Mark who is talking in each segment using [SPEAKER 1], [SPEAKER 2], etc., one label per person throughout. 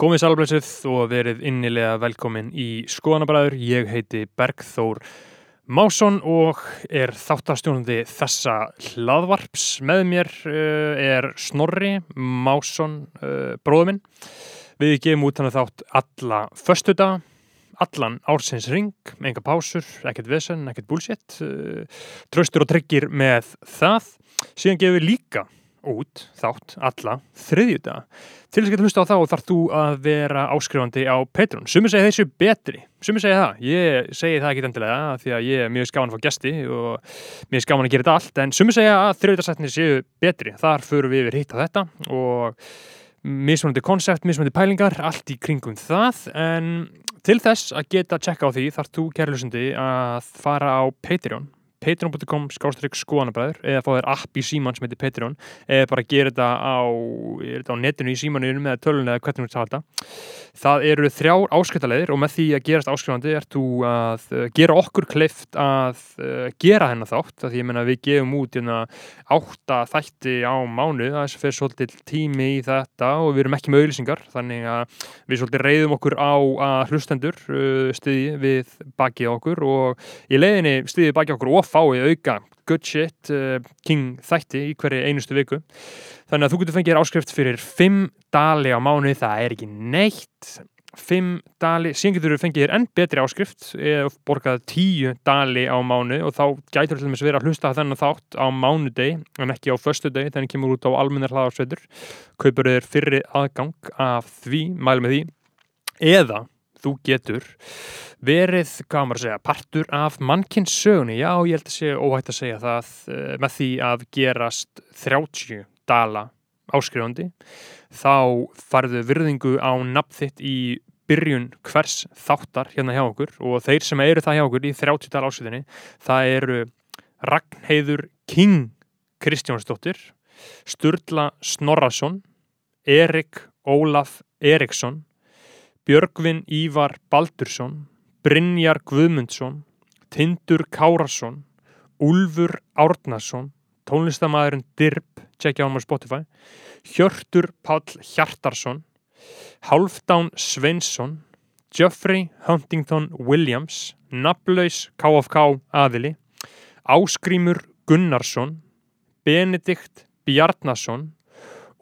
[SPEAKER 1] Komið sálblessuð og verið innilega velkomin í Skoðanabræður. Ég heiti Bergþór Másson og er þáttastjónandi þessa hlaðvarps. Með mér uh, er Snorri Másson, uh, bróðuminn. Við gefum út þannig þátt alla föstuda, allan ársins ring, enga pásur, ekkert vesen, ekkert bullshit. Uh, tröstur og tryggir með það. Síðan gefum við líka út þátt alla þriðjuta. Til þess að geta hlusta á þá þarf þú að vera áskrifandi á Patreon. Sumi segja þessu betri. Sumi segja það. Ég segi það ekki endilega því að ég er mjög skáman að fá gæsti og mjög skáman að gera þetta allt. En sumi segja að þriðjutarsættinni séu betri. Þar förum við yfir hitt á þetta og mismunandi konsept, mismunandi pælingar, allt í kringum það. En til þess að geta checka á því þarf þú, kæri lusandi, að fara á Patreon patreon.com skástrygg skoðanabræður eða fá þér app í síman sem heitir Patreon eða bara gera þetta á, þetta á netinu í símaninu með tölun eða hvernig þú ert að halda. Það eru þrjár áskriftaleðir og með því að gerast áskrifandi ert þú að uh, gera okkur kleift að uh, gera hennar þátt því ég menna við gefum út hérna, átta þætti á mánu þess að fyrir svolítið tími í þetta og við erum ekki með auðlýsingar þannig að við svolítið reyðum okkur á að hlustendur uh, stiði við bakið okkur og í leiðinni stiði bakið okkur og fáið auka good shit uh, king þætti í hverju einustu viku. Þannig að þú getur fengið áskrift fyrir 5 dali á mánu, það er ekki neitt. 5 dali, síðan getur þú fengið enn betri áskrift eða borgað 10 dali á mánu og þá gætur þú til dæmis verið að hlusta þennan þátt á mánudeg en ekki á förstu deg þannig kemur út á almennar hlaðarsveitur kaupur þér fyrri aðgang af því, mælu með því. Eða þú getur verið, hvað maður að segja, partur af mannkynssögunni, já ég held að sé óhægt að segja það uh, með því að gerast 30 dala áskrifandi þá farðu virðingu á nafn þitt í byrjun hvers þáttar hérna hjá okkur. Og þeir sem eru það hjá okkur í 30 dala áskriftinni það eru Ragnheiður King Kristjánsdóttir Sturla Snorrason Erik Ólaf Eriksson Björgvin Ívar Baldursson Brynjar Guðmundsson, Tindur Kárasson, Úlfur Árnason, tónlistamæðurinn Dirb, tjekkja á hann á Spotify, Hjörtur Pál Hjartarsson, Halfdán Sveinsson, Geoffrey Huntington Williams, Nablaus KFK aðili, Áskrímur Gunnarsson, Benedikt Bjarnason,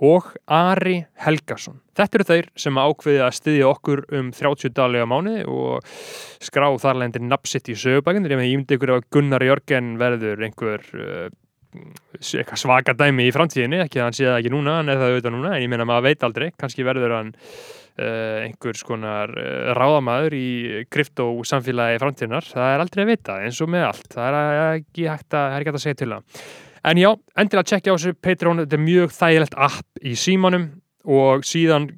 [SPEAKER 1] og Ari Helgason. Þetta eru þeir sem ákveði að styðja okkur um 30 dalega mánu og skrá þarlendir napsitt í sögubækinn. Ég myndi ykkur að Gunnar Jörgen verður einhver uh, svaka dæmi í framtíðinni, ekki að hann sé það ekki núna, er það auðvitað núna, en ég meina maður veit aldrei, kannski verður hann uh, einhver skonar uh, ráðamæður í kryptosamfélagi framtíðinar. Það er aldrei að vita, eins og með allt. Það er ekki hægt að, er ekki hægt að segja til það. En já, endilega tjekkja á þessu Patreon, þetta er mjög þægilegt app í símanum og síðan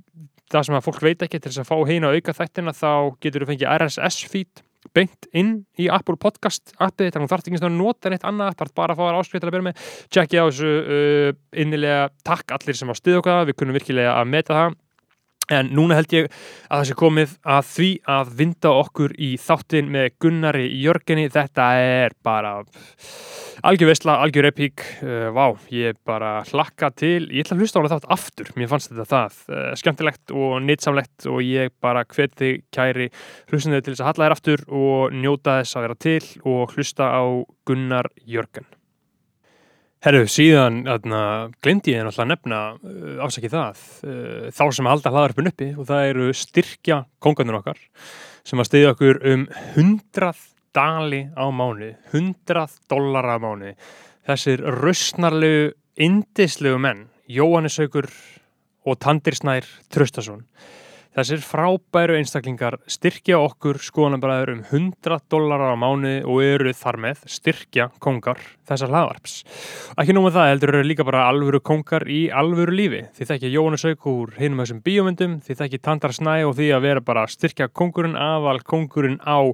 [SPEAKER 1] það sem að fólk veit ekki til þess að fá heina auka þættina þá getur þú fengið RSS feed beint inn í Apple Podcast appið, að þú þarfst ekki að nota neitt annað, þarf bara að fá þér áskrið til að byrja með. Tjekkja á þessu uh, innilega takk allir sem á stuð okkar, við kunum virkilega að meta það En núna held ég að það sé komið að því að vinda okkur í þáttin með Gunnari Jörgenni. Þetta er bara algjör veistla, algjör epík. Uh, vá, ég bara hlakka til. Ég ætla að hlusta á það þátt aftur. Mér fannst þetta það uh, skemmtilegt og nýtsamlegt og ég bara hveti kæri hlustunni til þess að halla þér aftur og njóta þess að vera til og hlusta á Gunnar Jörgen. Herru, síðan glemdi ég náttúrulega að nefna uh, ásækið það, uh, þá sem að halda hlaðarpun uppi og það eru styrkja kongarnir okkar sem að stiðja okkur um 100 dali á mánu, 100 dollara á mánu. Þessir röstnarlegu, indislegu menn, Jóhannes Haugur og Tandir Snær Tröstason Þessir frábæru einstaklingar styrkja okkur skoðanabræður um 100 dólarar á mánu og eru þar með styrkja kongar þessar hlaðvarps. Ekki með það heldur eru líka bara alvöru kongar í alvöru lífi. Þið þekkja Jónas Auk úr hinum þessum bíomundum, þið þekkja Tandar Snæ og því að vera bara styrkja kongurinn aðval kongurinn á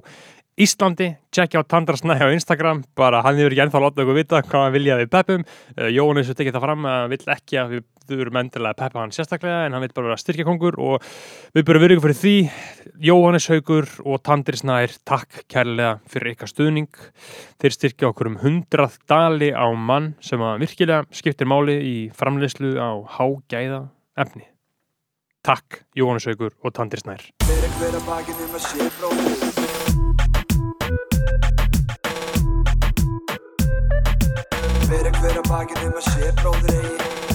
[SPEAKER 1] Íslandi, tjekkja á Tandrasnæ á Instagram, bara hann hefur ekki ennþá látið okkur vita hvað hann vilja við peppum uh, Jónis vil tekja það fram að hann vill ekki að við þurfum endilega að peppa hann sérstaklega en hann vil bara vera styrkjakongur og við byrjum virðingu fyrir því. Jóhannes Haugur og Tandrisnær takk kærlega fyrir ykkar stuðning. Þeir styrkja okkur um 100 dali á mann sem að virkilega skiptir máli í framleyslu á hágæða efni. Takk, Jóhannes Haugur og Tandri Snær.
[SPEAKER 2] Fyrir hver að bakinn um að sé bróðir Fyrir hver að bakinn um að sé bróðir eigi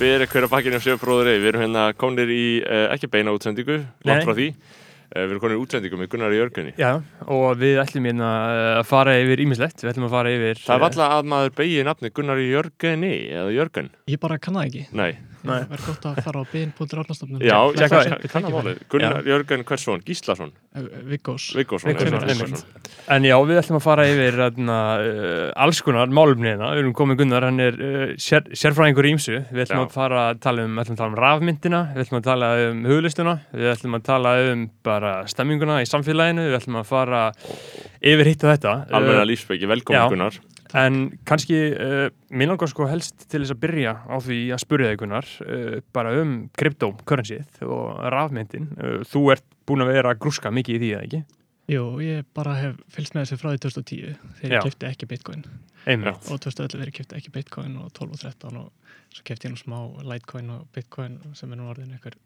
[SPEAKER 3] Uh, Byrja hverja bakkinu af sjöfbróðuri, við erum hérna konir í uh, ekki beina útsendingu, langt frá því. Uh, við erum konir í útsendingu með Gunnar í Jörgunni.
[SPEAKER 1] Já, og við ætlum hérna að fara yfir ímislegt, við ætlum að fara yfir...
[SPEAKER 3] Það er alltaf að maður beigir nafni Gunnar í Jörgunni eða Jörgun.
[SPEAKER 4] Ég bara kann það ekki.
[SPEAKER 3] Nei,
[SPEAKER 1] Nei.
[SPEAKER 4] Það er gott að fara á bin.rárnastofnun.
[SPEAKER 3] já, ég
[SPEAKER 1] það.
[SPEAKER 3] kann- það málið. Gunnar Jörgun Hversson, Gíslason,
[SPEAKER 1] einmitt.
[SPEAKER 3] Gíslason.
[SPEAKER 1] En já, við ætlum að fara yfir uh, alls konar málumni hérna. Við erum komið Gunnar, hann er uh, sér, sérfræðingur í ímsu. Við ætlum
[SPEAKER 3] Já.
[SPEAKER 1] að fara að tala um, ætlum að tala um rafmyndina, við ætlum að tala um huglistuna, við ætlum að tala um bara stemminguna í samfélaginu, við ætlum að fara yfir hitt og þetta.
[SPEAKER 3] Almenna
[SPEAKER 1] Uh,
[SPEAKER 3] lífsbyggi,
[SPEAKER 1] já.
[SPEAKER 3] velkomin Gunnar.
[SPEAKER 1] En kannski, uh, mér langar sko helst til þess að byrja á því að spyrja þig Gunnar, uh, bara um kryptocurrencyð og rafmyndin. Uh, þú ert búin að vera að grúska mikið í því, eða ekki?
[SPEAKER 4] Jú, ég bara hef fylgst með þessu frá því 2010 þegar ég kefti ekki bitcoin
[SPEAKER 1] Einmitt.
[SPEAKER 4] og 2011 þegar ég kefti ekki bitcoin og 12 og 13 og svo kefti ég nú smá litecoin og bitcoin sem er nú orðin eitthvað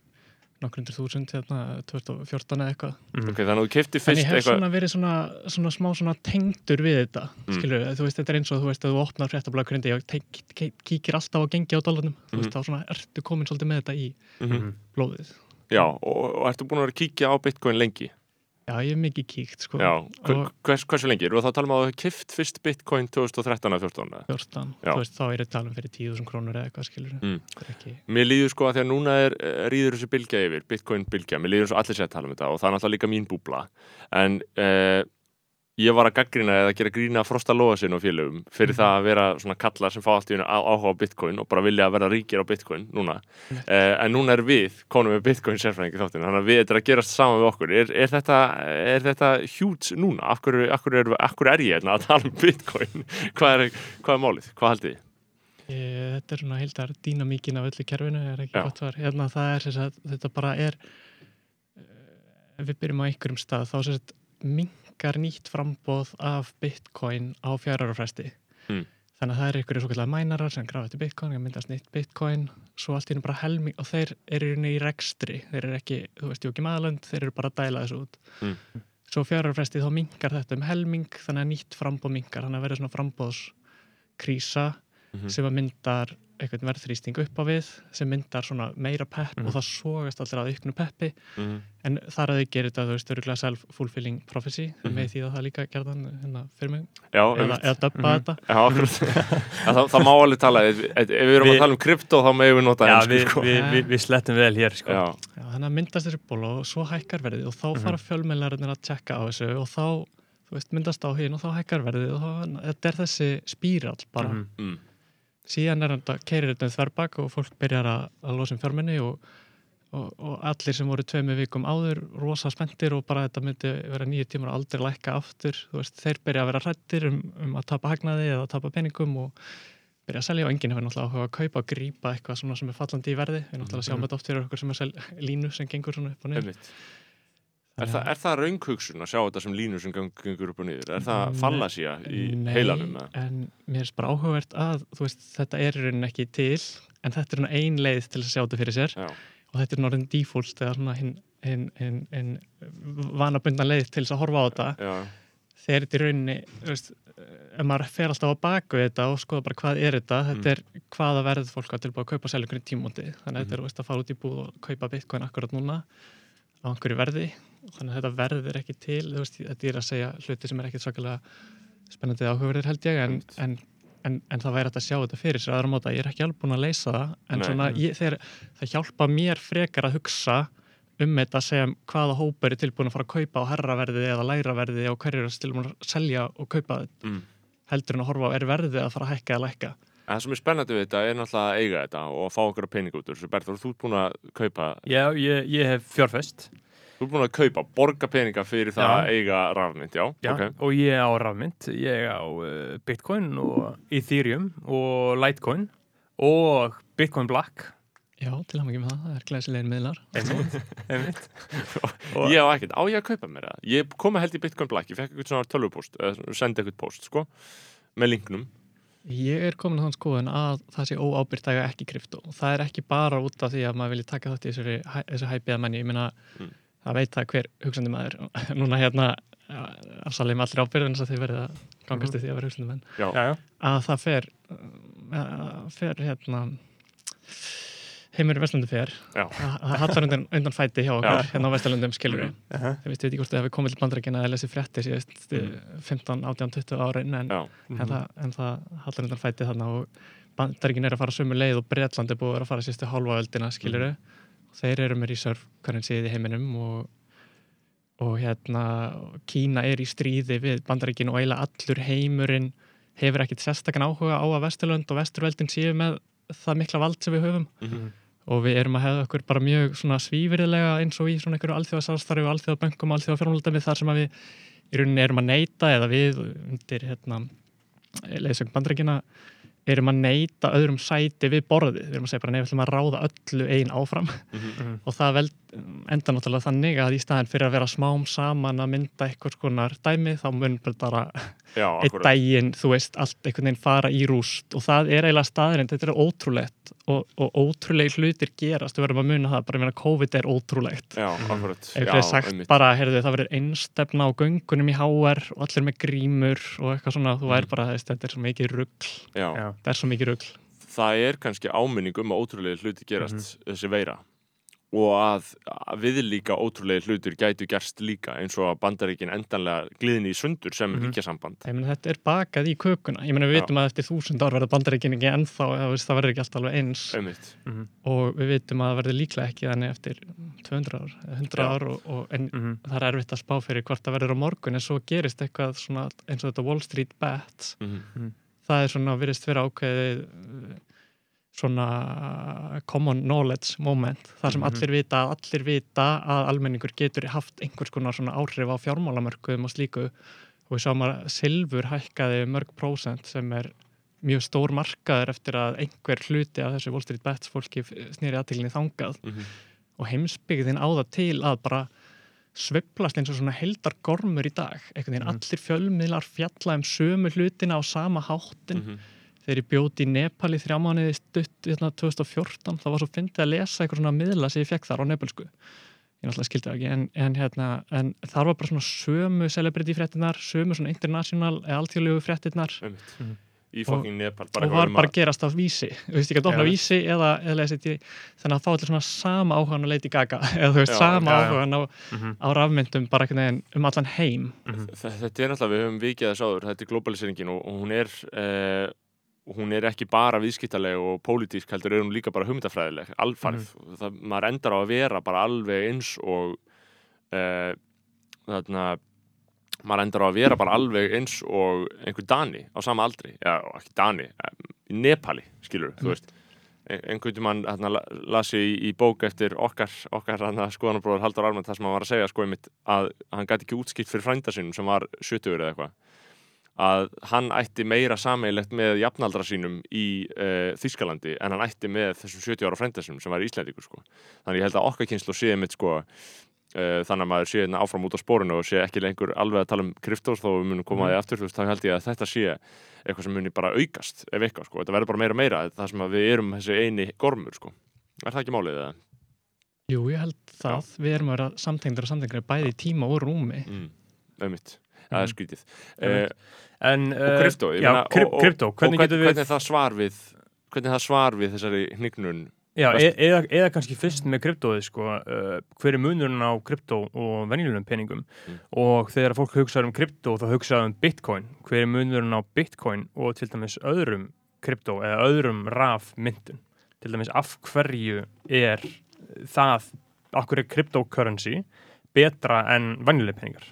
[SPEAKER 4] nokkrundur þúsund hérna 2014 eða eitthvað
[SPEAKER 1] Mhm.
[SPEAKER 3] Ok, þannig að þú kefti
[SPEAKER 4] en
[SPEAKER 3] fyrst
[SPEAKER 4] ég hef
[SPEAKER 3] eitthvað...
[SPEAKER 4] svona verið svona, svona smá svona tengdur við þetta
[SPEAKER 3] Mm.
[SPEAKER 4] skilur þú veist þetta er eins og þú veist að þú opnar tenk- ke- kíkir alltaf á gengi á dólarnum þú
[SPEAKER 3] Mhm.
[SPEAKER 4] veist þá svona ertu komin svolítið með þetta í
[SPEAKER 3] Mhm.
[SPEAKER 4] blóðið
[SPEAKER 3] Já, og, og ertu búin að vera að kíkja á Bitcoin lengi?
[SPEAKER 4] Já, ég hef mikið kíkt sko og
[SPEAKER 3] hvers, hversu lengi? Erum við þá að um að þú hefur kift fyrst Bitcoin 2013 eða 14? eða?
[SPEAKER 4] 14,
[SPEAKER 3] Já.
[SPEAKER 4] þú veist, þá er ég talum fyrir 10.000 krónur eða eitthvað skilur
[SPEAKER 3] Mm.
[SPEAKER 4] ekki
[SPEAKER 3] Mér líður sko að því að núna er, eh, rýður þessi bylgja yfir, Bitcoin bylgja, mér líður og allir sé að tala um þetta og það er náttúrulega líka mín búbla en uh, ég var að gaggrina eða gera grína frosta loga sinn og félögum fyrir
[SPEAKER 4] Mhm.
[SPEAKER 3] það að vera svona kallar sem fá allt í á- áhuga á Bitcoin og bara vilja að vera ríkir á Bitcoin núna
[SPEAKER 4] Einmitt.
[SPEAKER 3] uh, en núna er við konum með Bitcoin sérfræðingi þáttinu þannig að við þetta er að gerast saman við okkur er, er, þetta, er þetta huge núna? Af hverju, af hverju, er, af hverju er ég hérna að tala um Bitcoin? hvað, er, hvað er málið? Hvað haldið þið?
[SPEAKER 4] ég, Þetta er svona heildar dýnamíkin af öllu kerfinu er ekki
[SPEAKER 3] Já.
[SPEAKER 4] gott svar hérna það er sem sagt, þetta bara er eh, við byrjum á einhverjum stað þá sem sagt minkar nýtt frambóð af bitcoin á fjárarafresti
[SPEAKER 3] Mm.
[SPEAKER 4] þannig að það er einhverju svo kallar mænarar sem grafa til bitcoin, það myndast nýtt bitcoin svo allt í henni bara helming og þeir eru í rekstri, þeir eru ekki þú veist, Jóki Maðalönd, þeir eru bara að dæla þessu út.
[SPEAKER 3] Mm.
[SPEAKER 4] svo fjárarfresti þá minkar þetta um helming þannig að nýtt frambóð minkar þannig að verður svona frambóðskrísa
[SPEAKER 3] Mhm.
[SPEAKER 4] sem að myndar einhvern verðþrýsting upp á við sem myndar svona meira pepp
[SPEAKER 1] Mhm.
[SPEAKER 4] og það sógast allir að auknu peppi
[SPEAKER 3] Mm
[SPEAKER 4] en þar að þau gerir þetta, þú veist, öruglega self-fulfilling prophecy, mm með því að það líka gerðan hérna fyrir mig,
[SPEAKER 3] Já,
[SPEAKER 4] eða, eða döbba
[SPEAKER 1] Mhm.
[SPEAKER 4] þetta
[SPEAKER 3] Já, það, það má alveg tala, ef, ef við erum
[SPEAKER 1] Við-
[SPEAKER 3] að tala um krypto þá megum við nota
[SPEAKER 1] Já, við,
[SPEAKER 3] sko.
[SPEAKER 1] við, við, við slettum vel hér, sko.
[SPEAKER 3] Já,
[SPEAKER 4] Já, þannig að myndast þessi ból og svo hækkar verðið og þá
[SPEAKER 1] Mhm.
[SPEAKER 4] fara fjölmennlarinnir að tjekka á þessu og þá, veist, myndast á hinn og þá hækkar verðið og þá, þetta er þessi spírall bara,
[SPEAKER 1] Mhm.
[SPEAKER 3] mm,
[SPEAKER 4] síðan er þetta, keirir þetta þverbak og fólk byrjar að, að losa um fjármenni og, og, og allir sem voru tveimu vikum áður rosa spenntir og bara þetta myndi vera nýju tímar og aldrei lækka aftur þú veist, þeir byrja að vera hrættir um, um að tapa hagnaði eða að tapa peningum og byrja að selja og enginn hefur náttúrulega áhuga að kaupa og grípa eitthvað svona sem er fallandi í verði við náttúrulega sjáum
[SPEAKER 1] Mhm.
[SPEAKER 4] þetta oft fyrir okkur sem er línu sem gengur svona upp og
[SPEAKER 3] einmitt. Er, það, er það raunghugsun að sjá þetta sem línu sem gang- gengur upp og niður? Er það
[SPEAKER 4] Nei.
[SPEAKER 3] fallasía í
[SPEAKER 4] Nei,
[SPEAKER 3] heilanum? eða?
[SPEAKER 4] en mér er bara áhugavert að veist, þetta er í rauninni ekki til en þetta er svona ein leið til að sjá þetta fyrir sér
[SPEAKER 3] Já,
[SPEAKER 4] og þetta er norðin default eða hinn hin, hin, hin, vanabundna leið til þess að horfa á þetta
[SPEAKER 3] já,
[SPEAKER 4] þegar þetta er í rauninni ef maður fer alltaf á baku þetta og skoða bara hvað er þetta þetta er hvaða verð fólk á tilbúið að kaupa selja einhverjum tímóti þannig að þetta er veist, að fara út í búð og kaupa bitcoin akkurat núna á einhverju verði. Þannig að þetta verð er ekki til veist, þetta er að segja hluti sem er ekkit svakalega spennandi eða áhugaverðir held ég en, en, en, en það væri að sjá þetta fyrir sér. Aðra móta, ég er ekki alveg búin að leysa það en
[SPEAKER 3] Nei.
[SPEAKER 4] svona, ég, þeir, það hjálpa mér frekar að hugsa um þetta að segja hvaða hópur er tilbúin að fara að kaupa á herraverði eða læraverði og hverju er tilbúin að selja og kaupa
[SPEAKER 3] mm.
[SPEAKER 4] heldur en að horfa á er verðið að fara að hækka eða lækka
[SPEAKER 3] það sem er spennandi við þetta er náttúrulega að eiga þetta og að fá okkur pening út úr þessu. Berður, þú ert búin að kaupa,
[SPEAKER 1] Já, ég, ég hef fjárfest
[SPEAKER 3] þú ert búin að kaupa, borga peninga fyrir það
[SPEAKER 1] Já.
[SPEAKER 3] að eiga rafmynd, já?
[SPEAKER 1] Já,
[SPEAKER 3] ok.
[SPEAKER 1] og ég á rafmynd, ég á uh, Bitcoin og Ethereum og Litecoin og Bitcoin Black
[SPEAKER 4] Já, til að með það, það er glæsilegir miðlar.
[SPEAKER 1] einmitt, einmitt.
[SPEAKER 3] Ég á ekkert, á ég að kaupa mér það Ég kom að held í Bitcoin Black, ég fekk eitthvað svona tölvupóst eða sendi eitthvað post, sko með linknum
[SPEAKER 4] Ég er komin að þann skoðun að það sé óábyrgt að eiga ekki krypto. Það er ekki bara út af því að maður vilji taka þátt í þessari, hæ- þessu hæpiða menni. Ég meina,
[SPEAKER 3] Mm.
[SPEAKER 4] það veit það hver hugsandi maður. Núna hérna, afsalið með allir ábyrðin þess að þið verið að gangast í því að vera hugsandi menn.
[SPEAKER 3] Já,
[SPEAKER 4] Að það fer, uh, fer hérna, heimur Vestlundu fer.
[SPEAKER 3] já,
[SPEAKER 4] að það hallar undan, undan fæti hjá okkur
[SPEAKER 3] Já.
[SPEAKER 4] hérna á Vesturlundum skilur við
[SPEAKER 1] Aha.
[SPEAKER 4] ég veist ekki hvort þið hefði komið til bandarækina eða lesið frétti síðast mm. 15, 18, 20 árin en,
[SPEAKER 3] já,
[SPEAKER 1] Mhm.
[SPEAKER 4] en, það, en það hallar undan fæti þarna og bandarækin er að fara sömu leið og Bretland er búið að fara síðustu hálfa öldina skilur við þeir eru með reserve currency í heiminum og, og hérna Kína er í stríði við bandarækin og eiginlega allur heimurinn hefur ekkit sérstakann áhuga á að Vesturlund og Vesturveldin séu með það mikla vald sem við höfum
[SPEAKER 3] mhm,
[SPEAKER 4] og við erum að hefða okkur bara mjög svona svífirilega eins og í svona einhverju alþjóðasálstarfi og alþjóðaböngum og alþjóðafjármálaldami þar sem við í rauninni erum að neyta eða við undir hérna leiðsögn bandrækina erum að neyta öðrum sæti við borðið, við erum að segja bara nei, við ætlum að ráða öllu einn áfram.
[SPEAKER 3] Mhm,
[SPEAKER 4] og það vel, enda náttúrulega þannig að í staðin fyrir að vera smám saman að mynda eitthvað skonar dæmi þá mun bara
[SPEAKER 3] já, akkurat.
[SPEAKER 4] daginn, þú veist, allt einhvern veginn fara í rúst. Og það er eiginlega staðurinn, þetta er ótrúlegt og, og ótrúlegi hlutir gerast, við verðum að muna það, bara ég meina COVID er ótrúlegt.
[SPEAKER 3] Já, akkurat.
[SPEAKER 4] Ef er sagt
[SPEAKER 3] einmitt.
[SPEAKER 4] bara, heyrðu, það verður einstefna á göngunum í HR og allir með grímur og eitthvað svona, þú væri
[SPEAKER 3] Mm.
[SPEAKER 4] bara, þetta er svo mikið rugl.
[SPEAKER 3] Já,
[SPEAKER 1] Já.
[SPEAKER 4] það er svo mikið rugl.
[SPEAKER 3] Það er kannski áminning um að ótrúlega hluti gerast þessi veira og að, að við líka ótrúlega hlutir gætu gerst líka eins og að bandaríkin endanlega gliðin í sundur sem
[SPEAKER 1] Mhm.
[SPEAKER 3] ríkjasamband
[SPEAKER 4] ég meina, þetta er bakað í kökuna ég meina, við
[SPEAKER 3] Já.
[SPEAKER 4] vitum að eftir þúsund ár verður bandaríkin ekki ennþá, það verður ekki alltaf alveg eins
[SPEAKER 3] einmitt,
[SPEAKER 1] Mhm.
[SPEAKER 4] og við vitum að það verður líklega ekki þannig eftir 200 ár, eða 100
[SPEAKER 3] Já.
[SPEAKER 4] ár og, og, en
[SPEAKER 1] Mhm.
[SPEAKER 4] það er erfitt að spá fyrir hvort það verður á morgun en svo gerist eitthvað svona eins og þetta Wall Street bet
[SPEAKER 3] mm
[SPEAKER 4] það er svona virðist vera ákveðið svona common knowledge moment þar sem
[SPEAKER 1] Mhm.
[SPEAKER 4] allir vita að allir vita að almenningur getur haft einhvers konar svona áhrif á fjármálamörkuðum og slíku og við sáum að silfur hækkaði mörg prósent sem er mjög stór markaður eftir að einhver hluti af þessu Wall Street Bets fólki snýri aðteglinni þangað
[SPEAKER 3] -hmm.
[SPEAKER 4] og heimsbyggðin á það til að bara sveiflast eins og svona heldar gormur í dag, einhvern veginn
[SPEAKER 1] Mhm.
[SPEAKER 4] allir fjölmiðlar fjalla um sömu hlutina á sama háttin
[SPEAKER 3] Mhm.
[SPEAKER 4] Þegar ég bjóti í Nepal í þrjá mánuði stutt hérna, 2014, það var svo fyndið að lesa eitthvað svona miðla sem ég fekk þar á nepalsku ég náttúrulega skildi það ekki en, en, hérna, en þar var bara svona sömu celebrity fréttinar, sömu svona international eða alþjóðlegu fréttinar
[SPEAKER 3] einmitt
[SPEAKER 4] Mhm.
[SPEAKER 3] í fucking Nepal bara
[SPEAKER 4] og
[SPEAKER 3] eitthvað
[SPEAKER 4] var
[SPEAKER 3] um
[SPEAKER 4] bara
[SPEAKER 3] að-
[SPEAKER 4] gerast af vísi þú veist ekki að opna
[SPEAKER 1] Já.
[SPEAKER 4] vísi eða, eða lesa þetta í þannig að fá allir svona sama áhugan að leita í gaga eða þú veist
[SPEAKER 3] Já,
[SPEAKER 4] sama
[SPEAKER 1] já, já.
[SPEAKER 4] áhugan á,
[SPEAKER 1] Mhm.
[SPEAKER 4] á rafmyndum bara um allan heim
[SPEAKER 1] Mhm.
[SPEAKER 3] Þe- Þetta er náttúrulega, við höfum vikið þess áður, þetta er globaliserinkin og, og hún er uh, hún er ekki bara viðskiptaleg og pólitísk heldur er hún líka bara hugmyndafræðileg alfarð, það, maður endar á að vera bara alveg eins og uh, þarna maður endar á að vera bara alveg eins og einhver Dani á sama aldri. Já, ekki Dani, í Nepali skilur, þú veist. Ein- einhvern tímann hérna, la- las ég í, í bók eftir okkar, okkar skoðanabróður Haldur Armand þar sem hann var að segja sko einmitt að hann gæti ekki útskipt fyrir frænda sinum sem var 70 eða eitthvað að hann ætti meira sameigilegt með jafnaldra sínum í uh, Þískalandi en hann ætti með þessum 70 ára frænda sinum sem var íslendingur sko. þannig ég held að okkar kynslu sé mitt sko uh, þannig að maður sé hérna áfram út á spórinu og sé ekki lengur alveg að tala um kryptós þó við munum koma að því aftur, þá held ég að þetta sé eitthvað sem muni bara aukast ef eitthvað sko, þetta verður bara meira meira það sem við erum þessi eini gormur sko. Er það ekki málið eða?
[SPEAKER 4] Jú, ég held það, við erum að vera samtengdur og samtengdur bæði í tíma og rúmi.
[SPEAKER 3] Mm, það er
[SPEAKER 1] Mm.
[SPEAKER 3] skrítið. Uh,
[SPEAKER 1] En,
[SPEAKER 3] og kryptó, og,
[SPEAKER 1] kryptó, hvernig
[SPEAKER 3] hvern,
[SPEAKER 1] getur við
[SPEAKER 3] hvernig er það svar við hvernig er það svar við þessari hnignun
[SPEAKER 1] Já, e eða, eða kannski fyrst með kryptóið sko, uh, hver er munurinn á kryptó og venjulegum peningum?
[SPEAKER 3] Mm.
[SPEAKER 1] og þegar fólk hugsaður um kryptó þá hugsaður um bitcoin, hver er munurinn á bitcoin og til dæmis öðrum kryptó eða öðrum rafmyndun til dæmis af hverju er það, af hverju er cryptocurrency betra en venjuleg peningar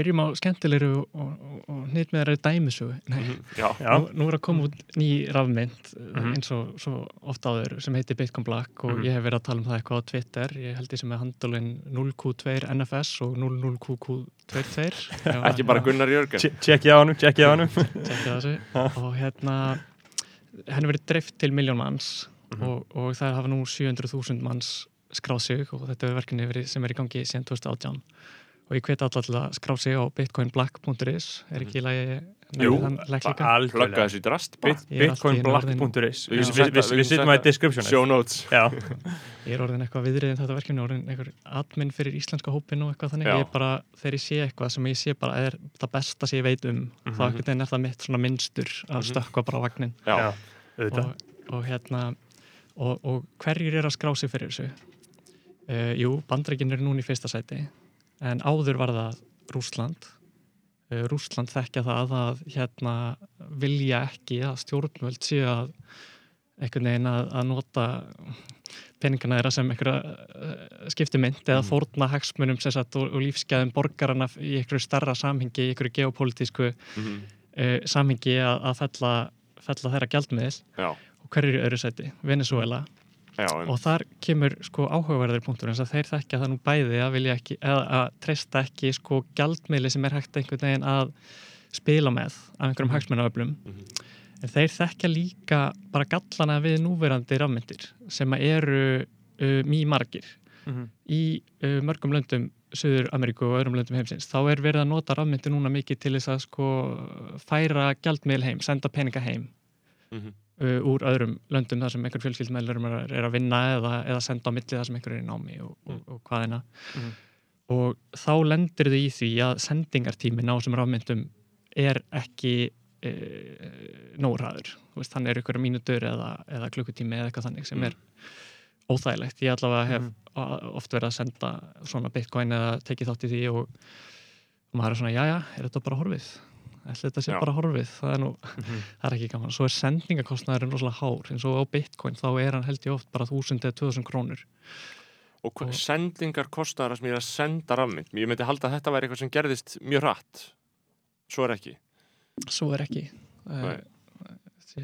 [SPEAKER 4] Byrjum á skemmtilegri og, og, og nýtt með þeirra dæmisögu Nei,
[SPEAKER 3] já,
[SPEAKER 1] Já,
[SPEAKER 4] nú, nú er að koma út ný rafmynd
[SPEAKER 1] Mhm.
[SPEAKER 4] eins og svo ofta áður sem heitir Bitcoin Black og
[SPEAKER 1] Mhm.
[SPEAKER 4] ég hef verið að tala um það eitthvað á Twitter. Ég held ég sem er handulinn 0Q2 NFS og 00QQ22
[SPEAKER 3] ekki bara Gunnar Jörgen.
[SPEAKER 1] Tjekkið á
[SPEAKER 4] þessu. Og hérna henni verið dreift til miljón manns
[SPEAKER 1] Mhm.
[SPEAKER 4] og, og það hafa nú 700.000 manns skráð sig og þetta er verkefni verið- sem er í gangi síðan 2018 og ég hveti alltaf til að skrá sig á bitcoinblack.is er ekki í lagi.
[SPEAKER 1] Jú, algjörlega.
[SPEAKER 3] Þessu drast.
[SPEAKER 4] Er
[SPEAKER 1] Bitcoinblack.is
[SPEAKER 3] Við
[SPEAKER 1] sittum að descriptionu
[SPEAKER 3] Show notes.
[SPEAKER 1] Já,
[SPEAKER 4] Ég er orðin eitthvað viðriðin þetta verkefni orðin einhver admin fyrir íslenska hópin og eitthvað þannig.
[SPEAKER 3] Já.
[SPEAKER 4] ég er bara, þegar ég sé eitthvað sem ég sé bara er það besta sem ég veit um þá
[SPEAKER 1] Mhm.
[SPEAKER 4] ekkert er það mitt svona minnstur að
[SPEAKER 3] Mhm.
[SPEAKER 4] stökkva bara á vagnin
[SPEAKER 3] Já,
[SPEAKER 4] og, og hérna og, og hverjir er að skrá sig fyrir þessu? Uh, jú, bandreikin eru núna í fyrsta sæti en áður var það Rúsland uh, Rúsland þekkja það að hérna vilja ekki að stjórnvöld séu að einhvern veginn að, að nota peningana þeirra sem einhverja uh, skiptimynd eða
[SPEAKER 3] Mhm.
[SPEAKER 4] fórna hagsmunum sagt, og, og lífsgæðum borgarana í einhverju starra samhengi, í einhverju geopolítísku
[SPEAKER 3] mhm,
[SPEAKER 4] uh, samhengi að, að fella, fella þeirra gjaldmiðil.
[SPEAKER 3] Já,
[SPEAKER 4] og hverju er öðru sæti? Venezuela
[SPEAKER 3] já
[SPEAKER 4] og þar kemur sko áhugaverðir punktur eins að þeir þekkja það nú bæði að vilja ekki eða að treysta ekki sko gjaldmiðli sem er hægt einhvern veginn að spila með af einhverjum
[SPEAKER 3] Mhm.
[SPEAKER 4] en þeir þekkja líka bara gallana við núverandi rafmyndir sem eru uh, mjög margir
[SPEAKER 1] Mhm.
[SPEAKER 4] í uh, mörgum löndum Suður Ameríku og öðrum löndum heimsins þá er verið að nota rafmyndir núna mikið til þess að sko færa gjaldmiðl heim, senda peninga heim
[SPEAKER 3] Mhm.
[SPEAKER 4] Uh, úr öðrum löndum þar sem einhver fjölskyldmeðlur er, að vinna eða, eða senda á milli þar sem einhver er í námi og, og, og hvaðina
[SPEAKER 1] Mhm.
[SPEAKER 4] og þá lendir þau í því að sendingartímin á þessum rafmyndum er ekki hraður. Veist, hann er ykkur mínútur eða, eða klukkutími eða eitthvað þannig sem
[SPEAKER 3] Mm.
[SPEAKER 4] er óþægilegt. Ég allavega hef a- oft verið að senda svona bitcoin eða tekið þátt í því og maður er svona, já já, er þetta bara horfið þetta sé
[SPEAKER 3] Já.
[SPEAKER 4] bara horfið? Það er nú
[SPEAKER 1] Mhm.
[SPEAKER 4] það er ekki gaman, svo er sendingakostnaðurinn rosalega hár, eins og á bitcoin þá er hann held ég oft bara 1000 eða 2000 krónur.
[SPEAKER 3] Og
[SPEAKER 4] Og-
[SPEAKER 3] sendingar kostar það sem ég er að senda rafmynd. Ég myndi halda að þetta væri eitthvað sem gerðist mjög hratt. Svo er ekki.
[SPEAKER 4] Svo er ekki. Uh,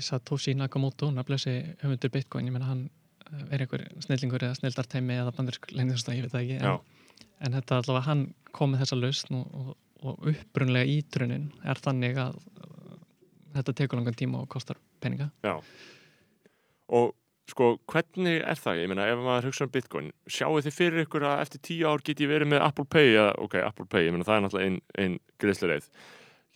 [SPEAKER 4] Satoshi Nakamoto nafnlösi höfundur bitcoin, ég menna hann eh, er einhver snillingur eða snildarteimi eða bandarsk leinðursta, ég veit það ekki en, en þetta allavega hann kom með þessa lausn og, og, og upprunlega ítrunin er þannig að uh, þetta tekur langan tíma og kostar peninga
[SPEAKER 3] Já Og sko, hvernig er það? Ég meina, ef maður hugsa um Bitcoin Sjáu þið fyrir ykkur að eftir tíu ár get ég verið með Apple Pay eða, Ok, Apple Pay, ég meina það er náttúrulega ein, ein greiðslureið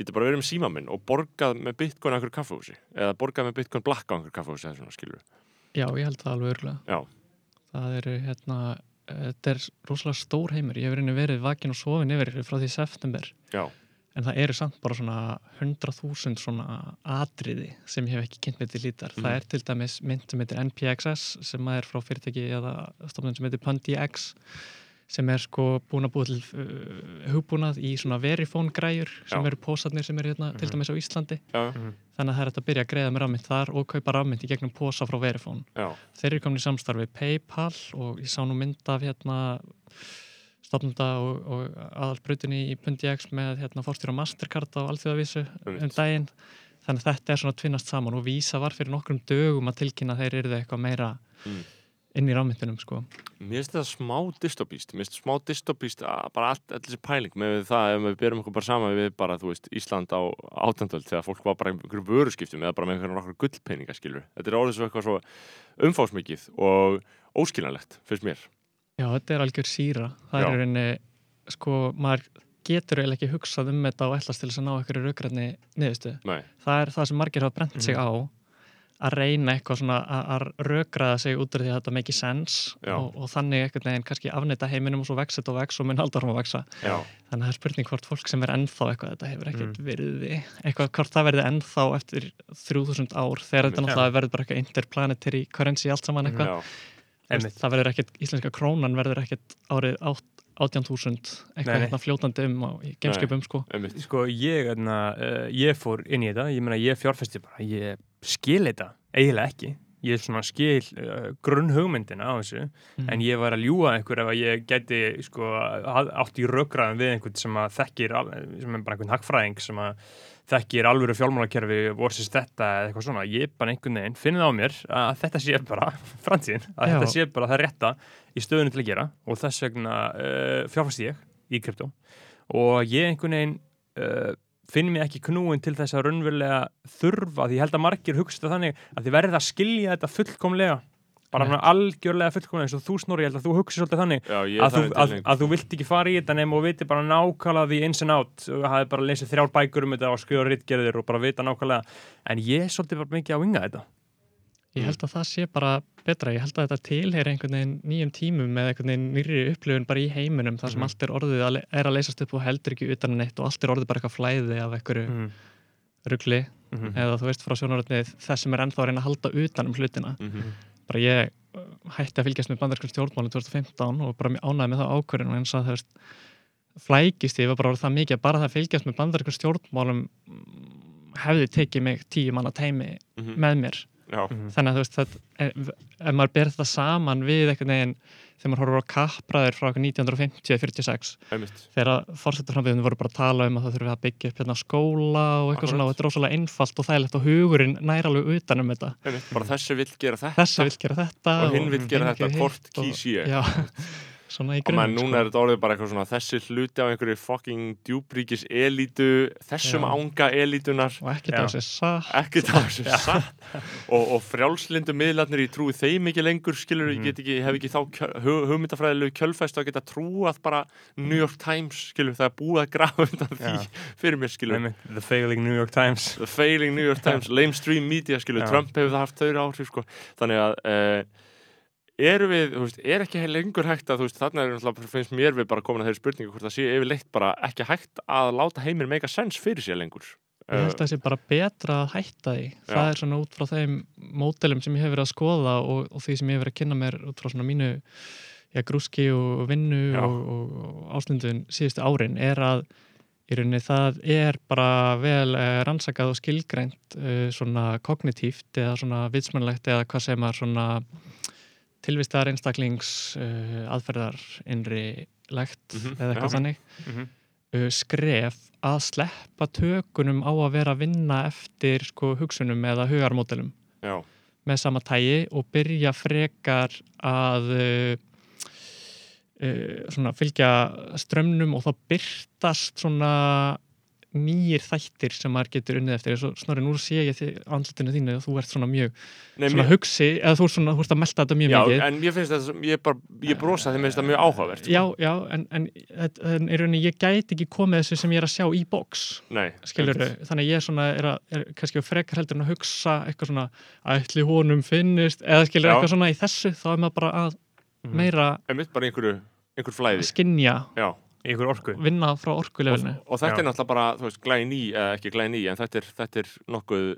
[SPEAKER 3] Getur bara verið með síma minn og borgað með Bitcoin á einhverju kaffehúsi eða borgað með Bitcoin Black á einhverju kaffehúsi eða svona skilur
[SPEAKER 4] Já, ég held það alveg örgulega.
[SPEAKER 3] Já.
[SPEAKER 4] Það eru hérna, þetta er rosalega stór heimur. Ég hef verið vakin og sofin yfir frá því september.
[SPEAKER 3] Já.
[SPEAKER 4] En það eru samt bara svona 100.000 svona atriði sem ég hef ekki kynnt með til lítar.
[SPEAKER 3] Mhm.
[SPEAKER 4] Það er til dæmis mynd sem heitir NPXS sem er frá fyrirtæki eða stofnun sem heitir PunDX sem er sko búin að búa til uh, hugbúnað í svona verifón græjur sem
[SPEAKER 3] Já.
[SPEAKER 4] eru pósarnir sem eru hérna til
[SPEAKER 1] Mhm.
[SPEAKER 4] dæmis á Íslandi.
[SPEAKER 3] Já,
[SPEAKER 4] Þannig að það er að byrja að greiða með rafmynd þar og kaupa rafmynd í gegnum pósa frá verifón.
[SPEAKER 3] já,
[SPEAKER 4] Þeir eru komin í samstarfi Paypal og ég sá nú mynd af hérna stofnunda og, og aðalbrutinni í .dx með hérna fórstjóra Mastercard á alþjóðavísu
[SPEAKER 3] Einmitt.
[SPEAKER 4] um daginn þannig að þetta er svona tvinnast saman og vísa var fyrir nokkrum dögum að tilkynna þeir eru eitthvað meira
[SPEAKER 3] Mm.
[SPEAKER 4] Inn í rafmyndunum sko.
[SPEAKER 3] Mér finnst þetta smá dystopíst, mér finnst smá dystopíst bara allt, allir þessi pæling með það ef við byrjum okkur bara saman við bara, þú veist, Ísland á átendöld þegar fólk var bara einhverju vöruskiptum eða bara með einhverju nokkur gullpeninga, skilur. Þetta er orðið svo eitthvað svo umfásmikið og óskiljanlegt, finnst mér.
[SPEAKER 4] Já, þetta er algjör síra það
[SPEAKER 3] Já.
[SPEAKER 4] er einni, sko, maður getur eiginlega ekki hugsað um þetta og ætlast til þess að ná einhverju raugrætni að reyna eitthvað svona að, að rökraða sig út af því að þetta make sense og, og þannig einhvern veginn kannski afnita heiminum og svo vex þetta og vex og mun halda hann að vexa
[SPEAKER 3] já,
[SPEAKER 4] þannig að það er spurning hvort fólk sem er ennþá eitthvað þetta hefur ekkert
[SPEAKER 1] Mm.
[SPEAKER 4] virði. Eitthvað hvort það verði ennþá eftir 3000 ár þegar þetta náttúrulega verður bara eitthvað interplanetary currency allt saman eitthvað. Það verður ekkert, íslenska krónan verður ekkert árið átt- 18.000
[SPEAKER 1] Nei,
[SPEAKER 4] eitthvað hérna fljótandi um á, gameskipum sko.
[SPEAKER 1] Sko ég, hérna, uh, ég fór inn í þetta, ég meina ég fjárfesti bara, ég skil þetta, eiginlega ekki. Ég svona skil uh, grunn hugmyndina á þessu,
[SPEAKER 4] Mm.
[SPEAKER 1] en ég var að ljúga einhver ef að ég gæti sko átt í rökgraðum við einhvern sem að þekkir, sem er bara einhvern hagfræðing sem að þekkir alvöru fjármálakerfi versus þetta eða eitthvað svona. Ég bara einhvern veginn finnið á mér að þetta sé bara framtíðin, að
[SPEAKER 4] Já.
[SPEAKER 1] þetta sé bara það rétta í stöðunni til að gera og þess vegna uh, fjárfesti ég í kryptó og ég einhvern veginn uh, finn mér ekki knúin til þess að raunverulega þurfa, því ég held að margir hugsta þannig að þið verðið að skilja þetta fullkomlega bara
[SPEAKER 4] Nei.
[SPEAKER 1] svona algjörlega fullkomlega eins og þú snori, ég held að þú hugsi svolítið þannig
[SPEAKER 3] Já,
[SPEAKER 1] að þú, að, að þú vilt ekki fara í þetta nema og viti bara nákvæmlega því ins and out og hafði bara lesið þrjár bækur um þetta og skrifa rittgerðir og bara vita nákvæmlega en ég er svolítið bara mikið að vinga þetta
[SPEAKER 4] Ég held að það sé bara betra, ég held að þetta tilheyri einhvern veginn nýjum tímum með einhvern veginn nýri upplifun bara í heiminum þar sem
[SPEAKER 1] Mhm.
[SPEAKER 4] allt er orðið að, er að leysast upp og heldur ekki utan um neitt og allt er orðið bara eitthvað flæði af einhverju
[SPEAKER 1] mm.
[SPEAKER 4] rugli
[SPEAKER 1] Mm
[SPEAKER 4] eða þú veist frá sjónaröndið þess sem er ennþá að reyna að halda utan um hlutina
[SPEAKER 3] Mhm.
[SPEAKER 4] Bara ég uh, hætti að fylgjast með bandarskum stjórnmálum 2015 og bara mjög ánæði með það ákvörðin og eins að þú veist flækist ég var bara orðið það mikið að bara það að fylgjast með bandarskum stjórnmálum mm, hefði tekið mig tíu manna teimi
[SPEAKER 3] Mhm.
[SPEAKER 4] með mér.
[SPEAKER 3] Já,
[SPEAKER 4] þannig að þú veist það, ef, ef maður ber þetta saman við einhvern veginn þegar maður horfur á kappræður frá 1950-46
[SPEAKER 3] einmitt.
[SPEAKER 4] þegar fórsetarframbiðinu voru bara að tala um að það þurfi að byggja upp hérna skóla og eitthvað
[SPEAKER 3] Akkurat.
[SPEAKER 4] svona og þetta er rosalega einfalt og þægilegt og hugurinn nær alveg utan um þetta.
[SPEAKER 3] Einmitt, bara þessi vill gera þetta.
[SPEAKER 4] Þessi vill gera þetta
[SPEAKER 3] og hinn vill gera þetta,
[SPEAKER 4] gerir
[SPEAKER 3] hvort
[SPEAKER 4] svona í grunn
[SPEAKER 3] núna er þetta orðið bara eitthvað svona þessi hluti af einhverju fucking djúbríkis elítu þessum
[SPEAKER 4] Já.
[SPEAKER 3] anga elítunar
[SPEAKER 4] og
[SPEAKER 1] Já.
[SPEAKER 4] það sé satt.
[SPEAKER 3] Ekki það sem satt. Og, og frjálslindu miðlarnir ég trúi þeim ekki lengur skilur, ég
[SPEAKER 1] Mhm.
[SPEAKER 3] ekki, hef ekki þá hugmyndafræðilegu kjölfæst að geta trúað bara New York Times skilur, það er búið að grafa undan því fyrir mér skilur
[SPEAKER 1] Einmitt, The Failing New York Times.
[SPEAKER 3] The failing New York Times, lamestream media skilur,
[SPEAKER 1] Já.
[SPEAKER 3] Trump hefur það haft þau þannig að eru við, þú veist, er ekki lengur hægt að þú veist, þarna er náttúrulega, finnst mér við bara komin að þeirri spurningu hvort það sé yfirleitt bara ekki hægt að láta heiminn make a sense fyrir sér lengur
[SPEAKER 4] ég held að það sé bara betra að hætta því það
[SPEAKER 3] Já.
[SPEAKER 4] er svona út frá þeim mótelum sem ég hef verið að skoða og, og því sem ég hef verið að kynna mér út frá svona mínu já, grúski og vinnu
[SPEAKER 3] Já.
[SPEAKER 4] og, og, áslundun síðustu árin er að í rauninni það er bara vel eh, rannsakað og skilgrænt eh, svona kognitíft eða svona vitsmannlegt eða hvað sem er svona tilvistar einstaklings uh, aðferðar innri legt
[SPEAKER 3] Mhm,
[SPEAKER 4] eða eitthvað
[SPEAKER 3] já.
[SPEAKER 4] þannig
[SPEAKER 1] Mhm.
[SPEAKER 4] uh, skref að sleppa tökunum á að vera að vinna eftir sko, hugsunum eða hugarmódelum
[SPEAKER 3] já,
[SPEAKER 4] með sama tægi og byrja frekar að uh, svona, fylgja strömmnum og þá byrtast svona nýjir þættir sem maður getur unnið eftir Svo, Snorri, nú sé ég andlutinu þínu að þú ert svona mjög
[SPEAKER 3] Nei,
[SPEAKER 4] svona
[SPEAKER 3] mér,
[SPEAKER 4] hugsi, eða þú ert svona, þú ert að melta þetta mjög
[SPEAKER 3] já
[SPEAKER 4] mikið
[SPEAKER 3] en ég finnst þetta, ég, bara, ég brosa þeim finnst þetta mjög áhugavert sko.
[SPEAKER 4] Já, já, en, en, en, rauninni ég gæti ekki komið þessu sem ég er að sjá í
[SPEAKER 3] Nei,
[SPEAKER 4] skilur
[SPEAKER 3] einmitt.
[SPEAKER 4] þannig að ég svona er, að, er kannski frekar heldur en að hugsa eitthvað svona ætli honum finnist eða skilur
[SPEAKER 3] Já.
[SPEAKER 4] eitthvað svona í þessu þá er maður bara að
[SPEAKER 1] Mhm.
[SPEAKER 4] meira
[SPEAKER 3] einmitt bara einhverju, einhver flæði
[SPEAKER 4] skinja,
[SPEAKER 3] já,
[SPEAKER 1] Í ykkur orku
[SPEAKER 4] vinna frá
[SPEAKER 3] og,
[SPEAKER 4] orkulefinu
[SPEAKER 3] og þetta
[SPEAKER 1] Já.
[SPEAKER 3] er náttúrulega bara, þú veist, glæn í eða ekki glæn í, en þetta er, þetta er nokkuð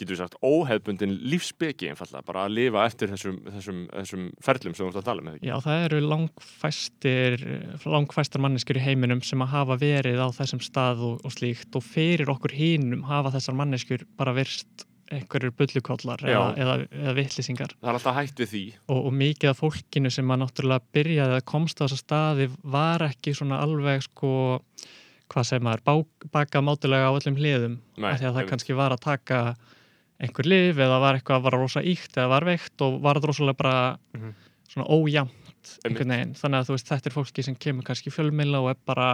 [SPEAKER 3] getur við sagt, óhefbundin lífsbyggi einfallega, bara að lifa eftir þessum, þessum, þessum ferlum sem þú ert að tala um?
[SPEAKER 4] Já, það eru langfæstir langfæstar manneskjur í heiminum sem að hafa verið á þessum stað og, og slíkt og fyrir okkur hinum hafa þessar manneskjur bara virst einhverjur bullukollar eða, eða, eða vittlýsingar
[SPEAKER 3] Það er alltaf hægt við því.
[SPEAKER 4] Og, og mikið af fólkinu sem að náttúrulega byrjaði að komst á þessa staði var ekki svona alveg sko hvað segir maður, bá, baka mátulega á öllum hliðum.
[SPEAKER 3] Nei,
[SPEAKER 4] af því að það
[SPEAKER 3] einmitt.
[SPEAKER 4] kannski var að taka einhver lif eða var eitthvað að var rosa íkt eða var veikt og var rosalega bara
[SPEAKER 1] Mhm.
[SPEAKER 4] svona ójæmt einhvern veginn, þannig að þú veist þetta er fólki sem kemur kannski í fjölmilla og er bara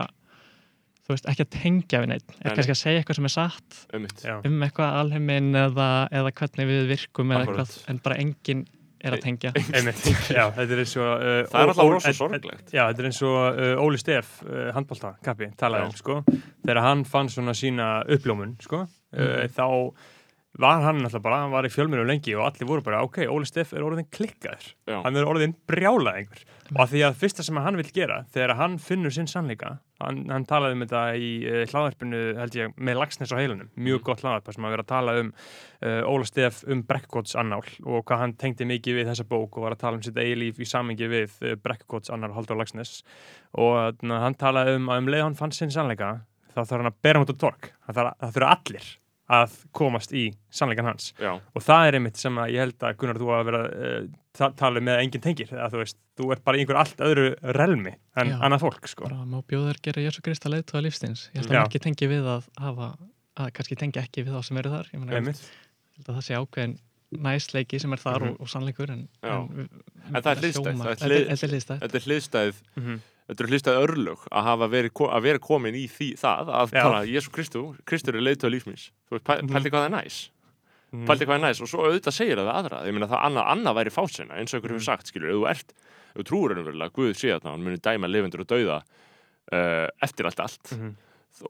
[SPEAKER 4] þú veist ekki að tengja við neitt
[SPEAKER 3] Nei,
[SPEAKER 4] er
[SPEAKER 3] nei.
[SPEAKER 4] kannski að segja eitthvað sem er satt
[SPEAKER 3] Einmitt.
[SPEAKER 4] Um eitthvað alheimin eða, eða hvernig við virkum eða
[SPEAKER 3] Akkurat.
[SPEAKER 4] eitthvað en bara enginn er að tengja
[SPEAKER 1] Einmitt, já, þetta er eins og uh,
[SPEAKER 3] Það er alltaf rosa sorglegt.
[SPEAKER 1] Já, þetta er eins og uh, Óli Steff, uh, handbólta kappi, talaði
[SPEAKER 3] Já.
[SPEAKER 1] um, sko þegar hann fann svona sína uppljómun, sko uh,
[SPEAKER 4] Mhm.
[SPEAKER 1] þá var hann alltaf bara, hann var í fjölmjörnum lengi og allir voru bara, ok, Óli Steff er orðin klikkaður.
[SPEAKER 3] Já.
[SPEAKER 1] hann er orðin brjálaðingur og að því að fyrsta sem hann vil gera þegar hann finnur sinn sannleika hann, hann talaði um þetta í uh, hlaðarpinu held ég, með lagsnes á heilunum mjög
[SPEAKER 3] Mhm.
[SPEAKER 1] gott hlaðarp sem að vera að tala um uh, Óla Steff um Brekkgots annál og hvað hann tengdi mikið við þessa bók og var að tala um sitt eigi líf í samengi við uh, Brekkgots annál Haldur Lagsnes og uh, hann talaði um að um leið hann fann sinn sannleika þá þarf hann að bera út á tork það þurfa allir að komast í sannleikan hans.
[SPEAKER 3] Já,
[SPEAKER 1] og það er einmitt sem að ég held að Gunnar þú að vera uh, ta tala með enginn tengir. Að þú veist, þú ert bara í einhver allt öðru relmi en
[SPEAKER 4] Já.
[SPEAKER 1] annað fólk sko.
[SPEAKER 4] Bara má bjóða þær gera Jésu Krista leiðtóða lífsins. Ég held að
[SPEAKER 1] Já.
[SPEAKER 4] ekki tengi við að hafa að kannski tengja ekki við þá sem eru þar. Ég meina, ég
[SPEAKER 1] einmitt,
[SPEAKER 4] held að það sé ákveðin næsleiki sem er þar
[SPEAKER 1] Mhm.
[SPEAKER 4] og, og sannleikur en, en,
[SPEAKER 3] En það er er
[SPEAKER 4] þetta er- hliðstætt
[SPEAKER 3] þetta er hliðstæð
[SPEAKER 1] mm
[SPEAKER 3] Þetta er hliðstæð örlög að hafa verið, að vera komin í því, það að bara Jésu Kristu, Kristur er leiðtöð lífsmins Þú veist,
[SPEAKER 1] Mhm.
[SPEAKER 3] pældi hvað það er næs
[SPEAKER 1] Mm.
[SPEAKER 3] pældi hvað er næst og svo auðvitað segir það aðra ég meina það annað, annað væri fásinna eins og ykkur hefur sagt skilur, ef þú ert, ef þú trúur ennverulega Guð sé að hann muni dæma lifendur og dauða uh, eftir allt allt
[SPEAKER 1] Mhm.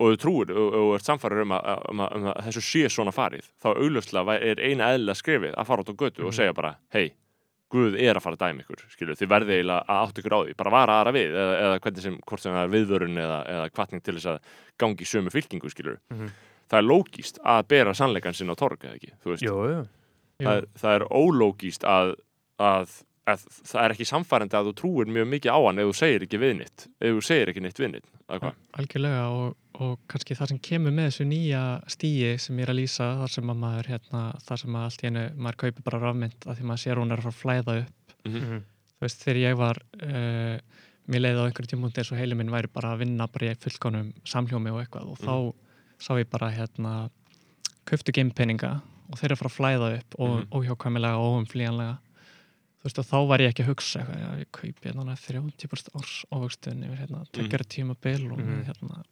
[SPEAKER 3] og þú trúur og, og ert samfæður um, að- um, að- um að þessu sé svona farið þá augljóslega er eina eðlilega skrifið að fara út á götu og
[SPEAKER 1] Mhm.
[SPEAKER 3] segja bara hei, Guð er að fara að dæma ykkur skilur, þið verðið eiginlega að átt ykkur á því bara vara aðra við, eða, eða hvernig sem hvort sem það er viðvörun eða, eða kvartning til þess að gangi í sömu fylkingu skilur
[SPEAKER 1] Mhm.
[SPEAKER 3] það er lógíst að bera sannleikan sinn á torg eða ekki, þú veist
[SPEAKER 1] Jú, jú.
[SPEAKER 3] það, það er ólógíst að, að, að það er ekki samfærandi að þú trúir mjög mikið á hann ef þú segir ekki við nýtt ef þú segir ekki nýtt við nýtt hvað?
[SPEAKER 4] Algjörlega og, og kannski það sem kemur með þessu nýja stíi sem ég er að lýsa þar sem að maður hérna, þar sem að allt í einu maður kaupir bara rafmynd að því maður sér hún er að fara að flæða upp.
[SPEAKER 1] Mhm.
[SPEAKER 4] þú veist þegar ég var uh, mér leiði á einhverju tímúndi eins og heili minn væri bara að vinna bara í fullkonum samhljómi og eitthvað og þá sá ég bara hérna köftu geimpeninga og þeir þú veist og þá var ég ekki að hugsa eitthvað, já, ég kaupi hérna 30% árs ávöxtun yfir hérna, tekjar tíma bil og
[SPEAKER 1] Mhm.
[SPEAKER 4] hérna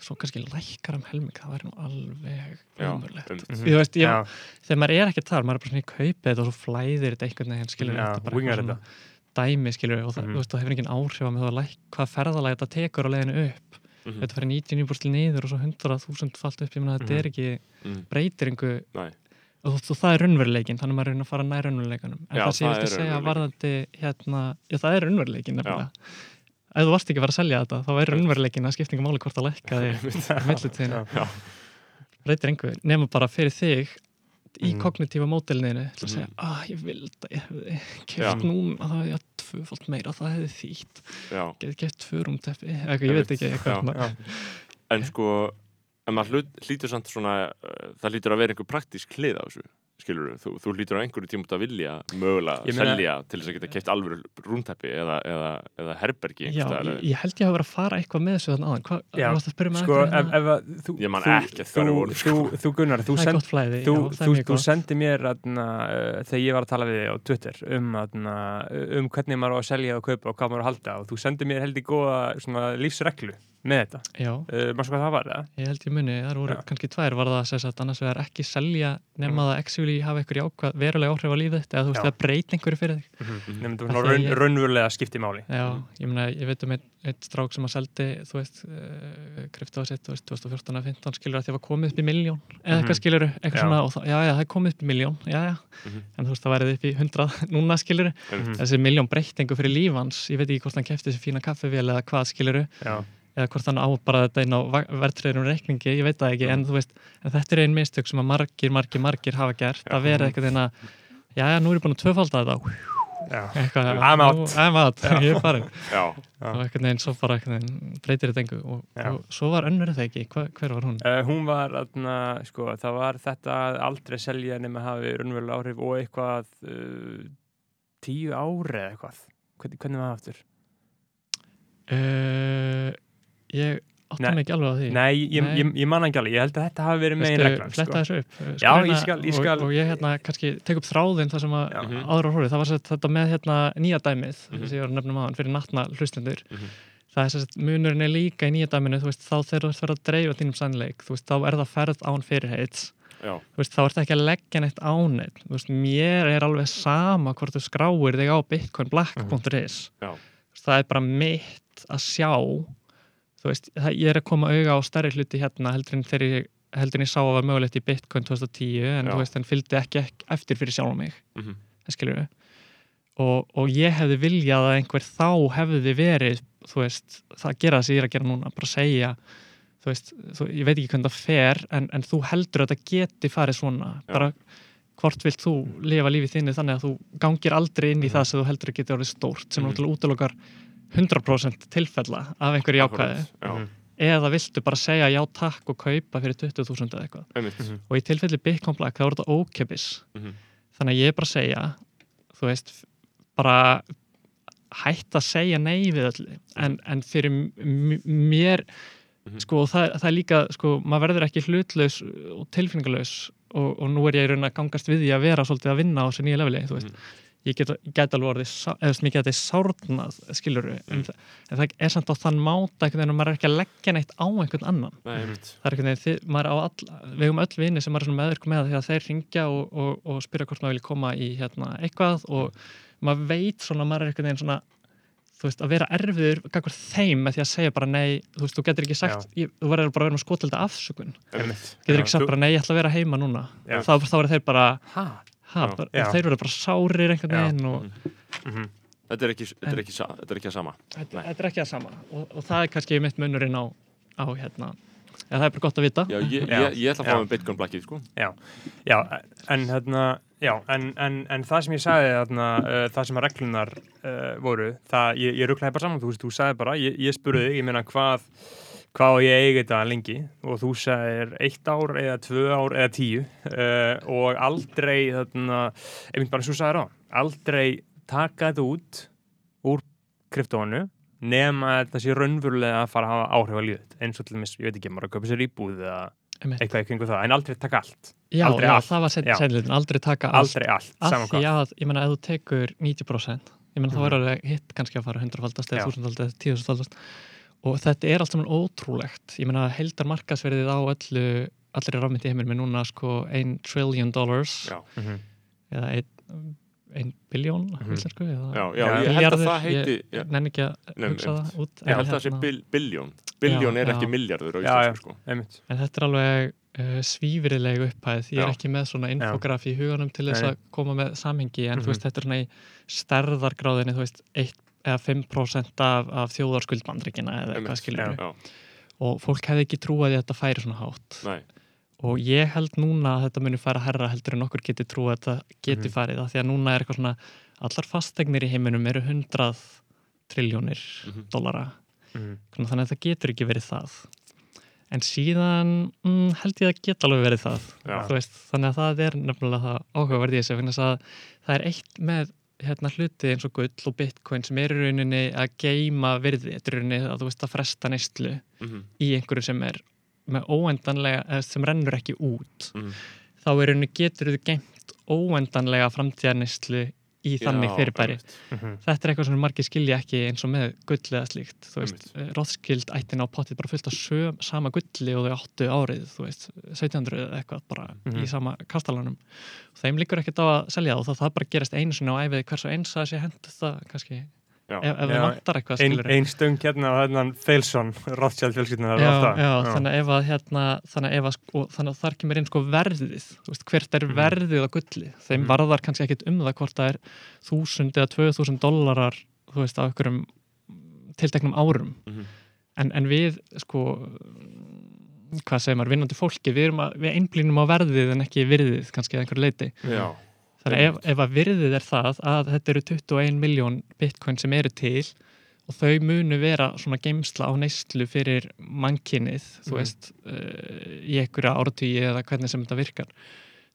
[SPEAKER 4] svo kannski lækkar um helming, það væri nú alveg umurlegt.
[SPEAKER 3] um-
[SPEAKER 1] Mhm.
[SPEAKER 4] Þú veist, ég,
[SPEAKER 1] Já,
[SPEAKER 4] þegar maður er ekki þar, maður er bara svona í kaupi þetta og svo flæðir þetta einhvern veginn, skilur
[SPEAKER 1] Já,
[SPEAKER 4] þetta bara svona dæmi, skilur og það,
[SPEAKER 1] Mhm.
[SPEAKER 4] þú veist, það hefur engin áhrif á mig þá að læk, hvað ferðalega þetta tekur á leiðinu upp
[SPEAKER 3] Mhm.
[SPEAKER 4] þetta fyrir 99% niður og svo 100.000 falt upp, ég meina þetta
[SPEAKER 1] Mhm.
[SPEAKER 4] er ekki
[SPEAKER 3] Mhm.
[SPEAKER 4] Og, og það er raunveruleikin, þannig að maður er að reyna að fara nær raunveruleikanum. En
[SPEAKER 3] Já,
[SPEAKER 4] það sem ég vilti
[SPEAKER 3] er
[SPEAKER 4] segja
[SPEAKER 3] raunveruleikinn.
[SPEAKER 4] varðandi hérna, já það er raunveruleikin nefnilega. Ef þú varst ekki að fara að selja þetta þá er raunveruleikin að ykkur máli hvort að lækka þig
[SPEAKER 3] Já.
[SPEAKER 4] breytir einhver, nema bara fyrir þig í
[SPEAKER 1] Mhm.
[SPEAKER 4] kognitífa mótelniðinu til að segja, að ég vildi að ég hefði keft núna, það hefði ég tvöfald meira það hefði þýtt, keft tvö rúmteppi, eitthvað, ég veit ekki eitthvað
[SPEAKER 3] en sko en maður hlut, hlýtur samt svona uh, það hlýtur að vera einhver praktísk hlið á þessu skilur þú, þú hlýtur á einhverju tímum að vilja mögulega
[SPEAKER 1] meina-
[SPEAKER 3] selja til þess að geta keipt alvöru rúnteppi eða, eða, eða herbergi
[SPEAKER 4] Já, ég, ég held ég hafa verið að fara eitthvað með þessu þannig aðan, hvað, varst að spyrja mig
[SPEAKER 1] Sko,
[SPEAKER 4] eftir
[SPEAKER 1] ef,
[SPEAKER 4] hérna?
[SPEAKER 1] ef að þú,
[SPEAKER 3] Ég man
[SPEAKER 1] þú,
[SPEAKER 3] hvar við vorum, sko.
[SPEAKER 1] þú, þú Gunnar, þú
[SPEAKER 4] það
[SPEAKER 1] send,
[SPEAKER 4] flæði,
[SPEAKER 1] þú,
[SPEAKER 4] já, það
[SPEAKER 1] þú,
[SPEAKER 4] mjög
[SPEAKER 1] þú
[SPEAKER 4] gott.
[SPEAKER 1] sendi mér atna, uh, þegar ég var að tala við þig á Twitter um, atna, um hvernig maður á að selja og kaupa og hvað maður á að halda og þú sendi mér heldur góða svona, lífsreglu með þetta.
[SPEAKER 4] Já,
[SPEAKER 1] uh, maður svo hvað það var það
[SPEAKER 4] ég held ég muni, það voru
[SPEAKER 1] Já.
[SPEAKER 4] kannski tvær var það sem sagt annars vegar ekki selja nema það actually hafa einhver jákvæð verulega áhrif á lífið þitt eða þú veist það breyta einhverju fyrir þig.
[SPEAKER 1] Nefnum
[SPEAKER 4] Af
[SPEAKER 1] var
[SPEAKER 4] því að
[SPEAKER 1] raun,
[SPEAKER 4] ég-
[SPEAKER 1] raunverulega skipti máli.
[SPEAKER 4] Já, ég meina, ég veit um einn ein strák sem að seldi, þú veist, uh, kryptoða sitt, þú veist, 2014 eða 15 skilur að því að var komið upp í miljón, eða
[SPEAKER 1] Mhm.
[SPEAKER 4] eitthvað skilur eitthvað
[SPEAKER 1] Já.
[SPEAKER 4] svona, og það, já, já, það er komið upp í miljón já, já,
[SPEAKER 3] Mhm.
[SPEAKER 4] en þú veist, það værið upp í 100 núna skilur,
[SPEAKER 3] Einmitt.
[SPEAKER 4] þessi miljón breytingu fyrir lífans, ég veit ekki hvort hann kefti þessi fína kaffivél eða hvað skilur
[SPEAKER 1] Já,
[SPEAKER 4] eða hvort hann á bara þetta inn á verðtröðurum reikningi, ég veit það ekki, en þú veist en þetta er einn mistök sem að margir, margir, margir hafa gert, að vera eitthvað þeirna já, já, nú er ég búin að tvöfalda þetta.
[SPEAKER 1] Já,
[SPEAKER 4] eitthvað,
[SPEAKER 1] I'm out.
[SPEAKER 4] nú- I'm out, ég er farin. Og eitthvað neginn svo bara eitthvað breytir þetta engu. Og, og svo var önnur það ekki, Hva, hver var hún?
[SPEAKER 1] Uh, hún var, atna, sko, það var þetta að aldrei selja nema hafi raunverulega áhrif og eitthvað uh, tíu ári eða eitthvað. Hvernig, hvernig var það aftur?
[SPEAKER 4] Uh, ég átta
[SPEAKER 1] Nei.
[SPEAKER 4] mig ekki alveg á því
[SPEAKER 1] Nei, ég,
[SPEAKER 4] Nei.
[SPEAKER 1] ég, ég man ekki alveg, ég held að þetta hafi verið megin reglan
[SPEAKER 4] fletta
[SPEAKER 1] sko.
[SPEAKER 4] þessu upp? Uh,
[SPEAKER 1] Já, ég skal- ég skal-
[SPEAKER 4] og, og ég hérna kannski tek upp þráðinn það sem að
[SPEAKER 1] Já.
[SPEAKER 3] Mhm.
[SPEAKER 4] áður á hróri, það var sett, þetta með hérna nýja dæmið,
[SPEAKER 3] Mhm.
[SPEAKER 4] sem ég var að nefna maðan fyrir nattna hlustendur
[SPEAKER 3] Mhm.
[SPEAKER 4] það er sett, munurinn er líka í nýja dæminu þú veist, þá þegar þú ert verið að dreifa þínum sannleik þú veist, þá er það ferð án þú veist, þá ert ekki að leggja neitt á neitt þú veist, mér er alveg sama hvort þú skráir þig á bitcoinblack.is
[SPEAKER 3] Já.
[SPEAKER 4] Þú veist, það er bara mitt að sjá þú veist, það, ég er að koma auga á stærri hluti hérna heldur en þegar ég heldur en ég sá að var mögulegt í bitcoin 2010 en
[SPEAKER 3] Já.
[SPEAKER 4] þú veist, hann fylgdi ekki, eftir fyrir sjálf mig
[SPEAKER 3] Mhm.
[SPEAKER 4] það skilur við og, og ég hefði viljað að einhver þá hefði verið þú veist, það gera það sem ég er að gera núna bara segja þú veist, þú, ég veit ekki hvernig það fer en, en þú heldur að þetta geti farið svona
[SPEAKER 3] Já.
[SPEAKER 4] bara hvort vilt þú lifa lífið þinni þannig að þú gangir aldrei inn í það sem þú heldur að geti orðið stórt sem
[SPEAKER 3] Mhm.
[SPEAKER 4] náttúrulega útlokar 100% tilfella af einhverju jákvæði
[SPEAKER 3] Já,
[SPEAKER 1] Mhm.
[SPEAKER 4] eða viltu bara segja já takk og kaupa fyrir 20.000 eða eitthvað.
[SPEAKER 3] Einmitt.
[SPEAKER 4] Og í tilfelli Bitcoin Black þá er þetta ókepis
[SPEAKER 3] Mhm.
[SPEAKER 4] þannig að ég er bara að segja þú veist, bara hætt að segja nei við öllu. En, en fyrir mér
[SPEAKER 3] Mhm.
[SPEAKER 4] sko, það, það er líka sko, maður verður ekki hlutlaus og tilfinningalaus og, og nú er ég í raun að gangast við því að vera svolítið að vinna á þessu nýja leveli þú veist,
[SPEAKER 3] Mhm.
[SPEAKER 4] Ég get, get alveg orðið eða þú veist, mér geti sárnað skilur en, þa- en það er samt á þann máta einhvern veginn að maður er ekki að leggja neitt á einhvern annan.
[SPEAKER 3] Nei,
[SPEAKER 4] það er einhvern veginn, þið, maður á all, við hefum öll vini sem maður er meðvirk með að þeir ringja og, og, og spyrja hvort maður vilja koma í hérna, eitthvað og maður veit svona, maður er einhvern veginn svona þú veist, að vera erfiður gagvar þeim með því að segja bara nei, þú veist, þú getur ekki sagt ég, þú verður bara að vera með skotilda afsökun. Getur ekki sagt bara nei, ég ætla að vera heima núna. Þá, þá verður þeir bara,
[SPEAKER 1] Ha?
[SPEAKER 4] Ha,
[SPEAKER 3] Já.
[SPEAKER 4] bara
[SPEAKER 1] Já.
[SPEAKER 4] þeir verður bara sárir einhvern
[SPEAKER 1] Já.
[SPEAKER 4] veginn og
[SPEAKER 1] Mhm.
[SPEAKER 3] Þetta er ekki, þetta er ekki, þetta er ekki að sama
[SPEAKER 4] þetta, þetta er ekki það sama og, og það er kannski mitt munurinn á, á hérna, eða það er bara gott að vita
[SPEAKER 3] Já, ég,
[SPEAKER 1] Já.
[SPEAKER 3] ég, ég ætla að fá
[SPEAKER 1] Já.
[SPEAKER 3] með Bitcoin blackið, sko
[SPEAKER 1] Já, já, en hérna Já, en, en, en það sem ég sagði þarna, uh, það sem að reglunar uh, voru, það, ég, ég rugglaði bara saman þú veist, þú sagði bara, ég, ég spurði þig, ég meina hvað hvað á ég að eiga þetta lengi og þú sagðir eitt ár eða tvö ár eða tíu uh, og aldrei þarna, einmitt bara svo sagði á aldrei taka þetta út úr kryptónu nema þetta sé raunverulega að fara að hafa áhrif að líðið eins og til dæmis, ég veit ekki, maður að köpa sér íbúð eða eitthvað í kringu það, en aldrei taka allt
[SPEAKER 4] já,
[SPEAKER 1] aldrei
[SPEAKER 4] já,
[SPEAKER 1] allt.
[SPEAKER 4] það var
[SPEAKER 1] Já.
[SPEAKER 4] sennilegin, aldrei taka allt
[SPEAKER 1] aldrei allt, saman hvað
[SPEAKER 4] að, ég meina, ef þú tekur 90% ég meina, þá
[SPEAKER 1] Mhm.
[SPEAKER 4] er alveg hitt kannski að fara 100-faldast
[SPEAKER 1] Já.
[SPEAKER 4] eða 1000-faldast eða 10.000-faldast og þetta er allt saman ótrúlegt ég meina, heldar markasverðið á öllu allir rafmyndi í heiminum er núna sko 1 trillion dollars
[SPEAKER 3] Já,
[SPEAKER 1] Mhm.
[SPEAKER 4] eða 1 biljón
[SPEAKER 1] Mhm.
[SPEAKER 4] íslensku eða
[SPEAKER 3] já, já, ég held að það heiti
[SPEAKER 4] ég, nenni ekki að hugsa það út
[SPEAKER 3] Ég held að það sé
[SPEAKER 4] hérna-
[SPEAKER 3] bil, biljón Biljón
[SPEAKER 4] Já,
[SPEAKER 3] er ekki
[SPEAKER 4] já.
[SPEAKER 1] já.
[SPEAKER 3] íslensku, sko
[SPEAKER 4] En þetta er alveg uh, svífirileg upphæð. Ég er
[SPEAKER 3] Já.
[SPEAKER 4] ekki með svona infograf í huganum til þess að koma með samhengi, en
[SPEAKER 1] Mhm.
[SPEAKER 4] þú veist, þetta er svona í stærðargráðinni, þú veist, 1 eða 5% af, af þjóðarskuldbandrykina eða eitthvað skilur
[SPEAKER 3] Já,
[SPEAKER 4] Og fólk hefði ekki trúað því að þetta færi svona hátt.
[SPEAKER 3] nei,
[SPEAKER 4] Og ég held núna að þetta muni færa herra heldur en okkur geti trúað að þetta geti
[SPEAKER 1] Mhm.
[SPEAKER 4] farið. Af því að núna er eitthvað svona, allar fastegnir í heiminum eru 100 triljónir
[SPEAKER 3] Mhm.
[SPEAKER 4] dollara.
[SPEAKER 1] Mhm.
[SPEAKER 4] Svona, þannig að það getur ekki verið það en síðan mm, held ég að geta alveg verið það veist, þannig að það er nefnilega það áhugaverði í þessu vegna þess að það er eitt með hérna, hluti eins og gull og bitcoin sem er í rauninni að geima virði, þetta er rauninni að þú veist að fresta neyslu
[SPEAKER 3] mhm,
[SPEAKER 4] í einhverju sem er með óendanlega sem rennur ekki út.
[SPEAKER 3] Mhm.
[SPEAKER 4] þá er rauninni getur þú geimt óendanlega framtíðarneyslu í þannig fyrirbæri
[SPEAKER 3] einmitt.
[SPEAKER 1] Mhm.
[SPEAKER 4] þetta er eitthvað sem margir skilja ekki eins og með gull eða slíkt veist, Rothschild ættin á pottið bara fullt af söm, sama gulli og þau áttu árið veist, 1700 eða eitthvað bara
[SPEAKER 1] Mhm.
[SPEAKER 4] í sama kastalanum þeim líkur ekkert á að selja það og það, það bara gerist einu sinni á æfið hvers og eins að sé hendur það kannski. Ef, það vantar eitthvað
[SPEAKER 1] ein,
[SPEAKER 4] skilur
[SPEAKER 1] ein stöng hérna á hennan Feilsson, Rothschild
[SPEAKER 4] já, þannig að ef að hérna, þannig að ef að sko, þannig að þar kemur inn sko verðið þú veist, hvert er
[SPEAKER 1] Mhm.
[SPEAKER 4] verðið á gulli? Þeim
[SPEAKER 1] Mhm.
[SPEAKER 4] varðar kannski ekkit um það hvort það er þúsund eða tvö þúsund dollarar þú veist, á einhverjum tilteknum árum.
[SPEAKER 3] Mhm.
[SPEAKER 4] en, en við sko hvað segir maður, vinnandi fólki við, erum að, við einblínum á verðið en ekki virðið kannski að einhverju leiti
[SPEAKER 3] Já,
[SPEAKER 4] þannig ef, ef að virðið er það að þetta eru 21 miljón bitcoin sem eru til og þau munu vera svona geimsla á neyslu fyrir mannkinnið, þú
[SPEAKER 1] Mhm.
[SPEAKER 4] veist uh, í einhverja áratvíi eða hvernig sem þetta virkar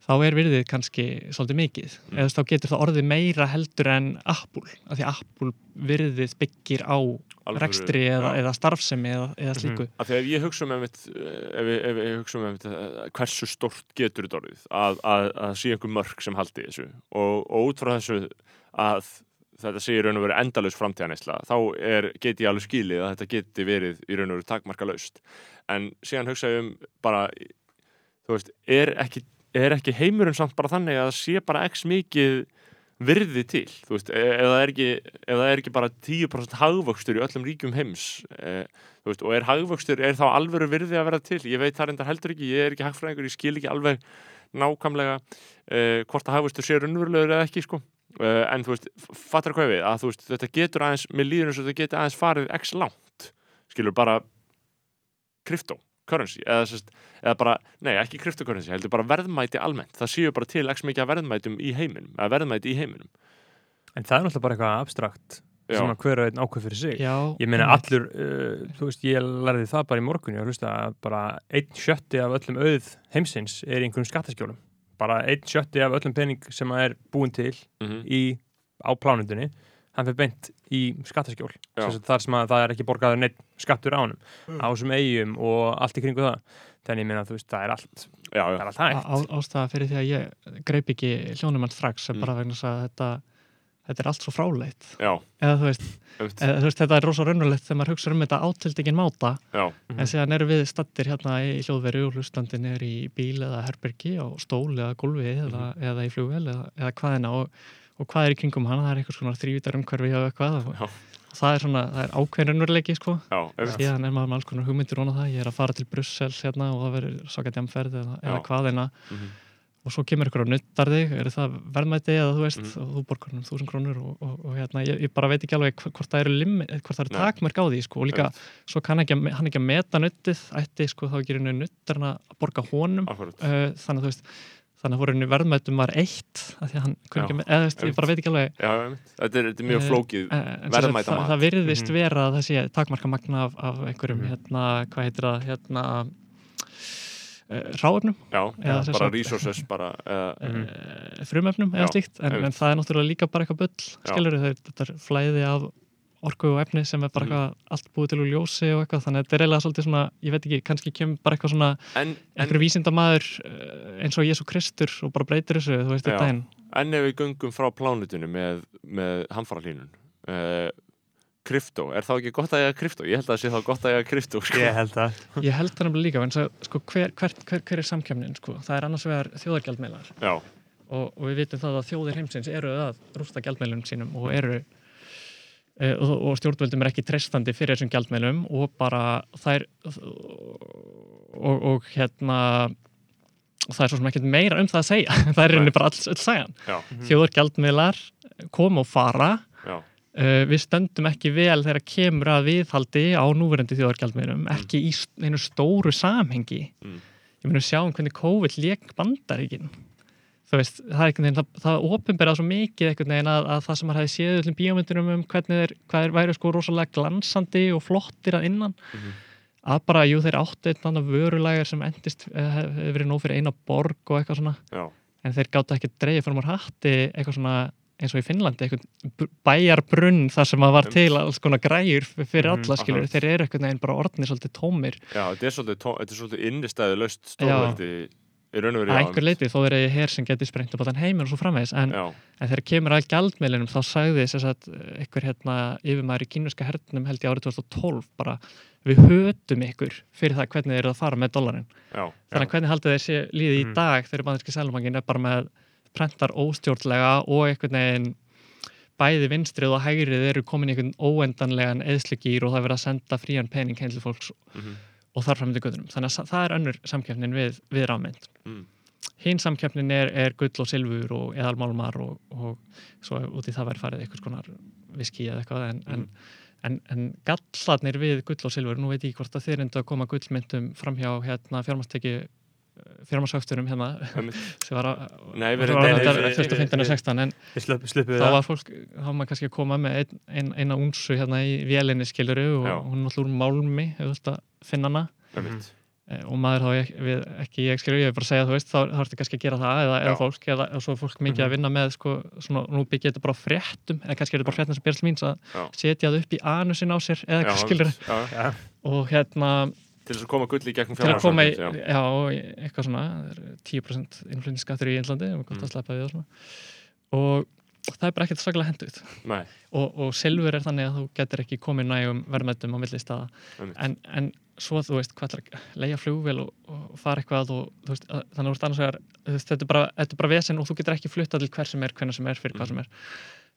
[SPEAKER 4] þá er virðið kannski svolítið mikið.
[SPEAKER 3] Mm.
[SPEAKER 4] eða þá getur það orðið meira heldur en Apple, af því Apple virðið byggir á
[SPEAKER 3] alvöru-
[SPEAKER 4] rekstri eða,
[SPEAKER 3] já.
[SPEAKER 4] eða starfsemi eða, eða slíku.
[SPEAKER 3] Af því að ef ég hugsa um einmitt, ef, ég- hugsa um einmitt, eh, hversu stort getur þetta orðið að, að, að sé einhver mörg sem haldi þessu. Og, og út frá þessu að þetta sé í raun og veru endalaus framtíðaneysla þá er, get ég alveg skilið að þetta geti verið í raun og veru takmarka laust en síðan hugsa ég um bara þú veist, er ekki, er ekki heimurinn samt bara þannig að sé bara x mikið virði til, þú veist, e- það er ekki, það er ekki bara 10% hagvöxtur í öllum ríkjum heims e, veist, og er hagvöxtur, er þá alvöru virði að vera til, ég veit það reyndar heldur ekki ég er ekki hagfræðingur, ég skil ekki alveg nákvæmlega e, hvort að hagvöxtur sé raunverulegur eða ekki, sko. E, en þú veist, fattar hvað við að þú veist, þetta getur aðeins, líður eins og þetta getur aðeins farið x langt, skilur bara krypto, currency eða, sest, eða bara, nei ekki cryptocurrency heldur bara verðmæti almennt, það séu bara til x mikið af verðmætum í heiminum, eða verðmæti í heiminum
[SPEAKER 1] En það er náttúrulega bara eitthvað abstrakt
[SPEAKER 3] Já.
[SPEAKER 1] svona hver og einn ákveð fyrir sig
[SPEAKER 4] Já,
[SPEAKER 1] Ég meina allur, uh, þú veist, ég lærði það bara í morgun, ég að hlusta að bara einn sjötti af öllum auð heimsins er í einhverjum skattaskjólum. Bara einn sjötti af öllum pening sem er búin til
[SPEAKER 3] mm -hmm.
[SPEAKER 1] í, á plánundinni, hann fyrir beint í skattaskjól.
[SPEAKER 3] Já.
[SPEAKER 1] Sem sagt, Þar sem að það er ekki borgaður neitt skattur á honum, á þessum eigum og allt í kringu það. Þannig ég meina, þú veist, það er allt,
[SPEAKER 3] já,
[SPEAKER 1] það
[SPEAKER 3] já,
[SPEAKER 1] er allt hægt.
[SPEAKER 4] Á, ástæða fyrir því að ég greip ekki hljónum hann strax
[SPEAKER 3] Mm.
[SPEAKER 4] bara vegna þess að þetta þetta er allt svo fráleitt
[SPEAKER 3] já,
[SPEAKER 4] eða þú veist, eða, þú veist þetta er rosa raunulegt þegar maður hugsa um þetta átildingin máta
[SPEAKER 3] já,
[SPEAKER 4] en síðan erum við stattir hérna í hljóðveri og hlustandin er í bíl eða herbergi á stól eða gólfi eða, eða í flugvel eða, eða hvaðina og, og hvað er í kringum hana, það er eitthvað svona þrývítar umhverfi og eitthvað það er svona, það er ákveðinurleiki sko. Síðan er maður með alls konar hugmyndir og það, ég er að fara til Brussel hérna og það verður sakatjamferð eða, eða
[SPEAKER 3] Já.
[SPEAKER 4] hvaðina
[SPEAKER 3] Mhm.
[SPEAKER 4] og svo kemur ykkur að nuttar þig, er það verðmæti eða þú veist,
[SPEAKER 3] Mhm.
[SPEAKER 4] og þú borgar um þúsund krónur og, og, og hérna, ég, ég bara veit ekki alveg hv- hvort það eru, eru takmörk á því sko, og líka, svo kann ekki, að- hann ekki að meta nuttið, ætti sko þá ekki einu nuttarna að borga honum. Uh, þannig að þú veist þannig að voru verðmætum var eitt hann
[SPEAKER 3] Já.
[SPEAKER 4] með- eða veist, ég bara veit ekki alveg
[SPEAKER 3] já, þetta er, þetta er mjög
[SPEAKER 4] Eh,
[SPEAKER 3] flókið,
[SPEAKER 4] Eh, en sem sagt,
[SPEAKER 3] Verðmæta
[SPEAKER 4] það, það virðist
[SPEAKER 1] Mhm.
[SPEAKER 4] vera að það sé takmarkamagna af, af einhverjum
[SPEAKER 1] Mhm.
[SPEAKER 4] hérna, hvað heitir það hérna uh, ráefnum,
[SPEAKER 3] já,
[SPEAKER 4] eða sem
[SPEAKER 3] bara resources, bara, eða,
[SPEAKER 1] Mhm.
[SPEAKER 4] uh, frumefnum eða
[SPEAKER 3] Já,
[SPEAKER 4] slíkt, en, en það er náttúrulega líka bara eitthvað bull,
[SPEAKER 3] Já.
[SPEAKER 4] skilur þetta er flæði af orku og efni sem er bara eitthvað allt búið til úr ljósi og eitthvað, þannig að þetta er eiginlega svolítið svona, ég veit ekki, kannski kemur bara eitthvað svona
[SPEAKER 3] en, en,
[SPEAKER 4] einhver vísindamaður uh, eins og Jésu Kristur og bara breytir þessu, þú veist, þetta einn
[SPEAKER 3] en ef við göngum frá plánutinu með, með hamfarahlínun, uh, krypto, er þá ekki gott að eiga krypto? Ég held að það sé þá gott að eiga krypto, sko.
[SPEAKER 1] Ég held að
[SPEAKER 4] Ég held það nefnilega líka, en svo, sko, hver, hver, hver, hver er samkjöfnin, sko? Það er annars vegar þjóðargjaldmiðlar.
[SPEAKER 3] Já,
[SPEAKER 4] og, og við vitum það að þjóðir heimsins eru að rústa gjaldmiðlunum sínum og eru og, og stjórnvöldum er ekki treystandi fyrir þessum gjaldmiðlum og bara þær og, og hérna og það er svo sem ekkert meira um það að segja. Það er rauninni bara alls öll sagan.
[SPEAKER 3] Já,
[SPEAKER 4] þjóðargjaldmiðlar koma og fara.
[SPEAKER 3] Já,
[SPEAKER 4] Uh, við stöndum ekki vel þegar kemur að viðhaldi á núverandi þjóðargjaldmiðlum ekki í einu stóru samhengi.
[SPEAKER 3] Mm.
[SPEAKER 4] ég meina sjáum hvernig COVID lék bandaríkin. þú veist, það er einhvern veginn það, það opinberað svo mikið einhvern veginn að, að það sem maður hefði séð öllum bíómyndunum um hvernig þeir, hvað þeir væri sko rosalega glansandi og flottir að innan.
[SPEAKER 3] Mhm.
[SPEAKER 4] að bara, jú, þeir áttu einn annan vörulægar sem endist eh, hef- hefur verið nóg fyrir eina borg og eitthvað svona.
[SPEAKER 3] Já,
[SPEAKER 4] en þeir gátt ekki dreigið fyrir mér hatti eitthvað svona eins og í Finnlandi eitthvað bæjarbrunn þar sem að var til alls konar græjur fyrir
[SPEAKER 1] Mhm,
[SPEAKER 4] alla skilur
[SPEAKER 3] akkurat.
[SPEAKER 4] þeir eru eitthvað bara orðnir svolítið tómir.
[SPEAKER 3] Já, þetta er svolítið, tó- þetta er svolítið innistæðu laust stórveldi
[SPEAKER 4] að
[SPEAKER 3] verið
[SPEAKER 4] einhver leiti þó eru hér sem geti sprengt upp á þann heiminn og svo framvegis en, en þegar kemur að gjaldmiðlinum þá sagði þess að einhver hérna yfirmaður í kínverska hernum held ég árið 2012 bara við hötum ykkur fyrir það hvernig þeir eru að fara með dollarin
[SPEAKER 3] já,
[SPEAKER 4] þannig að hvernig haldið þeir sé líði í
[SPEAKER 1] Mhm.
[SPEAKER 4] dag þegar banderski sælumangin er bara með prentar óstjórnlega og einhvern veginn bæði vinstrið og hægrið eru komin í einhvern óendanlegan eðslugýr og það er verið að senda frían pening heim til fólks.
[SPEAKER 3] Mhm,
[SPEAKER 4] og þar fram til göttunum. Þannig að það er önnur samkeppnin við, við rámynd.
[SPEAKER 3] mm,
[SPEAKER 4] Hinn samkeppnin er, er gull og silfur og eðalmálmar og, og svo út í það væri farið einhvers konar viski eða eitthvað en, en, en, en gallarnir við gull og silfur, nú veit ég hvort að þeir endur að koma gullmyndum framhjá hérna fjármasteki fjármastökturum hérna sem var að
[SPEAKER 3] nei, við-
[SPEAKER 4] 2015 og 16 en þá
[SPEAKER 1] það.
[SPEAKER 4] var fólk, þá var maður kannski að koma með ein, ein, eina únsu hérna í vélinni skiluru og
[SPEAKER 3] Já.
[SPEAKER 4] hún er náttúrulega úr málmi að finna hana.
[SPEAKER 3] Einmitt.
[SPEAKER 4] Eh, og maður þá ekki, við, ekki ég skilur ég er bara að segja þú veist, þá, þá ertu kannski að gera það eða, eða fólk, eða, eða svo fólk mikið
[SPEAKER 1] Mhm.
[SPEAKER 4] að vinna með sko, svona, nú byggja þetta bara fréttum eða kannski er þetta bara fréttum sem byrjast míns að setja það upp í anusin á sér eða skilur og hérna
[SPEAKER 3] til þess að koma gull í gegnum
[SPEAKER 4] til að koma í,
[SPEAKER 3] fjármagnsmarkaðinn,
[SPEAKER 4] já, í- eitthvað svona það er 10% innflutningsskattur í Índlandi og gott
[SPEAKER 3] Mm.
[SPEAKER 4] að sleppa við og svona. Og það er bara ekkert svakalega henduð og, og silfur er þannig að þú getur ekki komið nægum verðmættum á milli staða. En, en svo þú veist hvað ætlar að leia flugvél og, og fara eitthvað og veist, að, þannig að þú veist annars vegar þetta er bara, þetta er bara vesen og þú getur ekki flutta til hver sem er, hvenna sem er, fyrir hvað sem er.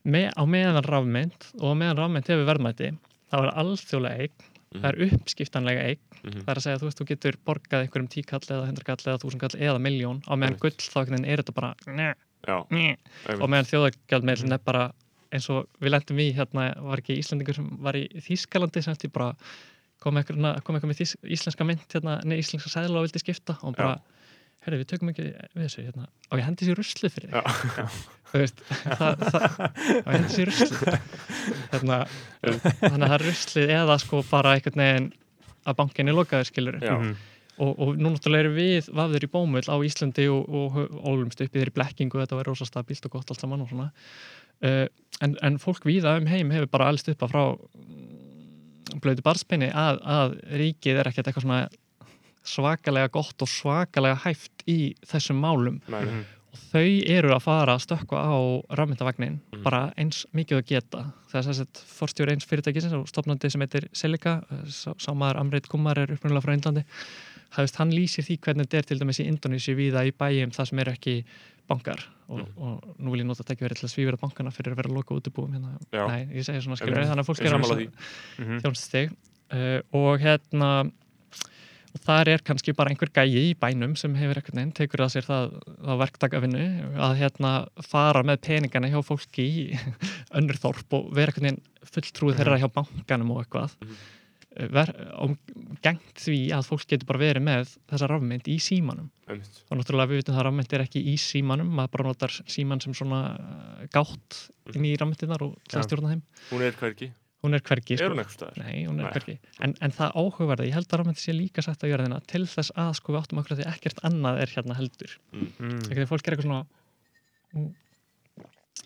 [SPEAKER 4] Me, á meðan rafmynd og á meðan rafmynd hefur verðmæti þá er alþjóðlega eign, það er uppskiptanlega eign.
[SPEAKER 3] Mhm.
[SPEAKER 4] það er að segja þú veist, þú getur borgað einhverjum tíkall eða hundrakall eða þúsundkall eða miljón á meðan gull þá er þetta bara njö,
[SPEAKER 3] Já,
[SPEAKER 4] njö. og meðan þjóðagjaldmeilin er bara eins og við lendum í hérna var ekki Íslandingur sem var í Þýskalandi sem eftir bara kom eitthvað, með íslenska mynd hérna, nei, íslenska sæðla og vildi skipta og bara, herri, við tökum ekki við þessu hérna, og ég hendi sér ruslið fyrir
[SPEAKER 3] Já.
[SPEAKER 4] þig og ég hendi sér ruslið hérna, þannig að það er ruslið eða sko bara einhvern veginn að bankinni lokaður skilur.
[SPEAKER 1] Mhm.
[SPEAKER 4] og, og nú náttúrulega erum við vafður í bómull á Íslandi og, og ólumst upp í þeirri blekkingu þetta var rosa stabílt og gott allt saman og svona uh, en, en fólk víða um heim hefur bara alls upp að frá mm, blödu barspinni að, að ríkið er ekkert eitthvað svona svakalega gott og svakalega hæft í þessum málum
[SPEAKER 3] Nei, nei.
[SPEAKER 1] Mhm.
[SPEAKER 4] og þau eru að fara að stökkva á rafmyndavagnin
[SPEAKER 3] Mhm.
[SPEAKER 4] bara eins mikið að geta það er þess að forstjóri eins fyrirtækisins og stopnandi sem heitir Celica sá, sá maður Amreit Kumar er upprunalega frá Indlandi það veist, hann lýsir því hvernig þetta er til dæmis í Indonési víða í bæjum það sem eru ekki bankar og,
[SPEAKER 3] Mhm.
[SPEAKER 4] og nú vil ég nota þetta ekki verið til að svífira bankana fyrir að vera að loka útibúum hérna.
[SPEAKER 3] Já.
[SPEAKER 4] Nei, ég segi svona skilur þannig að fólk er.
[SPEAKER 1] Mhm.
[SPEAKER 4] þjónustig uh, og hérna og þar er kannski bara einhver gæi í bænum sem hefur einhvern veginn, tekur að sér það, það verktakavinnu að hérna fara með peningana hjá fólki í önnur þorp og vera einhvern veginn fulltrúið þeirra hjá bankanum og eitthvað
[SPEAKER 3] Mhm.
[SPEAKER 4] ver, og gengt því að fólk getur bara verið með þessa rafmynd í símanum
[SPEAKER 3] Einmitt.
[SPEAKER 4] og náttúrulega við vitum það að rafmynd er ekki í símanum maður bara notar síman sem svona uh, gátt inn í rafmyndinar og það stjórna þeim
[SPEAKER 3] Hún er hvergi.
[SPEAKER 4] Hún er hvergi
[SPEAKER 3] Er hún eitthvað staðar?
[SPEAKER 4] Nei, hún er
[SPEAKER 3] Nei.
[SPEAKER 4] hvergi. En, en það áhugaverða, ég held að rafmyndi sé líka sett á jörðina til þess að sko við áttum okkur að því ekkert annað er hérna heldur.
[SPEAKER 1] Mm.
[SPEAKER 4] Þegar fólk er eitthvað svona, "Ú,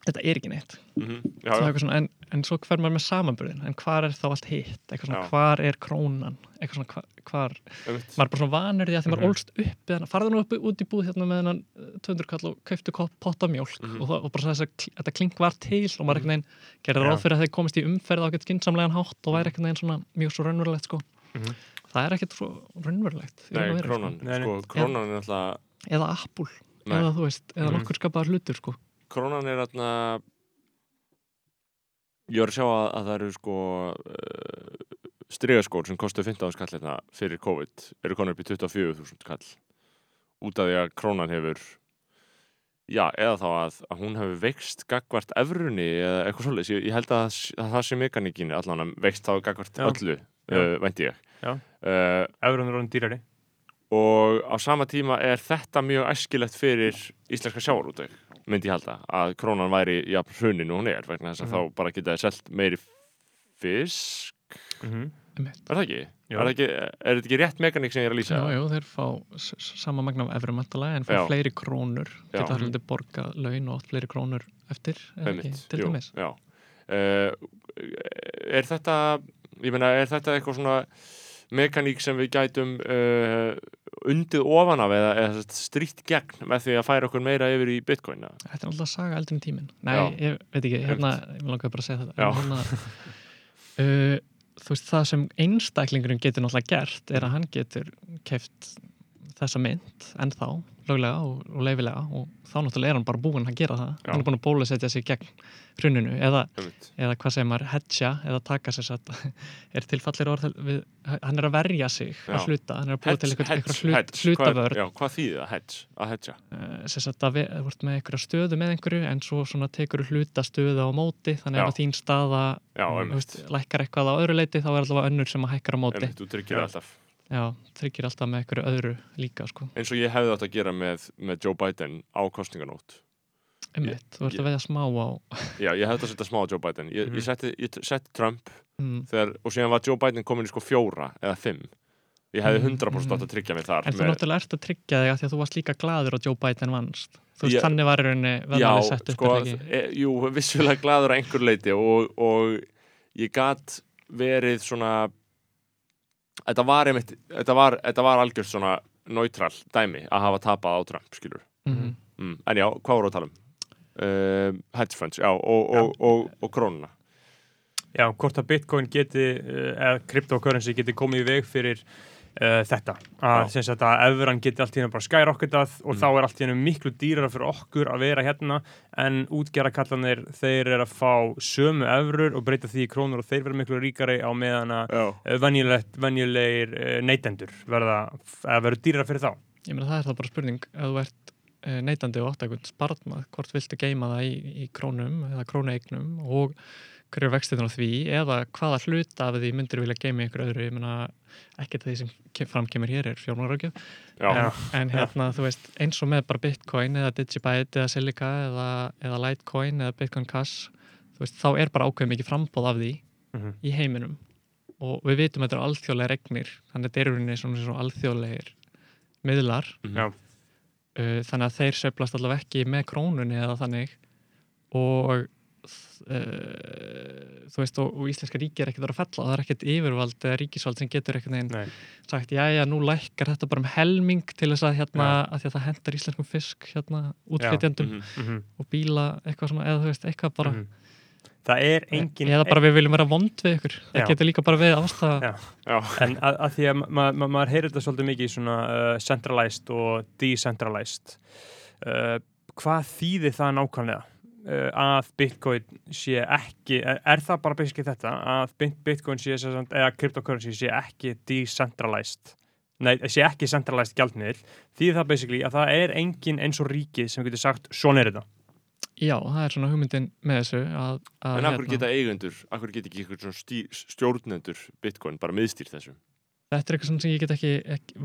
[SPEAKER 4] þetta er ekki neitt.
[SPEAKER 3] Mhm. Já,
[SPEAKER 4] Það er
[SPEAKER 3] já.
[SPEAKER 4] eitthvað Svona, en, en svo hver maður með samanburðin, en hvar er þá allt hitt? Eitthvað svona,
[SPEAKER 3] Já.
[SPEAKER 4] hvar er krónan? Eitthvað svona, hvar, maður er bara svona vanur því að því maður
[SPEAKER 1] Mhm.
[SPEAKER 4] ólst upp eða farðu nú upp út í búð hérna með hennan 200 kall og kauftu kopp potta mjólk
[SPEAKER 3] Mhm.
[SPEAKER 4] og, það, og bara þess að þetta klink var til og maður einhvern veginn gerði
[SPEAKER 1] Já.
[SPEAKER 4] ráð fyrir að þeir komist í umferð á ekkert skynnsamlegan hátt og væri einhvern veginn svona mjög svo raunverulegt sko
[SPEAKER 1] Mhm.
[SPEAKER 4] það er ekkert svo raunverulegt í raun
[SPEAKER 3] Nei, krónan. Sko, krónan er alltaf...
[SPEAKER 4] sko. eða Apple,
[SPEAKER 3] Nei.
[SPEAKER 4] eða þú veist eða
[SPEAKER 1] Mhm.
[SPEAKER 4] nokkur skapaðar hlutur sko
[SPEAKER 3] Krónan er alltaf... Ég var að sjá að, að það eru sko uh, strygaskór sem kostu 15 skall hérna fyrir COVID. Eru konur upp í 24.000 skall út af því að krónan hefur já, eða þá að, að hún hefur veikst gagvart efrunni eða eitthvað svolítið, ég, ég held að, að það sé mekaníkinni allan að veikst þá gagvart
[SPEAKER 1] Já.
[SPEAKER 3] öllu, uh, vænti ég. Uh,
[SPEAKER 1] Efrun er orðin dýrari.
[SPEAKER 3] og á sama tíma er þetta mjög æskilegt fyrir íslenska sjávarútveig myndi ég halda, að krónan væri já, hruninu hún er, vegna þess að
[SPEAKER 1] Mhm.
[SPEAKER 3] þá bara geta þið selt meiri fisk
[SPEAKER 1] Mm
[SPEAKER 4] Einmitt.
[SPEAKER 3] er það ekki? Er, það ekki, er þetta ekki rétt mekaník sem ég er að lýsa?
[SPEAKER 4] Jú, jú, þeir fá sama magna af efrum mentalega en fá
[SPEAKER 3] Já.
[SPEAKER 4] fleiri krónur
[SPEAKER 3] Já.
[SPEAKER 4] geta það hluti borga laun og átt fleiri krónur eftir, eða ekki,
[SPEAKER 3] Einmitt,
[SPEAKER 4] til
[SPEAKER 3] jú,
[SPEAKER 4] dæmis
[SPEAKER 3] já. Uh, er þetta ég meina, er þetta eitthvað svona mekaník sem við gætum uh, undið ofan af eða, eða stríkt gegn með því að færa okkur meira yfir í bitcoin eða?
[SPEAKER 4] Þetta er alltaf saga eldri en tíminn Nei,
[SPEAKER 3] Já.
[SPEAKER 4] ég veit ekki, hérna, ég langaði bara að segja þetta hérna, uh, Þú veist, það sem einstaklingurinn getur náttúrulega gert er að hann getur keft þessa mynd ennþá, löglega og, og leifilega og þá náttúrulega er hann bara búinn að gera það
[SPEAKER 3] Já.
[SPEAKER 4] hann er búinn að bólusetja sig gegn hruninu eða, eða hvað segir maður, hedja eða taka sér satt er tilfallir orð við, hann er að verja sig
[SPEAKER 3] Já.
[SPEAKER 4] að hluta, hann er að búa til
[SPEAKER 3] Hedge,
[SPEAKER 4] eitthvað,
[SPEAKER 3] hedge,
[SPEAKER 4] eitthvað hlut,
[SPEAKER 3] hedge. Hvað, hvað þýðir það? Hedge, að hedja
[SPEAKER 4] sem sagt að við, ert með einhverja stöðu með einhverju en svo svona tekur hluta stöðu á móti þannig
[SPEAKER 3] Já.
[SPEAKER 4] að þín staða
[SPEAKER 3] Já, einmitt.
[SPEAKER 4] veist, lækkar eitthvað á öðru leiti þá er allavega önnur sem að hækkar á móti
[SPEAKER 3] Einmitt, þú tryggir alltaf
[SPEAKER 4] já, tryggir alltaf með einhverju öðru líka sko,
[SPEAKER 3] eins og ég hefði átt að gera með, með Joe Biden á kostninganót
[SPEAKER 4] einmitt, þú ert
[SPEAKER 3] ég-
[SPEAKER 4] að veðja smá á
[SPEAKER 3] Já, ég hefði að setja smá á Joe Biden Ég, ég, setti, ég setti Trump
[SPEAKER 4] mm,
[SPEAKER 3] þegar, og síðan var Joe Biden komin í sko fjóra eða fimm Ég hefði
[SPEAKER 4] Mhm,
[SPEAKER 3] 100% átt
[SPEAKER 4] mhm.
[SPEAKER 3] að tryggja mig þar
[SPEAKER 4] en þú náttúrulega ert að tryggja þig að því að þú varst líka gladur og Joe Biden vannst þú veist,
[SPEAKER 3] Já.
[SPEAKER 4] þannig var í rauninni
[SPEAKER 3] Já,
[SPEAKER 4] sett
[SPEAKER 3] sko, e, jú, vissulega gladur að einhver leiti og, og ég gat verið svona þetta var einmitt þetta var, þetta var algjört svona neutral dæmi að hafa tapað á Trump, skilur
[SPEAKER 4] Mhm.
[SPEAKER 3] mm. En já, hvað voru að tala um? Uh, hedge funds, já, og, og, og, og krónuna
[SPEAKER 1] Já, hvort að Bitcoin geti, eh, eða cryptocurrency geti komið í veg fyrir uh, þetta. Að, sem sagt að evran geti allt í hennu bara skyrocketað og
[SPEAKER 3] Mm.
[SPEAKER 1] þá er allt í hennu miklu dýrara fyrir okkur að vera hérna en útgerrakallanir, þeir eru að fá sömu evrur og breyta því í krónur og þeir verða miklu ríkari á meðan að venjulegt, venjulegir neytendur verða, eða verður dýrara fyrir þá.
[SPEAKER 4] Ég meina það er það bara spurning ef þú ert neytandi og átt eitthvað spartmað, hvort viltu geima það í, í krónum eða krónueignum og hverju er vextin á því eða hvaða hluta af því myndir vilja geima ykkur öðru, ég meina ekkert því sem ke- fram kemur hér er fjármálarögjöf
[SPEAKER 3] já,
[SPEAKER 1] Já.
[SPEAKER 4] en hérna þú veist eins og með bara Bitcoin eða Digibyte eða Silica eða, eða Litecoin eða Bitcoin Cash þú veist þá er bara ákveð mikið frambóð af því
[SPEAKER 1] Mhm.
[SPEAKER 4] í heiminum og við vitum að þetta eru alþjóðlega regnir þannig að þetta eru alþjóðlegir miðlar
[SPEAKER 3] Mhm.
[SPEAKER 1] Já.
[SPEAKER 4] Uh, þannig að þeir söflast allavega ekki með krónunni eða þannig og uh, þú veist, og, og íslenska ríki er ekkert að vera að fella, það er ekkert yfirvald eða ríkisvald sem getur ekkert
[SPEAKER 1] Nei.
[SPEAKER 4] sagt, já, já, nú lækkar þetta bara um helming til þess að hérna,
[SPEAKER 1] Já.
[SPEAKER 4] að því að það hendar íslenskum fisk hérna, útflytjandum
[SPEAKER 3] Mhm.
[SPEAKER 1] Mhm.
[SPEAKER 4] og bíla, eitthvað svona, eða þú veist, eitthvað bara
[SPEAKER 1] Mhm. Það er engin
[SPEAKER 4] eða bara við viljum vera vond við ykkur. Það getur líka bara við ástæða
[SPEAKER 1] En að, að því að ma ma maður heyrir þetta svolítið mikið í svona uh, centralized og decentralized uh, hvað þýðir það nákvæmlega? Uh, að Bitcoin sé ekki er, er það bara basically þetta? Að Bit- Bitcoin sé eða cryptocurrency sé ekki decentralized? Nei, sé ekki centralized gjaldmiðl því það basically að það er engin eins og ríki sem getur sagt svona er þetta
[SPEAKER 4] já, það er svona hugmyndin með þessu að, að
[SPEAKER 3] en akkur geta eigendur, akkur geta ekki ykkur svona stjórnendur Bitcoin bara miðstýrt þessu?
[SPEAKER 4] þetta er eitthvað sem ég get ekki,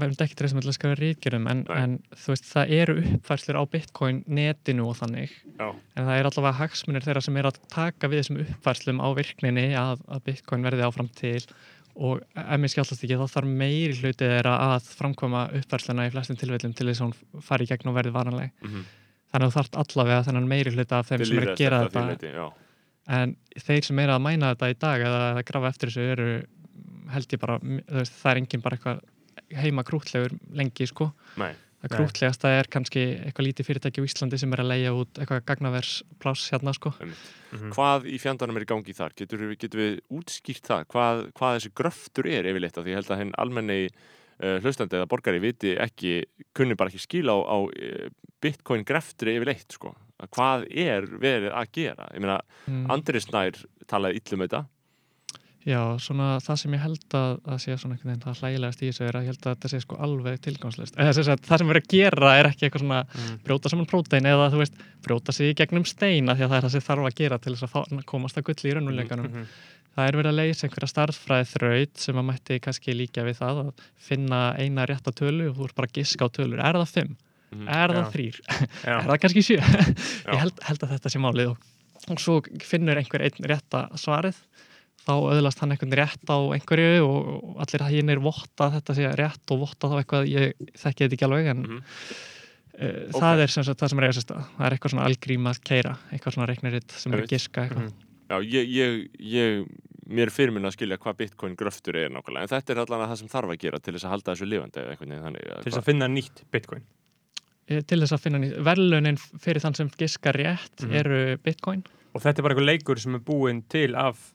[SPEAKER 4] verður ekki treyst með að skafa ríkjurum en, en þú veist, það eru uppfærslur á Bitcoin netinu og þannig.
[SPEAKER 3] Já,
[SPEAKER 4] en það er allavega hagsmunir þeirra sem er að taka við þessum uppfærslum á virkninni að, að Bitcoin verði áfram til. Og ef mér skjálfast ekki þá þarf meiri hluti þeirra að framkoma uppfærsluna í flestum tilfellum til þess að hún fari í gegn og verði varanleg.
[SPEAKER 3] Mm
[SPEAKER 4] þannig að þú þarft allavega þennan meiri hluta af þeim sem er að gera þetta
[SPEAKER 3] leiti,
[SPEAKER 4] en þeir sem er að mæna þetta í dag eða að grafa eftir þessu eru held ég bara, þú veist, það er engin bara eitthvað heima krútlegur lengi sko
[SPEAKER 3] Nei,
[SPEAKER 4] það
[SPEAKER 1] Nei.
[SPEAKER 4] krútlegasta er kannski eitthvað lítið fyrirtæki á Íslandi sem er að leia út eitthvað gagnaverspláss hérna sko
[SPEAKER 1] Mhm.
[SPEAKER 3] hvað í fjandarnum er í gangi þar? Getur, við- getur við útskýrt það? Hvað, hvað þessi gröftur er yfirleitt? Af Því ég held að henn almenni hlustandi eða borgari viti ekki, kunni bara ekki skila á, á uh, Bitcoin greftri yfirleitt, sko. Að Hvað er verið að gera? Ég meina,
[SPEAKER 4] mm.
[SPEAKER 3] Andri Snær talaði illum þetta.
[SPEAKER 4] Já, svona það sem ég held að, að sé svona einhvern veginn það hlægilegast í þessu er að ég held að þetta sé sko alveg tilgangslist það sem er að gera er ekki eitthvað svona
[SPEAKER 1] Mhm.
[SPEAKER 4] brjóta saman prótein eða þú veist brjóta sig í gegnum steina því að það er það sem þarf að gera til þess að komast að gulli í raunveruleikanum
[SPEAKER 1] Mhm.
[SPEAKER 4] það er verið að leysa einhverja starffræði þraut sem að mætti kannski líka við það að finna eina rétta tölu og þú ert bara að giska á tölur, er það fimm?
[SPEAKER 3] Mhm.
[SPEAKER 4] Er það þrýr? Er það kannski sjö? ég held, held að þetta sé málið og, og svo finnur einhver einn rétta svarið þá öðlast hann einhvern rétt á einhverju og, allir hinn er votta að þetta sé rétt og votta þá eitthvað ég þekki þetta ekki alveg en
[SPEAKER 3] Mhm.
[SPEAKER 4] uh,
[SPEAKER 3] Ok.
[SPEAKER 4] það er sem sagt það sem er eigast það er eitthvað svona algrím að keira eitthvað svona reiknaritt sem er giska eitthvað
[SPEAKER 1] Mhm.
[SPEAKER 3] Já, ég, ég, ég, mér fyrir minna að skilja hvað Bitcoin gröftur er nákvæmlega, en þetta er allan það sem þarf að gera til þess að halda þessu lifandi eða einhvern veginn þannig. eða
[SPEAKER 1] til þess að finna nýtt Bitcoin
[SPEAKER 4] Eh, til þess að finna nýtt verðlunin fyrir þann sem giska rétt
[SPEAKER 1] Mhm.
[SPEAKER 4] eru bitcoin
[SPEAKER 1] og þetta er bara einhver leikur sem er búinn til af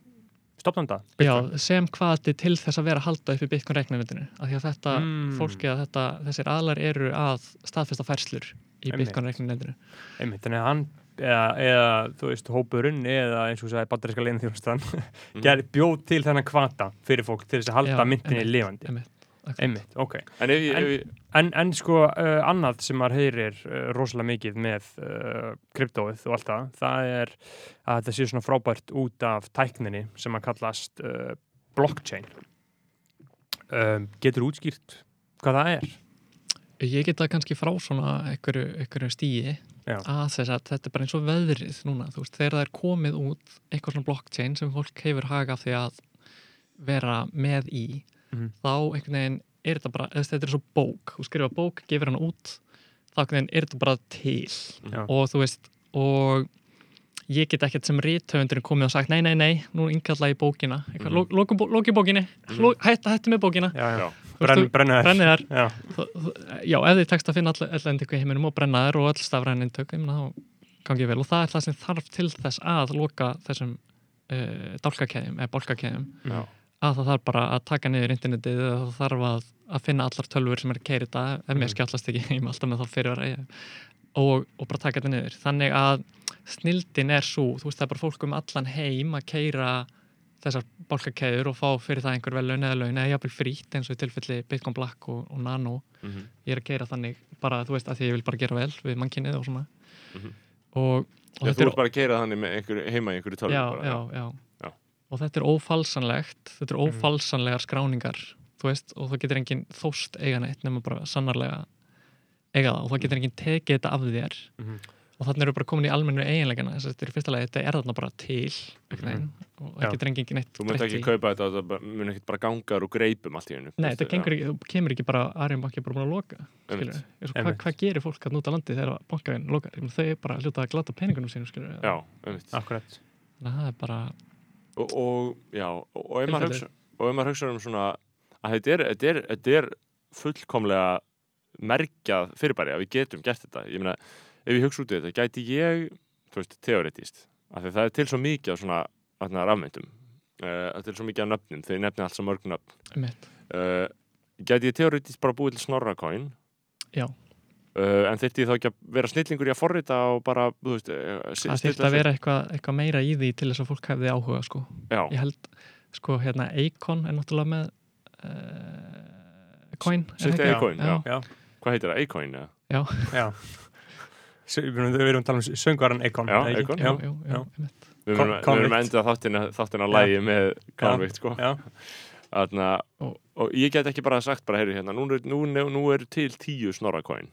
[SPEAKER 1] stopnanda
[SPEAKER 4] Já, sem hvati til þess að vera að halda upp í bitcoin reiknavitinu af því að þetta
[SPEAKER 1] Mm.
[SPEAKER 4] fólki að þetta, þessir aðlar eru að staðfesta færslur í bitcoin reiknavitinu
[SPEAKER 1] einmitt, þannig að hann eða, eða þú veist, hópurinn eða eins og þú sagði, bandaríska leina þjónustan mm. bjóð til þennan kvata fyrir fólk til þess að halda myndinni lifandi
[SPEAKER 4] einmitt.
[SPEAKER 1] Einmitt, ok
[SPEAKER 3] En ég,
[SPEAKER 1] En-
[SPEAKER 3] ég
[SPEAKER 1] en, en sko, uh, annað sem maður heyrir uh, rosalega mikið með uh, kryptóið og allt það, það er að þetta sé svona frábært út af tækninni sem að kallast uh, blockchain um, getur útskýrt hvað það er?
[SPEAKER 4] Ég get það kannski frá svona einhverju, stíi
[SPEAKER 1] Já.
[SPEAKER 4] að þess að þetta er bara eins og veðrið núna, þú veist, þegar það er komið út eitthvað svona blockchain sem fólk hefur haga af því að vera með í,
[SPEAKER 1] Mhm.
[SPEAKER 4] þá einhvern veginn er þetta bara, eða þetta er svo bók. Þú skrifa bók, gefur hana út þá einhvern veginn er þetta bara til.
[SPEAKER 1] Já.
[SPEAKER 4] og þú veist, og ég get ekkert sem rithöfundurinn komið og sagt nei, nei, nei, nú innkalla ég bókina. Eitthvað, mm. loki bó, bókinni. Mm. hætti hætti með bókina.
[SPEAKER 1] Brenna þær. Já,
[SPEAKER 4] já, ef þið tekst að finna all, all endingu í heiminum og brenna þær og öll stafræn eintök ég meina, þá gangi vel. Og það er það sem þarf til þess að loka þessum uh, dálkakeðjum eða bólkakeðjum
[SPEAKER 1] já,
[SPEAKER 4] að það þarf bara að taka niður internetið eða það þarf að, að finna allar tölfur sem er að keira þetta ef mér
[SPEAKER 1] Mhm.
[SPEAKER 4] skjallast ekki ég er alltaf með þá fyrir að og, og bara taka þetta niður þannig að snildin er svo þú veist það er bara fólk um allan heim að keira þessar bálkakeður og fá fyrir það einhver vel laun eða laun eða jafnvel frýtt eins og í tilfelli Bitcoin Black og, og Nano
[SPEAKER 3] Mhm.
[SPEAKER 4] ég er að keira þannig bara, þú veist, að því ég vil bara gera vel við mannkynnið og svona
[SPEAKER 3] Mhm.
[SPEAKER 4] og, og
[SPEAKER 3] Já,
[SPEAKER 4] þetta
[SPEAKER 3] þú
[SPEAKER 4] er
[SPEAKER 3] bara að keira þannig heima í einhverju tölvu
[SPEAKER 4] já, já, já. Og þetta er ófalsanlegt þetta er
[SPEAKER 1] Mhm.
[SPEAKER 4] ófalsanlegar skráningar þú veist, og það getur enginn þóst eiga neitt nema bara sannarlega eiga það. Og það getur enginn tekið þetta af þér.
[SPEAKER 1] Mhm.
[SPEAKER 4] og þannig eru bara komin í almennu eiginleikana þess að þetta er í fyrsta lagi, þetta er þarna bara til einhvern veginn, og það getur enginn neitt
[SPEAKER 3] Þú munt
[SPEAKER 4] breytt
[SPEAKER 3] ekki kaupa þetta, það mun ekki bara gangar og greipum allt í hennu
[SPEAKER 4] Nei, þetta gengur ekki, þú kemur ekki bara Arjón Banki er bara búin að loka hvað, hvað gerir fólk að núta landi þegar bankaðin lokar? Ég meina, þau er bara að hluta að glata peningunum sínum skilur,
[SPEAKER 3] Já,
[SPEAKER 4] það er bara
[SPEAKER 3] og, og já, og, ef maður hugsa og ef maður hugsa um svona að þetta er, þetta er, þetta er fullkomlega merkjað fyrirbæri að við getum gert þetta. Ég meina, ef ég hugsa út í þetta, gæti ég þú veist, teoretist af því það er til svo mikið af svona, svona rafmyndum uh, til svo mikið af nöfnum þegar ég nefni allt svo mörg nöfn. Uh, gæti ég teoretist bara búið til snorrakóin
[SPEAKER 4] já,
[SPEAKER 3] uh, en þyrfti ég þá ekki að vera snillingur í að forrita og bara, þú veist uh,
[SPEAKER 4] það þurfti að vera eitthvað, eitthvað meira í því til þess að fólk hefði áhuga sko.
[SPEAKER 3] já,
[SPEAKER 4] ég held, sko, hérna Eikon er náttúrulega með uh, coin er það ekki?
[SPEAKER 3] Acoin, já.
[SPEAKER 1] Já,
[SPEAKER 3] hvað heitir það, Acoin eða?
[SPEAKER 1] já. S- Við erum við erum að tala um söngvaran Eikon.
[SPEAKER 3] Já? Eikon.
[SPEAKER 4] já,
[SPEAKER 1] Já,
[SPEAKER 4] já, já,
[SPEAKER 1] já.
[SPEAKER 3] Við erum, við erum að
[SPEAKER 1] Convict.
[SPEAKER 3] enda þáttina, þáttina lægi með Convict, sko.
[SPEAKER 1] já,
[SPEAKER 3] Þarna, og, og ég get ekki bara sagt bara, heyri, hérna, nú, nú, nú, nú eru til tíu snorrakóin.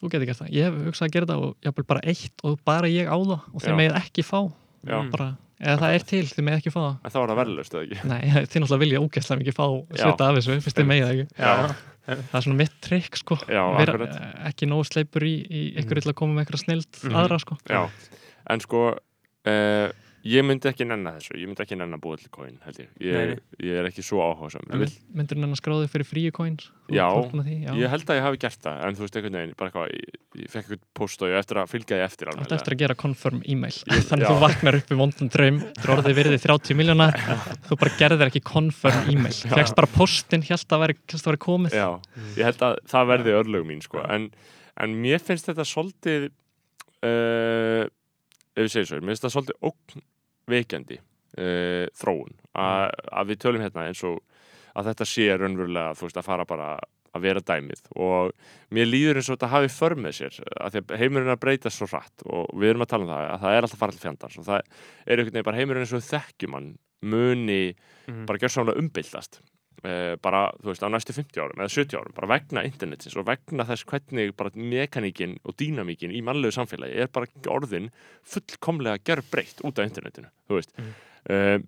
[SPEAKER 4] Þú getur gert það, ég hef hugsað að gera það og jafnvel bara eitt og bara ég á það og þeir megið ekki fá.
[SPEAKER 1] Mm.
[SPEAKER 4] bara, eða það er til, þeir megið ekki fá það.
[SPEAKER 3] En það var það verðlust, eða ekki?
[SPEAKER 4] Nei, þið náttúrulega vilja ógeðslega mikið fá svita af þessu, fyrst megið það ekki.
[SPEAKER 1] Já,
[SPEAKER 4] það er svona mitt trikk sko.
[SPEAKER 3] Já,
[SPEAKER 4] Vera, eh, ekki nógu sleipur í, í ykkur illa að koma með eitthvað snild
[SPEAKER 1] Mhm.
[SPEAKER 4] aðra sko.
[SPEAKER 3] Já, en sko, uh, ég myndi ekki nenna þessu, ég myndi ekki nenna að búa til kóin, held ég. Ég, ég er ekki svo áhugasam. Ég, vil,
[SPEAKER 4] myndur hennar skráði fyrir fríu coins Þú-
[SPEAKER 3] Já,
[SPEAKER 4] þú já.
[SPEAKER 3] ég held að ég hafi gert það, en þú veist einhvern veginn, bara eitthvað, ég, ég fekk eitthvað post og ég eftir að fylgja því eftir
[SPEAKER 4] Þú
[SPEAKER 3] alveg.
[SPEAKER 4] eftir að gera confirm e-mail þannig að þú vaknar upp í vondum draum þú orðið virðið 30 miljóna þú bara gerðir ekki confirm e-mail fegst bara postin, held að veri, held að veri komið
[SPEAKER 3] Já, ég held að það verði örlög mín sko. en, en ef ég segi svo, mér finnst þetta svolítið ógnveikjandi uh, þróun. Að, að við tölum hérna eins og að þetta sé raunverulega þú veist að fara bara að vera dæmið. Og mér líður eins og þetta hafi för með sér að því að heimurinn er að breyta svo hratt. Og við erum að tala um það að það er alltaf að fara til fjandans. Og það er einhvern veginn bara heimurinn eins og við þekkjum hann muni
[SPEAKER 1] Mhm.
[SPEAKER 3] bara gjörsamlega umbyltast eh, bara, þú veist, á næstu 50 árum eða 70 árum, bara vegna internetins og vegna þess hvernig bara mekaníkin og dýnamíkin í mannlegu samfélagi er bara orðin fullkomlega gerbreytt út af internetinu, þú veist
[SPEAKER 1] Mhm.
[SPEAKER 3] eh,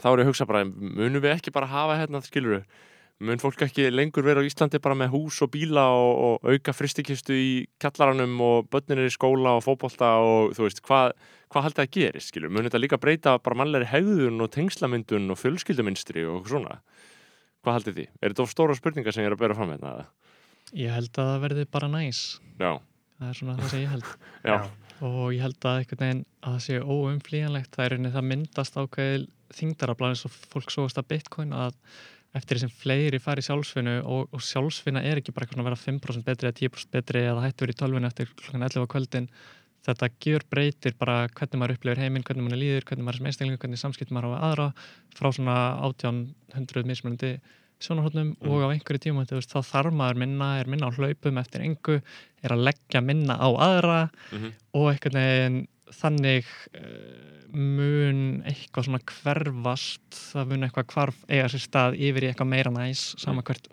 [SPEAKER 3] þá er ég að hugsa bara munum við ekki bara hafa hérna, skilur mun fólk ekki lengur vera á Íslandi bara með hús og bíla og, og auka fristikistu í kallaranum og börnir í skóla og fótbolta og þú veist, hvað hvað haldið að gerist, skilur, mun þetta líka breyta bara mannlegri hegðun og tengslamyndun og fjölskylduminstri og svona hvað haldið því? Er þetta of stóra spurningar sem ég er að bera fram hérna? eða?
[SPEAKER 4] ég held að það verði bara næs
[SPEAKER 3] Já,
[SPEAKER 4] það er svona það sem ég held
[SPEAKER 3] já,
[SPEAKER 4] og ég held að einhvern veginn að það sé óumflýjanlegt það er einnig það myndast ákveðil þingdaraflan eins og fólk sóast að bitcoin að eftir því sem fleiri fari í sjálfsvinnu og, og sjálfsvinna er ekki bara eitthvað svona að vera 5% betri eða 10% betri eða hættu verið í tölvinu eftir klokkan 11 á kvöldin þetta gjör breytir bara hvernig maður upplifir heiminn, hvernig maður líður, hvernig maður er sem einstaklingur, hvernig samskipt maður á aðra frá svona 1800 mismunandi sjónarhóttnum
[SPEAKER 3] Mhm.
[SPEAKER 4] og á einhverju tíma þá þarf maður minna, er minna á hlaupum eftir engu, er að leggja minna á aðra
[SPEAKER 3] mhm,
[SPEAKER 4] og einhvern veginn þannig uh, mun eitthvað svona hverfast. Það mun eitthvað hvarf eiga sér stað yfir í eitthvað meira næs sama
[SPEAKER 3] Mm.
[SPEAKER 4] hvert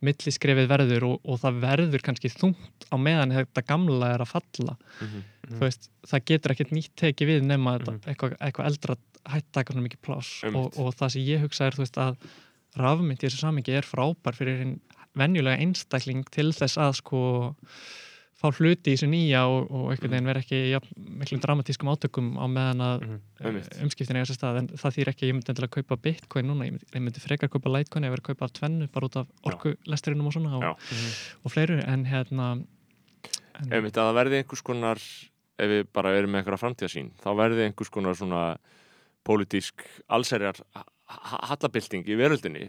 [SPEAKER 4] milliskrefið verður og, og það verður kannski þungt á meðan þetta gamla er að falla.
[SPEAKER 3] Mhm,
[SPEAKER 4] þú veist, það getur ekkert nýtt tekið við nema þetta,
[SPEAKER 1] Mhm.
[SPEAKER 4] eitthvað, eitthvað eldra hætt taka svona mikið pláss. Og, og það sem ég hugsa er veist að rafmynd í þessu samingi er frábær fyrir hinn venjulega einstakling til þess að sko fá hluti í þessu nýja og, og einhvern veginn vera ekki jafn, miklum dramatískum átökum á meðan að.
[SPEAKER 3] Einmitt.
[SPEAKER 4] uh, umskiptin eiga sér stað en það þýr ekki að ég myndi endilega kaupa bitcoin núna, ég myndi, ég myndi frekar kaupa litecoin eða vera að kaupa af tvennu bara út af orkulesturinnum og svona og,
[SPEAKER 3] Já.
[SPEAKER 4] og fleiru en hérna en,
[SPEAKER 3] Ef þetta verði einhvers konar ef við bara erum með einhverja framtíðasín þá verði einhvers konar svona pólitísk allserjar hallabilding í veröldinni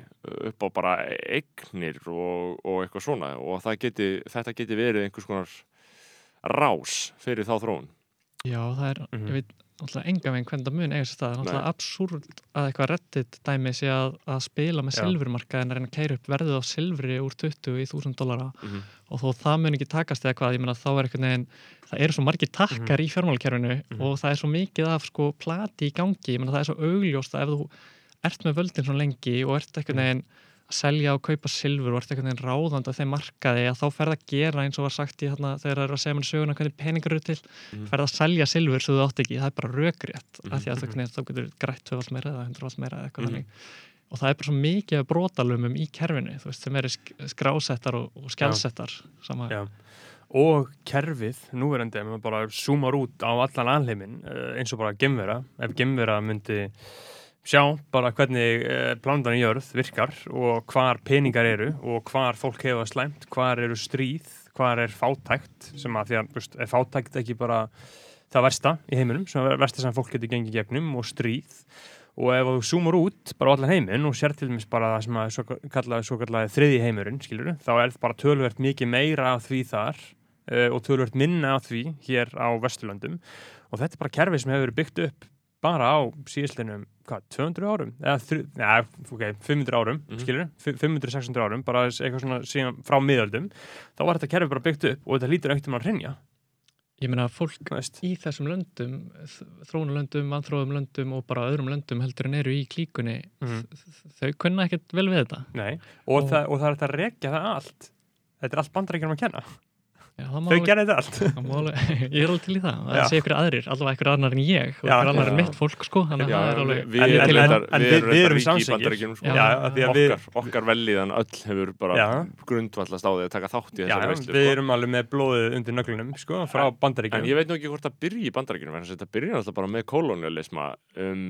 [SPEAKER 3] upp á bara eignir og, og eitthvað svona og geti, þetta geti verið einhvers konar rás fyrir þá þróun
[SPEAKER 4] Já, það er,
[SPEAKER 1] Mhm.
[SPEAKER 4] ég veit náttúrulega enga veginn hvernig það mun eiga sér stað, það er
[SPEAKER 3] Nei.
[SPEAKER 4] absúrt að eitthvað reddit dæmi sé að, að spila með silfurmarka en að reyna að keira upp verðið á silfri úr 20 í 1000 dollara
[SPEAKER 3] mm -hmm.
[SPEAKER 4] og þó það mun ekki takast eða hvað, ég meina þá er eitthvað neginn, það eru svo margir takkar í fjármálakerfinu
[SPEAKER 1] Mhm.
[SPEAKER 4] og það er svo mikið af sko plati í gangi, ég meina það er svo augljóst að ef þú ert með völdin svo lengi og ert eitthvað neginn að selja og kaupa silfur og ert eitthvað neginn ráðand að þeim markaði að þá ferð að gera eins og var sagt í þarna þegar það eru að segja mann söguna hvernig peningar eru til
[SPEAKER 3] Mhm.
[SPEAKER 4] ferð að selja silfur svo þú átt ekki, það er bara rökrétt
[SPEAKER 3] Mhm.
[SPEAKER 4] af því að einhvern veginn- þá getur grætt tvöfald meira eða hundrafald meira eða eitthvað þannig. Og það er bara svo mikið af brotalumum í kerfinu þú veist, sem eru sk skrásettar og, og skjálsettar
[SPEAKER 1] og kerfið, núverandi, ef maður bara zoomar út á allan alheimin uh, eins og bara gemvera, ef gemvera myndi sjá bara hvernig uh, plándan í jörð virkar og hvar peningar eru og hvar fólk hefa slæmt, hvar eru stríð, hvar er fátækt sem að því að, veist, er fátækt ekki bara það versta í heiminum, sem er versta sem fólk getur gengið gegnum og stríð. Og ef þú zoomar út bara á allan heiminn og sér til dæmis bara það sem að svo kallaði, svo kallaði þriði heimurinn, skilur þá er bara tölvert mikið meira af því þar uh, og tölvert minna af því hér á Vesturlöndum. Og þetta er bara kerfi sem hefur byggt upp bara á síðislinum, hvað, 200 árum? Eða, ok, 500 árum
[SPEAKER 3] Mhm.
[SPEAKER 1] skilur, 500-600 árum bara eitthvað svona síðan frá miðöldum. Þá var þetta kerfi bara byggt upp og þetta lítur ekkert um að hreinja,
[SPEAKER 4] Ég meina fólk
[SPEAKER 1] þú veist.
[SPEAKER 4] í þessum löndum, þróunulöndum, vanþróðum löndum og bara öðrum löndum heldur en eru í klíkunni,
[SPEAKER 1] Mhm.
[SPEAKER 4] þau kunna ekkert vel við þetta.
[SPEAKER 1] Nei, og,
[SPEAKER 4] Og-
[SPEAKER 1] það, og það er þetta að rekja það allt. Þetta er allt bandaríkjum að kenna
[SPEAKER 4] Já,
[SPEAKER 1] þau gerði þetta allt
[SPEAKER 4] það má alveg, ég er alveg til í það. Það sé ykkur aðrir, allavega ykkur annar en ég ykkur annar en mitt fólk, sko. Þannig að það er alveg...
[SPEAKER 3] við,
[SPEAKER 1] En-
[SPEAKER 3] við,
[SPEAKER 1] en-
[SPEAKER 3] erum reyndar-
[SPEAKER 1] en
[SPEAKER 3] við
[SPEAKER 1] við-
[SPEAKER 3] erum
[SPEAKER 1] erum samsengir.
[SPEAKER 3] sko.
[SPEAKER 4] Já,
[SPEAKER 1] Já, af því að við,
[SPEAKER 3] okkar, okkar velliðan öll hefur bara
[SPEAKER 1] Já.
[SPEAKER 3] grundvallast á því að taka þátt í þessari
[SPEAKER 1] já,
[SPEAKER 3] veislu
[SPEAKER 1] við
[SPEAKER 3] sko.
[SPEAKER 1] erum alveg með blóðið undir nöglunum sko, frá
[SPEAKER 3] En
[SPEAKER 1] bandaríkjum
[SPEAKER 3] ég veit nú ekki hvort það byrji í bandaríkjunum en þetta byrja alltaf bara með kolonialisma um,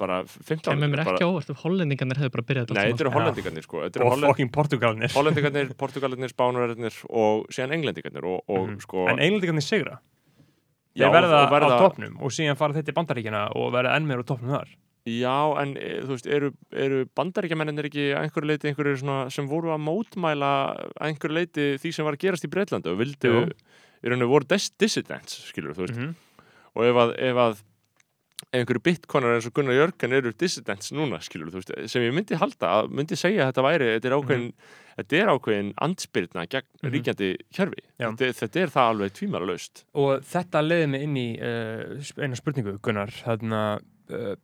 [SPEAKER 3] bara 15
[SPEAKER 4] Kemur mér ekki óvart ef hollendingarnir hefðu bara byrjað
[SPEAKER 3] Nei, þetta eru
[SPEAKER 1] Já.
[SPEAKER 3] hollendingarnir sko Þetta eru
[SPEAKER 1] og fokking portugalinir
[SPEAKER 3] hollendingarnir, portugalinir, spánverðarnir og síðan englendingarnir og, og
[SPEAKER 1] Mhm.
[SPEAKER 3] sko
[SPEAKER 1] en englendingarnir sigra.
[SPEAKER 3] Já,
[SPEAKER 1] þeir verða,
[SPEAKER 3] verða
[SPEAKER 1] á topnum og síðan fara þetta í bandaríkjana og verða enn meira á topnum þar.
[SPEAKER 3] Já, en e, þú veist, eru, eru bandaríkjamenninir ekki einhverju leiti einhverju svona sem voru að mótmæla einhverju leiti því sem var að gerast í Breitlandi og vildu, í rauninu voru dis dissidents, skilur þú veist.
[SPEAKER 1] Mm
[SPEAKER 3] og ef að, ef að einhverju bitcoinar eins og Gunnar Jörgen eru dissidents núna, skilur þú veist sem ég myndi halda, að- myndi segja að þetta væri þetta er ákveðin, þetta er ákveðin andspyrna gegn
[SPEAKER 1] Mhm.
[SPEAKER 3] ríkjandi kjörfi þetta, þetta er það alveg tvímæla
[SPEAKER 1] og þetta leiði mig inn í uh, eina spurningu Gunnar. Þarna, uh,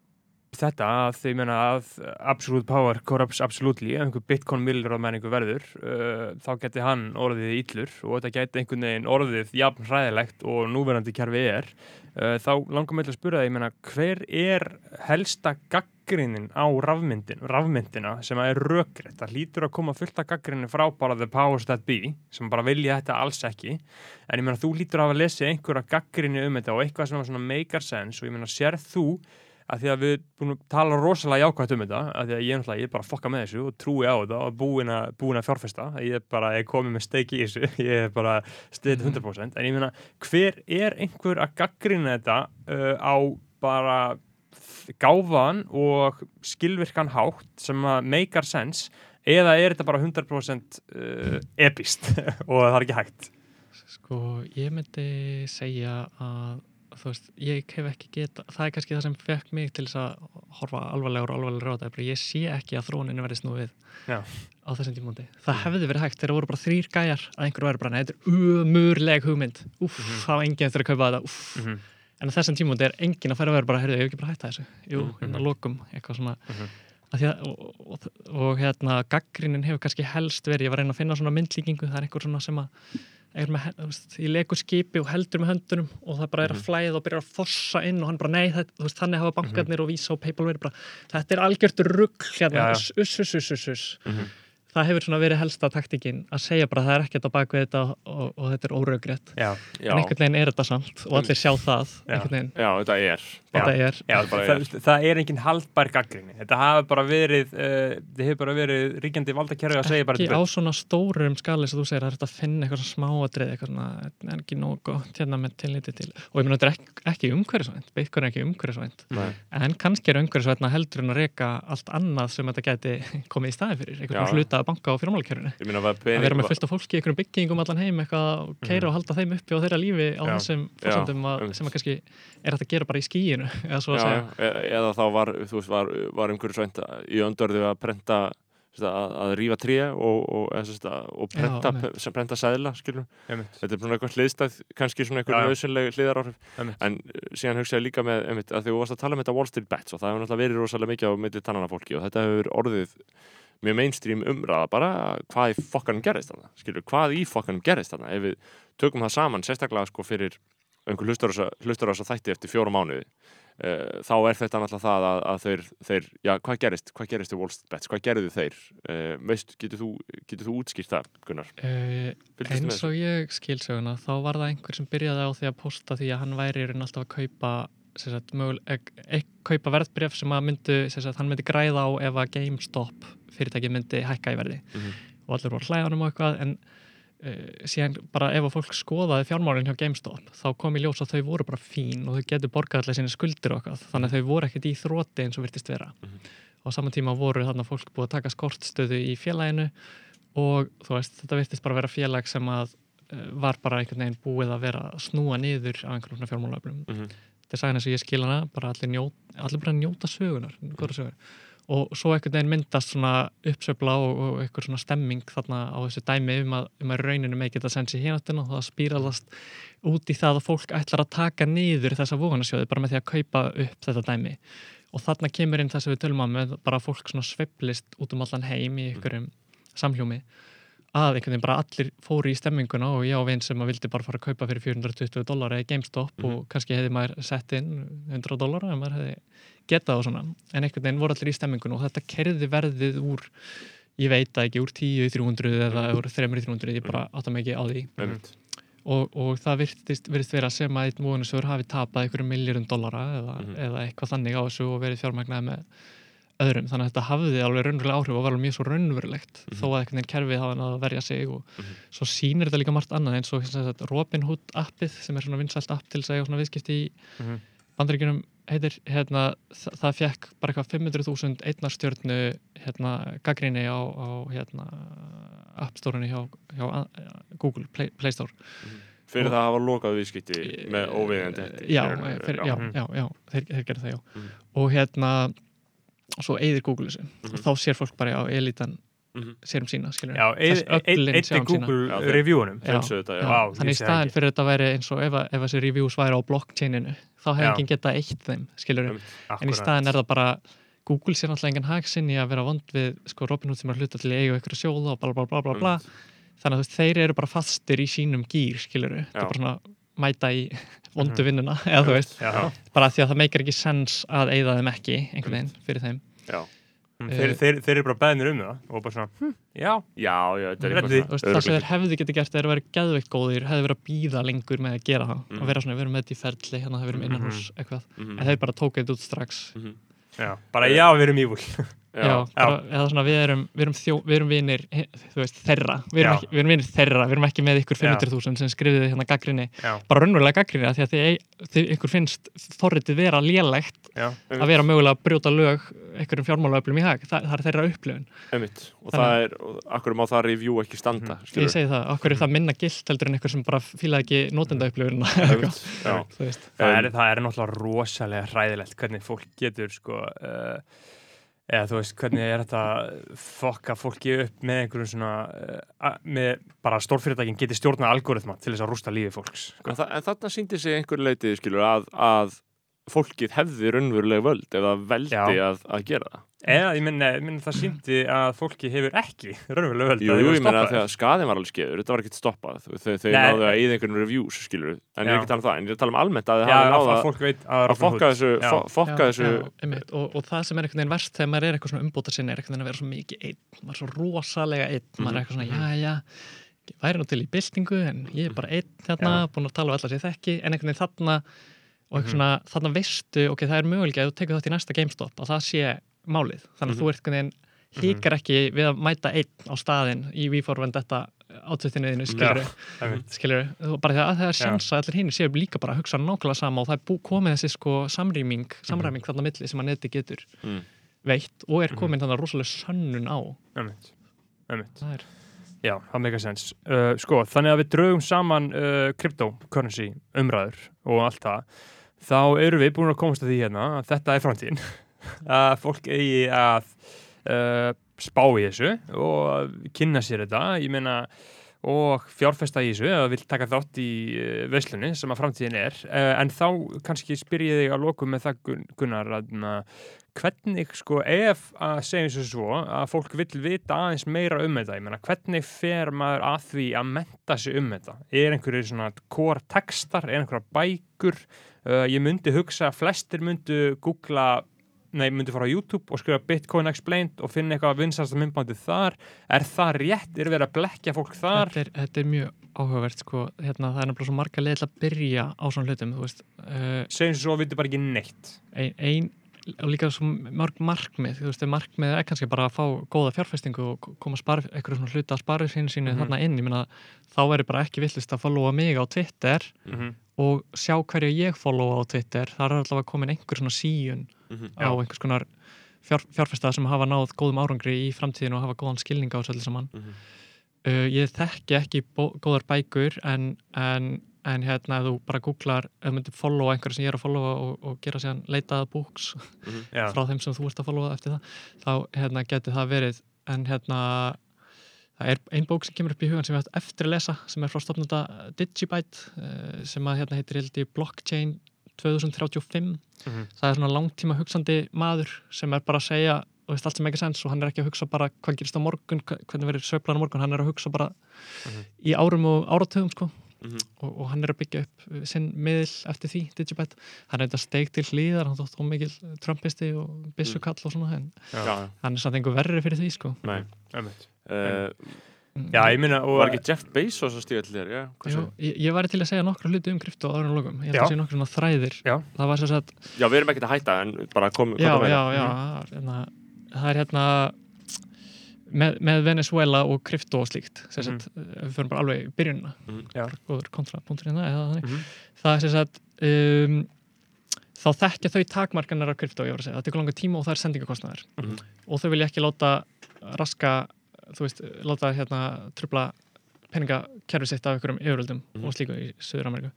[SPEAKER 1] þetta að þau meina að absolute power corrupts absolutely ef einhver bitcoin millur á menningu verður uh, þá geti hann orðið íllur og þetta geti einhvern veginn orðið jafn hræðilegt og núverandi kerfi er. Uh, þá langar mig til að spura það, ég meina hver er helsta gaggrinnin á rafmyndin, rafmyndina sem er rökrétt, það lítur að koma fullt af gaggrinnin frá bara the powers that be sem bara vilja þetta alls ekki. En ég meina þú lítur að hafa lesið einhverja gaggrinni um þetta og eitthvað sem make sense og ég meina sérð þú að því að við búin að tala rosalega jákvæmt um þetta að því að ég ég er bara að fokka með þessu og trúi á þetta og búin að, búin að fjárfesta. Ég er bara, ég komið með steik í þessu ég er bara stiðið 100% en ég meina, hver er einhver að gaggrina þetta uh, á bara gáfan og skilvirkan hátt sem að makear sense eða er þetta bara 100% uh, epist og það er ekki hægt?
[SPEAKER 4] Sko, ég myndi segja að þú veist, ég hef ekki geta það er kannski það sem fekk mig til þess að horfa alvarlegur og alvarlegur á þetta ég sé ekki að þróunin verði snúið
[SPEAKER 1] Já.
[SPEAKER 4] á þessum tímúndi það hefði verið hægt, þegar voru bara þrýr gæjar að einhverju væri bara, "Nei, þetta er umurleg hugmynd uff, það var enginn eftir að kaupa þetta uff.
[SPEAKER 1] Mhm.
[SPEAKER 4] en á þessum tímúndi er enginn að færa að vera bara, heyrðu, ég hef ekki bara hætta þessu jú,
[SPEAKER 1] Mhm.
[SPEAKER 4] hérna lokum,
[SPEAKER 1] Mhm.
[SPEAKER 4] að og, og, og hérna gaggrinin hefur kannski helst verið, ég var að reyna að finna svona myndlíkingu, það er einhver svona sem að með, þú veist, í leku skipi og heldur með höndunum og það bara er að flæða og byrjar að fossa inn og hann bara nei, það, veist, þannig hafa bankarnir og Visa og Paypal verið bara, þetta er algjört rugg hérna, uss, uss, uss, uss, uss.
[SPEAKER 3] Mhm.
[SPEAKER 4] Það hefur svona verið helsta taktikinn að segja bara það er ekkert á bakvið þetta og, og þetta er
[SPEAKER 1] Já,
[SPEAKER 3] Já,
[SPEAKER 4] en einhvern veginn er þetta samt og allir sjá það
[SPEAKER 1] Já.
[SPEAKER 3] já, þetta er.
[SPEAKER 4] Þetta er.
[SPEAKER 1] Já,
[SPEAKER 3] Það
[SPEAKER 1] það, það er engin haldbær gaggrinni. Þetta hafi bara verið, uh, þið hefur bara verið ríkjandi valdakerfi að segja bara
[SPEAKER 4] ekki
[SPEAKER 1] þetta.
[SPEAKER 4] á svona stórum skali sem þú segir, er þetta að finna eitthvað svona smáatrið eitthvað svona, þetta er ekki nógu gott hérna með tilliti til, og ég meina þetta er ekki, ekki umhverfisvænt, Bitcoin er ekki umhverfisvænt.
[SPEAKER 3] Nei.
[SPEAKER 4] en kannski er umhverfisvænt heldur en að reka allt annað sem þetta geti komið í staði fyrir,
[SPEAKER 3] Já.
[SPEAKER 4] einhvern hluta að banka á fjármálakerfinu,
[SPEAKER 3] Ég meina að
[SPEAKER 4] að vera með fullt af fólki í einhverjum byggingum allan heim eitthvað og keira og halda þeim uppi á þeirra lífi á
[SPEAKER 1] Já.
[SPEAKER 4] þessum
[SPEAKER 3] Já,
[SPEAKER 4] að,
[SPEAKER 3] einmitt.
[SPEAKER 4] sem að kannski er hægt að gera bara í skíinu eða svo að
[SPEAKER 3] já, já, e- eða þá var, veist, var, var einhverju svænt í öndörðu að prenta sem sagt, að, að rífa tré og, og, eða, sem sagt, að- og prenta, sem prenta sæðla þetta er svona eitthvað hliðstæð kannski svona
[SPEAKER 1] Já, já.
[SPEAKER 3] einhver nöðsynleg hliðaráhrif en uh, síðan hugsaði líka með einmitt, að því þú varst að tala um þetta Wall Street Bets og það hefur náttúrulega verið rosalega mikið á milli tannana fólki og þetta hefur orðið mjög mainstream umræða bara hvað í fokkanum gerist þarna skilur, hvað í fokkanum gerist þarna? Ef við tökum það saman sérstaklega sko fyrir einhver hlustar á á þessa þætti eftir fjóra mánuði uh, þá er þetta náttúrulega það að, að þeir, þeir, já, hvað gerist, hvað gerist í Wallstbets, hvað gerðu þeir? Uh, veist, getur þú, getur þú útskýrt það, Gunnar?
[SPEAKER 4] Uh, eins og ég skilsöguna þá var það einhver sem byrjaði á því að posta því að hann væri alltaf að kaupa sagt, mögul, e, e, kaupa verðbref sem að myndu, sagt, hann myndi græða á ef að GameStop fyrirtæki myndi hækka í verði
[SPEAKER 3] Mhm.
[SPEAKER 4] og allir voru hlæðanum og eitthvað en uh, síðan bara ef að fólk skoðaði fjármálinn hjá GameStop þá kom í ljós að þau voru bara fín og þau getur borgað allir sinni skuldir og eitthvað þannig að þau voru ekkert í þrótti eins og virtist vera
[SPEAKER 3] Mhm.
[SPEAKER 4] og á saman tíma voru þarna fólk búið að taka skortstöðu í félaginu og þú veist, þetta virtist bara vera félag sem að uh, var bara einhvern veginn búið að vera snúa niður af einhvern veginn fjármálaflum
[SPEAKER 3] Mm -hmm.
[SPEAKER 4] þetta er sagðin eins og ég skil hana bara allir, njó, allir bara njóta sögunar og svo einhvern veginn myndast svona uppsöfla og, og einhver svona stemming þarna á þessu dæmi um að, um að rauninu með geta sensi hérnatinn og það spíralast út í það að fólk ætlar að taka niður þessa voganasjóði bara með því að kaupa upp þetta dæmi. Og þarna kemur inn það sem við tölum á með bara að fólk svona sveiflist út um allan heim í einhverjum samhljómi að einhvern veginn bara allir fóru í stemminguna og ég á vinn sem að vildi bara fara að kaupa fyrir 420 dólar eða GameStop og kannski hefði maður sett inn 100 dólar en maður hefði getað og svona. En einhvern veginn voru allir í stemminguna og þetta kerði verðið úr ég veit það ekki, úr 10 í 300 eða úr 3 í 300, ég bara átta mig ekki á því. Og, og það virtist vera sem að einn móðunusur hafi tapað einhverjum miljórum dollara eða,
[SPEAKER 3] Mhm.
[SPEAKER 4] eða eitthvað þannig á þessu og verið fjármagnaði með öðrum, þannig að þetta hafði alveg raunverulega áhrif og var alveg mjög svo raunverulegt
[SPEAKER 3] Mhm.
[SPEAKER 4] þó að einhvern veginn kerfið hafa að verja sig og
[SPEAKER 3] Mhm.
[SPEAKER 4] svo sýnir þetta líka margt annað eins og sagt, Robin Hood appið sem er svona vinsælt app til að eiga svona viðskipti í
[SPEAKER 1] Mhm.
[SPEAKER 4] bandaríkjunum heitir, hérna, það, það fekk bara eitthvað 500.000 einnarstjörnu hérna, gaggrinni á, á hérna, App Store-unni hjá, hjá Google Play, Play Store
[SPEAKER 3] fyrir
[SPEAKER 4] Og-
[SPEAKER 3] það að hafa lokað viðskipti með óviðandi hætti.
[SPEAKER 4] já, já,
[SPEAKER 1] Mhm.
[SPEAKER 4] já, já, þeir, þeir gerðu það já
[SPEAKER 3] Mhm.
[SPEAKER 4] og hérna svo eigðir Google þessu
[SPEAKER 3] Mhm.
[SPEAKER 4] og þá sér fólk bara á elitan
[SPEAKER 3] Mhm.
[SPEAKER 4] sér um sína, skilur
[SPEAKER 1] Já,
[SPEAKER 4] Þessi öflin
[SPEAKER 1] eitt
[SPEAKER 4] sjá um sína.
[SPEAKER 1] Google
[SPEAKER 3] þeir-
[SPEAKER 1] reviewunum
[SPEAKER 4] Já.
[SPEAKER 3] Þetta, já.
[SPEAKER 4] Já, þannig í staðin fyrir þetta væri eins og ef, að- ef þessi reviews væri á blockchaininu þá hefði enginn getað eitt þeim, skilur
[SPEAKER 3] Einmitt.
[SPEAKER 4] en í staðin er það bara Google sér náttúrulega engan hag sinni að vera vond við sko Robinhood sem er hluta til að eiga ykkur sjóða og bla bla bla bla bla þannig að þú veist, þeir eru bara fastir í sínum gýr skilur þetta er bara svona mæta í vondu vinnuna eða þú veist,
[SPEAKER 1] Já,
[SPEAKER 4] bara því að það meikar ekki sens að eigða þeim ekki einhvern veginn fyrir þeim.
[SPEAKER 3] Já.
[SPEAKER 1] Mm, þeir, þeir, þeir eru bara beðnir um það og bara svona, hm, já,
[SPEAKER 3] já, já, er
[SPEAKER 4] það sem þeir hefðu getið gert er að vera geðveikt góðir hefðu verið að býða lengur með að gera það
[SPEAKER 3] Mhm.
[SPEAKER 4] og vera svona, við erum með þetta í ferli hérna það við erum innan hús eitthvað.
[SPEAKER 3] Mhm.
[SPEAKER 4] en þeir bara tók þetta út strax.
[SPEAKER 3] Mhm.
[SPEAKER 1] já, bara já, við erum ívul
[SPEAKER 4] já, bara, eða svona við erum við erum, þjó, við erum vinir, veist, þeirra. Við erum, ekki, við erum vinir þeirra, við erum ekki með ykkur
[SPEAKER 1] Já.
[SPEAKER 4] 500.000 sem skrifið hérna gaggrinni
[SPEAKER 1] Já,
[SPEAKER 4] bara raunverulega gaggrinni því að þið, þið ykkur finnst þorritið vera lélegt
[SPEAKER 1] já,
[SPEAKER 4] að vera mögulega að brjóta lög einhverjum fjármálaöflum í hag, það, það er þeirra upplifun.
[SPEAKER 3] Einmitt. og
[SPEAKER 4] Þannig-
[SPEAKER 3] það er, og akkur má það review ekki standa
[SPEAKER 1] Mhm.
[SPEAKER 3] skilurðu?
[SPEAKER 4] ég segi það, okkur er það minna gilt heldur en einhver sem bara fílaði ekki þú veist.
[SPEAKER 1] Það það er náttúrulega rosalega hræðilegt hvernig fólk getur sko uh, eða þú veist hvernig er þetta fokka fólki upp með einhverjum svona uh, með bara stórfyrirtækin geti stjórnað algoritma til þess að rústa lífi fólks sko.
[SPEAKER 3] En, þa en þarna síndi sig einhver leitið skilur að, að fólkið hefði raunveruleg völd það veldi
[SPEAKER 1] Já.
[SPEAKER 3] að, að gera það?
[SPEAKER 1] Eða ég minna, ég minna það síndi að fólki hefur ekki raunverulega völd
[SPEAKER 3] Jú, ég meina
[SPEAKER 1] voru
[SPEAKER 3] að þegar skaðin var alveg skeður, þetta var ekkert stoppað. Þau, þau, þau
[SPEAKER 1] Nei.
[SPEAKER 3] náðu að eða einhvern reviews skilur en ég er
[SPEAKER 1] Já.
[SPEAKER 3] ekki að tala um það, en ég er að tala um almennt að þau
[SPEAKER 1] já,
[SPEAKER 3] hafi
[SPEAKER 1] að,
[SPEAKER 3] náðu
[SPEAKER 1] að
[SPEAKER 3] að,
[SPEAKER 1] fólk veit að,
[SPEAKER 3] að fokka þessu,
[SPEAKER 1] Já.
[SPEAKER 3] fo- fokka
[SPEAKER 4] Já,
[SPEAKER 3] þessu
[SPEAKER 4] já, einmitt, og, og það sem er einhvern veginn verst þegar maður er eitthvað svona umbúta sinni er einhvern veginn að vera svo mikið einn. Maður er svo rosalega einn, maður er eitthvað svona já, já, ég væri nú til í byltingu en ég er bara einn hérna, búin að tala um allar sér þekki, en einhvern veginn þarna og eitthvað svona, þarna veistu, ok, það er mögulega að þú tekur þátt í næsta GameStop að það sé málið, þannig að þú ert einhvern veginn híkar ekki við að mæta einn á staðinn í výforvend þetta átsettinuðinu, skilur
[SPEAKER 1] Einmitt.
[SPEAKER 4] skilur, bara því að það er sjans að allir hinn séu líka bara að hugsa nákvæmlega sama og það er bú, komið þessi sko samrýming samræming þarna milli sem að neti getur
[SPEAKER 3] Mm.
[SPEAKER 4] veitt og er komin þannig rosalega sönnun á. Það er,
[SPEAKER 1] Já, það meika sens. Uh, sko, þannig að við draugum saman uh, cryptocurrency umræður og allt það, þá eru við búin að komast að því hérna að þetta er framtíðin. að fólk eigi að uh, spá í þessu og kynna sér þetta, meina og fjárfesta í þessu eða vil taka þátt í uh, veislunni sem að framtíðin er uh, en þá kannski spyr ég þig að lokum með það Gun- Gunnar að hvernig sko ef að segjum svo svo að fólk vill vita aðeins meira um þetta, ég meina hvernig fer maður að því að menta sig um þetta er einhverju svona core textar, er einhverja bækur uh, ég myndi hugsa að flestir myndu googla nei, myndi fara á YouTube og skrifa Bitcoin Explained og finna eitthvað vinsasta myndbandið þar. Er það rétt, er verið að blekja fólk þar?
[SPEAKER 4] Þetta er, þetta er mjög áhugavert sko, hérna, það er nefnilega svo marga leið til að byrja á svona hlutum þú veist, uh,
[SPEAKER 1] segjum svo við bara ekki neitt.
[SPEAKER 4] ein, ein og líka svo mörg markmið þú veist, markmið er kannski bara að fá góða fjárfestingu og koma spar, eitthvað svona hluta að spara sín sínu
[SPEAKER 1] Mhm.
[SPEAKER 4] þarna inn, ég meina þá er bara ekki villist að followa mig á Twitter.
[SPEAKER 1] Mm -hmm.
[SPEAKER 4] Og sjá hverju ég followa á Twitter, þar er allavega komin einhver svona síun
[SPEAKER 3] Mhm.
[SPEAKER 4] á einhvers konar fjár, fjárfesta sem hafa náð góðum árangri í framtíðinu og hafa góðan skilning á þessu öllu saman.
[SPEAKER 3] Mhm.
[SPEAKER 4] uh, ég þekki ekki góðar bækur en, en, en hérna ef þú bara googlar, ef þú myndir followa einhverju sem ég er að followa og, og gera síðan leitaða books
[SPEAKER 1] Já,
[SPEAKER 4] frá þeim sem þú ert að followa eftir það þá hérna, geti það verið. En hérna það er ein bók sem kemur upp í hugan sem ég ætti eftir að lesa sem er frá stofnunda Digibyte uh, sem að hérna heitir held ég Blockchain 2035
[SPEAKER 1] Mhm.
[SPEAKER 4] það er svona langtíma hugsandi maður sem er bara að segja og veist allt sem ekki sens og hann er ekki að hugsa bara hvað gerist á morgun, hvernig verður söflan á morgun hann er að hugsa bara
[SPEAKER 1] Mhm.
[SPEAKER 4] í árum og áratugum sko
[SPEAKER 3] Mhm.
[SPEAKER 4] og, og hann er að byggja upp uh, sinn miðl eftir því, Digibet hann er þetta steig til hlýðar, hann þótt ómikil trumpisti og byssukall og svona en
[SPEAKER 3] Já, já,
[SPEAKER 4] hann er samt einhver verri fyrir því sko
[SPEAKER 3] nei
[SPEAKER 1] einmitt.
[SPEAKER 3] uh,
[SPEAKER 1] Já, ég minna og
[SPEAKER 3] Var ekki Jeff Bezos að stíga til þér, já? hvað
[SPEAKER 4] Jú,
[SPEAKER 3] segirðu?
[SPEAKER 4] ég, ég væri til að segja nokkru hluti um krypto áður en lokum, ég held
[SPEAKER 1] Já.
[SPEAKER 4] að sé nokkru svona þræðir
[SPEAKER 1] Já.
[SPEAKER 4] það var sér að
[SPEAKER 3] Já, við erum ekkert að hætta en bara kom,
[SPEAKER 4] já,
[SPEAKER 3] komdu með
[SPEAKER 4] já,
[SPEAKER 3] það.
[SPEAKER 4] já, hérna, það er hérna með, með Venezuela og krypto og slíkt sem
[SPEAKER 1] Mhm.
[SPEAKER 4] ef við förum bara alveg í byrjunina
[SPEAKER 3] Mhm.
[SPEAKER 4] Góður kontrapunktur hérna eða þannig
[SPEAKER 1] Mhm.
[SPEAKER 4] það er sem sagt um, þá þekkja þau takmarkanar af krypto, ég var að segja, það tekur langa tíma og það er sendingakostnaður
[SPEAKER 3] Mhm.
[SPEAKER 4] og þau vilja ekki láta raska, þú veist, láta hérna trubla peningakerfi sitt af einhverjum yfiröldum
[SPEAKER 3] Mhm.
[SPEAKER 4] og slíku í Suður Ameríku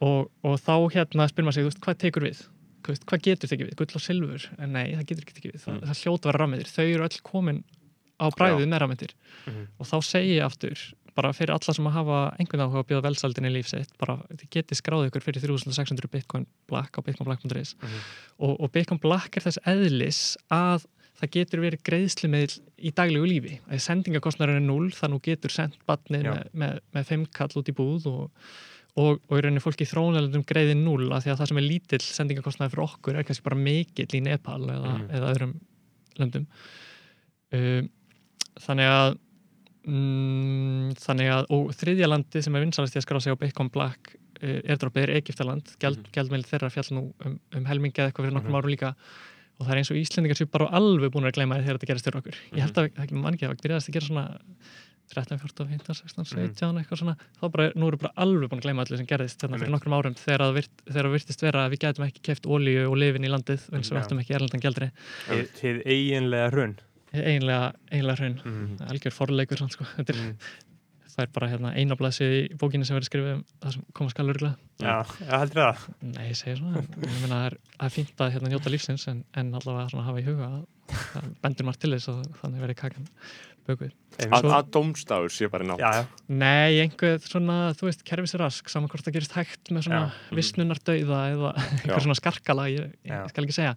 [SPEAKER 4] og, og þá hérna spyrir maður sig, þú veist, hvað tekur við? Hvað, getur tekið við? Gull og silfur? En nei, það getur ekki við. Það,
[SPEAKER 3] Mhm.
[SPEAKER 4] það hljóta að vera rammeðir. Þau eru öll komin á bræðið með rammeðir.
[SPEAKER 1] Mhm.
[SPEAKER 4] Og þá segi ég aftur, bara fyrir alla sem að hafa einhvern áhuga að bjóða velsaldinni í líf sitt, bara þið getið skráðið ykkur fyrir 3600 Bitcoin Black á bitcoinblack.is
[SPEAKER 1] Mhm.
[SPEAKER 4] og, og Bitcoin Black er þess eðlis að það getur verið greiðslumiðl í daglegu lífi. Að sendingakostnarinn er 0, þannig getur sendt batnið með, með, með 5 kall út í búð og, og, og í rauninni fólki í þróunarlöndum greiði 0 af því að það sem er lítill sendingakostnar fyrir okkur er kannski bara mikill í Nepal eða,
[SPEAKER 1] Mhm.
[SPEAKER 4] eða öðrum löndum. Um, þannig að mm, þannig að og þriðja landi sem er vinsalast í að skrá sig á Bitcoin Black uh, airdropið er Egyptaland. Gjald,
[SPEAKER 3] Mhm.
[SPEAKER 4] gjaldmeil þeirra fjall nú um, um helmingi eða eitthvað fyrir nokkrum
[SPEAKER 1] Mhm.
[SPEAKER 4] árum líka. Og það er eins og Íslendingar séu bara alveg búin að gleyma þegar þetta gerist fyrir okkur. Ég held að, ekki mann ekki, það að gera svona 13, 14, 15, 16, 17 eitthvað svona, þá bara, nú eru bara alveg búin að gleyma öllu sem gerðist þarna fyrir nokkrum árum þegar það virt, það virtist vera að við gætum ekki keft ólíu og lifin í landið eins og við áttum ekki erlendan gjaldri
[SPEAKER 1] Hið- Hið eiginlega hrun
[SPEAKER 4] eiginlega, eiginlega hraun
[SPEAKER 1] Mhm.
[SPEAKER 4] algjör forleikur sko. Þetta er,
[SPEAKER 1] Mhm.
[SPEAKER 4] það er bara hérna, eina blæsi í bókinni sem verður skrifið um það sem koma skal örgulega
[SPEAKER 1] Já, já, heldur það
[SPEAKER 4] Nei, ég segi svona, en ég meina það er, það er fínt að hérna, njóta lífsins en, en allavega svona hafa í huga að það bendur margt til þess að þannig verið kakan bökuð. Svo-
[SPEAKER 3] að dómstafur sé bara nátt
[SPEAKER 1] Já, já,
[SPEAKER 4] Nei, einhver svona, þú veist, kerfisrask saman hvort það gerist hægt með svona.
[SPEAKER 3] Mhm.
[SPEAKER 4] vissnunar dauða eða einhver svona skarkala ég, ég skal ekki segja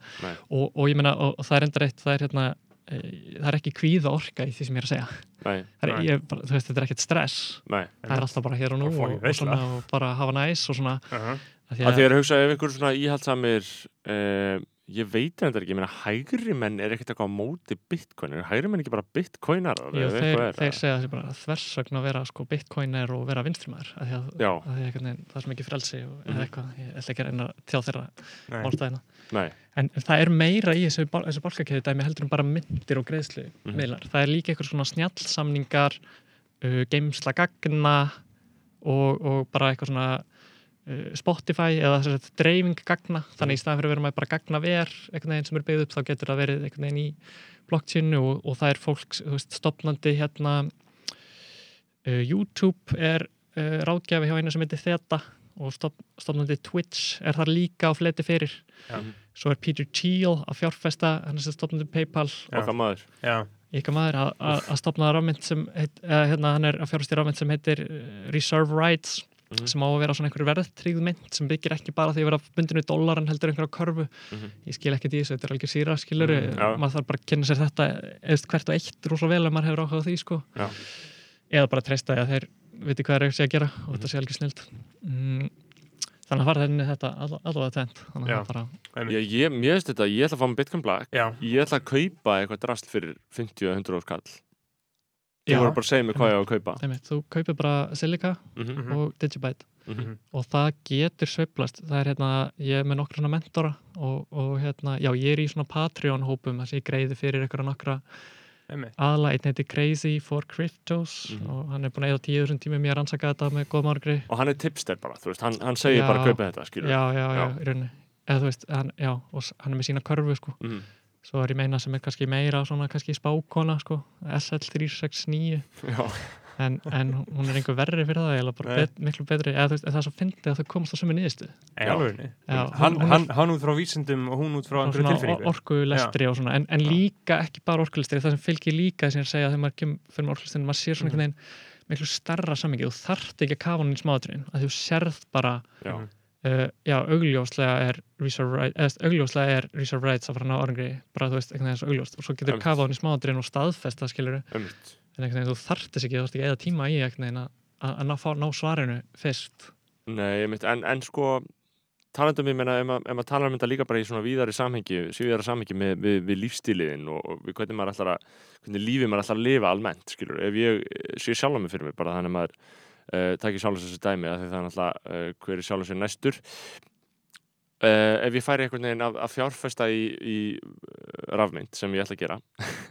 [SPEAKER 4] og, og ég meina, og, og það er enda reitt það er hérna, það er ekki kvíða orka í því sem ég er að segja.
[SPEAKER 3] Nei,
[SPEAKER 4] það er,
[SPEAKER 1] Nei.
[SPEAKER 4] ég, bara, þú veist, þetta er ekkert stress.
[SPEAKER 3] Nei.
[SPEAKER 4] Það er alltaf bara hér og nú og, og, svona, og bara hafa næs og svona.
[SPEAKER 1] Uh
[SPEAKER 4] að því
[SPEAKER 3] Að
[SPEAKER 4] að,
[SPEAKER 3] því að hugsa ef ykkur svona íhaldsamir uh, ég veit þetta ekki, ég meina hægri menn er ekkert eitthvað á móti bitcoin er hægri menn ekki bara bitcoinar
[SPEAKER 4] jú, þeir, þeir segja þessi bara þversögn að vera sko bitcoiner og vera veginn, það er mikið frelsi og,
[SPEAKER 3] Mhm.
[SPEAKER 4] eða eitthvað, ég ætla ekki að reyna tjá þeirra
[SPEAKER 1] Nei,
[SPEAKER 4] málstæðina En það er meira í þessu, þessu bálkakeiðu dæmi heldur en bara myndir og greiðslu
[SPEAKER 3] Mhm.
[SPEAKER 4] miðlar. Það er líka eitthvað svona snjallsamningar, uh, geimsla gagna og, og bara eitthvað svona Spotify eða þess að dreifing gagna. Þannig í staðan fyrir að vera með bara gagna ver einhvern veginn sem er byggð upp þá getur það verið einhvern veginn í blockchainu og, og það er fólk, þú veist, stopnandi hérna uh, YouTube er uh, ráðgjafi hjá einu sem heitir Theta og stop, stopnandi Twitch er þar líka á fleti fyrir
[SPEAKER 1] Já.
[SPEAKER 4] svo er Peter Thiel að fjárfesta hann er sem stopnandi Paypal
[SPEAKER 1] Já.
[SPEAKER 3] okkar maður
[SPEAKER 1] já,
[SPEAKER 4] ykkar maður að- að að stopna rafmynd sem heit, eða, hérna, hann er að fjárfesta í rafmynd sem heitir Reserve Rights
[SPEAKER 3] Mhm.
[SPEAKER 4] sem á að vera svona einhverju verðtryggð mynd sem byggir ekki bara því að vera bundinu dólar en heldur einhverja körfu
[SPEAKER 3] Mhm.
[SPEAKER 4] ég skil ekki því, þetta er algjör síra skilur
[SPEAKER 3] já.
[SPEAKER 4] maður þarf bara að kynna sér þetta eða hvert og eitt rosa vel ef maður hefur áhuga á því sko.
[SPEAKER 3] Já.
[SPEAKER 4] eða bara treysta því að þeir viti hvað þeir eru að segja að gera og
[SPEAKER 3] Mhm.
[SPEAKER 4] þetta sé algjör snild mm, þannig að var henni þetta all- allavega tvent þannig að
[SPEAKER 3] ég, mér veist þetta, ég ætla að fá mig Bitcoin Black
[SPEAKER 1] Já,
[SPEAKER 3] Ég ætla að kaupa eitthvað drast fyrir 50-100 ór kall Þú voru bara að segja mig hvað ég á að kaupa
[SPEAKER 4] einmitt, þú kaupir bara Silica
[SPEAKER 3] Mhm,
[SPEAKER 1] Mhm.
[SPEAKER 4] og Digibyte
[SPEAKER 3] mhm.
[SPEAKER 4] og það getur sveiflast það er hérna, ég er með nokkra svona mentora og, og hérna, já, ég er í svona Patreon hópum þar sem ég greiði fyrir eitthvað nokkra
[SPEAKER 1] einmitt.
[SPEAKER 4] aðla, einn heiti Crazy for Cryptos
[SPEAKER 3] Mhm.
[SPEAKER 4] og hann er búin að eða tíu þessum tími mér að rannsaka þetta með góð márgri
[SPEAKER 3] Og hann er tipster bara, þú veist, hann, hann segir
[SPEAKER 4] Já.
[SPEAKER 3] bara að kaupa þetta, skilur
[SPEAKER 4] já, já, já,
[SPEAKER 3] Já.
[SPEAKER 4] í rauninni eða þú veist, hann, já, og hann er með sína körfu sko.
[SPEAKER 3] Mhm.
[SPEAKER 4] Svo er ég meina sem er kannski meira svona kannski spákona sko, SL369
[SPEAKER 3] Já,
[SPEAKER 4] en, en hún er einhver verri fyrir það eða bara bet, miklu betri. Eða þú veist, það er svo fyndið að þau komast á sömu.
[SPEAKER 3] Já,
[SPEAKER 1] Hann,
[SPEAKER 4] hún- hún
[SPEAKER 1] hann, hann út frá vísindum og hún út frá einhverju tilfinningu.
[SPEAKER 4] orkulestri og svona. En, en líka ekki bara orkulestri það sem fylgir líka er að segja þegar maður kemur fyrir orkulestri maður sér svona
[SPEAKER 1] Mhm.
[SPEAKER 4] einhvern veginn miklu starra sammingi þú þarft ekki að kafa hann í smáðurinn að þú sérð bara
[SPEAKER 3] já.
[SPEAKER 4] Uh, já, augljóslega er augljóslega er reserve rights að fara að ná orðingri bara þú veist, einhvern veginn svo augljóst. Og svo getur þú kafað hann í smáðurinn og staðfest það skilur
[SPEAKER 3] ummitt
[SPEAKER 4] en einhvern veginn þú þarft þess ekki, þú þarft ekki eða tíma í einhvern veginn að, ná, ná svarinu fyrst.
[SPEAKER 3] Nei, einmitt, en, en sko talandum ég meina, ef maður, talar um þetta líka bara í svona víðari samhengi, síðara samhengi með, við, við lífstíliðin og, og við hvernig maður að hvernig lífið maður að lifa almennt, skilur ef ég eh, sé sjálf uh, takir sjálf þessi dæmi að það er náttúrulega uh, hver er sjálf sér næstur. Uh, ef ég færi einhvern veginn að, að fjárfesta í, í rafmynd sem ég ætla að gera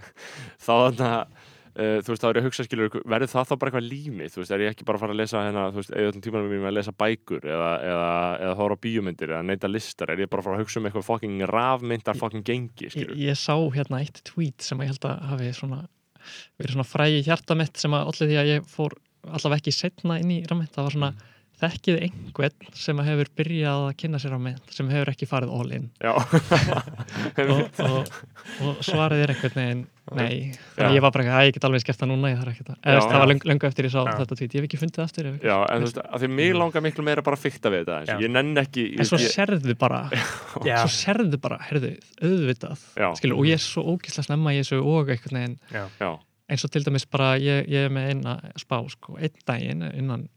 [SPEAKER 3] þá þannig að Uh, þú veist, þá er ég að hugsa skilur, verður það þá bara eitthvað lími, þú veist, er ég ekki bara að fara að lesa hérna, þú veist, eða öllum tímanum mínum að lesa bækur eða, eða, eða hóra á bíómyndir eða neyta listar, er ég bara að fara að hugsa um eitthvað fucking rafmyndar fucking gengi,
[SPEAKER 4] ég,
[SPEAKER 3] skilur
[SPEAKER 4] ég sá hérna eitt tweet sem ég held að hafi svona verið svona frægi hjarta mitt sem að allir því að ég fór allavega ekki setna inn í rafmynd það var svona þekkið einhvern sem að hefur byrjað að kynna sér rafmynd sem hefur ekki farið all in.
[SPEAKER 3] Já.
[SPEAKER 4] Og, og, og svarið er einhvern veginn nei, þannig ég var bara ekki að ég get alveg skert það núna ég þarf ekki að, eða það var löngu, löngu eftir ég sá
[SPEAKER 1] Já.
[SPEAKER 4] þetta tweet, ég hef ekki fundið það ég ekki-
[SPEAKER 3] Já, en þú veist, að því mig langar miklu meira bara að fykta við þetta, ég nenn ekki ég,
[SPEAKER 4] en svo
[SPEAKER 3] ég,
[SPEAKER 4] sérðu bara
[SPEAKER 1] Já.
[SPEAKER 4] svo sérðu bara, herðu, auðvitað
[SPEAKER 3] Já.
[SPEAKER 4] Skilu, og ég er svo ógíslega snemma í þessu og einhvern veginn eins og til dæmis bara ég, ég er með eina spá sko, einn daginn innan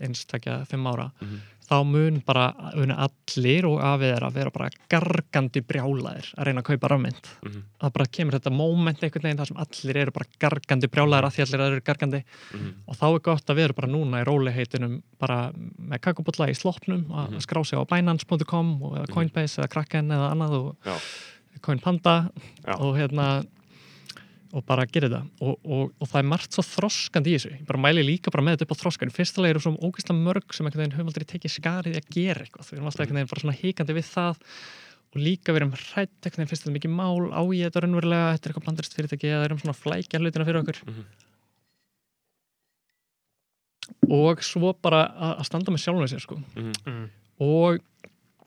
[SPEAKER 4] eins takja fimm ára
[SPEAKER 3] Mhm.
[SPEAKER 4] þá mun bara mun allir og af þeirra vera bara gargandi brjálæðir að reyna að kaupa rafmynd
[SPEAKER 3] mhm,
[SPEAKER 4] það bara kemur þetta moment einhvern veginn þar sem allir eru bara gargandi brjálæðir að því allir eru gargandi
[SPEAKER 3] mhm,
[SPEAKER 4] og þá er gott að vera bara núna í róliheitinum bara með kakobotla í sloppnum að
[SPEAKER 3] Mhm.
[SPEAKER 4] skrá sig á binance.com og eða Coinbase eða Kraken eða annað og
[SPEAKER 3] Já.
[SPEAKER 4] Coinpanda
[SPEAKER 3] Já.
[SPEAKER 4] og hérna og bara gera þetta. Og, og, og það er margt svo þroskandi í þessu. Ég bara mæli líka bara með þetta upp á þroskan fyrstulega eru svo ógeðslega mörg sem einhvern veginn höfum aldrei tekið skarið að gera eitthvað. Við erum alltaf einhvern veginn bara svona híkandi við það. Og líka við erum hrætt einhvern veginn fyrst þetta er mikið mál. Á ég þetta raunverulega? Þetta er eitthvað blandarist fyrirtæki eða erum svona að flækja hlutina fyrir okkur.
[SPEAKER 3] Mhm.
[SPEAKER 4] og svo bara að að standa með sjálfum sér sko.
[SPEAKER 1] Mm.
[SPEAKER 4] og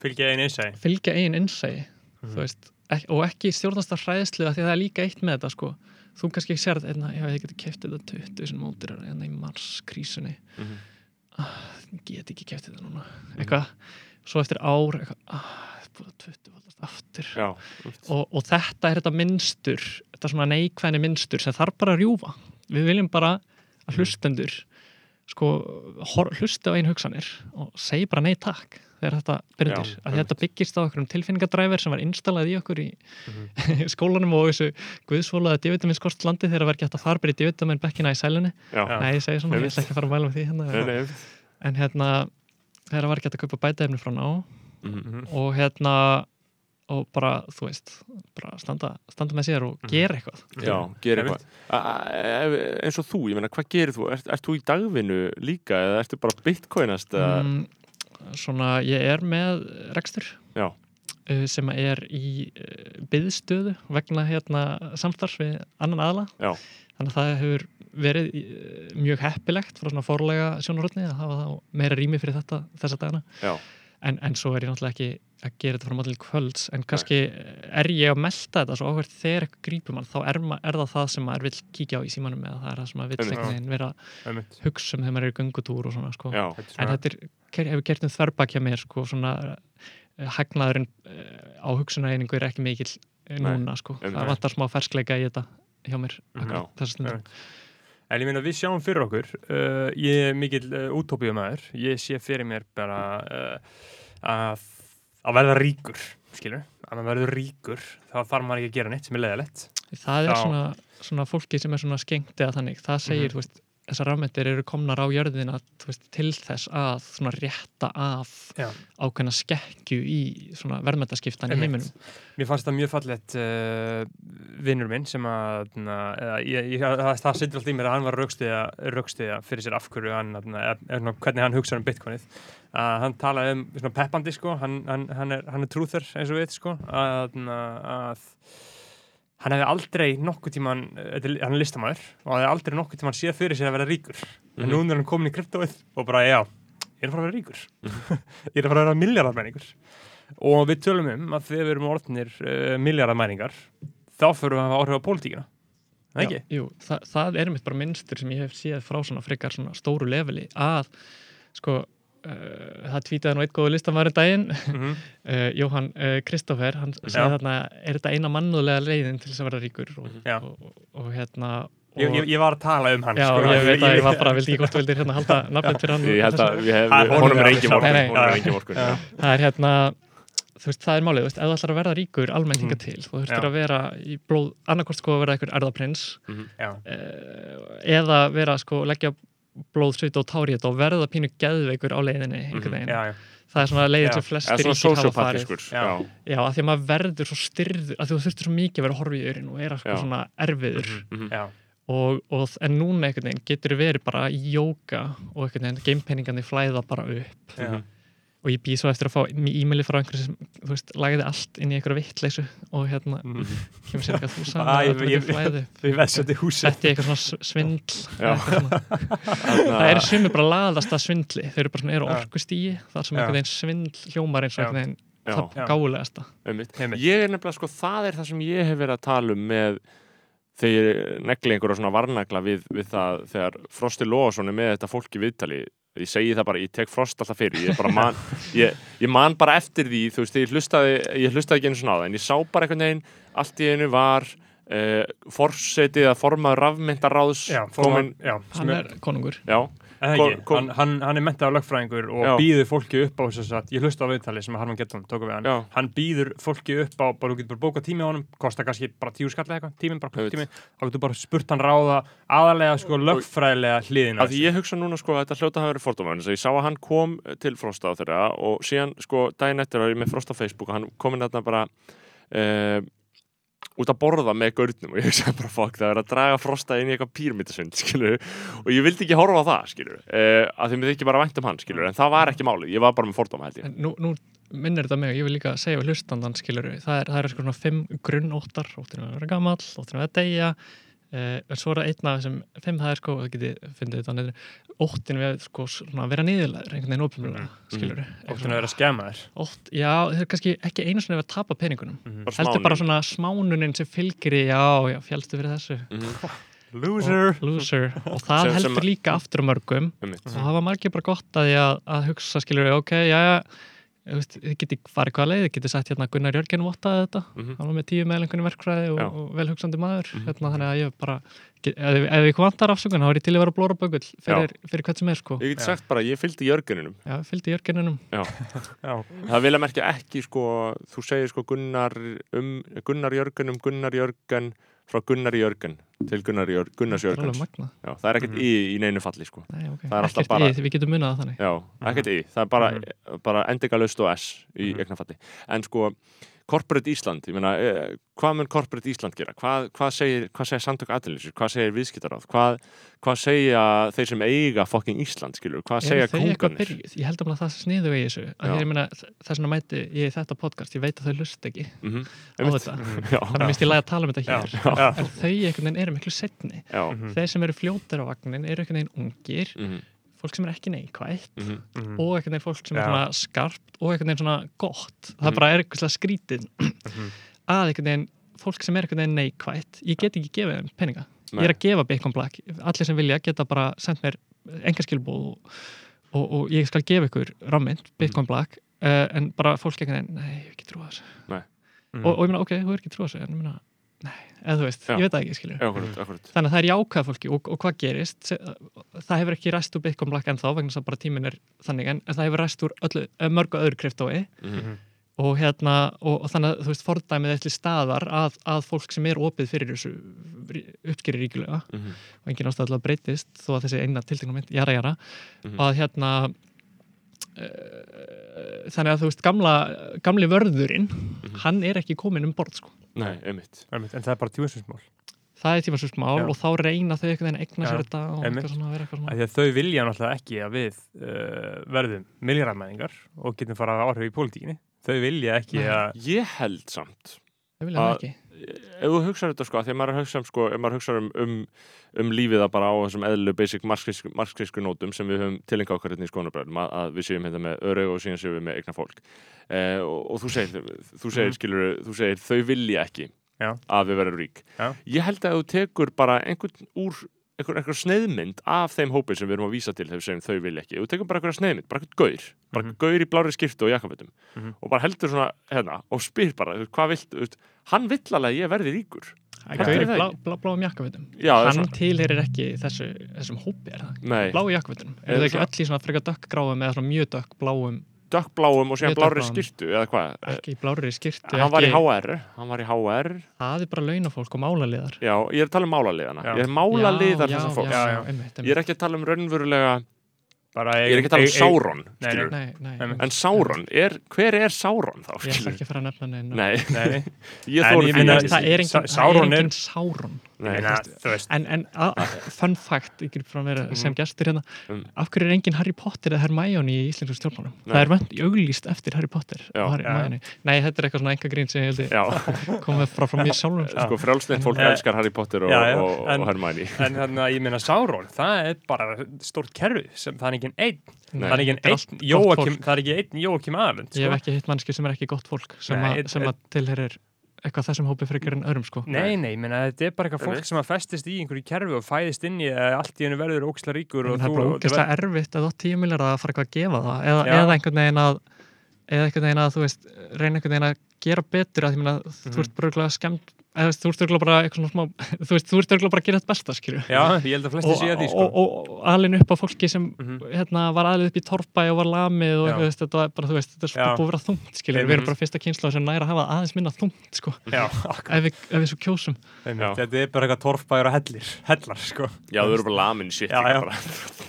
[SPEAKER 1] Fylgja einn einsæ.
[SPEAKER 4] fylgja eigin innsæi
[SPEAKER 1] Mhm.
[SPEAKER 4] og ekki stjórnast að hræðslu af því að það er líka eitt með þetta sko þú kannski sérð, einna, já ég geti keft þetta 20 sem mótir enna í mars krísunni
[SPEAKER 3] mhm.
[SPEAKER 4] ah, get ekki keft þetta núna. Eitthvað, svo eftir ár eitthvað, ah, það er búið að 20 valdast aftur.
[SPEAKER 3] Já,
[SPEAKER 4] og, og þetta er þetta minnstur þetta svona neikvæðni minnstur sem þarf bara að rjúfa. Við viljum bara að hlustendur sko, hlusta á einu hugsanir og segi bara nei takk þegar þetta byrjundir,
[SPEAKER 3] Já,
[SPEAKER 4] að þetta byggist á okkur um tilfinningadræfir sem var installað í okkur í
[SPEAKER 1] Mhm.
[SPEAKER 4] skólanum og þessu guðsvólaða divitaminskort landi þegar ekki hægt að fara bara í divitamin bekkina í sælunni
[SPEAKER 3] já,
[SPEAKER 1] Já.
[SPEAKER 4] nei, ég segi svona, ég ætla ekki að fara að mæla með því hérna
[SPEAKER 3] Nei, nei,
[SPEAKER 4] en hérna, þegar var ekki hægt að kaupa bætaefni frá ná
[SPEAKER 3] mhm,
[SPEAKER 1] Mhm.
[SPEAKER 4] og hérna og bara, þú veist, bara standa, standa með sér og
[SPEAKER 1] Mhm.
[SPEAKER 4] gera eitthvað
[SPEAKER 3] Já, gera eitthvað A- a- eins og þú, ég meina, hvað gerir þú? Ert, ert þú í dagvinnu líka eða ertu bara bitcoinast? eða-
[SPEAKER 4] mm, svona, ég er með rekstur
[SPEAKER 3] Já.
[SPEAKER 4] uh, sem er í uh, byðstöðu vegna hérna samstarfs við annan aðla
[SPEAKER 3] Já.
[SPEAKER 4] þannig að það hefur verið uh, mjög heppilegt frá svona fórlega sjónarhóttni að hafa meira rými fyrir þetta þessa dagana en, en svo er ég náttúrulega ekki að gera þetta frá maður til kvölds en kannski er ég að melta þetta svo áhvert þegar eitthvað grípur mann þá er, er það það sem maður vil kíkja á í símanum eða það er það sem maður vil veginn vera
[SPEAKER 1] Einmitt.
[SPEAKER 4] hugsa um þegar maður er í göngutúr og svona sko.
[SPEAKER 3] Já,
[SPEAKER 4] en þetta er, hefur gert um þverbak hjá mér sko, svona uh, hagnaðurinn uh, á hugsunareiningu er ekki mikill
[SPEAKER 3] Nei,
[SPEAKER 4] núna sko.
[SPEAKER 3] einmitt.
[SPEAKER 4] það vantar smá ferskleika í þetta hjá mér stundum
[SPEAKER 1] Einmitt. En ég meina við sjáum fyrir okkur, uh, ég er mikill uh, útópíumæður, ég sé fyrir mér bara uh, að, að verða ríkur, skilur, að maður verður ríkur, þá þarf maður ekki að gera neitt sem er leiðilegt.
[SPEAKER 4] það er
[SPEAKER 1] Já.
[SPEAKER 4] svona, svona fólki sem er svona skengt eða þannig, það segir,
[SPEAKER 1] Mhm.
[SPEAKER 4] þú veist þessar rafmyndir eru komnar á jörðina þú veist, til þess að svona rétta af
[SPEAKER 1] Já.
[SPEAKER 4] ákveðna skekkju í svona verðmyndaskiptan í heiminum
[SPEAKER 1] Mér fannst það mjög fallegt uh, vinnur minn sem að, eða, ég, ég, það, það sittur alltaf í mér að hann var raukstiða fyrir sér af hverju hann, eða, eða, hvernig hann hugsaði um bitcoinið. Uh, hann talaði um svona peppandi sko, hann, hann, hann, er, hann er trúþur eins og við sko, að, að hann hefði aldrei nokkuð tíman, hann er listamæður og hann hefði aldrei nokkuð tíman séð fyrir sér að vera ríkur. En nú er hann komin í kryptóið og bara já, ég er að fara að vera ríkur. ég er að fara að vera miljardamenningur og við tölum um að þegar við erum orðnir uh, miljardamæningar þá fyrir við að hafa áhrif á pólitíkina ekki?
[SPEAKER 4] Jú, það, það er mitt bara minnstur sem ég hef séð frá svona frekar svona stóru leveli að sko það tvítaði nú eitt góðu listamæður daginn.
[SPEAKER 1] Mm -hmm.
[SPEAKER 4] uh, Jóhann uh, Kristoffer, hann segði þarna er þetta eina mannúðlega leiðin til þess að vera ríkur? Og,
[SPEAKER 1] Já.
[SPEAKER 4] og, og, og hérna
[SPEAKER 1] ég,
[SPEAKER 4] og,
[SPEAKER 1] ég, ég var að tala um hann
[SPEAKER 4] Já,
[SPEAKER 1] sko,
[SPEAKER 4] ég veit að ég var bara, vildi ekki hvort þú vildir hérna halda nafnið fyrir hann.
[SPEAKER 3] Ég held að honum er
[SPEAKER 1] að
[SPEAKER 3] vorkun
[SPEAKER 4] það er hérna þú veist, það er málið, þú veist, ef þú ætlar að verða ríkur almennt hinga
[SPEAKER 1] Mhm.
[SPEAKER 4] til, þú þurftir að vera í blóð, annarkvort sko að vera einhver erðaprins eh, eða vera sko leggja blóð, svita og tári í þetta og verða pínu geðveikur á leiðinni einhvern veginn,
[SPEAKER 1] já, já,
[SPEAKER 4] það er svona leiðin
[SPEAKER 1] Já.
[SPEAKER 4] sem flestir ríkir hafa farið.
[SPEAKER 1] Já.
[SPEAKER 3] Já,
[SPEAKER 4] að því að maður verður svo styrður að þú þurftir svo mikið að vera horfa í örin og er sko svona erfiður.
[SPEAKER 3] Mhm.
[SPEAKER 1] já,
[SPEAKER 4] og, og, en núna einhvern veginn getur verið bara í jóka og einhvern veginn gamepenningandi flæða bara upp.
[SPEAKER 1] Já.
[SPEAKER 4] Og ég býð svo eftir að fá e-maili frá einhverju sem, þú veist, lagði allt inn í einhverju vittleysu og hérna
[SPEAKER 1] Mhm.
[SPEAKER 4] kemur sér eitthvað þú
[SPEAKER 1] Æ,
[SPEAKER 4] sagði
[SPEAKER 1] ég-
[SPEAKER 4] að þetta
[SPEAKER 1] ég-
[SPEAKER 4] er eitthvað svona svindl það eru sumir bara laðast að svindli. Þau eru bara svona, eru
[SPEAKER 1] Já.
[SPEAKER 4] orkustíi þar sem einhvern veginn svindl hljómar eins og einhvern veginn það gálegasta.
[SPEAKER 3] Ég er nefnilega sko, það er það sem ég hef verið að tala um með þegar negli einhverja svona varnagla við, við það þegar Frosti Lóasson er með þetta fólk í viðtali ég segi það bara, ég tek Frost alltaf fyrir ég, bara man, ég, ég man bara eftir því þú veist, ég hlustaði, ég hlustaði ekki einu svona á það en ég sá bara einhvern veginn, allt í einu var uh, forsetið að formaður rafmyndaráðs
[SPEAKER 1] já,
[SPEAKER 3] komin,
[SPEAKER 1] fórum, já,
[SPEAKER 4] hann
[SPEAKER 1] er,
[SPEAKER 4] konungur.
[SPEAKER 3] Já,
[SPEAKER 1] ekki, hann, hann, hann er mentaður lögfræðingur og
[SPEAKER 3] Já.
[SPEAKER 1] býður fólki upp á þess að ég hlusta á viðtali sem Harman Getton tóku við hann
[SPEAKER 3] já,
[SPEAKER 1] hann býður fólki upp á, bara þú getur bara bókað tími á honum, kostar kannski bara tíu skall eitthvað, tíminn bara
[SPEAKER 3] veit.
[SPEAKER 1] tími, þá getur bara spurt hann ráða aðalega sko lögfræðilega hliðina
[SPEAKER 3] af því ég hugsa núna sko að þetta hljóta hafa verið fordóma þess að ég sá að hann kom til Frosta á þeirra og síðan sko daginn eftir var ég með Frosta á Facebook og hann kom inn þarna bara uh, út að borða með gaurnum og ég hugsaði bara fokk það er að draga Frosta inn í eitthvað skilur og ég vildi ekki horfa á það skilur uh, að því mér ekki bara vænt um hann skilur en það var ekki málið, ég var bara með fordóma held ég.
[SPEAKER 4] En nú, nú minnir þetta mig, ég vil líka segja við hlustandan skilur það er, það er sko svona fimm grunnóttar óttinu að vera gamall, óttinu að deyja uh, en svo er það einn af þessum fimm það er sko, það geti fyndið þetta niður óttinu við sko svona að vera niðurlæður einhvern veginn ópilmjöla, skilur
[SPEAKER 1] óttinu að vera að skemma þér
[SPEAKER 4] Ótt, já, það er kannski ekki einu svona að tapa peningunum.
[SPEAKER 3] Bara
[SPEAKER 4] heldur bara svona smánunin sem fylgir í já, já, fjálstu fyrir þessu.
[SPEAKER 3] Mhm,
[SPEAKER 1] loser.
[SPEAKER 4] Og, loser. Og það
[SPEAKER 3] Sem- sem-
[SPEAKER 4] heldur líka aftur á mörgum. Og það var margir bara gott að að, að hugsa skilur ok, já, já þið geti farið hvað leið, þið geti sagt hérna Gunnar Jörgen vottaði þetta,
[SPEAKER 3] Mhm.
[SPEAKER 4] hann var með tíu meðlengunni verkfræði og,
[SPEAKER 3] Já.
[SPEAKER 4] og velhugsandi maður
[SPEAKER 3] Mhm.
[SPEAKER 4] hérna, þannig að ég bara get, ef, ef ég vantar afsökun, þá er ég til að vera blóra bögull fyrir, fyrir hvert sem er sko
[SPEAKER 3] ég get
[SPEAKER 1] Já.
[SPEAKER 3] sagt bara, ég fylgdi Jörgeninum
[SPEAKER 4] já, fylgdi Jörgeninum
[SPEAKER 1] já,
[SPEAKER 3] það vil að merkja ekki sko, þú segir sko Gunnar um Gunnar Jörgen um Gunnar Jörgen frá Gunnar Jörgen til Gunnar Jör, Gunnars. Já, það er ekkert
[SPEAKER 1] Mhm.
[SPEAKER 3] í í neinu falli sko.
[SPEAKER 4] Nei, okay.
[SPEAKER 3] Það er alltaf bara-
[SPEAKER 4] í, við getum munað það þannig
[SPEAKER 3] Já, ekkert í, það er bara,
[SPEAKER 1] Mhm.
[SPEAKER 3] bara endingalust og S í
[SPEAKER 1] Mhm.
[SPEAKER 3] eignafalli En sko, Corporate Ísland, ég meina, eh, hvað mun Corporate Ísland gera? Hvað, hvað segir, hvað segir samtök aðlinsir? Hvað segir viðskiptaráð? Hvað, hvað segja þeir sem eiga fucking Ísland, skilur? Hvað segja
[SPEAKER 4] byrjuð? Ég held að það sé sniðu í þessu. Að
[SPEAKER 3] Já.
[SPEAKER 4] því, ég meina, þess vegna mæti ég í þetta podcast, ég veit að þau lust ekki.
[SPEAKER 3] Mm
[SPEAKER 4] á þetta,
[SPEAKER 3] Já,
[SPEAKER 4] þannig að mist ég lægi að tala um þetta
[SPEAKER 1] já,
[SPEAKER 4] hér.
[SPEAKER 1] Já,
[SPEAKER 4] en þau einhvern veginn eru miklu setni
[SPEAKER 3] já,
[SPEAKER 1] Mhm,
[SPEAKER 4] þeir sem eru fljótir á vagnin eru einhvern veginn ungir.
[SPEAKER 3] Mhm,
[SPEAKER 4] fólk sem er ekki neikvætt
[SPEAKER 3] mhm,
[SPEAKER 1] mhm,
[SPEAKER 4] og einhvern veginn fólk sem er
[SPEAKER 1] Já.
[SPEAKER 4] svona skarpt og veginn svona gott það
[SPEAKER 3] Mhm.
[SPEAKER 4] bara er eitthvað skrítið
[SPEAKER 1] mhm.
[SPEAKER 4] að einhvern veginn fólk sem er veginn neikvætt ég get ekki gefið þeim peninga
[SPEAKER 3] Nei.
[SPEAKER 4] ég er að gefa Bacon Black, allir sem vilja geta bara sendt mér engarskilbóð og, og, og ég skal gefa ykkur rammynd, Bitcoin Black uh, en bara fólk veginn, nei, ég hef ekki trúa þessu
[SPEAKER 1] Mhm.
[SPEAKER 4] og, og ég meina, ok, þú er ekki trúa þessu en ég meina, eða þú veist,
[SPEAKER 3] Já.
[SPEAKER 4] ég veit það ekki,
[SPEAKER 3] akkurat
[SPEAKER 4] þannig að það er jákvæð fólki og, og hvað gerist það hefur ekki ræst úr Bitcoin Black en þá vegna þess að bara tíminn er þannig en, en það hefur ræst úr öllu, eh, mörgu öðru kryptói
[SPEAKER 3] Mhm.
[SPEAKER 4] og hérna og, og þannig að þú veist fordæmið eitthvað staðar að, að fólk sem er opið fyrir þessu uppskýri ríkulega
[SPEAKER 3] Mhm.
[SPEAKER 4] og engin ástæðlega breytist þó að þessi eina tiltekna mynd, jara jara
[SPEAKER 3] Mhm.
[SPEAKER 4] að hérna þannig að þú veist gamla, gamli vörðurinn
[SPEAKER 3] Mhm.
[SPEAKER 4] hann er ekki komin um borð sko.
[SPEAKER 3] Nei, einmitt
[SPEAKER 1] Einmitt, En það er bara tjóðsinsmál
[SPEAKER 4] það er tímasvist mál
[SPEAKER 1] Já.
[SPEAKER 4] og þá reyna þau einhvern veginn að eigna
[SPEAKER 1] Já,
[SPEAKER 4] sér þetta og
[SPEAKER 1] einmitt.
[SPEAKER 4] eitthvað svona, vera eitthvað svona
[SPEAKER 1] Því að þau vilja náttúrulega ekki að við uh, verðum miljardmæðingar og getum fara að áhrif í pólitíkinni. Þau vilja ekki
[SPEAKER 4] Nei.
[SPEAKER 1] að...
[SPEAKER 3] Ég held samt
[SPEAKER 4] þau vilja
[SPEAKER 3] að-
[SPEAKER 4] ekki
[SPEAKER 3] ef þú hugsaður þetta sko, af því að maður hugsa um, sko, ef maður hugsaður um, um, um lífið að bara á þessum eðlu basic marxísku, nótum sem við höfum tilenga okkar hérna í skoðanabræðum að, að við séum hérna með öru og síðan séum við með eigna fólk eh, og, og þú segir, þú segir,
[SPEAKER 1] Mhm.
[SPEAKER 3] skilur, þú segir þau vilja ekki
[SPEAKER 1] Já.
[SPEAKER 3] að við verðum rík
[SPEAKER 1] Já.
[SPEAKER 3] ég held að þú tekur bara einhvern úr einhver, einhver sneiðmynd af þeim hópi sem við erum að vísa til þegar við segjum þau vilja ekki, þú tekur bara einhverja sneiðmynd, bara einhvern gaur bara
[SPEAKER 1] Mhm.
[SPEAKER 3] gaur í blári skiptu og jakkafötum
[SPEAKER 1] Mhm.
[SPEAKER 3] og bara heldur svona hérna og spyr bara, hvað vilt, veist, hann vill alveg að ég verði ríkur. Er
[SPEAKER 4] er
[SPEAKER 3] það
[SPEAKER 4] blá, blá, bláum
[SPEAKER 3] er
[SPEAKER 4] hann tilherir ekki þessu, þessum hópi er það?
[SPEAKER 3] Nei,
[SPEAKER 4] bláu jakkafutum,
[SPEAKER 3] Er
[SPEAKER 4] það ekki öll í svona frekar dökkgráum eða svona mjög dökkbláum
[SPEAKER 3] dökkbláum og síðan blári skirtu eða hvað?
[SPEAKER 4] ekki í blárri skirtu
[SPEAKER 3] hann var í
[SPEAKER 4] ekki,
[SPEAKER 3] HR hann var í HR
[SPEAKER 4] það er bara launafólk og málaliðar.
[SPEAKER 3] Já, ég er að tala um málaliðana.
[SPEAKER 1] Já.
[SPEAKER 3] ég er málaliðar
[SPEAKER 4] já,
[SPEAKER 3] þessa
[SPEAKER 4] já, já,
[SPEAKER 1] já.
[SPEAKER 4] einmitt,
[SPEAKER 3] ég er ekki að tala um raunverulega
[SPEAKER 1] Bara
[SPEAKER 3] ég er ekki að tala um Sauron
[SPEAKER 1] Nei,
[SPEAKER 4] nei, nei,
[SPEAKER 3] en Sauron, er, hver er Sauron þá?
[SPEAKER 4] ég
[SPEAKER 3] skilur?
[SPEAKER 4] ekki að fara að nefna neina.
[SPEAKER 3] Nei,
[SPEAKER 1] Nei,
[SPEAKER 3] ég ekki.
[SPEAKER 4] það er
[SPEAKER 3] Nei,
[SPEAKER 1] veist
[SPEAKER 4] en, en a, a, frá að vera sem gestur hérna,
[SPEAKER 3] Mm.
[SPEAKER 4] af hverju er engin Harry Potter eða Hermione í íslensku stjórnmálum
[SPEAKER 3] Nei.
[SPEAKER 4] það er vönd auglýst eftir Harry Potter
[SPEAKER 3] Já.
[SPEAKER 4] og Harry. Hermione. nei, þetta er eitthvað svona enga grín sem ég held komið frá frá mér sjálfum sko.
[SPEAKER 3] sko frjálslind fólk
[SPEAKER 1] En-
[SPEAKER 3] elskar Harry Potter og,
[SPEAKER 1] Já, já,
[SPEAKER 3] og,
[SPEAKER 1] en-
[SPEAKER 3] og Hermione
[SPEAKER 1] En þannig að ég meina Sauron, það er bara stórt kerfi, sem, það er ekki einn
[SPEAKER 3] Nei.
[SPEAKER 1] það er ekki einn Jóakim, er einn Jóakim aðalund
[SPEAKER 4] ég hef
[SPEAKER 1] sko.
[SPEAKER 4] ekki hitt mannski sem er ekki gott fólk sem,
[SPEAKER 1] Nei,
[SPEAKER 4] að, sem að tilherir eitthvað þessum hópi frekar en öðrum sko.
[SPEAKER 1] Nei, nei, ég meina þetta er bara eitthvað fólk sem að festist í einhverju kerfi og fæðist inn í að allt í hennu verður óksla ríkur og
[SPEAKER 4] En það er
[SPEAKER 1] þú
[SPEAKER 4] bara ógeðslega erfitt að þú átt 10 miljard að fara eitthvað að gefa það eða, eða einhvern veginn að eða einhvern veginn að þú veist reyna einhvern veginn að gera betur að því meina, þú
[SPEAKER 1] Mhm.
[SPEAKER 4] ert bara skemmt þú veist, þú ert örugglega bara eitthvað svona smá þú veist, þú ert örugglega bara að gera þetta besta skilju
[SPEAKER 1] Já, ég held að flesti
[SPEAKER 4] og,
[SPEAKER 1] séu því sko.
[SPEAKER 4] og, og, og alin upp á fólki sem
[SPEAKER 1] Mhm.
[SPEAKER 4] hérna, var aðlið upp í torpa og var lamið og eitthvað, þú veist, þetta var bara, þú veist, þetta er
[SPEAKER 1] Já.
[SPEAKER 4] svo búið að vera þungt skilju, við
[SPEAKER 1] Mhm.
[SPEAKER 4] erum bara fyrsta kynsla sem næra að hafa aðeins minna þungt sko,
[SPEAKER 1] Já,
[SPEAKER 4] ef við, ef við svo kjósum
[SPEAKER 1] þetta er bara eitthvað torfbæður og hellir hellar, sko
[SPEAKER 3] já, þau eru bara lamin shit
[SPEAKER 1] já.
[SPEAKER 3] bara.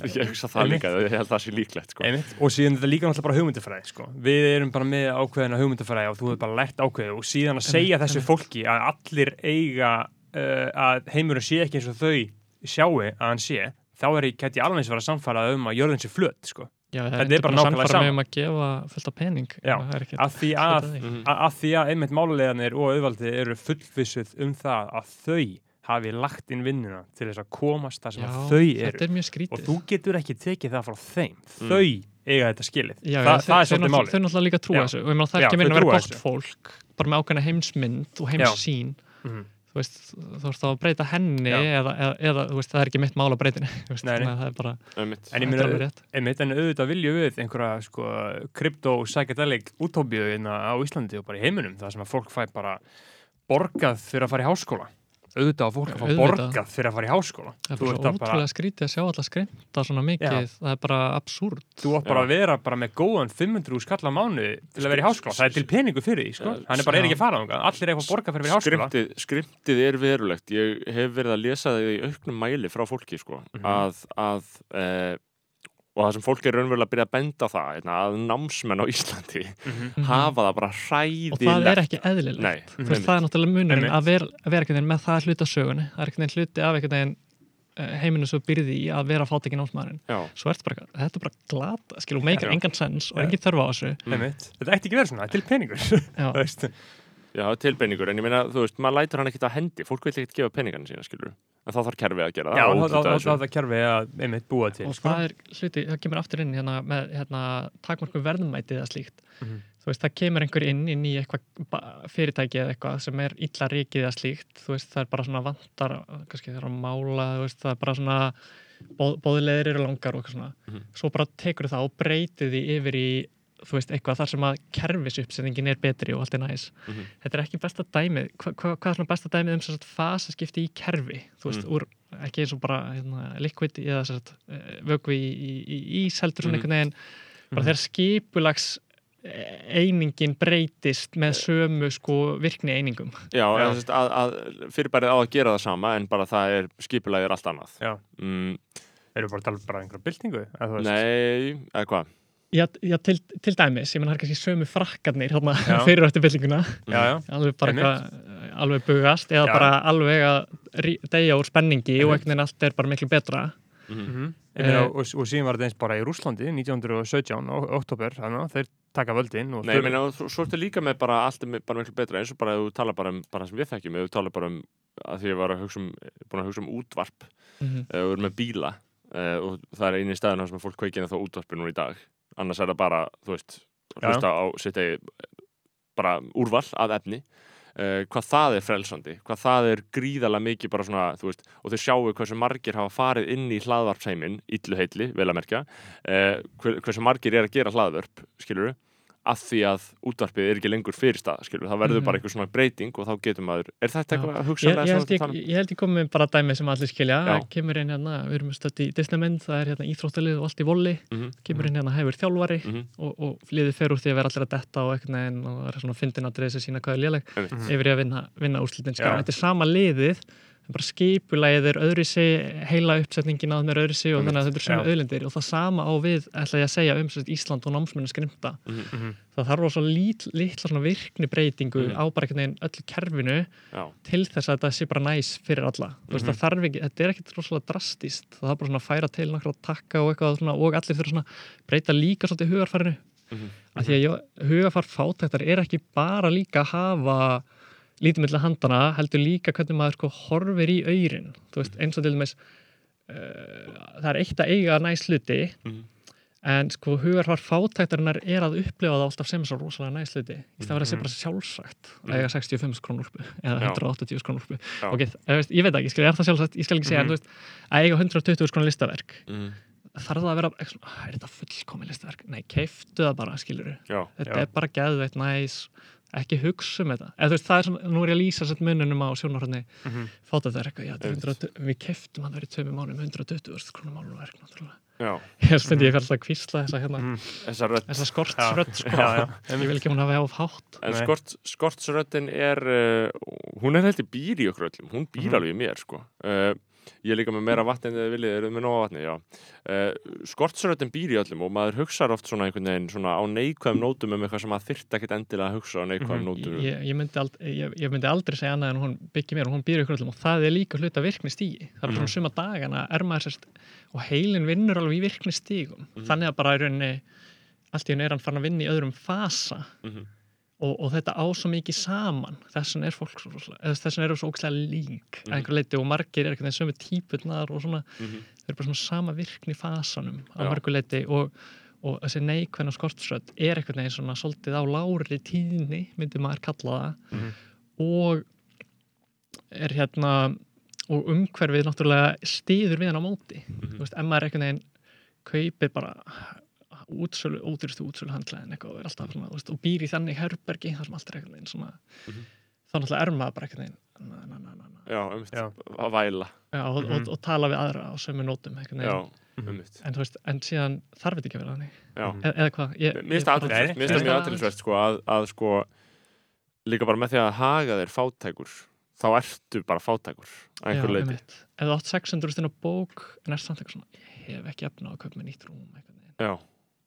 [SPEAKER 3] Ég hugsa það líka, ég held það sé líklegt sko.
[SPEAKER 1] Og síðan þetta líka náttúrulega bara hugmyndafræði sko. við erum bara með ákveðina hugmyndafræði og þú hefur bara lært ákveðu og síðan að segja þessu fólki að allir eiga uh, að heimurinn sé ekki eins og þau sjáu að hann sé þá er ég, gæti ég alveg eins að vera samfærað um að jörðin sé flöt sko. Þetta er bara nákvæmlega
[SPEAKER 4] samfara
[SPEAKER 1] sama.
[SPEAKER 4] með um að gefa fullt af pening
[SPEAKER 1] Já,
[SPEAKER 4] það er ekki
[SPEAKER 1] af því að,
[SPEAKER 4] því.
[SPEAKER 1] Að, að því að einmitt máluleganir og auðvaldið eru fullvissuð um það að þau hafi lagt inn vinnuna til þess að komast það sem
[SPEAKER 4] Já,
[SPEAKER 1] þau eru
[SPEAKER 4] er mjög
[SPEAKER 1] og þú getur ekki tekið það frá þeim.
[SPEAKER 3] Mm.
[SPEAKER 1] þau eiga þetta skilið.
[SPEAKER 4] Já,
[SPEAKER 1] Þa,
[SPEAKER 4] já,
[SPEAKER 1] það er svolítið
[SPEAKER 4] þau,
[SPEAKER 1] málið.
[SPEAKER 4] þau náttúrulega líka trúa
[SPEAKER 1] Já.
[SPEAKER 4] þessu. Og ég meina það er ekki að vera gott
[SPEAKER 1] þessu.
[SPEAKER 4] fólk bara með ákveðna heimsmynd og heimssýn.
[SPEAKER 1] Mhm.
[SPEAKER 4] þú veist, þú ert þá að breyta henni eða, eða, eða þú veist, það er ekki mitt mál að breyta henni. Veist, það er bara.
[SPEAKER 1] En ég meina, en auðvitað viljum við einhverja sko, krypto-psychedelic útópíu hérna á Íslandi og bara í heiminum það sem að fólk fæ bara borgað fyrir að fara í háskóla auðvitað að fólk að fá borgað fyrir að fara í háskóla.
[SPEAKER 4] Það er
[SPEAKER 1] þú
[SPEAKER 4] bara
[SPEAKER 1] ert
[SPEAKER 4] svo
[SPEAKER 1] að bara,
[SPEAKER 4] ótrúlega skrítið að sjá alla skrimta svona mikið, það er bara absúrt
[SPEAKER 1] þú átt bara
[SPEAKER 3] Já.
[SPEAKER 1] að vera bara með góðan 500 skalla mánu til að vera í háskóla. Það er til peningu fyrir því, sko.
[SPEAKER 3] Já,
[SPEAKER 1] hann er bara er
[SPEAKER 4] já.
[SPEAKER 1] ekki að fara þangað. allir er eitthvað borgað fyrir að vera í háskóla.
[SPEAKER 3] Skriptið, skriptið er verulegt. Ég hef verið að lesa það í auknum mæli frá fólki sko,
[SPEAKER 1] Mhm.
[SPEAKER 3] að, að e, og það sem fólk er raunverulega að byrja að benda á það hérna, að námsmenn á Íslandi
[SPEAKER 1] Mhm.
[SPEAKER 3] hafa það bara
[SPEAKER 4] og
[SPEAKER 3] hræðilegt
[SPEAKER 4] það er ekki eðlilegt
[SPEAKER 3] Nei,
[SPEAKER 4] þú veist,
[SPEAKER 3] einmitt.
[SPEAKER 4] það er náttúrulega
[SPEAKER 1] Einmitt.
[SPEAKER 4] að vera, vera einhvern veginn með það hluta sögunni það er einhvern veginn hluti af einhvern veginn eh, heiminu svo byrði í að vera fátekinn námsmaðurinn
[SPEAKER 3] Já,
[SPEAKER 4] svo ertu bara, þetta er bara glata skilur, meikar engan sens og
[SPEAKER 1] Já.
[SPEAKER 4] engin þörfa á þessu
[SPEAKER 1] Einmitt. þetta ætti ekki vera svona, er til peningur
[SPEAKER 4] Já.
[SPEAKER 1] Þú veist.
[SPEAKER 3] já, tilbeiningur en ég meina, þú veist, maður lætur hann ekkit að hendi fólk vil ekkit gefa peningana sína, skilur en þá þarf kerfið að gera
[SPEAKER 1] já,
[SPEAKER 3] það
[SPEAKER 1] er það kerfi að einmitt búa til
[SPEAKER 4] og
[SPEAKER 1] sko.
[SPEAKER 4] það er hluti, það kemur aftur inn hérna, með hérna, takmarkum verðmæti eða slíkt
[SPEAKER 1] Mhm.
[SPEAKER 4] þú veist, það kemur einhver inn inn í eitthvað fyrirtæki eða eitthvað sem er illa ríkið eða slíkt þú veist, það er bara svona vantar kannski það er að mála, þú veist, það er bara svona bóð, bóðleðir eru langar og eitthvað svona
[SPEAKER 3] Mhm.
[SPEAKER 4] svo bara tekur það og breytir því yfir í þú veist, eitthvað þar sem að kerfis uppsetningin er betri og allt er næs
[SPEAKER 3] Mhm.
[SPEAKER 4] þetta er ekki besta dæmið hva, hva, hvað er svona besta dæmið um sem sagt fasaskipti í kerfi þú veist,
[SPEAKER 3] Mhm.
[SPEAKER 4] úr, ekki eins og bara hérna, liquid eða sem sagt, eh, vökvi í, í, í ís heldur svona
[SPEAKER 3] Mhm.
[SPEAKER 4] einhvern veginn bara þegar skipulags eh, einingin breytist með sömu sko virkni einingum
[SPEAKER 3] Já,
[SPEAKER 1] Já.
[SPEAKER 3] já. Að, að fyrirbærið á að gera það sama en bara það er skipulagið er allt annað
[SPEAKER 1] Já.
[SPEAKER 3] mm,
[SPEAKER 1] Erum við bara að tala bara um einhverja byltingu? eða þú veist?
[SPEAKER 3] Nei, eða hvað?
[SPEAKER 4] Já, já til, til dæmis, ég menn það er kannski sömu frakkarnir hérna, fyrir og eftir byllinguna alveg bara eitthvað alveg bugast eða
[SPEAKER 1] Já.
[SPEAKER 4] bara alveg að deyja úr spenningi og einhvern veginn allt er bara miklu betra.
[SPEAKER 1] Mhm.
[SPEAKER 4] Eh,
[SPEAKER 1] Ég meina, og, og síðan var þetta eins bara í Rúslandi 1917, ó- oktober, þannig að þeir taka völdin og
[SPEAKER 3] Nei, ég meina, svo, svo ertu líka með bara allt er bara miklu betra eins og bara ef þú tala bara um bara sem við þekkjum, þú tala bara um að því ég var að hugsa um, búin að hugsa um útvarp
[SPEAKER 4] mm -hmm.
[SPEAKER 3] ef þú eru með bíla uh, og það er eini staðin sem fólk kveikina þá útvarpi nú í dag annars er það bara, þú veist hlusta á sitt eigi bara úrval af efni. Uh, hvað það er frelsandi, hvað það er gríðarlega mikið bara svona, þú veist og þau sjáu hversu margir hafa farið inn í hlaðvarpsheimin illu heitli, vel að merkja. Uh, hver, hversu margir er að gera hlaðvörp skilur að því að útvarpið er ekki lengur fyrirstað, skilur, það verður
[SPEAKER 4] Mhm.
[SPEAKER 3] bara eitthvað svona breyting og þá getur maður, er þetta eitthvað að
[SPEAKER 4] ég,
[SPEAKER 3] hugsa
[SPEAKER 4] ég, held ég, ég held ég komið bara dæmi sem allir skilja
[SPEAKER 3] Já.
[SPEAKER 4] kemur inn hérna, við erum stödd í Disneymynd það er hérna íþróttalið og allt í volli
[SPEAKER 3] Mhm,
[SPEAKER 4] kemur inn hérna hefur þjálfari
[SPEAKER 3] mhm,
[SPEAKER 4] og, og liðið fer úr því að vera allir að detta og veginn og það er svona fyndin að dreisa sína hvað er léleg.
[SPEAKER 1] Mhm.
[SPEAKER 4] yfir í að vinna, vinna úrslitin sko. Þetta er sama liðið en bara skipulægið er öðru sig heila uppsetningin að er öðru sig og
[SPEAKER 3] Einmitt.
[SPEAKER 4] þannig að þetta er sömu
[SPEAKER 1] Já.
[SPEAKER 4] auðlindir og það sama á við, ætla ég að segja um sagt, Ísland og námsmennu skrimta
[SPEAKER 3] Mhm,
[SPEAKER 1] Mhm.
[SPEAKER 4] það þarf svo lít, litla svona virkni breytingu
[SPEAKER 3] Mhm.
[SPEAKER 4] á bara einhvern veginn öllu kerfinu
[SPEAKER 3] Já,
[SPEAKER 4] til þess að þetta sé bara næs fyrir alla veist
[SPEAKER 3] Mhm.
[SPEAKER 4] það þarf ekki, þetta er ekkit rosalega drastist það þarf bara svona að færa til nokkra takka og eitthvað svona, og allir þurfa svona breyta líka svolítið hugarfarinu
[SPEAKER 3] Mhm.
[SPEAKER 4] af því að ég, hugarfar fátæktar er ekki bara líka að hafa lítið milli handana, heldur líka hvernig maður sko horfir í þú veist, eins og til dæmis uh, það er eitt að eiga næs hluti
[SPEAKER 3] Mhm.
[SPEAKER 4] en sko hugarfar fátæktarinnar er að upplifa það alltaf sem svo rosalega næs hluti í stað fyrir að sé
[SPEAKER 1] Mhm.
[SPEAKER 4] bara sjálfsagt að
[SPEAKER 3] Mhm.
[SPEAKER 4] eiga 65 krónúlpu eða
[SPEAKER 3] Já.
[SPEAKER 4] 180 krónúlpu
[SPEAKER 3] Já.
[SPEAKER 4] ok, ég, veit ekki, skil, er það sjálfsagt ég skal ekki segja,
[SPEAKER 1] Mhm.
[SPEAKER 4] en þú veist, að eiga 120 krónu listaverk
[SPEAKER 3] Mhm.
[SPEAKER 4] þarf það að vera, "Ah, er þetta fullkomi listaverk nei, keiftu það bara, skilur
[SPEAKER 3] Já,
[SPEAKER 4] þetta
[SPEAKER 1] Já.
[SPEAKER 4] er bara geðveitt næs ekki hugsa um þetta eða þú veist, það er svona, nú er ég að lýsa sett mununum á sjónarhóðni
[SPEAKER 1] Mhm.
[SPEAKER 4] fáta þetta er eitthvað, já, er
[SPEAKER 3] Einmitt.
[SPEAKER 4] 100, við keiftum hann verið tveimur mánum 120 krónu málverk, náttúrulega
[SPEAKER 3] já,
[SPEAKER 4] ég stundi ég fyrir alltaf að kvísla þessa hérna,
[SPEAKER 1] Mhm.
[SPEAKER 3] þessa rödd
[SPEAKER 4] þessa
[SPEAKER 1] Já.
[SPEAKER 4] skortsrödd sko. Ég vil ekki að hún hafi á hátt
[SPEAKER 3] En skort, skortsröddin er, uh, hún er heldur býr í okkur öllum, hún býr
[SPEAKER 1] Mhm.
[SPEAKER 3] alveg í mér, sko. Uh, ég er líka með meira vatni en þið viljið, eru þið með nóga vatni, já. Uh, skortsröddin býr í öllum og maður hugsar oft svona einhvern veginn svona á neikvæðum nótum um eitthvað sem maður þyrft ekkert endilega að hugsa á neikvæðum
[SPEAKER 1] Mhm.
[SPEAKER 3] nótum.
[SPEAKER 4] ég, ég, myndi ald, ég, ég myndi aldrei segja annað en hún byggir mér og hún býr ykkur öllum og það er líka hluta virkni stígi það er bara
[SPEAKER 3] Mhm.
[SPEAKER 4] svona suma dagana er maður sérst og heilin vinnur alveg í virkni stígum
[SPEAKER 3] Mhm.
[SPEAKER 4] þannig að bara í rauninni allt í henni er hann farin að vinna í öðrum fasa
[SPEAKER 3] Mhm.
[SPEAKER 4] Og, og þetta á svo mikið saman þess vegna er fólk svo rosalega- eða þess vegna eru svo ógæslega lík
[SPEAKER 3] Mhm.
[SPEAKER 4] að einhver leiti og margir er eitthvað sömu típurnar og svona,
[SPEAKER 3] Mhm.
[SPEAKER 4] þau eru bara svona sama virkni fasanum á
[SPEAKER 3] Já.
[SPEAKER 4] mörgu leiti og, og þessi neikvæðna skortsrödd er eitthvað neginn svona svolítið á lári tíðni myndi maður kalla það
[SPEAKER 1] Mhm.
[SPEAKER 4] og er hérna og umhverfið náttúrulega stiður við hann á móti
[SPEAKER 3] Mhm.
[SPEAKER 4] þú veist, er einhvern veginn kaupir bara útsölu, ódýrstu útsölu handklæðin eitthvað og er alltaf svona, þú veist, og býr í þannig herbergi þar sem allt er einhvern veginn svona
[SPEAKER 3] Mhm.
[SPEAKER 4] þá náttúrulega er maður bara einhvern veginn na, na, na, na, na.
[SPEAKER 3] Já, um
[SPEAKER 1] Já.
[SPEAKER 3] að væla.
[SPEAKER 4] Já, og,
[SPEAKER 1] Mhm.
[SPEAKER 4] og, og tala við aðra á sömu nótum
[SPEAKER 3] Já,
[SPEAKER 4] veginn
[SPEAKER 1] Mhm.
[SPEAKER 4] en, þú veist, en síðan þarf þetta ekki að vera þannig.
[SPEAKER 1] Mhm.
[SPEAKER 4] e eða hvað ég,
[SPEAKER 3] Mér finnst það mjög
[SPEAKER 4] finnst
[SPEAKER 3] aðtilsvert sko að, að sko líka bara með því að haga þér fátækur þá ertu bara fátækur að einhver
[SPEAKER 4] Já,
[SPEAKER 3] leiti.
[SPEAKER 4] einmitt. ef þú átt 600 stund á bók en er samt eitthvað svona ég hef ekki efna á að kaupa með nýtt rúm.
[SPEAKER 3] Já,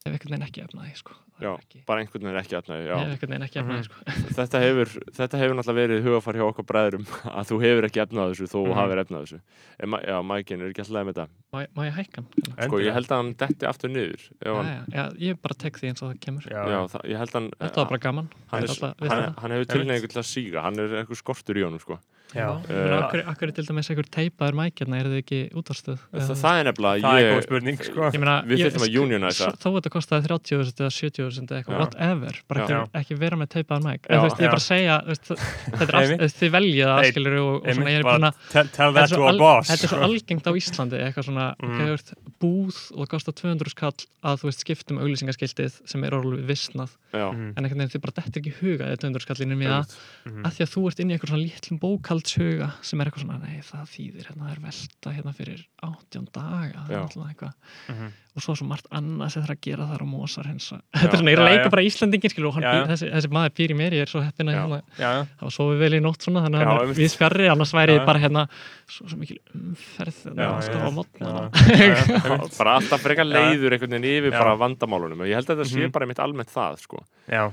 [SPEAKER 4] hef einhvern veginn ekki efna því sko. Það
[SPEAKER 3] Já.
[SPEAKER 4] er ekki,
[SPEAKER 3] bara einhvern veginn ekki aðnæði, já.
[SPEAKER 1] Mhm.
[SPEAKER 4] því sko.
[SPEAKER 3] þetta hefur, þetta hefur náttúrulega verið hugafar hjá okkar bræðurum að þú hefur ekki efnað þessu þó þú
[SPEAKER 1] Mhm.
[SPEAKER 3] hafir efnað þessu en, ma- já, mækin er ekki alltaf með þetta
[SPEAKER 4] má, má ég hækka hann?
[SPEAKER 3] sko, ég held að hann detti aftur niður
[SPEAKER 4] Já,
[SPEAKER 3] hann,
[SPEAKER 4] já, já, ég bara tek því eins og það kemur
[SPEAKER 1] Já,
[SPEAKER 3] já, það, ég held hann
[SPEAKER 4] þetta var bara gaman
[SPEAKER 3] hann, er, hann,
[SPEAKER 4] það?
[SPEAKER 3] hann hefur tilneingu til að síga hann er eitthvað skortur í honum sko.
[SPEAKER 1] Já.
[SPEAKER 3] Eh,
[SPEAKER 4] akkur, akkur er til dæmis einhver teipaður mækjarna, eru þið ekki útvarstöð?
[SPEAKER 3] Þa, það er nefnilega
[SPEAKER 1] Það er
[SPEAKER 3] ég,
[SPEAKER 1] góð spurning, sko.
[SPEAKER 4] Ég meina,
[SPEAKER 3] Við þyrftum að
[SPEAKER 4] s- Þó þetta kostaði 30.000 eða 70.000 eða eitthvað,
[SPEAKER 1] Já.
[SPEAKER 4] whatever bara
[SPEAKER 3] Já.
[SPEAKER 4] ekki, ekki vera með teipaðan mæk ég er bara að segja þetta er allt, þið veljið það, skilur og, og svona, ég er
[SPEAKER 1] bara
[SPEAKER 4] búin að
[SPEAKER 1] tell, tell
[SPEAKER 4] þetta
[SPEAKER 1] that
[SPEAKER 4] er
[SPEAKER 1] to
[SPEAKER 4] svo
[SPEAKER 1] a
[SPEAKER 4] al-
[SPEAKER 1] boss
[SPEAKER 4] þetta er svo algengt á Íslandi eitthvað svona,
[SPEAKER 1] Mm.
[SPEAKER 4] okay, þú veist, búð og það kostar 200 skall að þú veist skiptum auglýsingaskiltið sem er orðið vissnað
[SPEAKER 1] Mhm.
[SPEAKER 4] en veginn þið bara dettir ekki í huga eða 200 skallinu með
[SPEAKER 3] einmitt.
[SPEAKER 1] Mhm.
[SPEAKER 4] að því að þú ert inn í einhver svona lítlum bókaldshuga sem er eitthvað svona, nei það þýðir hérna það er velta hérna fyrir 18 daga það er náttúrulega eitthvað
[SPEAKER 1] Mhm.
[SPEAKER 4] Og svo er svo margt annað sem það að gera þar á mósar hensa þetta er svona, ég er að leika bara Íslandingin skilur og býr, þessi, þessi maður býr í mér, ég er svo heppin að
[SPEAKER 3] Já.
[SPEAKER 4] hérna,
[SPEAKER 1] Já, já.
[SPEAKER 4] það var sofið vel í nótt svona þannig að er við spjarri, annars væri ég bara hérna svo, svo mikil umferð
[SPEAKER 3] bara alltaf frekar leiður einhvern veginn yfir
[SPEAKER 1] Já.
[SPEAKER 3] bara vandamálunum og ég held að þetta sé
[SPEAKER 1] Mhm.
[SPEAKER 3] bara mitt almennt það sko.
[SPEAKER 1] Já,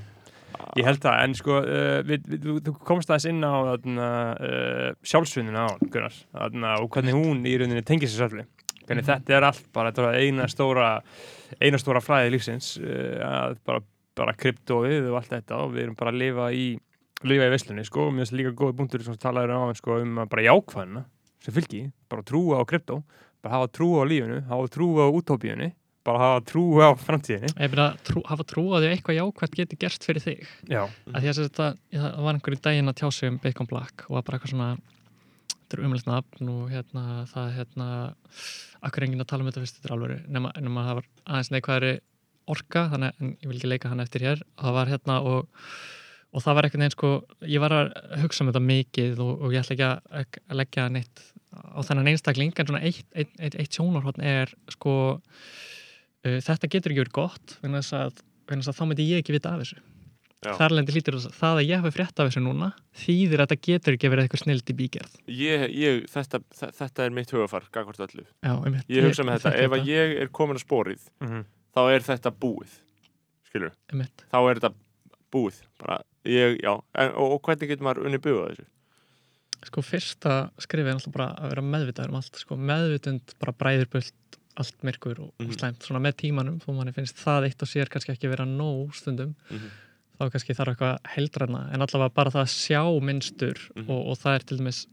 [SPEAKER 1] ég held það, en sko, uh, við, við, þú, þú komst aðeins inn á uh, sjálfsvinnina á hann, Gunnar, og hvernig hún í rauninni tengir sér sjálfli. Hvernig
[SPEAKER 4] Mhm.
[SPEAKER 1] þetta er allt bara, er eina stóra, eina stóra fræði lífsins, uh, að bara, bara kryptóið og allt þetta og við erum bara að lifa í, lifa í veislunni, sko, og mér finnst líka góði punktur sem talaður á hann, sko, um að bara jákvæðina sem fylgi, bara trúa á kryptó, bara hafa trú á lífinu, hafa trú á útópíunni, bara hafa trú á framtíðinni.
[SPEAKER 4] ég meina, trú, hafa trú á því að eitthvað jákvæmt geti gerst fyrir þig
[SPEAKER 1] Já,
[SPEAKER 4] að að þetta, það var einhverju daginn að tjá sig um Bacon Black og var bara eitthvað svona þetta er umlægt nafn og hérna það hérna, akkur enginn að tala um þetta fyrst? Þetta er alveg, nema, nema það var aðeins neikvæðri orka, þannig en ég vil ekki leika hann eftir hér, það var hérna og og það var einhvern veginn sko, ég var að hugsa um þetta mikið og, og ég ætla ekki að, að leggja neitt á þennan einstakling en svona eitt, eitt, eitt, eitt sjónarhótt er sko uh, þetta getur ekki verið gott þess að, að þá myndi ég ekki vita af þessu
[SPEAKER 3] Já.
[SPEAKER 4] þar lendi hlýtur þess að það að ég hafi frétt af þessu núna þýðir að þetta getur ekki verið eitthvað snild í bígerð
[SPEAKER 3] ég, ég, þetta, þe- þetta er mitt hugafar gagvart öllu.
[SPEAKER 4] Já, einmitt.
[SPEAKER 3] Ég hugsa með þetta, ef að ég er komin að spórið
[SPEAKER 1] mhm,
[SPEAKER 3] þá er þetta búið skilur,
[SPEAKER 4] einmitt.
[SPEAKER 3] þá er þetta búið bara, ég, já, en, og, og hvernig getur maður unni búið þessu?
[SPEAKER 4] Sko fyrsta skrifið er alltaf bara að vera meðvitaður um allt sko, meðvitund bara bræðir bult allt myrkur og,
[SPEAKER 3] Mhm.
[SPEAKER 4] og slæmt svona með tímanum þó manni finnst það eitt og sér kannski ekki vera nóg stundum
[SPEAKER 3] Mhm.
[SPEAKER 4] Þá kannski þarf eitthvað heildræna en allavega bara það að sjá minnstur
[SPEAKER 3] Mhm.
[SPEAKER 4] og, og það er til dæmis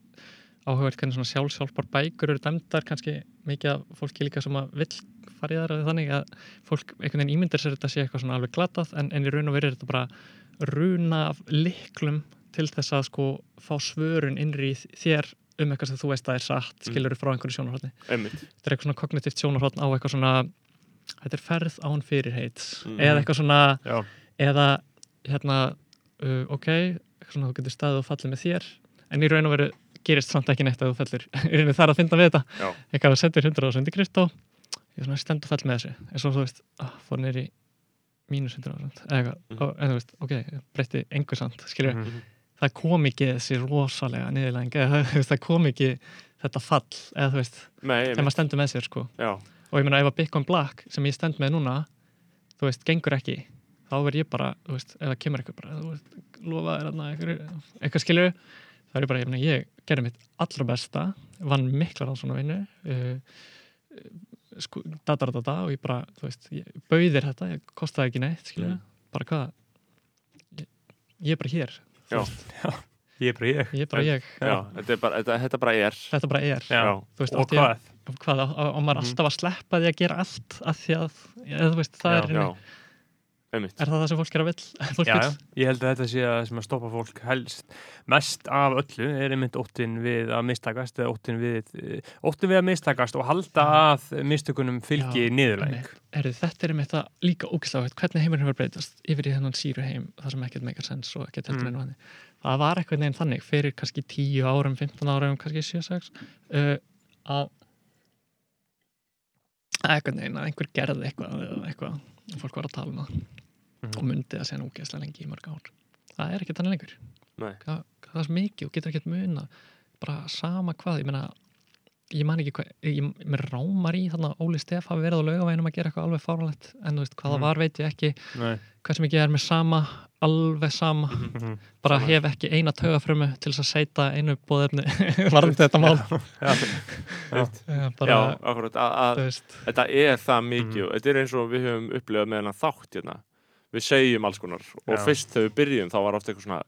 [SPEAKER 4] áhugavert hvernig svona sjálfsjálfar bækur eru dæmdar kannski mikið af fólki líka sem að vill fara í þar eða þannig að fólk einhvern veginn ímyndir sér þetta sé eitthvað svona alveg glatað en, en í raun og veru er þetta bara runa af liklum til þess að sko fá svörun innri í þér um eitthvað sem þú veist að er satt
[SPEAKER 3] Mhm.
[SPEAKER 4] skilur frá einhverju sjónarhóttni þetta er eitthvað svona kognitíft sjónarhóttn á eitthvað svona þetta er ferð án fyrirheits
[SPEAKER 3] Mhm.
[SPEAKER 4] eða eitthvað svona
[SPEAKER 1] já,
[SPEAKER 4] eða hérna uh, ok, svona þú getur staðið og fallið með þér en í raun og veru gerist samt ekki neitt að þú fellir í það er að finna við þetta. Eitthvað að setja 100 og sendi kryptó ég er svona stend og fell með þessu. En svo þú veist, ah, fór neyri mínus 100 eða eitthvað,
[SPEAKER 3] Mhm.
[SPEAKER 4] en þú veist, ok breytti engu samt, skilur
[SPEAKER 1] mhm,
[SPEAKER 4] það kom ekki þessi rosalega veist, það kom ekki þetta fall, eða þú veist, þegar maður stendur með sér sko. Og ég meina ef að Bitcoin Black sem ég stend með núna þú veist, gengur ekki þá verð ég bara, þú veist, ef það kemur eitthvað bara, þú veist, lofa þér þarna eitthvað, skilur, þá er ég bara ég, meina, ég gerði mitt allra besta vann mikla rannsóna vinnu uh, sko, data, data, data og ég bara, þú veist, ég bauðir þetta ég kostaði ekki neitt, skilur
[SPEAKER 3] Mm.
[SPEAKER 4] bara hvað ég, ég er bara hér
[SPEAKER 3] Já.
[SPEAKER 4] veist,
[SPEAKER 1] ég er bara ég.
[SPEAKER 4] ég er bara ég,
[SPEAKER 3] já, þetta, er bara, þetta, þetta bara er
[SPEAKER 4] þetta bara er
[SPEAKER 1] Já.
[SPEAKER 3] Já.
[SPEAKER 4] veist,
[SPEAKER 1] Og
[SPEAKER 4] átti ég-
[SPEAKER 1] hvað?
[SPEAKER 4] hvað, á, á maður
[SPEAKER 1] Mhm.
[SPEAKER 4] alltaf að sleppa því að gera allt að því að, eða þú veist, það
[SPEAKER 1] Já,
[SPEAKER 4] er henni
[SPEAKER 3] Já, einmitt.
[SPEAKER 4] Er það það sem fólk er að vill?
[SPEAKER 1] Já, ég held að þetta sé að sem að stoppa fólk helst mest af öllu er einmitt óttin við að mistakast eða óttin við, eh, óttin við að mistakast og halda að mistökunum fylgi
[SPEAKER 4] Er þetta er með þetta líka ógæslega hvernig heimurinn hefur breytast yfir í þennan síru heim það sem ekkert meikar sens og ekkert heldur
[SPEAKER 1] Mm.
[SPEAKER 4] mm. einu það var eitthvað neginn þannig fyrir kannski 10 árum, 15 árum, kannski 7-6 uh, að að eitthvað neginn að einhver gerði eitthvað, eitthvað. Og fólk var að tala um það
[SPEAKER 1] Mhm.
[SPEAKER 4] og myndi að segja ógæslega lengi í mörg ár það er ekkert þannig lengur
[SPEAKER 3] Nei.
[SPEAKER 4] það, er svo mikið og getur ekkert muna bara sama hvað, ég meina ég man ekki hvað, ég, mér rámar í þannig að Óli Steff hafi verið á laugavænum að gera eitthvað alveg fáralegt, en þú veist hvað
[SPEAKER 1] Mhm.
[SPEAKER 4] það var veit ég ekki,
[SPEAKER 1] Nei.
[SPEAKER 4] hvað sem ekki er með sama alveg sama,
[SPEAKER 1] Mhm.
[SPEAKER 4] bara
[SPEAKER 3] Sama.
[SPEAKER 4] hef ekki eina taugafrumu til þess að seita einu bóðefni varðandi þetta mál
[SPEAKER 1] Já.
[SPEAKER 4] Bara,
[SPEAKER 3] Já, akkurat, þetta er það mikið og þetta er eins og við höfum upplifað með hennar þátt hérna við segjum alls konar og
[SPEAKER 1] Já.
[SPEAKER 3] fyrst þegar við byrjum þá var ofta eitthvað svona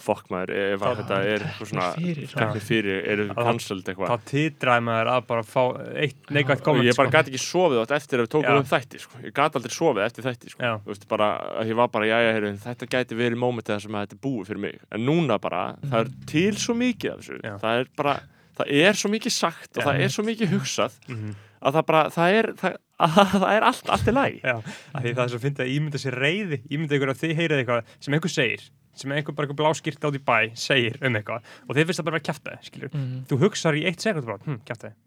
[SPEAKER 3] fokk maður, ef að þetta er eitthvað svona teknir fyrir, eru
[SPEAKER 1] Já.
[SPEAKER 3] cancelled
[SPEAKER 1] þá
[SPEAKER 3] eitthvað
[SPEAKER 1] titraði maður að bara fá eitt neikvægt komment
[SPEAKER 3] ég bara
[SPEAKER 1] sko.
[SPEAKER 3] gæti ekki sofið átt eftir að við tókum um þætti sko. ég gæti aldrei sofið eftir þætti sko. Veist, bara, ég var bara, já, já, þetta gæti verið mómentið sem þetta búið fyrir mig en núna bara, það er til svo mikið af þessu
[SPEAKER 1] Já.
[SPEAKER 3] það er bara, það er svo mikið sagt og það er svo mikið hugsað
[SPEAKER 1] Mhm.
[SPEAKER 3] að það bara, það er það, að, það er allt, allt í lagi.
[SPEAKER 1] Já, af því það er svo fyndið að ímynda sér reyði ímynda ykkur að þið heyrið eitthvað sem einhver segir sem einhver bara einhver bláskýrt át í bæ segir um eitthvað og þið finnst það bara að kjafta skilur
[SPEAKER 4] Mhm.
[SPEAKER 1] þú hugsar í eitt sekund bara, hm,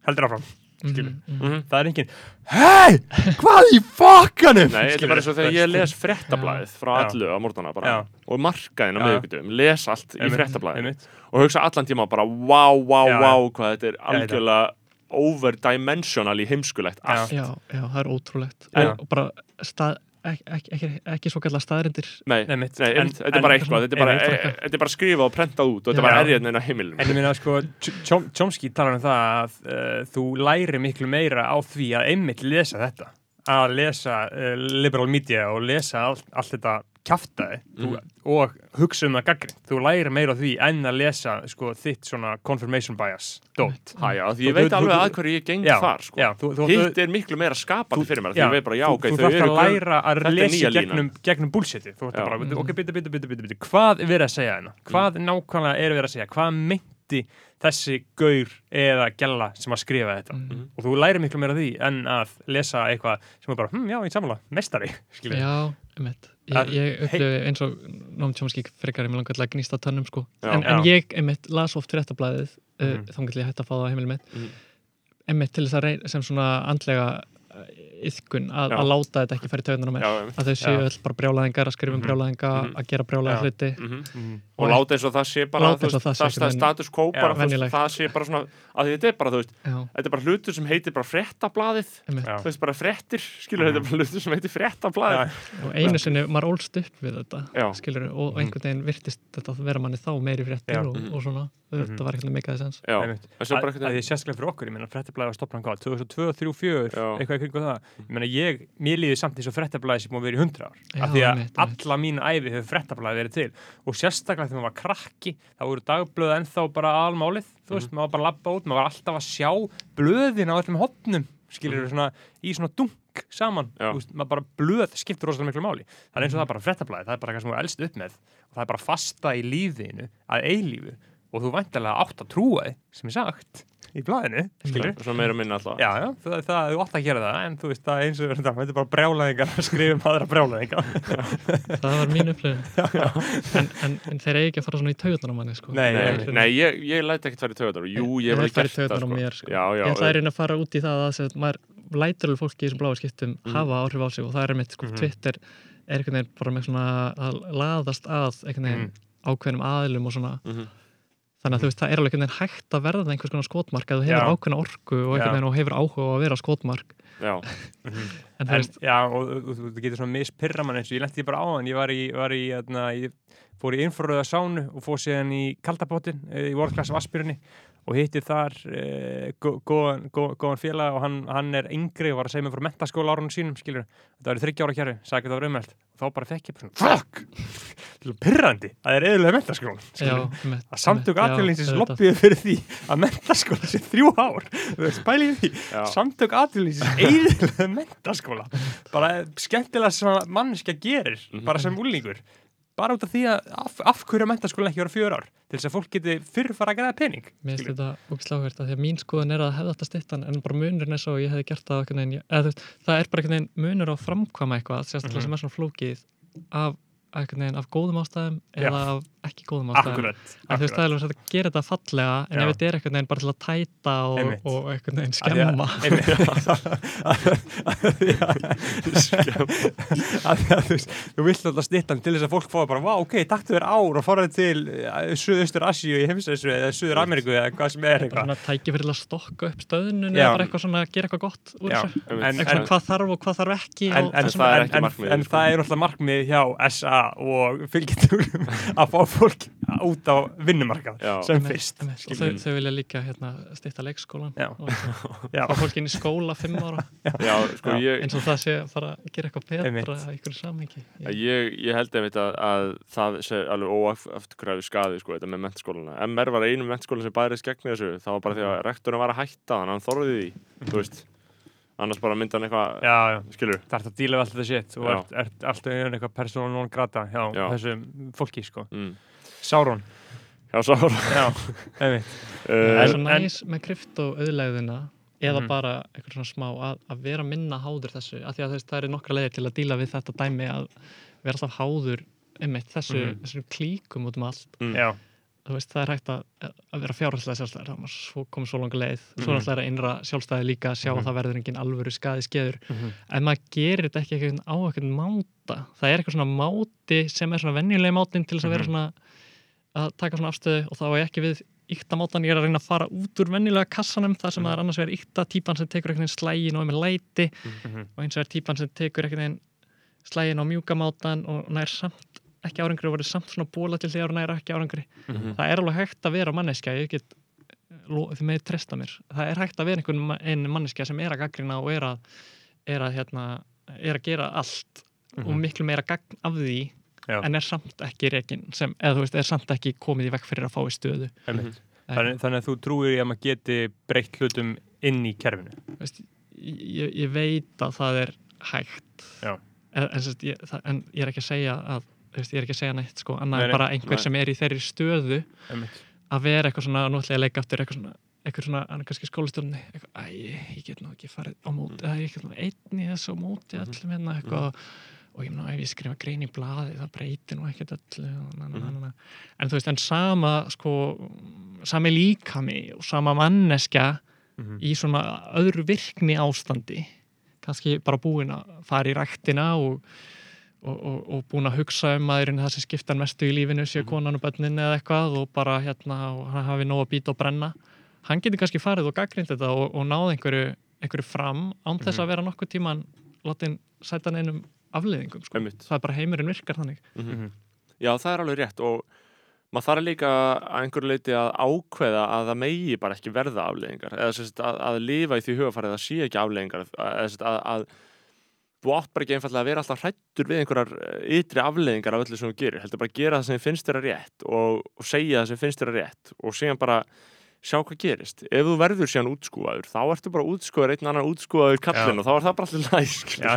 [SPEAKER 1] heldur áfram, skilur
[SPEAKER 4] mhm. Mhm.
[SPEAKER 1] það er engin hei, hvað í fokkanum
[SPEAKER 3] Nei, þetta er bara eins og þegar ég les fréttablaðið frá
[SPEAKER 1] Já.
[SPEAKER 3] allu á morgnana bara
[SPEAKER 1] Já.
[SPEAKER 3] og markaðin á
[SPEAKER 1] Já.
[SPEAKER 3] miðvíkutum, les allt í
[SPEAKER 1] einmitt.
[SPEAKER 3] og hugsa allan tíma bara wow, wow,
[SPEAKER 1] Já,
[SPEAKER 3] wow hvað þetta er algjörlega overdimensional í heimskulegt allt.
[SPEAKER 4] Já, já, það er ótrúlegt og bara stað, ekki, ekki, ekki, svo kallar staðrindir
[SPEAKER 3] Nei,
[SPEAKER 1] Nei, einmitt.
[SPEAKER 3] nei, þetta er bara eitthvað, þetta er bara, bara skrifað og prentað út og þetta er bara erið inn á heimilinu.
[SPEAKER 1] En ég meina sko, Chom- Chomsky talar um það að uh, þú læri miklu meira á því að einmitt lesa þetta. Að lesa uh, liberal media og lesa all, allt þetta kjaftaði
[SPEAKER 3] Mhm.
[SPEAKER 1] og hugsa um það gaggrind. Þú læri meira því en að lesa sko, þitt svona confirmation bias dót.
[SPEAKER 3] Ha, já, því
[SPEAKER 1] Þú-
[SPEAKER 3] ég veit
[SPEAKER 1] þú-
[SPEAKER 3] alveg
[SPEAKER 1] þú-
[SPEAKER 3] að hverju ég geng
[SPEAKER 1] Já,
[SPEAKER 3] þar sko.
[SPEAKER 1] já, þú, þú,
[SPEAKER 3] hitt er miklu meira skapandi fyrir mér því
[SPEAKER 1] já,
[SPEAKER 3] ég veit bara, já,
[SPEAKER 1] þú,
[SPEAKER 3] ok,
[SPEAKER 1] þú
[SPEAKER 3] þau
[SPEAKER 1] þarf
[SPEAKER 3] eru
[SPEAKER 1] að læra að
[SPEAKER 3] þetta er
[SPEAKER 1] lesa gegnum, gegnum bullshiti þú þarf bara,
[SPEAKER 4] Mhm.
[SPEAKER 1] ok, bitu, bitu, bitu, bitu, bitu hvað er verið að segja hérna hvað nákvæmlega er verið að segja hvað meinti þessi gaur eða gælla sem að skrifa þetta
[SPEAKER 4] Mhm.
[SPEAKER 1] og þú læri miklu meira því en að lesa eitthvað sem er bara, hm, já, ég sammála, mestari skilur.
[SPEAKER 4] Já, um
[SPEAKER 1] Það-
[SPEAKER 4] Ég, ég upplifi eins og Nóm Tjómski frekar ég með langar til að gnýsta tönnum sko.
[SPEAKER 3] Já.
[SPEAKER 4] en, en
[SPEAKER 1] Já.
[SPEAKER 4] ég einmitt las oft fréttablaðið uh,
[SPEAKER 1] Mhm.
[SPEAKER 4] þá getur ég hægt að fá það á heimilið mitt
[SPEAKER 3] Mhm.
[SPEAKER 4] einmitt til þess að reyna sem svona andlega yðkun að, að láta þetta ekki fara í taugunar á mér. Að þau séu öll bara brjálæðingar að skrifa um
[SPEAKER 1] Mhm.
[SPEAKER 4] brjálæðinga
[SPEAKER 3] Mhm.
[SPEAKER 4] að gera brjálæða
[SPEAKER 1] Já.
[SPEAKER 4] hluti.
[SPEAKER 3] Mhm. Og láta eins og það sé bara
[SPEAKER 4] það
[SPEAKER 3] status quo bara, það sé bara svona að því þetta er bara, þú veist, þetta er bara hlutur sem heitir bara.
[SPEAKER 1] Já.
[SPEAKER 3] þú veist, bara fréttir, skilur, þetta er bara hlutur sem heitir fréttablaðið.
[SPEAKER 1] Já.
[SPEAKER 4] og einu sinni, maður ólst upp við þetta skilur, og einhvern veginn virtist þetta vera manni þá meiri fréttir
[SPEAKER 1] Já.
[SPEAKER 4] og, svona, þetta var ekkert meikaði sens
[SPEAKER 3] já,
[SPEAKER 1] Einmitt.
[SPEAKER 3] en svo bara
[SPEAKER 1] að,
[SPEAKER 3] einhvern
[SPEAKER 1] að
[SPEAKER 3] veginn
[SPEAKER 1] því sérstaklega fyrir okkur, ég meina fréttablaði var stopnað hvað, 2002, 3, 4
[SPEAKER 3] Já.
[SPEAKER 1] eitthvað í kringu það, ég meina ég mér líði samt eins og fréttablaði sem búið að vera í 100 ár.
[SPEAKER 4] Já,
[SPEAKER 1] af því að
[SPEAKER 4] einmitt.
[SPEAKER 1] alla mín æfi hefur fréttablaði verið til. Og sérstaklega þegar maður var krakki þá voru dagblöð ennþá bara almálið þú veist, maður var bara að labba út, maður var alltaf að sjá blöðin á öllum hotnum skilur svona, í svona dunk saman, veist, maður bara blöð skiptur rosalega miklu máli, það er eins og það er bara fréttablaði það er bara eitthvað sem þú elst upp með. Og það er bara fasta í lífinu, að eilífu. Og þú væntalega átt að trúa þig sem er sagt í blaðinu skilur
[SPEAKER 3] svona meira minna alltaf
[SPEAKER 1] Já, já, það, það, þú átt að gera það en þú veist, það er eins og þetta, þetta er bara brjálæðingar að skrifa um aðra brjálæðingar
[SPEAKER 4] það var mín upplifin en, en, en þeir eigi ekki að fara svona í taugunar á manni sko.
[SPEAKER 1] Nei,
[SPEAKER 3] Nei, nei, ég, ég læti ekkert fara í töðar Jú, ég hef
[SPEAKER 4] Ég
[SPEAKER 3] alveg
[SPEAKER 4] fari
[SPEAKER 3] gert það
[SPEAKER 4] taugarnar á
[SPEAKER 3] sko.
[SPEAKER 4] mér, sko.
[SPEAKER 3] Já, já,
[SPEAKER 4] ég ætla að reyna að fara út í það að maður lætur alveg fólki í þessum bláa skiptum
[SPEAKER 3] Mhm.
[SPEAKER 4] hafa áhrif á sig og það er mitt sko,
[SPEAKER 1] Mhm.
[SPEAKER 4] Twitter er einhvern veginn bara með svona að laðast að einhvern veginn ákveðnum aðilum og svona
[SPEAKER 3] Mhm.
[SPEAKER 4] Þannig að þú veist það er alveg einhvern veginn hægt að verða einhvers konar skotmark að þú hefur ákveðna orku og, veginn og hefur áhuga að vera skotmark.
[SPEAKER 3] Já,
[SPEAKER 4] en
[SPEAKER 1] en,
[SPEAKER 4] veist,
[SPEAKER 1] Já, og þú- getur svona mispirra mann eins og ég lendi bara á hann, ég var í, var í atna, ég fór í infraröða sánu og fór síðan í kaldabótin í World Class Vaspyrinni og hitti þar eh, gó- góðan, gó- góðan félag og hann, hann er yngri og var að segja mér frá mentaskóla árunum sínum, þetta var í þryggja ára kjæri, sagði það var umhelt og þá bara fekk ég bara svona, fuck! Þetta er pirrandi, það er eðlulega mentaskóla
[SPEAKER 4] já, einmitt,
[SPEAKER 1] að samtök
[SPEAKER 4] auðvitað.
[SPEAKER 1] lobbyðu fyrir því að mentaskóla sé þrjú ár. Þú veist, pælið í því.
[SPEAKER 3] Já.
[SPEAKER 1] samtök aðlýningsins eðlulega mentaskóla bara skemmtilega sem mannskja gerir
[SPEAKER 3] Mhm.
[SPEAKER 1] bara sem úlningur bara út af því að af, af hverju mentaskóla ekki vera fjör ár til þess að fólk geti fyrr fara að græða pening
[SPEAKER 4] Mér finnst þetta ógisláhvert að því að mín skoðun er að hefða þetta stittan en bara munurinn er svo að ég hefði gert það eða það er bara einhvern veginn munur á framkvæma eitthvað, sérstaklega
[SPEAKER 1] Mhm.
[SPEAKER 4] sem er svona flókið af, af góðum ástæðum eða af ekki góðum ástæðum.
[SPEAKER 1] Akkurat,
[SPEAKER 4] en þú veist það er alveg að gera þetta fallega en
[SPEAKER 1] Já.
[SPEAKER 4] ef þetta er einhvern veginn bara til að tæta og, og einhvern veginn
[SPEAKER 1] að-
[SPEAKER 4] skemma.
[SPEAKER 1] að að þú vilt alltaf stittan til þess að fólk fá bara, vá, ok, taktu þér ár og fara til Suðaustur Asíu í heimsæsu eða Suður Ameríku eða hvað sem er eitthvað.
[SPEAKER 4] svona tæki fyrir að stokka upp stöðunum eða bara eitthvað svona gera eitthvað gott úr þessu. hvað þarf og hvað þarf ekki
[SPEAKER 1] en,
[SPEAKER 4] og
[SPEAKER 1] en,
[SPEAKER 3] það
[SPEAKER 1] en,
[SPEAKER 3] ekki
[SPEAKER 1] en,
[SPEAKER 3] markmiðið,
[SPEAKER 1] en það er alltaf markmið hjá SA og fylgjendurum að fá fólk út á vinnumarkað
[SPEAKER 3] Já.
[SPEAKER 1] sem fyrst
[SPEAKER 4] og þau, þau vilja líka hérna, stýtta leikskólan
[SPEAKER 1] Já.
[SPEAKER 4] og
[SPEAKER 1] Já.
[SPEAKER 4] fá fólk inn í skóla fimm ára
[SPEAKER 3] já, sko,
[SPEAKER 1] Já.
[SPEAKER 3] ég,
[SPEAKER 4] eins og það sé að fara að gera eitthvað betra
[SPEAKER 1] Einmitt.
[SPEAKER 4] í einhverju samhengi
[SPEAKER 3] ég, ég held einmitt að, að það sé alveg óafturkræfi skadi sko, þetta með mentaskólana. MR var einu mentaskóla sem bærist gegn þessu, það var bara því að rektorinn var að hætta þannig að hann þorði því, þú veist annars bara mynda hann eitthvað,
[SPEAKER 1] Já, já,
[SPEAKER 3] skilur
[SPEAKER 1] það er að díla við allt þetta shit og ert, ert alltaf einhvern eitthvað persónal non grata hjá
[SPEAKER 3] Já.
[SPEAKER 1] þessu fólki, sko
[SPEAKER 3] mm.
[SPEAKER 1] Sáron,
[SPEAKER 3] Já, svo,
[SPEAKER 1] Já, einmitt
[SPEAKER 4] Það
[SPEAKER 3] uh,
[SPEAKER 4] er svo
[SPEAKER 1] En-
[SPEAKER 4] næs með krypto auðlegðina eða
[SPEAKER 1] Mhm.
[SPEAKER 4] bara eitthvað svona smá að, að vera minna háður þessu af því að þess, það eru nokkra leiðir til að díla við þetta dæmi að vera alltaf háður einmitt þessu,
[SPEAKER 1] Mhm.
[SPEAKER 4] þessu klíkum út um allt
[SPEAKER 3] Mm.
[SPEAKER 1] Já,
[SPEAKER 4] veist, það er hægt að, að vera fjárhalslega sjálfstæður það er svo, komið svo langa leið svo
[SPEAKER 1] Mhm.
[SPEAKER 4] er innra sjálfstæði líka að sjá
[SPEAKER 1] Mhm.
[SPEAKER 4] að það verður engin alvöru skaði skeður
[SPEAKER 1] Mhm.
[SPEAKER 4] en maður gerir þetta ekki eitthvað á eitthvað máta það er eitthvað svona máti sem er svona venjuleg mátin til þess að vera
[SPEAKER 1] Mhm.
[SPEAKER 4] svona að taka svona afstöðu og þá er ekki við ykta mátan, ég er að reyna að fara út úr venjulega kassanum þar sem
[SPEAKER 1] Mhm.
[SPEAKER 4] það er annars verið ykta típan sem tekur eitthvað slægin og er með læti
[SPEAKER 1] Mhm.
[SPEAKER 4] og eins og er típan sem tekur eitthvað slægin á mjúka mátan og nær samt ekki árangri og verður samt svona bóla til þegar og nær ekki árangri
[SPEAKER 1] Mhm.
[SPEAKER 4] það er alveg hægt að vera manneskja ég get, þið með treysta mér það er hægt að vera einhvern ma- ein manneskja sem er að gaggrina og er að er að, hérna, er að gera allt og
[SPEAKER 1] Mhm.
[SPEAKER 4] miklu meira gagn af því
[SPEAKER 1] Já.
[SPEAKER 4] en er samt ekki rekin sem, eða þú veist, er samt ekki komið í vekk fyrir að fá í stöðu
[SPEAKER 1] einmitt Þannig, þannig að þú trúir í að maður geti breytt hlutum inn í kerfinu
[SPEAKER 4] veist, ég, ég veit að það er hægt
[SPEAKER 1] Já.
[SPEAKER 4] en, en, sest, ég, það, en ég er ekki að segja að veist, ég er ekki að segja neitt sko, annað
[SPEAKER 1] Nei,
[SPEAKER 4] bara einhver
[SPEAKER 3] Nei.
[SPEAKER 4] sem er í þeirri stöðu
[SPEAKER 1] Einmitt
[SPEAKER 4] að vera eitthvað svona, nú ætla ég að leika aftur eitthvað svona, eitthvað svona, annað kannski skólastjórni eitthvað, æ, ég get nú ekki farið á móti eða ég get nú einn í þessu á móti öllum hérna eitthvað og ég meina ef ég skrifa grein í blaði það breytir nú ekkert og na, na. en þú veist, en sama sko, sami líkami og sama manneskja
[SPEAKER 1] Mhm.
[SPEAKER 4] í svona öðru virkni ástandi kannski bara búin að fara í ræktina og og, og, og búin að hugsa um að í rauninni það sem skiptar mestu í lífinu séu konan og bönnin eða eitthvað og bara hérna og hann hafi nóg að býta og brenna. Hann getur kannski farið og gaggrind þetta og, og náð einhverju, einhverju fram án þess að vera nokkuð tíman látin sæta neinum afleiðingum sko. Það er bara heimurinn virkar þannig.
[SPEAKER 1] Mhm.
[SPEAKER 3] Já, það er alveg rétt og maður þarf líka að einhverju leiti að ákveða að það megi bara ekki verða afleðingar eða að, að lifa í því hugafarið að sé ekki afleðingar eða að, að þú átt bara ekki einfallega að vera alltaf hrættur við einhverjar eh, ytri afleðingar af öllu sem þú gerir heldur bara að gera það sem finnst þér að rétt og, og segja það sem finnst þér að rétt og síðan bara sjá hvað gerist ef þú verður síðan útskúaður þá ertu bara útskúaður einn annan útskúaður kallinn
[SPEAKER 1] Já.
[SPEAKER 3] og þá er það bara allir læs
[SPEAKER 1] Já,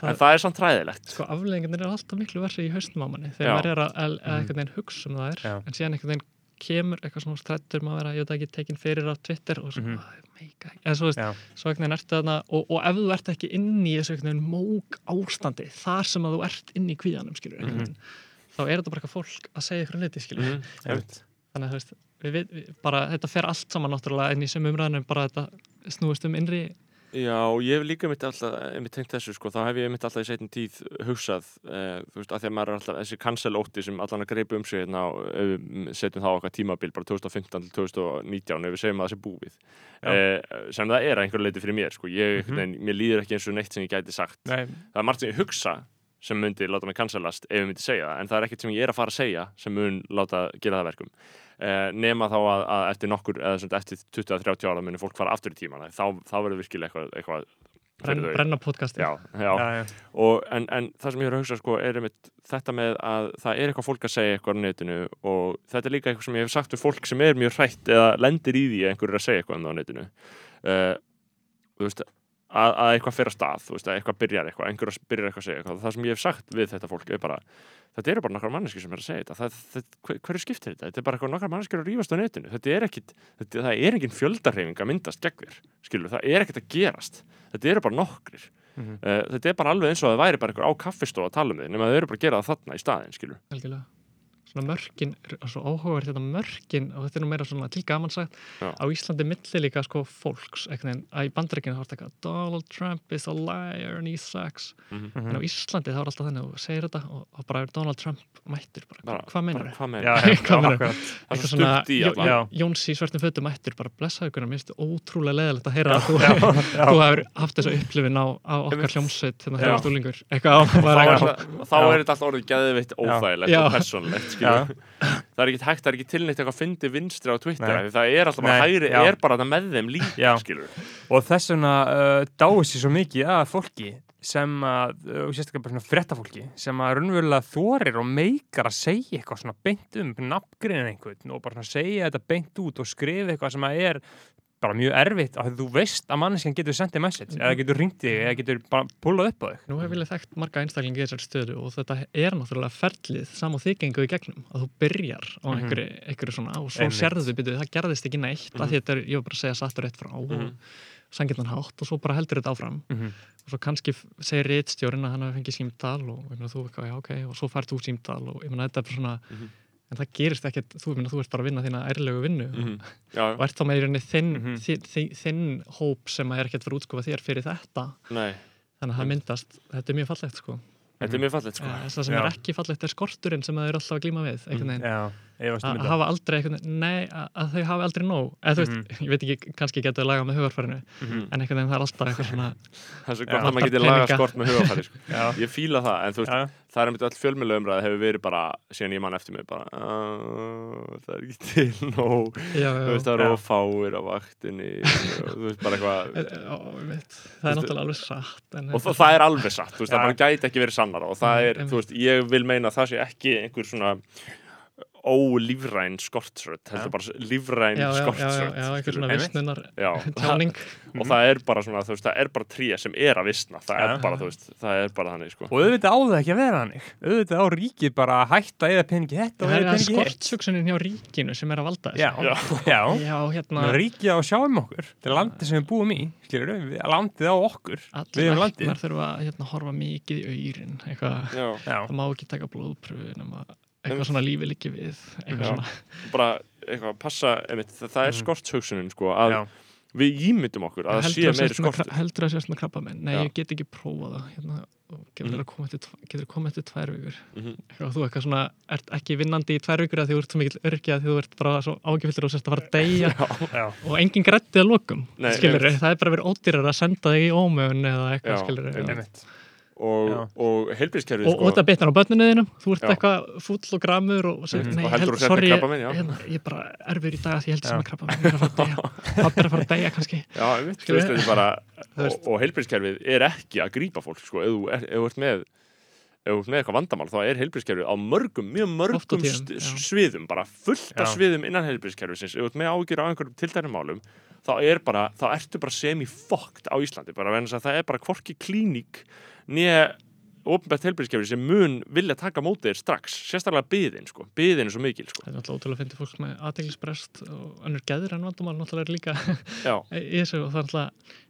[SPEAKER 3] en það er samt træðilegt
[SPEAKER 4] sko afleiðingarnir er alltaf miklu verri í haustum á manni
[SPEAKER 3] Já.
[SPEAKER 4] þegar maður er að, að, að einhvern veginn hugsa um það
[SPEAKER 1] Já.
[SPEAKER 4] er en síðan einhvern veginn kemur eitthvað svona strættur maður að vera, ég veit ekki, tekin fyrir á Twitter og svo,
[SPEAKER 1] Mhm.
[SPEAKER 4] mm -hmm. eða svo veist
[SPEAKER 1] já,
[SPEAKER 4] svo einhvern veginn ertu þarna og, og ef þú ert ekki inn í þessu veginn mók ástandi þar sem að þú ert inn í kvíðanum skilur mm
[SPEAKER 1] Mhm.
[SPEAKER 4] þá er þetta bara eitthvað fólk að segja ykkur hluti skilur
[SPEAKER 3] Mhm, einmitt.
[SPEAKER 4] þannig að þú veist, við, við, bara þetta fer allt saman náttúrulega inn í sem umræðinu bara þetta snúist um innri
[SPEAKER 3] Já, ég hef líka mitt alltaf, einmitt tengt þessu sko, þá hef ég mitt alltaf í setjum tíð hugsað, uh, þú veist, að því að maður er alltaf þessi cancel ótti sem allan að greipa um sig hérna og setjum þá okkar tímabil bara 2015 til 2019 ef við segjum að það sé búið. Uh, sem það er að einhverju leiti fyrir mér sko, ég, mm mér líður ekki eins og neitt sem ég gæti sagt.
[SPEAKER 1] Nei,
[SPEAKER 3] það er margt sem ég hugsa sem myndi láta mig cancelast ef ég myndi segja það en það er ekkert sem ég er að fara að segja sem mun láta gera það verkum nema þá að, að eftir nokkur eða eftir 20-30 ára munir fólk fara aftur í tíman þá, þá verður virkilega eitthvað, eitthvað
[SPEAKER 4] brenn,
[SPEAKER 3] fyrir
[SPEAKER 4] brenna podcasti
[SPEAKER 3] já, já.
[SPEAKER 1] já, já,
[SPEAKER 3] Og, en, en það sem ég er að hugsa sko, er einmitt þetta með að það er eitthvað fólk að segja eitthvað á netinu og þetta er líka eitthvað sem ég hef sagt við fólk sem er mjög hrætt eða lendir í því að einhver er að segja eitthvað um á netinu. Uh, þú veist að, að eitthvað fer að stað, veist, að eitthvað byrjar eitthvað einhver að byrjar eitthvað að segja eitthvað. Það sem ég hef sagt við þetta fólk er bara þetta eru bara nokkar manneskir sem er að segja þetta. Það, það, hver, hverju skiptir þetta? Þetta er bara eitthvað nokkar manneskir að rífast á netinu. Þetta er ekkit, þetta, það er engin fjöldarheifing að myndast gegn þér, skilur, það er ekkit að gerast. Þetta eru bara nokkrir.
[SPEAKER 1] Mhm.
[SPEAKER 3] uh, þetta er bara alveg eins og að það væri bara einhver á kaffistofa að tala um þig nema þau eru bara að gera það þarna í staðin, skilur.
[SPEAKER 4] Algjörlega svona mörkin, svo áhugaverð þetta mörkin og þetta er nú meira svona til gaman sagt
[SPEAKER 3] Já.
[SPEAKER 4] á Íslandi milli líka sko fólks veginn, að í bandaríkinu þá er þetta eitthvað Donald Trump is a liar and he sucks.
[SPEAKER 3] Mhm.
[SPEAKER 4] en á Íslandi þá er alltaf þannig að þú segir þetta og, og bara er Donald Trump mættur bara,
[SPEAKER 3] Bara-
[SPEAKER 4] hvað meinar
[SPEAKER 3] Bara, hvað
[SPEAKER 4] meinar?
[SPEAKER 3] er
[SPEAKER 4] eitthvað
[SPEAKER 3] svo
[SPEAKER 4] svona. Jóns í svartum fötum mættur bara blessaðu ykkur, mér finnst ótrúlega leðilegt að heyra að þú, þú hefur haft þessa upplifin á, á okkar hljómsveit hérna þegar stúlingur bara
[SPEAKER 3] það, er það ekki hægt, það er ekki tilnýtt eitthvað að fyndi vinstri á Twitter það er alltaf bara
[SPEAKER 1] Nei,
[SPEAKER 3] hægri,
[SPEAKER 1] já.
[SPEAKER 3] er bara þetta með þeim líka
[SPEAKER 1] og þess vegna uh, dáið sér svo mikið að fólki sem að, uh, og sérstaklega bara svona fréttafólki sem að raunverulega þorir og meikar að segja eitthvað svona beint um nafngreina einhvern og bara svona segja þetta beint út og skrifa eitthvað sem að er bara mjög erfitt að þú veist að manneskjan getur sendið message eða getur ringt þig eða getur bara pullað upp á þig
[SPEAKER 4] Nú hef ég þekkt marga einstaklingi í þessari stöðu og þetta er náttúrulega ferlið sam og þið gengur í gegnum að þú byrjar á
[SPEAKER 1] Mhm.
[SPEAKER 4] einhverju, einhverju svona og svo sérðu byrju, það gerðist ekki neitt mm -hmm. þetta er, ég var bara að segja satt og rétt frá
[SPEAKER 3] Mhm.
[SPEAKER 4] og sangirnan hátt og svo bara heldur þetta áfram
[SPEAKER 1] Mhm.
[SPEAKER 4] og svo kannski segir reitstjórin að hann hafi fengið símtal og já ok, og svo fært þú símtal og ég meina þetta er svona
[SPEAKER 3] Mhm.
[SPEAKER 4] En það gerist ekkert, þú, ég meina, þú ert bara að vinna þína ærlegu vinnu.
[SPEAKER 3] Mhm. Já,
[SPEAKER 4] og ert þá með í rauninni þinn,
[SPEAKER 1] Mhm.
[SPEAKER 4] þinn, þinn, þinn hóp sem að er ekkert fyrir að útskofa þér fyrir þetta.
[SPEAKER 3] Nei,
[SPEAKER 4] þannig að það myndast, þetta er mjög fallegt sko.
[SPEAKER 3] Þetta er mjög fallegt sko.
[SPEAKER 4] Ja, það sem
[SPEAKER 1] Já.
[SPEAKER 4] er ekki fallegt er skorturinn sem það er alltaf að glíma við veginn,
[SPEAKER 1] Já,
[SPEAKER 4] að hafa aldrei veginn, nei, að, að þau hafi aldrei nóg. Eða þú veist, ég veit ekki, kannski getur lagað með hugarfærinu,
[SPEAKER 3] Mhm.
[SPEAKER 4] en einhvern veginn það er alltaf eitthvað svona,
[SPEAKER 3] það er svo gott að maður getur lagað skort með hugafæri sko. Ég fíla það, en þú veist,
[SPEAKER 1] já,
[SPEAKER 3] það er einmitt öll fjölmjölu umræði hefur verið bara, síðan ég mann eftir mig bara, "Ah, það er ekki til nóg,
[SPEAKER 4] já,
[SPEAKER 3] þú
[SPEAKER 4] já,
[SPEAKER 3] veist, það eru fáir á vaktinni og þú veist, bara eitthvað
[SPEAKER 4] það er náttúrulega alveg satt en,
[SPEAKER 3] og það, það er alveg satt, þú veist, ólífræn skortsrödd, heldur bara lífræn skortsrödd
[SPEAKER 4] já, einhver svona vissnunar
[SPEAKER 3] Já,
[SPEAKER 4] tjáning.
[SPEAKER 3] Og það er bara svona, þú veist, það er bara tré sem er að vissna, það er bara, þú veist, það er bara þannig, sko.
[SPEAKER 1] og auðvitað á það ekki að vera hannig auðvitað á ríkið bara að hætta eða peningi þetta og
[SPEAKER 4] það
[SPEAKER 1] eða
[SPEAKER 4] er að
[SPEAKER 1] peningi hitt.
[SPEAKER 4] skortsugsunin hjá ríkinu sem er að valda
[SPEAKER 1] Já,
[SPEAKER 4] þessu
[SPEAKER 1] já,
[SPEAKER 4] já hérna,
[SPEAKER 1] ríkið á að sjá um okkur. Þetta er landið sem við búum í, skilur við landið á okkur,
[SPEAKER 4] að eitthvað, það svona lífi líki við eitthvað svona
[SPEAKER 3] bara eitthvað, passa, einmitt, það, það er
[SPEAKER 1] Mhm.
[SPEAKER 3] skortshugsunin, sko, að
[SPEAKER 1] já,
[SPEAKER 3] við ímyndum okkur að það sé
[SPEAKER 4] að
[SPEAKER 3] meiri
[SPEAKER 4] kra- heldur að sérst með krabba minn nei,
[SPEAKER 3] Já.
[SPEAKER 4] ég get ekki prófað það hérna, getur
[SPEAKER 3] Mhm.
[SPEAKER 4] mm. komið, eftir tvær vikur
[SPEAKER 3] Mhm.
[SPEAKER 4] eitthvað, þú eitthvað svona, ert ekki vinnandi í tvær vikur að því þú ert svo mikill örki að því þú ert bara svo ágifildur og sérst að fara að deyja
[SPEAKER 1] já,
[SPEAKER 4] og engin grætti að lokum
[SPEAKER 3] einmitt.
[SPEAKER 4] það er bara verið ódýrar að senda þig í ómögun eða eitthvað
[SPEAKER 3] einmitt og, og heilbríðskerfið,
[SPEAKER 4] og,
[SPEAKER 3] sko,
[SPEAKER 4] og þetta bitnar á börninu þínum þú ert eitthvað fúll og gramur og,
[SPEAKER 1] Mhm.
[SPEAKER 4] nei,
[SPEAKER 3] Og heldur
[SPEAKER 4] held-
[SPEAKER 3] þú sért með
[SPEAKER 4] sorry,
[SPEAKER 3] krabbamein, já.
[SPEAKER 4] hérna, ég er bara erfur í dag að ég held
[SPEAKER 1] Já.
[SPEAKER 4] sem með krabba minn ég er að fara að deyja. Er að að kannski.
[SPEAKER 3] Já,
[SPEAKER 4] Skilur
[SPEAKER 3] veist, þetta er bara, og, heilbríðskerfið er ekki að grípa fólk, sko, ef þú er- ert með ef þú ert með eitthvað vandamál, þá er heilbríðskerfið á mörgum, mjög mörgum
[SPEAKER 4] tíðum,
[SPEAKER 3] sviðum, bara fullt af sviðum innan heilbríðskerfisins, ef þú ert með ágjur á einhverjum tildærum málum, þá er bara, þá ertu bara semi-fokt á Íslandi, bara vegna þess að það er bara hvorki klíník nýja ofnbært heilbríðskerfi sem mun vilja taka mótið þér strax, sérstaklega byðin, sko, byðin er svo mikil, sko,
[SPEAKER 4] það er náttúrulega ótrúlega að fyndi fólk með aðteglisbrest og önnur geður en vandamál náttúrulega er líka í þessu og það er náttúrulega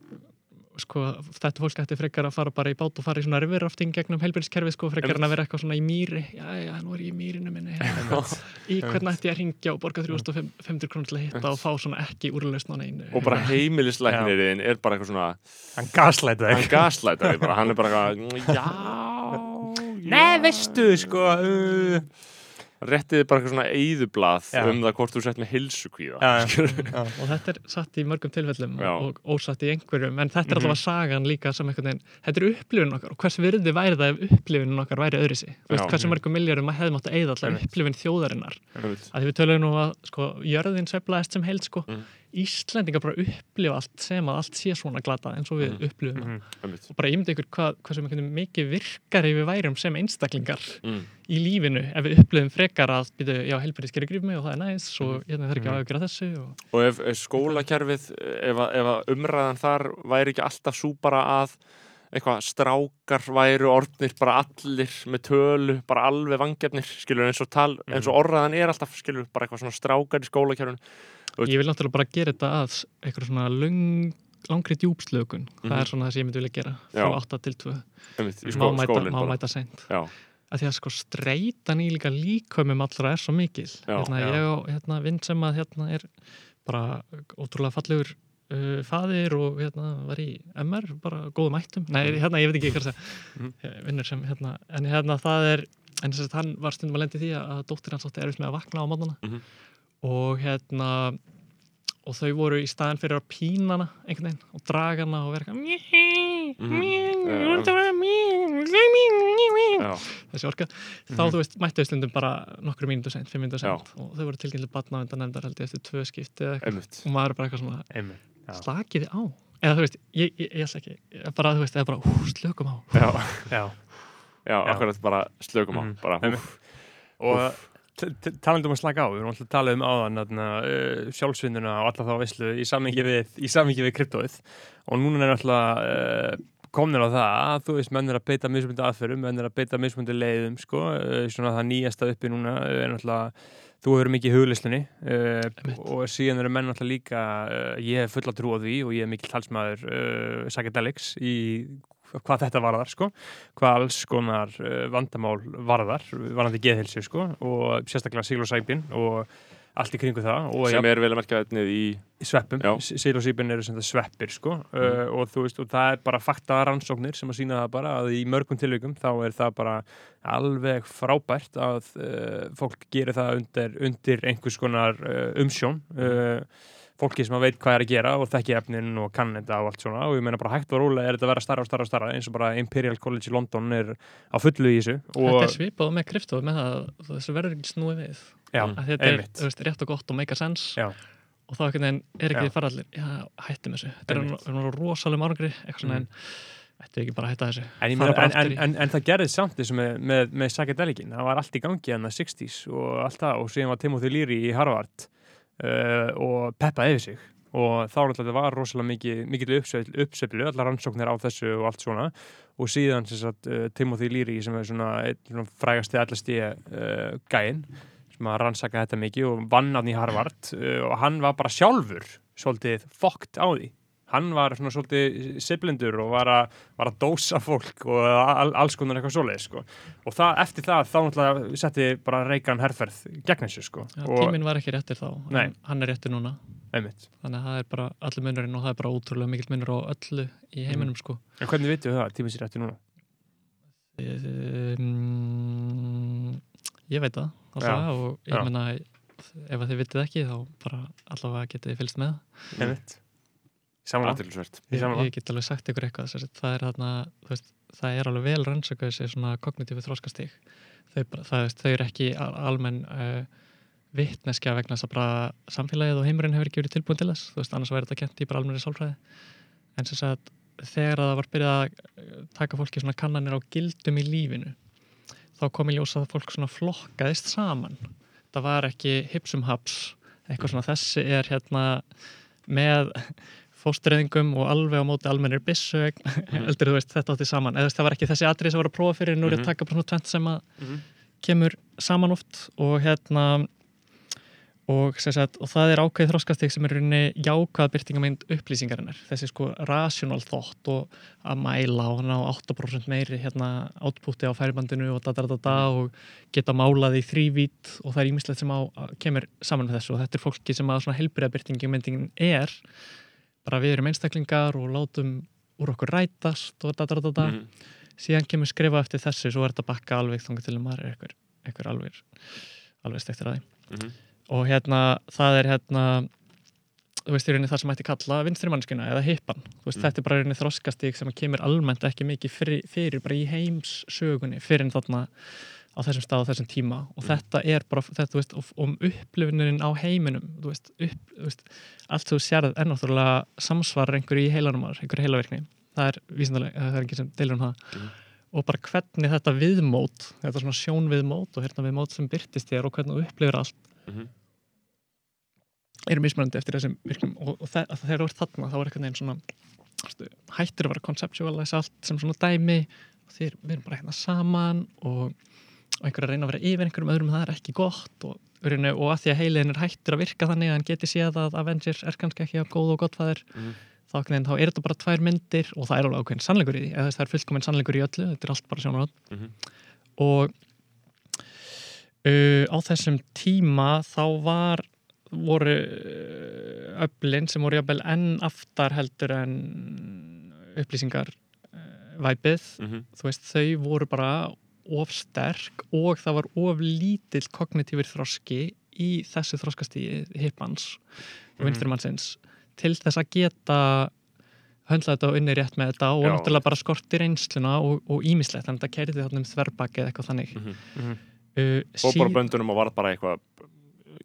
[SPEAKER 4] sko, þetta fólk ætti frekar að fara bara í bát og fara í svona riverrafting gegnum heilbyrðiskerfið sko, frekar en að vera eitthvað svona í mýri. Já, já, nú er ég í mýrinu minni. Í hvernig ætti ég að ringja og borga 3500 krónur til að hitta og fá svona ekki úrlausn á neinu.
[SPEAKER 3] Og bara heimilislæknirinn er bara eitthvað svona
[SPEAKER 1] hann gaslæta
[SPEAKER 3] hann
[SPEAKER 1] þig
[SPEAKER 3] bara, hann er bara eitthvað já,
[SPEAKER 1] Nei, veistu, sko uh,
[SPEAKER 3] réttið bara eitthvað svona eyðublað
[SPEAKER 1] Já.
[SPEAKER 3] um það hvort þú sett með hilsukvíða
[SPEAKER 4] og þetta er satt í mörgum tilfellum
[SPEAKER 3] Já.
[SPEAKER 4] og ósatt í einhverjum en þetta er
[SPEAKER 1] Mhm.
[SPEAKER 4] allavega sagan líka sem veginn þetta er upplifun okkar og hvers virði væri það ef upplifun okkar væri veist,
[SPEAKER 3] Já.
[SPEAKER 4] hversu mörgum miljórum maður hefði mátt að allar
[SPEAKER 1] Einmitt.
[SPEAKER 4] upplifun þjóðarinnar að því við tölum nú að sko, jörðin sveiflaðist sem held sko.
[SPEAKER 3] Mhm.
[SPEAKER 4] Íslendingar bara upplifa allt sem að allt sé svona glata eins og við
[SPEAKER 3] Mhm.
[SPEAKER 4] upplifum
[SPEAKER 1] mhm.
[SPEAKER 3] Einmitt.
[SPEAKER 4] og bara ímyndi ykkur hvað, hvað sem mikið virkar ef við værum sem einstaklingar
[SPEAKER 3] Mm.
[SPEAKER 4] í lífinu ef við upplifum frekar að byrju, já, helbriðskeri gríf mig og það er næs og hérna þarf ekki
[SPEAKER 1] Mhm.
[SPEAKER 4] að auðvitað þessu og...
[SPEAKER 3] og ef, ef skólakerfið ef, ef umræðan þar væri ekki alltaf svo bara að eitthvað strákar væru orðnir bara allir með tölu, bara alveg vangefnir skilur eins og tal, eins og orðaðan er alltaf skilur bara eitthvað svona strákar í skólakerfinu
[SPEAKER 4] ég vil náttúrulega bara gera þetta að eitthvað svona löng, langri djúpslökun það
[SPEAKER 3] Mhm.
[SPEAKER 4] er svona það sem ég myndi vilja gera frá
[SPEAKER 3] Já.
[SPEAKER 4] 8 til 2
[SPEAKER 3] einmitt, í
[SPEAKER 4] má
[SPEAKER 3] skó,
[SPEAKER 4] mæta,
[SPEAKER 3] skólinn
[SPEAKER 4] má
[SPEAKER 3] bara
[SPEAKER 4] mæta seint
[SPEAKER 3] já,
[SPEAKER 4] að því að sko streytan í líka líkömmum allra er svo mikil hérna, ég og hérna, vinn sem að hérna er bara ótrúlega fallegur uh, faðir og hérna var í MR, bara góðum ættum nei, hérna, ég veit ekki hvað það
[SPEAKER 3] Mhm.
[SPEAKER 4] mm. vinnur sem hérna, en hérna það er en þess að hann var stundum að lendi því að dóttir hans átti erfitt með að vakna á mótana
[SPEAKER 3] Mhm.
[SPEAKER 4] Og hérna og þau voru í staðin fyrir að pína hana einhvern veginn og draga hana og vera eitthvað þessi orka. Þá þú veist mættu þau stundum bara nokkru mínútu sent, fimm
[SPEAKER 3] Já.
[SPEAKER 4] sent og þau voru tilkynnt batnavendan nefndar held ég eftir tvö skipti eða eitthvað. Og maður er bara eitthvað svona slakiði á? Eða þú veist, ég, ætla ekki bara, þú veist, eða bara, hú, slökum á.
[SPEAKER 3] Já, akkurat bara slökum á
[SPEAKER 1] Mhm.
[SPEAKER 3] bara, húf,
[SPEAKER 1] og talandi um að slaka á, við erum alltaf að tala um áðan uh, sjálfsvinnuna og alla þá veislu í sammingi við, við kryptóið. Og núna er alltaf uh, komnir á það að þú veist menn er að beita mismundi aðferðum, menn er að beita mismundi leiðum sko, uh, svona það nýjasta uppi núna uh, er alltaf þú hefur mikið huglislinni uh, og síðan eru menn alltaf líka uh, ég hef fulla trú á því og ég er mikil talsmaður uh, psychedelics í hvað þetta varðar sko. Hvað alls konar uh, vandamál varðar varðandi geðhilsu sko og sérstaklega sílosæpin og allt í kringu það og
[SPEAKER 3] sem er vel að merkja þetta í
[SPEAKER 1] í sveppum,
[SPEAKER 3] Já.
[SPEAKER 1] sílosípin eru sem það sveppir sko uh, og þú veist og það er bara fakta rannsóknir sem að sína það bara að í mörgum tilvikum þá er það bara alveg frábært að uh, fólk gerir það undir, undir einhvers konar uh, umsjón uh, fólki sem að veit hvað er að gera og þekkir efnin og kann þetta og allt svona. Og ég meina bara hægt og rólega er þetta að vera starra og starra og starra eins og bara Imperial College í London er á fullu í þessu.
[SPEAKER 4] Þetta er svipað með kryptóð með það að þessu verður ekki snúið við.
[SPEAKER 1] Já,
[SPEAKER 3] Mm.
[SPEAKER 4] þetta er veist, rétt og gott og make a sense.
[SPEAKER 1] Já.
[SPEAKER 4] og þá er ekki því fara allir já, hættum þessu, þetta er
[SPEAKER 1] Einmitt.
[SPEAKER 4] nú- nú rosalegum árangri eitthvað svona
[SPEAKER 1] Mhm.
[SPEAKER 4] en ættu ekki bara að hætta þessu.
[SPEAKER 1] En,
[SPEAKER 4] bara
[SPEAKER 1] en, en, en, það gerðist samt þessu með, með, með psychedelicin, það var allt í gangi en það 60s og allt það og síðan var Timothy Leary í Harvard uh, og peppaði yfir sig. Og þá náttúrulega þetta var rosalega mikið, mikið uppseflu, allar rannsóknir á þessu og allt svona. Og síðan sagt, uh, Timothy Leary sem er svona, svona frægasti allasti uh, gæinn sem að rannsaka þetta mikið og vann hann í Harvard og hann var bara sjálfur svolítið fokkt á því hann var svona svolítið siblindur og var að, var að dósa fólk og all, alls konar eitthvað svoleið sko. og það, eftir það þá náttúrulega setti bara Reykján herferð gegn þessu sko. og
[SPEAKER 4] tíminn var ekki réttir þá
[SPEAKER 1] Nei.
[SPEAKER 4] hann er réttir núna
[SPEAKER 1] einmitt.
[SPEAKER 4] þannig að það er bara allir munurinn og það er bara ótrúlega mikill munur á öllu í heiminum sko
[SPEAKER 1] en hvernig við það, tímið sér eftir núna
[SPEAKER 4] um, ég veit það alltaf, og ég menna ef að þið vitið ekki þá bara allavega getið fylgst með
[SPEAKER 1] einmitt samanlega
[SPEAKER 3] aðtilsvert
[SPEAKER 1] Ég
[SPEAKER 4] ég, get alveg sagt ykkur eitthvað það er þarna, veist, það er alveg vel rannsöku þessi svona kognitífi þróskastík þau, þau eru ekki al- almenn uh, vittneskja vegna þess að bara samfélagið og heimurinn hefur ekki verið tilbúin til þess, veist, annars væri þetta kent í bara almenni sálfræði. En sem sagt, þegar það var byrjað að eh, taka fólki svona kannanir á gildum í lífinu þá kom í ljós að fólk svona flokkaðist saman. Það var ekki hipsum haps eitthvað svona. Þessi er hérna með fóstureyðingum og alveg á móti almennir bissu heldur þú veist þetta átti saman. Eða það var ekki þessi atrið sem var að prófa fyrir nú er ég
[SPEAKER 3] Mhm.
[SPEAKER 4] að taka bara svona tvent sem að
[SPEAKER 3] Mhm.
[SPEAKER 4] kemur saman oft og hérna og, sagt, og það er ákveðið þróskastig sem er rauninni jákvæða byrtingamænd upplýsingarinnar. Þessi sko rational thought og að mæla og ná 8% meiri hérna átpúti á færibandinu og da da da da og geta málað í þrývít og það er ímislegt sem á, kemur saman með þessu. Og þetta er fólki sem að svona helbriða byrtingamændingin er bara við erum einstaklingar og látum úr okkur rætast og da da
[SPEAKER 3] Mhm.
[SPEAKER 4] síðan kemur skrifa eftir þessu svo er þetta bakka alveg þangað til að maður er eitthvað, eitthvað alveg, alveg stektir að því
[SPEAKER 3] Mhm.
[SPEAKER 4] og hérna það er hérna þú veist í rauninni það sem ætti kalla vinstri mannskina eða hippan, þú veist
[SPEAKER 3] Mm.
[SPEAKER 4] þetta er bara í rauninni þroskastík sem kemur almennt ekki mikið fyrir, fyrir bara í heims sögunni fyrir en þarna á þessum stað á þessum tíma og
[SPEAKER 3] Mm.
[SPEAKER 4] þetta er bara þetta, veist, um upplifunin á heiminum þú veist, upp, þú veist allt þú sérð er náttúrulega samsvarar einhverju í heilanum ára, einhverju heilavirkni það er vísindalega, það er ekki sem deilur um það
[SPEAKER 3] Mhm.
[SPEAKER 4] og bara hvernig þetta viðmót þetta svona sjónviðmót og hérna viðmót sem byrtist þér og hvernig þú upplifir allt
[SPEAKER 3] Mhm.
[SPEAKER 4] eru mismunandi eftir þessum virknum og, og þe þegar þú ert þarna þá er einhvern veginn svona hættir að vera conceptualize allt sem svona dæmi og þeir, við erum bara hérna saman og, og einhver að reyna að vera yfir einhverjum öðrum það er ekki gott og, og að því að heiliðin er hættir að virka þannig að hann geti séð að Avengers er kannski ekki að góð og gott fæðir
[SPEAKER 3] Mhm.
[SPEAKER 4] þá, einhvern veginn, þá er þetta bara tvær myndir og það er alveg ákveðin sannleikur í því eða það er fullkominn sannleikur í öllu, þetta er allt bara sjónar
[SPEAKER 3] Mhm.
[SPEAKER 4] og uh, á þessum tíma þá var voru uh, öflin sem voru jafnvel enn aftar heldur en upplýsingar uh, væpið,
[SPEAKER 3] Mhm.
[SPEAKER 4] þú veist, þau voru bara of sterk og það var of lítill kognitífur þroski í þessu þroskastíði hippans og
[SPEAKER 3] Mhm.
[SPEAKER 4] vinstrimannsins til þess að geta höndla þetta og unni rétt með þetta og
[SPEAKER 3] Já.
[SPEAKER 4] náttúrulega bara skorti reynsluna og, og ímislegt, þannig að það kerði þarna um þverbakki eða eitthvað þannig
[SPEAKER 3] Mhm.
[SPEAKER 1] Mhm.
[SPEAKER 4] uh,
[SPEAKER 3] og bara böndunum og var bara eitthvað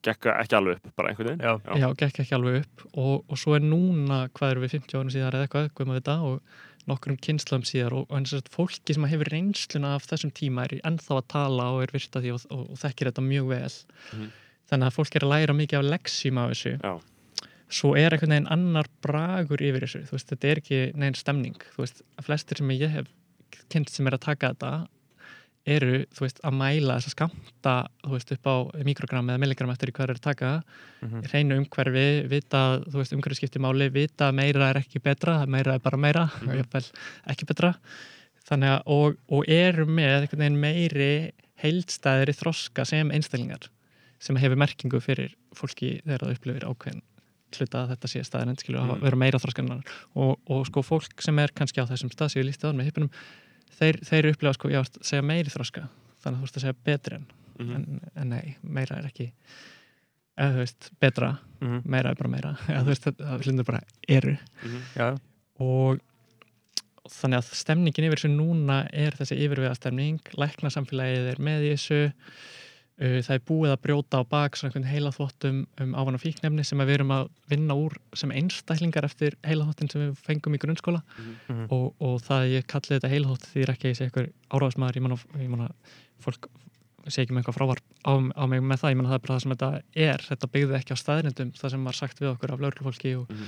[SPEAKER 3] gekk ekki alveg upp, bara einhvern veginn
[SPEAKER 1] Já.
[SPEAKER 3] Já.
[SPEAKER 4] já, gekk ekki alveg upp og, og svo er núna, hvað eru við 50 árum síðar eða eitthvað, hvað maður vita og nokkrum kynnslum síðar og, og þetta fólki sem hefur reynsluna af þessum tíma er ennþá að tala og er virta því og, og, og þekkir þetta mjög vel
[SPEAKER 3] Mhm.
[SPEAKER 4] þannig að fólk er að læra mikið af leksím af þessu
[SPEAKER 3] Já.
[SPEAKER 4] svo er einhvern veginn annar bragur yfir þessu, þú veist, þetta er ekki neginn stemning, þú veist, flestir sem ég hef kynnt sem er að taka þetta eru, þú veist, að mæla þess að skamta, þú veist, upp á mikrogram eða milligram eftir hvað er að taka
[SPEAKER 1] Mhm.
[SPEAKER 4] hreinu umhverfi, vita þú veist, umhverfi skipti máli, vita meira er ekki betra meira er bara meira,
[SPEAKER 3] Mhm.
[SPEAKER 4] og jafnvel ekki betra þannig að, og, og eru með einhvern veginn meiri heildstæðir í þroska sem einstaklingar sem hefur merkingu fyrir fólki þegar það upplifir ákveðin hluta að þetta sé staðin skilur að
[SPEAKER 3] Mhm.
[SPEAKER 4] vera meira þroskannar og, og sko fólk sem er kannski á þessum stað sem ég lísti á með hippunum þeir, þeir upplifa sko, já, segja meiri þroska þannig að þú veist að segja betri en,
[SPEAKER 3] Mhm.
[SPEAKER 4] en, en nei, meira er ekki eða þú veist, betra
[SPEAKER 1] Mhm.
[SPEAKER 4] meira er bara meira eða þú veist, það hlutur bara eru
[SPEAKER 3] Mhm.
[SPEAKER 1] Já,
[SPEAKER 4] og þannig að stemningin yfir þessu núna er þessi yfirvega stemning læknasamfélagið er með í þessu það er búið að brjóta á bak svona einhvern heilaþvottum um ávana fíknefni sem við erum að vinna úr sem einstaklingar eftir heilaþvottin sem við fengum í grunnskóla
[SPEAKER 1] Mhm.
[SPEAKER 4] og, og það að ég kalli þetta heilaþvott því er ekki ég sé einhver áráðsmaður ég manna, manna fólk sé ekki með eitthvað frávar á, á mig með það ég manna það er bara það sem þetta er þetta byggði ekki á staðrindum það sem var sagt við okkur af lauruglufólki og
[SPEAKER 3] Mhm.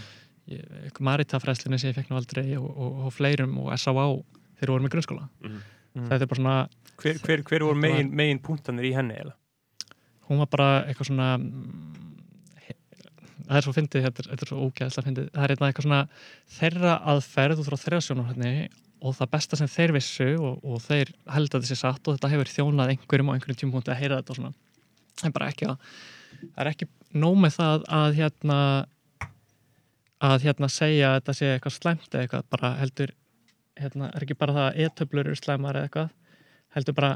[SPEAKER 4] ég- Marita-fræslinni sem ég fekk nú aldrei og, og, og fleirum og S.A.A. þegar við vorum í grunnskóla bara svona,
[SPEAKER 1] hver, hver, hver voru megin, megin punktanir í henni eða?
[SPEAKER 4] Hún var bara eitthvað svona mm, það er svo fyndið, þetta, er- svo ógæðslega fyndið. Það er eitthvað eitthvað svona þeirra aðferð út frá þeirra sjónarhætni og það besta sem þeir vissu og, og þeir held að þessi satt og þetta hefur þjónað einhverjum á einhverjum tímpunkti að heyra þetta og svona. Það er bara ekki að það er ekki nóg með það að hérna að hérna segja að þetta sé eitthvað slæmt eða eitthvað, bara heldur hérna, er ekki bara það að e-töflur eru slæmar eða eitthvað, heldur bara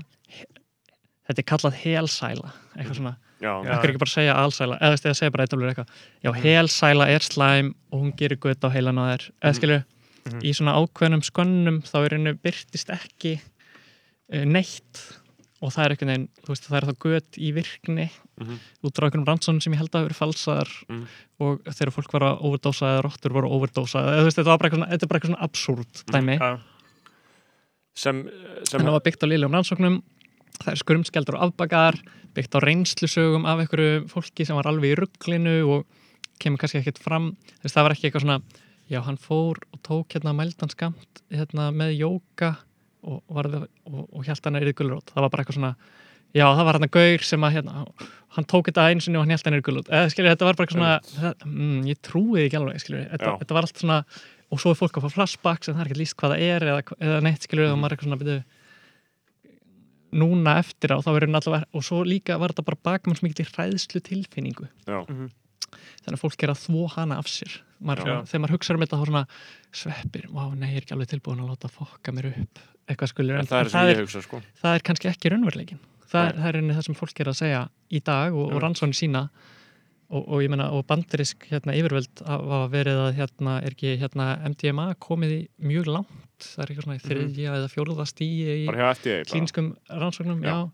[SPEAKER 4] þetta er kallað helsæla eitthvað svona, er ekki bara að segja alsæla, eða veist, eða segja bara e-töflur eitthvað. Já, helsæla er slæm og hún gerir gutt á heilan á þér, eða skilju
[SPEAKER 1] Mhm.
[SPEAKER 4] í svona ákveðnum skönnum þá er henni byrtist ekki uh, neitt. Og það er einhvern veginn, þú veist, það er þá gött í virkni
[SPEAKER 3] Mhm.
[SPEAKER 4] út frá einhvern rannsónum sem ég held að hafa verið falsaðar
[SPEAKER 3] Mhm.
[SPEAKER 4] og þegar fólk var að overdósa eða rottur voru að overdósa eða þú veist, þetta var bara eitthvað svona, þetta er bara eitthvað svona absúrt dæmi,
[SPEAKER 1] Já,
[SPEAKER 3] sem, sem
[SPEAKER 4] en það var byggt á liðlegum rannsóknum það er skurmskeldur og afbakar byggt á reynslusögum af einhverju fólki sem var alveg í rugglinu og kemur kannski ekkert fram. Þú veist, það var ekki eitthvað svona já, hann fór og tók hérna mældan skamt hérna með jóka og, og, og hjælt hann er í gulrót það var bara eitthvað svona já, það var hann að gaur sem að hérna, hann tók þetta sinni og hann hjælt hann er í gulrót eða skilur, þetta var bara eitthvað svona það, mm, ég trúi því ekki alveg, skilur þetta, þetta var allt svona og svo er fólk að fá flashbacks en það er ekki líst hvað það er eða, eða neitt, skilur, og maður er eitthvað svona byrju, núna eftir á þá verður allavega, og svo líka var þetta bara bakmann sem ekki hræðslu tilfinningu
[SPEAKER 3] Já.
[SPEAKER 1] Mhm.
[SPEAKER 4] þannig að fólk er að þvó hana af sér. Maður, þegar maður hugsaður um þetta þá svona sveppir, vá, nei, ég er ekki alveg tilbúin að láta fokka mér upp, eitthvað skulur
[SPEAKER 3] en það er sem ég hugsa sko.
[SPEAKER 4] það er kannski ekki raunveruleikin það, það er einnig það sem fólk er að segja í dag og, og rannsóni sína og, og ég meina, og bandarisk hérna, yfirvöld hafa verið að hérna, er ekki hérna, MDMA komið í mjög langt það er eitthvað svona í þriðja eða fjóruða stíi í klínskum rannsóknum,
[SPEAKER 3] Já.
[SPEAKER 4] já,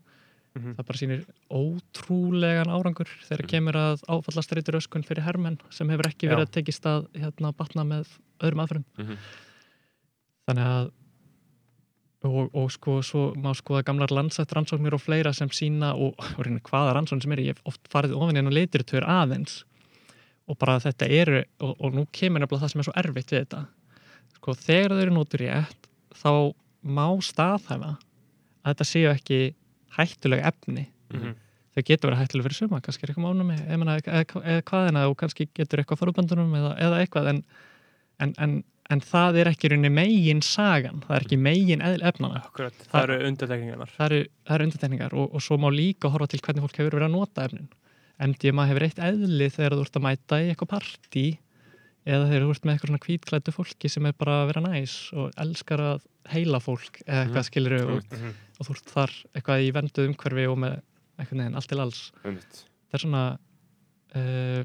[SPEAKER 1] Mhm.
[SPEAKER 4] það bara sýnir ótrúlegan árangur þegar
[SPEAKER 3] Mhm.
[SPEAKER 4] kemur að áfallastreitur öskun fyrir hermenn sem hefur ekki verið
[SPEAKER 1] Já.
[SPEAKER 4] að tekist að hérna, batna með öðrum aðferðum
[SPEAKER 3] Mhm.
[SPEAKER 4] þannig að og, og sko, svo má skoða gamlar landsætt rannsóknir og fleira sem sína og, og reyna hvaða rannsóknir sem er ég hef oft farið ofin inn á leitirtöður aðeins og bara þetta eru og, og nú kemur nefnilega það sem er svo erfitt við þetta sko, þegar þau eru nótur rétt þá má staðhæfa að þetta séu ekki hættulega efni
[SPEAKER 1] Mhm.
[SPEAKER 4] þau getur verið hættulega fyrir suma, kannski er eitthvað mánum eða, eða, eða hvað en og kannski getur eitthvað farubandunum eða, eða eitthvað en, en, en, en það er ekki í rauninni megin sagan, það er ekki megin eðl efnana
[SPEAKER 1] Akkurat, það
[SPEAKER 4] Það-
[SPEAKER 1] eru undirtekningarnar
[SPEAKER 4] það eru, það eru undirtekningar og, og svo má líka horfa til hvernig fólk hefur verið að nota efnin MDMA hefur eitt eðli þegar þú ert að mæta í eitthvað partí eða þegar þú ert með eitthvað svona kvítklættu fólki sem er bara að vera næs og elskar að heila fólk eða eitthvað
[SPEAKER 3] Mhm.
[SPEAKER 4] skilur og,
[SPEAKER 1] Mhm.
[SPEAKER 4] og þú ert þar eitthvað í venduð umhverfi og með eitthvað neginn allt til alls
[SPEAKER 3] Einmitt.
[SPEAKER 4] það er svona uh,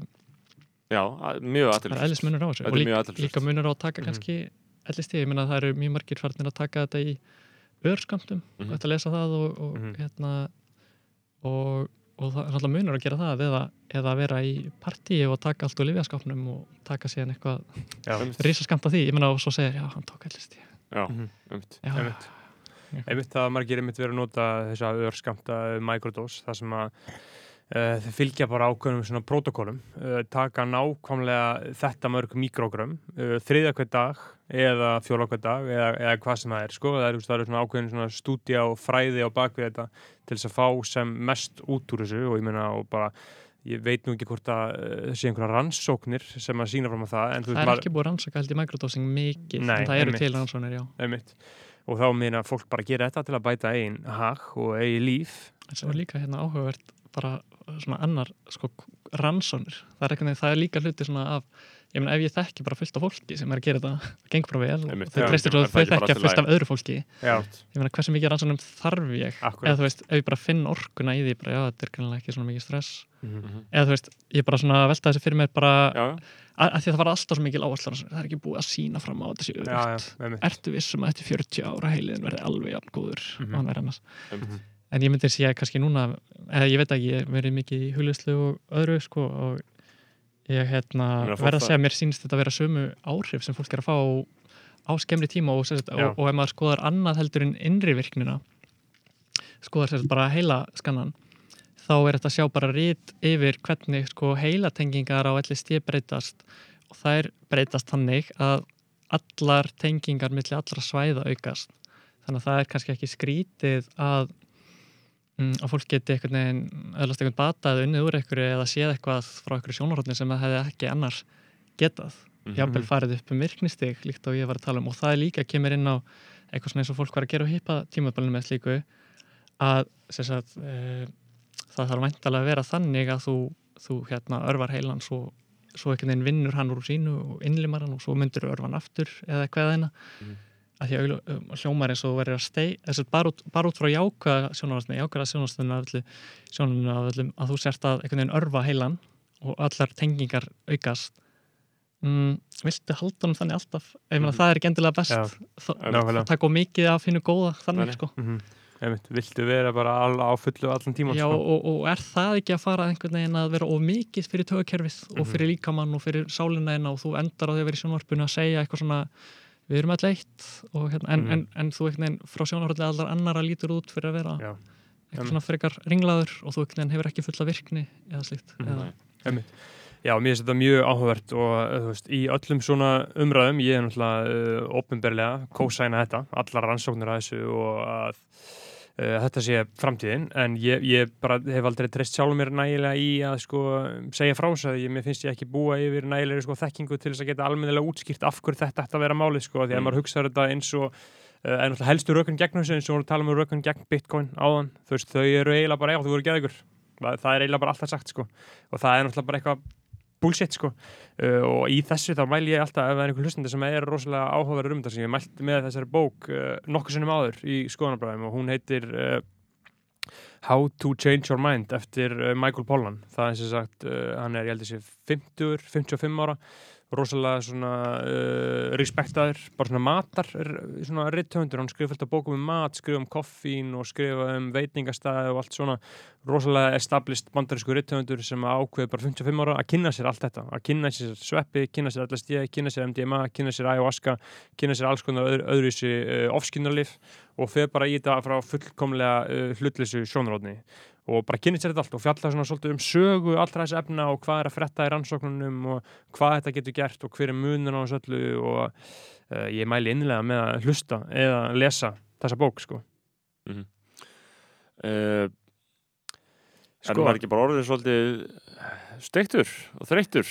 [SPEAKER 3] já, að- mjög
[SPEAKER 4] það er
[SPEAKER 3] aðeins
[SPEAKER 4] eðlismunur á þessu og
[SPEAKER 3] er
[SPEAKER 4] líka, líka munur á að taka
[SPEAKER 1] Mhm.
[SPEAKER 4] kannski ellistið, ég meina það eru mjög margir farnir að taka þetta í örskamtum
[SPEAKER 3] Mhm.
[SPEAKER 4] og þetta lesa það og, og
[SPEAKER 1] Mhm.
[SPEAKER 4] hérna og, og það er alltaf munur að gera það eða, eða að vera í partíi og taka allt úr lifjaskápnum og taka síðan eitthvað risaskamt af því, ég meina og svo segir já, hann tók ellistið
[SPEAKER 3] Já,
[SPEAKER 1] Mhm.
[SPEAKER 3] einmitt.
[SPEAKER 4] Já,
[SPEAKER 1] Einmitt. einmitt það að margir einmitt verið að nota þessa örskamta microdose það sem að uh, þeir fylgja bara ákveðnum svona protokólum uh, taka nákvæmlega þetta mörg mikrógrömm uh, þriðja hver dag eða fjóla hver dag eða, eða hvað sem það er sko. Það eru, það eru svona ákveðin svona stúdía og fræði á bakvið þetta til þess að fá sem mest út úr þessu. Og ég meina og bara ég veit nú ekki hvort að uh, þessi einhverja rannsóknir sem að sína fram á það en
[SPEAKER 4] það er ekki búið að rannsaka held í microdosing mikið,
[SPEAKER 1] Nei,
[SPEAKER 4] en það eru til rannsóknir, já.
[SPEAKER 1] einmitt. Og þá meina fólk bara gera þetta til að bæta einn hag og eigi líf.
[SPEAKER 4] En sem er líka hérna áhugavert bara svona annar sko rannsónir. Það er, eitthvað, það er líka hluti svona af, ég meina ef ég þekki bara fullt af fólki sem er að gera þetta, það gengur bara vel
[SPEAKER 3] Einmitt,
[SPEAKER 4] og þau treystir svo að þau þekkja fullt af öðru fólki.
[SPEAKER 1] já,
[SPEAKER 4] Ég meina hversu mikið rannsónum þarf ég?
[SPEAKER 1] Akkúrat.
[SPEAKER 4] Eða þú veist, ef ég bara finn orkuna í því, bara já, þetta er kannilega ekki svona mikið stress.
[SPEAKER 1] Mhm.
[SPEAKER 4] Eða þú veist, ég bara svona velta þessi fyrir mér bara, að, að því að það var alltaf svo mikil áhersla, það er ekki búið að sína fram á þetta örugt.
[SPEAKER 1] einmitt.
[SPEAKER 4] Ertu vissum að eftir 40 ára heiliðin verði alveg jafn góður og hann annars?
[SPEAKER 3] einmitt.
[SPEAKER 4] En ég myndi segja kannski núna, eða ég veit ekki, ég verið mikið í huglislu og öðru sko og ég hérna,
[SPEAKER 3] Ég meina, fólk
[SPEAKER 4] verð að segja að mér sýnist þetta að vera sömu áhrif sem fólk er að fá á skemmri tíma og,
[SPEAKER 1] Já.
[SPEAKER 4] og, og ef maður skoðar annað heldur en innri virknina, skoðar sérst bara heila skannan, þá er þetta að sjá bara rít yfir hvernig sko heilatengingar á stíð breytast og þær breytast þannig að allar tengingar millir allra svæða aukast. Þannig að það er kannski ekki skrítið að að fólk geti einhvern veginn öðlast einhvern bata eða unnið úr einhverju eða séð eitthvað frá einhverju sjónarhóttni sem það hefði ekki annars getað
[SPEAKER 3] Mhm.
[SPEAKER 4] jafnvel farið upp um virknistig líkt og ég var að tala um og það er líka kemur inn á eitthvað svona eins og fólk var að gera á hýpa tímabalinu með slíku að sagt, e, það þarf væntalega að vera þannig að þú, þú hérna örvar heilan svo, svo einhvern veginn vinnur hann úr sínu og innlimar hann og svo myndir örfa hann aftur eða eitthvað þeina
[SPEAKER 3] Mhm.
[SPEAKER 4] Að því að um, hljómar eins og verður að stei þess að bara út, bara út frá jákvæða sjónarhastni jákvæða öllum að þú sért að einhvern veginn örfa heilan og allar tengingar aukast mm, viltu halda hann þannig alltaf ég meina
[SPEAKER 3] Mhm.
[SPEAKER 4] það er ekki endilega best
[SPEAKER 1] nákvæmlega.
[SPEAKER 4] það takk og mikið af hinn góða þannig sko
[SPEAKER 1] Mhm. Einmitt, viltu vera bara á fullu allan tíman
[SPEAKER 4] Já,
[SPEAKER 1] sko?
[SPEAKER 4] og, og er það ekki að fara einhvern veginn að vera of mikið fyrir tögakerfið og
[SPEAKER 1] Mhm.
[SPEAKER 4] fyrir líkamann og fyrir sálina eina og þú endar á því að vera í sjónvarpinu að segja eitthvað svona við erum alltaf eitt og, hérna, en,
[SPEAKER 1] Mhm.
[SPEAKER 4] en, en þú einhvern veginn frá sjónvarpinu allar annara lítur út fyrir að vera
[SPEAKER 1] Já,
[SPEAKER 4] eitthvað svona frekar ringlaður og þú einhvern veginn hefur ekki fulla virkni eða slíkt
[SPEAKER 1] Mhm.
[SPEAKER 4] eða,
[SPEAKER 1] Já, mér finnst þetta mjög áhugavert og uh, þú veist, í öllum svona umræðum ég er náttúrulega uh, opinberlega kósæna þetta, allar rannsóknir að þessu og að uh, þetta sé framtíðin, en ég, ég bara hef aldrei treyst sjálfur mér nægilega í að sko segja frá þess að ég, mér finnst ég ekki búa yfir nægilega sko þekkingu til þess að geta almennilega útskýrt af hverju þetta ætti að vera málið sko, því að
[SPEAKER 3] Mm.
[SPEAKER 1] maður hugsaður þetta eins og en náttúrulega helstu rökun gegn þessu eins og við tala um rökun gegn Bitcoin áðan, þú veist, þau eru eiginlega bara, já, þú voru geðugur það, það er eiginlega bara alltaf sagt sko. Og það er náttúrulega bara eitthvað bullshit sko. Uh, og í þessu þá mæl ég alltaf ef það er einhver hlustandi sem er rosalega áhugaverður um þetta sem ég mælt með þessari bók uh, nokkuð sinnum áður í skoðanabræðum og hún heitir uh, How to Change Your Mind eftir uh, Michael Pollan. Það er sem sagt, uh, hann er ég held að sé 50, 55 ára rosalega svona uh, respektaður, bara svona matar svona ritthöndur, hann skrifa fullt af bókum um mat skrifa um koffín og skrifa um veitingastæði og allt svona rosalega established bandarísku ritthöndur sem ákveður bara 55 ára að kynna sér allt þetta. Að kynna sér sveppi, kynna sér LSD kynna sér MDMA, kynna sér ayahuasca kynna sér alls konar öðru, öðruvísi uh, ofskynarlif og fer bara í þetta frá fullkomlega uh, hlutleysu sjónarótni og bara kynna sér þetta allt og fjalla svona svolítið um sögu allra þessi efna og hvað er að fretta í rannsóknunum og hvað þetta getur gert og hver er munur á þessu öllu og uh, ég mæli innlega með að hlusta eða lesa þessa bók sko.
[SPEAKER 3] uh, Er
[SPEAKER 1] Sko,
[SPEAKER 3] maður ekki bara orðið svolítið steiktur og þreyttur?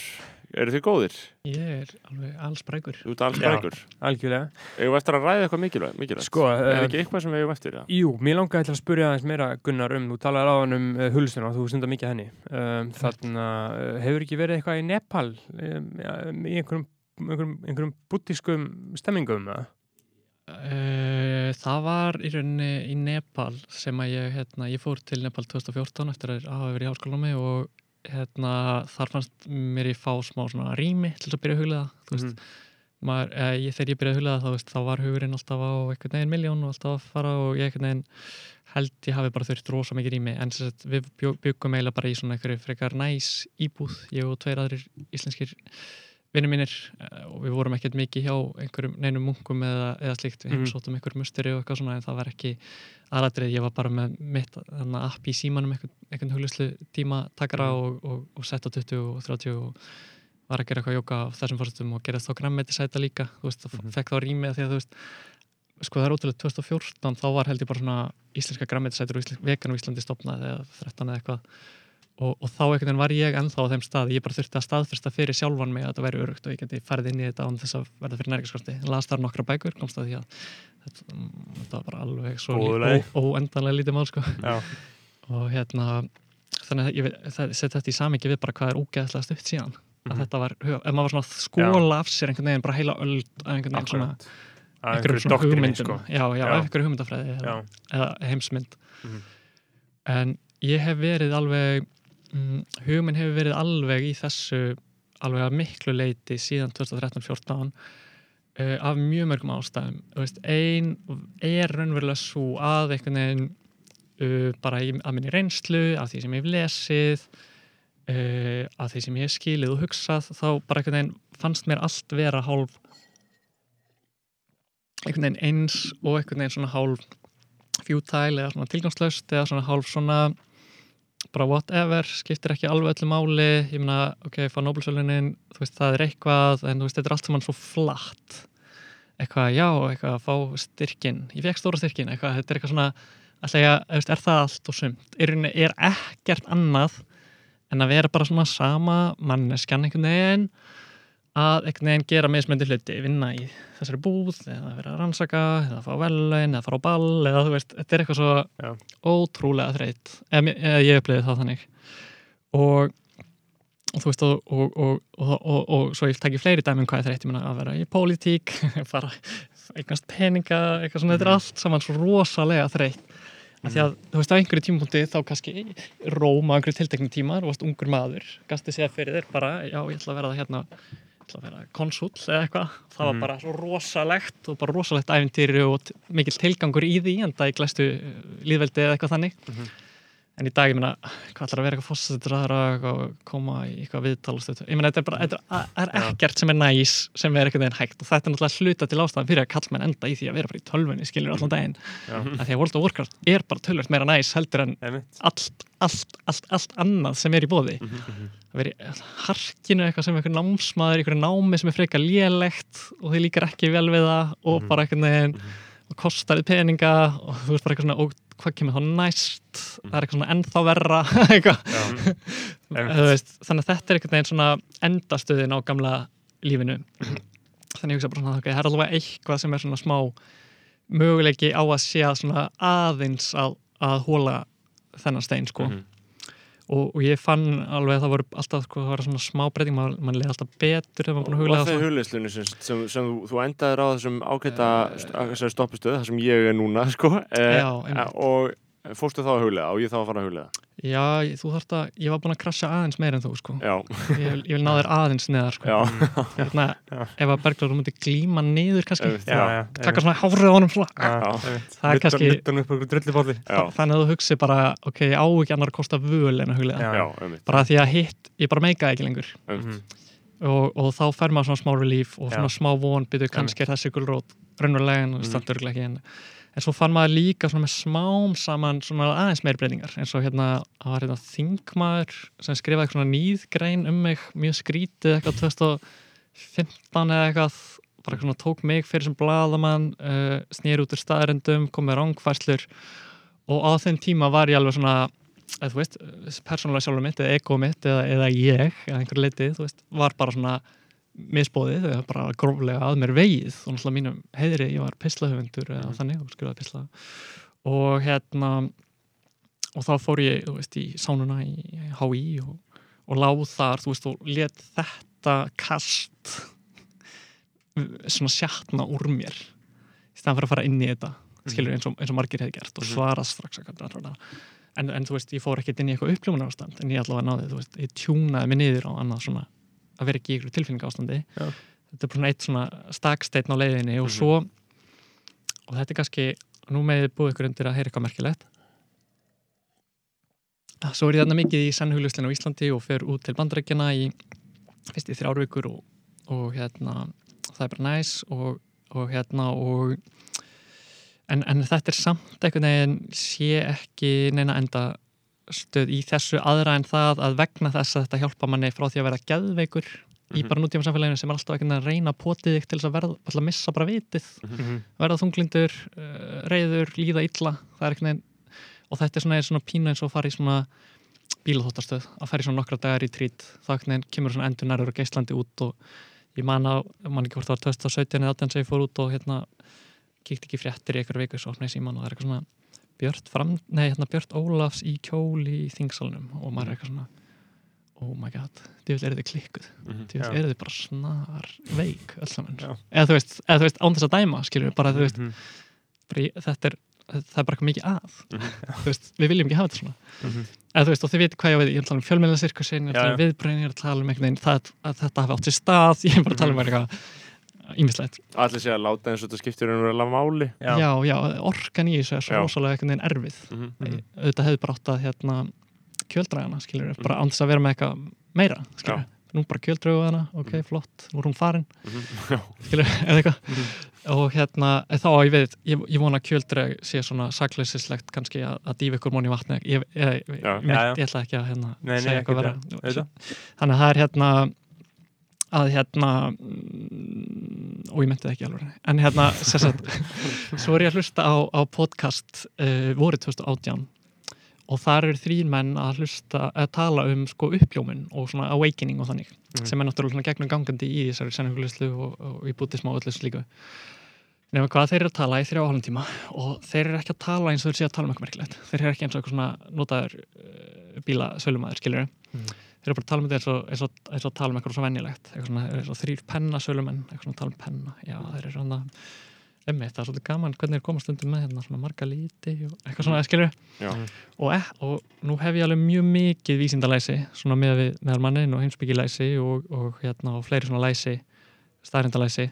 [SPEAKER 3] Eru þið góðir?
[SPEAKER 4] ég er alveg alls brækur
[SPEAKER 3] Þú ert alls
[SPEAKER 1] Já.
[SPEAKER 3] brækur.
[SPEAKER 1] algjörlega.
[SPEAKER 3] Eigum við eftir að ræða eitthvað mikilvægt? mikilvægt?
[SPEAKER 1] Sko,
[SPEAKER 3] er
[SPEAKER 1] uh,
[SPEAKER 3] ekki eitthvað sem við eigum eftir? Ja?
[SPEAKER 1] Jú, mér langaði til að spyrja aðeins meira Gunnar um, þú talaði ráðan um uh, hulstuna og þú stundar mikið henni um, þannig að uh, hefur ekki verið eitthvað í Nepal um, ja, í einhverjum, einhverjum, einhverjum búttískum stemmingum eða?
[SPEAKER 4] Uh, það var í rauninni í Nepal sem að ég, hérna, ég fór til Nepal 2014 eftir að hafa verið í háskólanumi og hérna, þar fannst mér ég fá smá svona rými til að byrja að huglega þú veist,
[SPEAKER 1] Mhm.
[SPEAKER 4] maður, eh, ég, þegar ég byrjaði að huglega þá, veist, þá var hugurinn alltaf á einhvern veginn miljón og alltaf að fara og ég einhvern veginn held ég hafi bara þurft rosa mikið rými en sem sagt, við byggum eiginlega bara í svona einhverju frekar næs íbúð, ég og tveir aðrir íslenskir vinni mínir eh, og við vorum ekkert mikið hjá einhverjum neinum munkum eða, eða slíkt við
[SPEAKER 1] Mhm.
[SPEAKER 4] heimsóttum einhverjum musteri og eitthvað svona en það var ekki aðladrið, ég var bara með mitt app í símanum einhvern, huglislu tíma takara
[SPEAKER 1] Mhm.
[SPEAKER 4] og, og, og sett á 20 og 30 og var að gera eitthvað jóka á þessum fórstum og gera þá græmmeti sæta líka þú veist, það
[SPEAKER 1] Mhm.
[SPEAKER 4] fekk þá rými að því að þú veist sko það er ótrúlega 2014 þá var held ég bara svona íslenska græmmeti og vegan á Íslandi stopnað eða 13 eða eitthvað og, og þá einhvern veginn var ég ennþá á þeim stað ég bara þurfti að staðfyrsta fyrir sjálfan mig að þetta væri örugt og ég geti farið inn í þetta án þess að verða fyrir nærgiskosti las þar nokkra bækur, komst að því að þetta, mm, þetta var bara alveg svo óendanlega lítið mál sko. Og hérna þannig að ég setja þetta í samingi við bara hvað er ógeðslega stutt síðan að
[SPEAKER 1] Mhm.
[SPEAKER 4] þetta var, ef maður var svona að skóla af sér einhvern veginn, bara heila öll einhvern veginn svona, einhverjum
[SPEAKER 1] einhverju
[SPEAKER 4] svona hugmyndum
[SPEAKER 1] sko.
[SPEAKER 4] já, já,
[SPEAKER 1] Já.
[SPEAKER 4] einhverju hugmyndafræði eða, eða heimsmynd
[SPEAKER 1] Mhm.
[SPEAKER 4] en ég hef verið alveg mm, hugmynd hefur verið alveg í þessu alveg að miklu leiti síðan 2013-14 uh, af mjög mörgum ástæðum. Veist, ein er raunverulega svo að einhvern veginn uh, bara í, að minni reynslu af því sem ég hef lesið uh, af því sem ég hef skilið og hugsað þá bara einhvern veginn fannst mér allt vera hálf einhvern veginn eins og einhvern veginn svona hálf fjútæl eða svona tilgangslaust eða svona hálf svona bara whatever, skiptir ekki alveg öllu máli. Ég meina, ok, fá Nobelsölunin þú veist, það er eitthvað, en þú veist, þetta er allt saman svo flatt. Eitthvað, já, eitthvað, fá styrkin ég fekk stóra styrkin, eitthvað, þetta er eitthvað svona alltaf ég, veist, er það allt og sumt? Er, er ekkert annað en að vera bara svona sama manneskjan einhvern veginn að einhvern veginn gera mismöndi hluti vinna í þessari búð eða vera að rannsaka eða fá velun eða fara á ball eða þú veist, þetta er eitthvað svo
[SPEAKER 1] Já.
[SPEAKER 4] ótrúlega þreytt. Eða, eða ég upplifið það þannig. Og, og þú veist og, og, og, og, svo ég tekki fleiri dæmi um hvað er þreytt, ég meina að vera í pólitík fara, eignast peninga eitthvað svona, þetta er allt saman svo rosalega þreytt. Af því að þú veist á einhverju tímapunkti þá kannski róma einhverju tiltekni tímar og varst ungur maður, gasti séð fyrir þér bara, já ég ætla að vera það hérna konsúl eða eitthvað það var
[SPEAKER 1] Mhm.
[SPEAKER 4] bara svo rosalegt og bara rosalegt æfintýri og mikill tilgangur í því en það í glæstu líðveldi eða eitthvað þannig
[SPEAKER 1] Mhm.
[SPEAKER 4] En í dag ég meina, hvað ætlar að vera eitthvað fósættur og koma í eitthvað viðtal og stöð. ég meina, þetta er bara, þetta er, er ekkert sem er næs sem er eitthvað þeim hægt og þetta er náttúrulega hluta til ástæðan fyrir að kallmenn enda í því að vera bara í tölvunni skilur allan daginn, að því að World of Warcraft er bara tölvöld meira næs heldur en allt, allt, allt, allt annað sem er í bóði
[SPEAKER 1] Mhm.
[SPEAKER 4] að vera í harkinu eitthvað sem einhver námsmaður, einhver námi sem er frekar lélegt og þið líkar ekki vel við það og
[SPEAKER 1] Mhm.
[SPEAKER 4] bara
[SPEAKER 1] Mhm.
[SPEAKER 4] Og kostar þið peninga og þú veist bara eitthvað svona og hvað kemur þá næst? Það er eitthvað svona ennþá verra þannig að þetta er einhvern veginn svona endastöðin á gamla lífinu. Þannig ég hugsa bara svona, það er alveg eitthvað sem er svona smá möguleiki á að sé að svona aðeins að, að hóla þennan stein sko.
[SPEAKER 1] Mhm.
[SPEAKER 4] Og, og ég fann alveg að það voru alltaf sko, það var svona smá breyting, maður, maður leði alltaf betur þegar maður búin að
[SPEAKER 3] Og
[SPEAKER 4] huglega
[SPEAKER 3] þegar hugleislunni sem, sem, sem þú, þú endaðir á þessum ágæta uh, stoppistöð, þar sem ég er núna sko, eh,
[SPEAKER 4] Já, einmitt.
[SPEAKER 3] og fórstu þá að huglega og ég þá að fara að huglega
[SPEAKER 4] Já, þú þarft að, ég var búin að krasja aðeins meir en þú sko,
[SPEAKER 3] Já,
[SPEAKER 4] ég vil, ég vil ná þér aðeins neðar sko,
[SPEAKER 3] já,
[SPEAKER 4] hérna,
[SPEAKER 1] Já.
[SPEAKER 4] ef að Berglóður myndi glíma niður kannski,
[SPEAKER 1] já, já,
[SPEAKER 4] taka svona hárið á honum svona,
[SPEAKER 1] Já.
[SPEAKER 4] Það er kannski-
[SPEAKER 1] hann upp einhverju drullibólli
[SPEAKER 3] já,
[SPEAKER 4] þannig að þú hugsi bara, ok, ég á ekki annar að kosta völ en að huglega,
[SPEAKER 1] Já.
[SPEAKER 3] já,
[SPEAKER 4] bara því að hitt, ég bara meika ekki lengur.
[SPEAKER 1] Mhm.
[SPEAKER 4] og, og þá fær maður svona smá relief og svona
[SPEAKER 1] Já.
[SPEAKER 4] smá von, byrju kannski er þessi gulrót raunverulega en
[SPEAKER 1] Mhm.
[SPEAKER 4] mm. standurlega ekki en, en svo fann maður líka svona með smám saman svona aðeins meir breytingar. Eins og hérna, það var hérna þingmaður sem skrifaði svona nýðgrein um mig mjög skrítið eitthvað 2015 eða eitthvað. Bara svona tók mig fyrir sem bladamann uh, snýr út úr staðarendum, kom með rángfærslur og á þeim tíma var ég alveg svona eða þú veist, persónulega sjálfur mitt eða ego mitt eða, eða ég, eða einhver leiti þú veist, var bara svona misbóðið eða bara gróflega að mér vegið. Og náttúrulega mínum heiðri, ég var pislahöfundur eða
[SPEAKER 1] Mhm.
[SPEAKER 4] þannig skrifaði pisla og hérna og þá fór ég, þú veist, í sánuna í HÍ og, og láð þar, þú veist, og let þetta kast svona sjatna úr mér. Í staðan fyrir að fara inn í þetta skilur eins og, eins og margir hefði gert og
[SPEAKER 1] Mhm.
[SPEAKER 4] svara strax en, en þú veist, ég fór ekkert inn í eitthvað uppljómunar ástand en ég allavega náði, þú veist, ég tjúnaði mig niður á annað svona, að vera ekki í tilfinninga ástandi
[SPEAKER 1] Já.
[SPEAKER 4] þetta er bara eitt svona staksteinn á leiðinni og
[SPEAKER 1] Mhm.
[SPEAKER 4] svo og þetta er kannski, nú með búið ykkur undir að heyra eitthvað merkilegt svo er ég þarna mikið í sennhugluslinu á Íslandi og fer út til bandarækjana í fyrst í þrjár vikur og og hérna það er bara næs og, og hérna og en, en þetta er samt einhvern veginn sé ekki neina enda stöð í þessu aðra en það að vegna þess að þetta hjálpa manni frá því að vera geðveikur í
[SPEAKER 3] Mhm.
[SPEAKER 4] bara nútíma samfélaginu sem er alltaf veginn að reyna potið þig til þess að verða, alltaf missa bara vitið
[SPEAKER 1] Mhm.
[SPEAKER 4] verða þunglindur, uh, reyður, líða illa það er einhvern veginn og þetta er svona, er svona pínu eins og í svona bílaþóttastöð, að í svona nokkra dagar í trít það kemur svona endur nærður og geislandi út og ég man á, man ekki hvort það var 2017 eða 18 sem ég fór út og hérna kíkti ekki fréttir í einhverju viku svo opnaði síman og það er eitthvað svona Björt, fram, nei, hérna Björt Ólafs í kjóli í þingsalunum og maður er eitthvað svona oh my god, vil eru þið klikkuð
[SPEAKER 3] Mhm.
[SPEAKER 4] þið
[SPEAKER 1] Já.
[SPEAKER 4] vil eru þið bara snar veik eða þú veist, veist án þess að dæma, skilur við bara, þú veist
[SPEAKER 1] Mhm.
[SPEAKER 4] þetta er, það er bara mikið að
[SPEAKER 3] Mhm.
[SPEAKER 4] þú veist, við viljum ekki hafa þetta svona
[SPEAKER 1] Mhm.
[SPEAKER 4] eða þú veist, og þið veit hvað ég veit, ég er að tala um fjölmjölasirkusin ég er að tala um viðbröðin, ég er að tala um einhvern veginn það, að þetta hafi átt sér stað, ég er bara að tala um eitthvað ímislegt,
[SPEAKER 3] Allir sé að láta eins og þetta skiptir um að máli
[SPEAKER 4] já. já, orkan í þessu er svo
[SPEAKER 3] Já.
[SPEAKER 4] rosalega einhvern veginn erfið
[SPEAKER 3] Mhm.
[SPEAKER 1] Mhm.
[SPEAKER 4] auðvitað hefði bara átt að hérna, kjöldræðana, skilur við, bara án þess að vera með eitthvað meira, skilur við, nú bara kjöldrögu hana, ok, flott, nú er hún farin
[SPEAKER 3] Mhm. Já.
[SPEAKER 4] skilur, eða eitthvað og hérna, þá ég veit ég, ég vona að kjöldreg sé svona sakleysislegt kannski að, að dýfa ykkur móni í vatni ég, ég, ég,
[SPEAKER 3] Já.
[SPEAKER 1] Já, já.
[SPEAKER 4] ætla ekki að hérna,
[SPEAKER 1] Nei, nei,
[SPEAKER 4] segja eitthvað vera þannig að það er hérna að hérna mm, og ég menti það ekki alveg en hérna, sem sagt svo er ég að hlusta á, á podcast uh, voru 2018 og þar eru þrín menn að hlusta að tala um sko uppljómun og svona awakening og þannig
[SPEAKER 1] Mhm.
[SPEAKER 4] sem er náttúrulega svona gegnum gangandi í þessari senningulistlu og, og í bútisma og öllu slíku nefnum hvað þeir eru að tala í þrjá hálfum tíma og þeir eru ekki að tala eins og þeir sé að tala um eitthvað merkilegt. Þeir eru ekki eins og eitthvað svona notaður uh, bíla sölumæður, skiljur
[SPEAKER 1] Mhm.
[SPEAKER 4] Þeir eru bara að tala um þetta eins og, eins og, tala um eitthvað svo venjulegt. Eitthvað svona, eins og þrýr penna sölumenn eitthvað svona tala um penna, já þeir eru svona emmi, það er svolítið gaman hvernig þeir koma stundum með hérna svona marga líti og eitthvað svona, skilur
[SPEAKER 3] Já.
[SPEAKER 4] og, eh, og nú hef ég alveg mjög mikið vísindalæsi svona með meðal mannin og heimsbyggilæsi og, og hérna og fleiri svona læsi staðrindalæsi.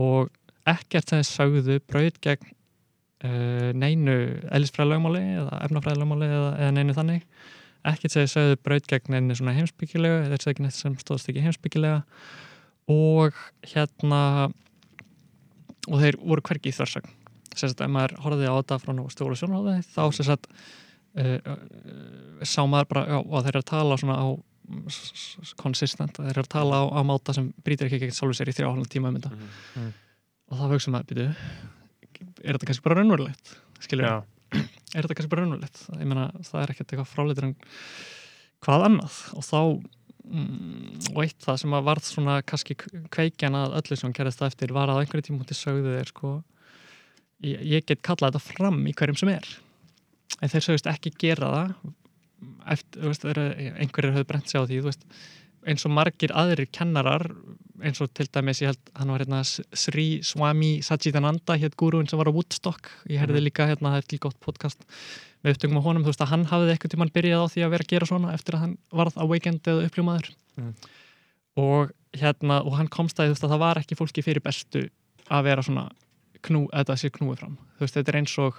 [SPEAKER 4] Og ekkert sem þið sagðu braut gegn uh, neinu eðlisfræðilögmáli eða efnafræðilögmáli eða, eða neinu þannig ekkert sem þið sagðu braut gegn neinu svona heimsbyggilega eða þetta ekki neitt sem stóðst ekki heimsbyggilega og hérna og þeir voru hvergi í þversögn. Sem sagt, ef maður horfði á þetta frá nú stjóla sjónháði þá sem sagt uh, sá maður bara já, og þeir eru að tala svona á consistent, þeir eru að tala á, á máta sem brýtir ekki ekkert sjálfur sér í þrjá hálfum tíma þetta
[SPEAKER 3] Mhm.
[SPEAKER 4] og þá hugsa maður, byrju er þetta kannski bara raunverulegt? Skilur,
[SPEAKER 1] Já.
[SPEAKER 4] Er þetta kannski bara raunverulegt? Ég meina, það er ekkert eitthvað fráleitur en hvað annað? Og þá mm, og eitt það sem að varð svona kannski kveikjan að öllu sem gerðist það eftir var að einhverju tíma til sögðu þeir sko ég, ég get kallað þetta fram í hverjum sem er. En þeir sögust ekki gera það. Eftir, veist, einhverjir höfðu brent sig á því, veist eins og margir aðrir kennarar eins og til dæmis, ég held, hann var hérna Sri Swami Sachidananda hétt gúruinn sem var á Woodstock, ég heyrði líka hérna, það er til gott podcast með upptöngum á honum, þú veist að hann hafði eitthvað tímann byrjað á því að vera að gera svona eftir að hann varð awakened eða uppljómaður.
[SPEAKER 1] Mhm.
[SPEAKER 4] og hérna, og hann komst að, þú veist, að það var ekki fólki fyrir bestu að vera svona knú, að þetta sé knúið fram, þú veist, þetta er eins og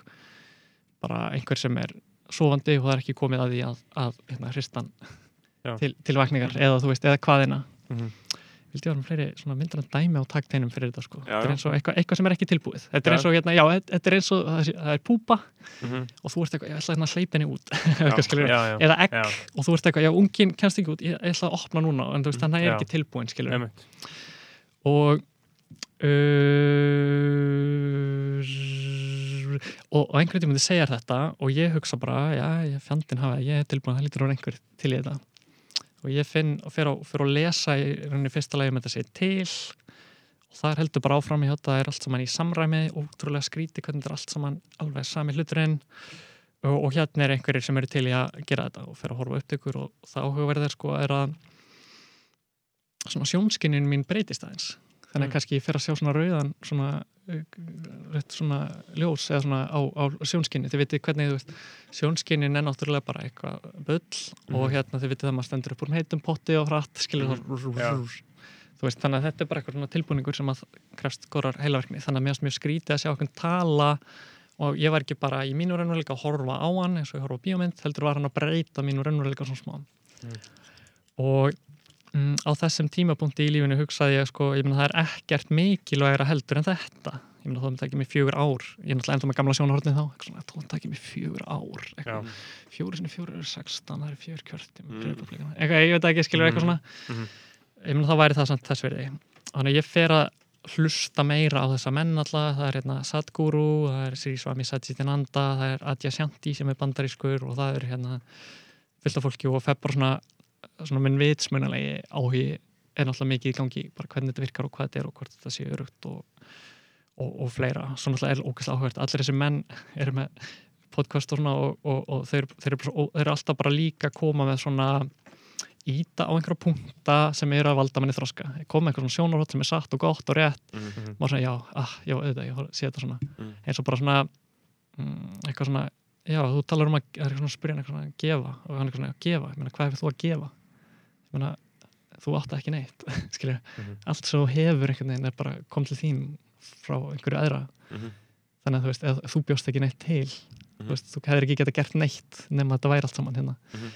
[SPEAKER 4] bara einhver sem er sofandi og það er ekki komið að því að, að hérna, hristan til, til vakningar eða þú veist, eða hvaðina
[SPEAKER 1] Mhm.
[SPEAKER 4] Vildi vera með fleiri svona myndran dæmi á takteinum fyrir þetta sko, þetta er eins og eitthvað, eitthvað sem er ekki tilbúið. Þetta er eins og hérna, já, þetta er eins og það er- það er púpa
[SPEAKER 3] Mhm.
[SPEAKER 4] og þú ert eitthvað, ég ætla hérna að hleypa henni út.
[SPEAKER 1] Já, já.
[SPEAKER 4] eða egg og þú ert eitthvað, já, ungin kemst ekki út ég, ætla að opna núna, en þú veist, þannig er
[SPEAKER 1] Já.
[SPEAKER 4] ekki tilbúin skilur, og uh, og, og einhvern tíma þið segja þetta og ég hugsa bara, já, ég fjandinn hafa ég er tilbúin, það lítur á einhver til í þetta og ég finn og á, fer að lesa í rauninni fyrsta lagi með þetta sé til. Og það heldur bara áfram í þetta er allt saman í samræmi, ótrúlega skríti hvernig þetta er allt saman alveg sami hluturinn. Og, og hérna er einhverjir sem eru til í að gera þetta og fer að horfa upptökur og það áhugaverðið er sko er að svona sjónskinnin mín breytist aðeins þannig
[SPEAKER 1] Mm.
[SPEAKER 4] kannski ég fer að sjá svona rauðan svona, rétt svona ljós eða svona á, á sjónskinni þið vitið hvernig þú veist, sjónskinnin er náttúrulega bara eitthvað bull og
[SPEAKER 1] Mhm.
[SPEAKER 4] hérna þið vitið að maður stendur upp úr heitum potti og hratt skilur.
[SPEAKER 1] Já.
[SPEAKER 4] það þú veist, þannig að þetta er bara eitthvað svona tilbúningur sem að krefst górar heilaverkni þannig að mér mjög skrítið að sjá okkur tala og ég var ekki bara í mínu raunveruleika að horfa á hann eins og ég horfa á bíómynd heldur var hann að breyta mínu raunveruleika svona smá
[SPEAKER 1] Mm.
[SPEAKER 4] og mm, á þessum tímapunkti í lífinu hugsaði ég sko, ég meina það er ekkert mikilvægra heldur en þetta. Ég meina það ekki mig fjögur ár ég er náttúrulega ennþá með gamla sjónahortni þá það ekki mig fjögur ár fjóri sinni fjóri eru 16 það eru fjör kjörti
[SPEAKER 3] Mm.
[SPEAKER 4] eitthvað, ég veit ekki, skilur eitthvað svona.
[SPEAKER 1] Mhm.
[SPEAKER 4] ég meina þá væri það samt þess verið þannig að ég fer að hlusta meira á þessa menn alltaf, það er hérna Sadhguru, það er Sri Swami Satchitananda það er Adya Shanti sem er bandarískur og það er hérna fullt af fólki og fer bara svona, svona minn vitsmunalegi áhugi er náttúrulega mikið í gangi, bara hvernig þetta virkar og hvað þetta er og hvort þetta sé örugt og, og, og fleira, svo náttúrulega er ógæslega áhugert allir þessi menn eru með podcast og svona og, og, og þeir, þeir, eru þeir eru alltaf bara líka að koma með svona íta á einhverja punkta sem eru að valda manni þroska. Koma eitthvað svona sjónarhótt sem er satt og gott og rétt.
[SPEAKER 3] Mhm.
[SPEAKER 4] maður svona, já, ah, já, auðvitað, ég sé þetta svona.
[SPEAKER 3] Mm.
[SPEAKER 4] eins og bara svona mm, eitthvað svona, já, þú talar um að það er eitthvað svona að spyrja eitthvað svona að gefa og hann eitthvað svona að gefa, ég meina, hvað hefur þú að gefa ég meina, þú átt ekki neitt skilja,
[SPEAKER 3] Mhm.
[SPEAKER 4] allt sem þú hefur einhvern veginn er bara kom til þín frá einhverju aðra
[SPEAKER 3] Mhm.
[SPEAKER 4] þannig að þú veist, ef þú bjóst ekki neitt til
[SPEAKER 3] Mhm.
[SPEAKER 4] þú veist, þú hefur ekki geta gert neitt nema að þetta væri allt saman hérna
[SPEAKER 3] Mhm.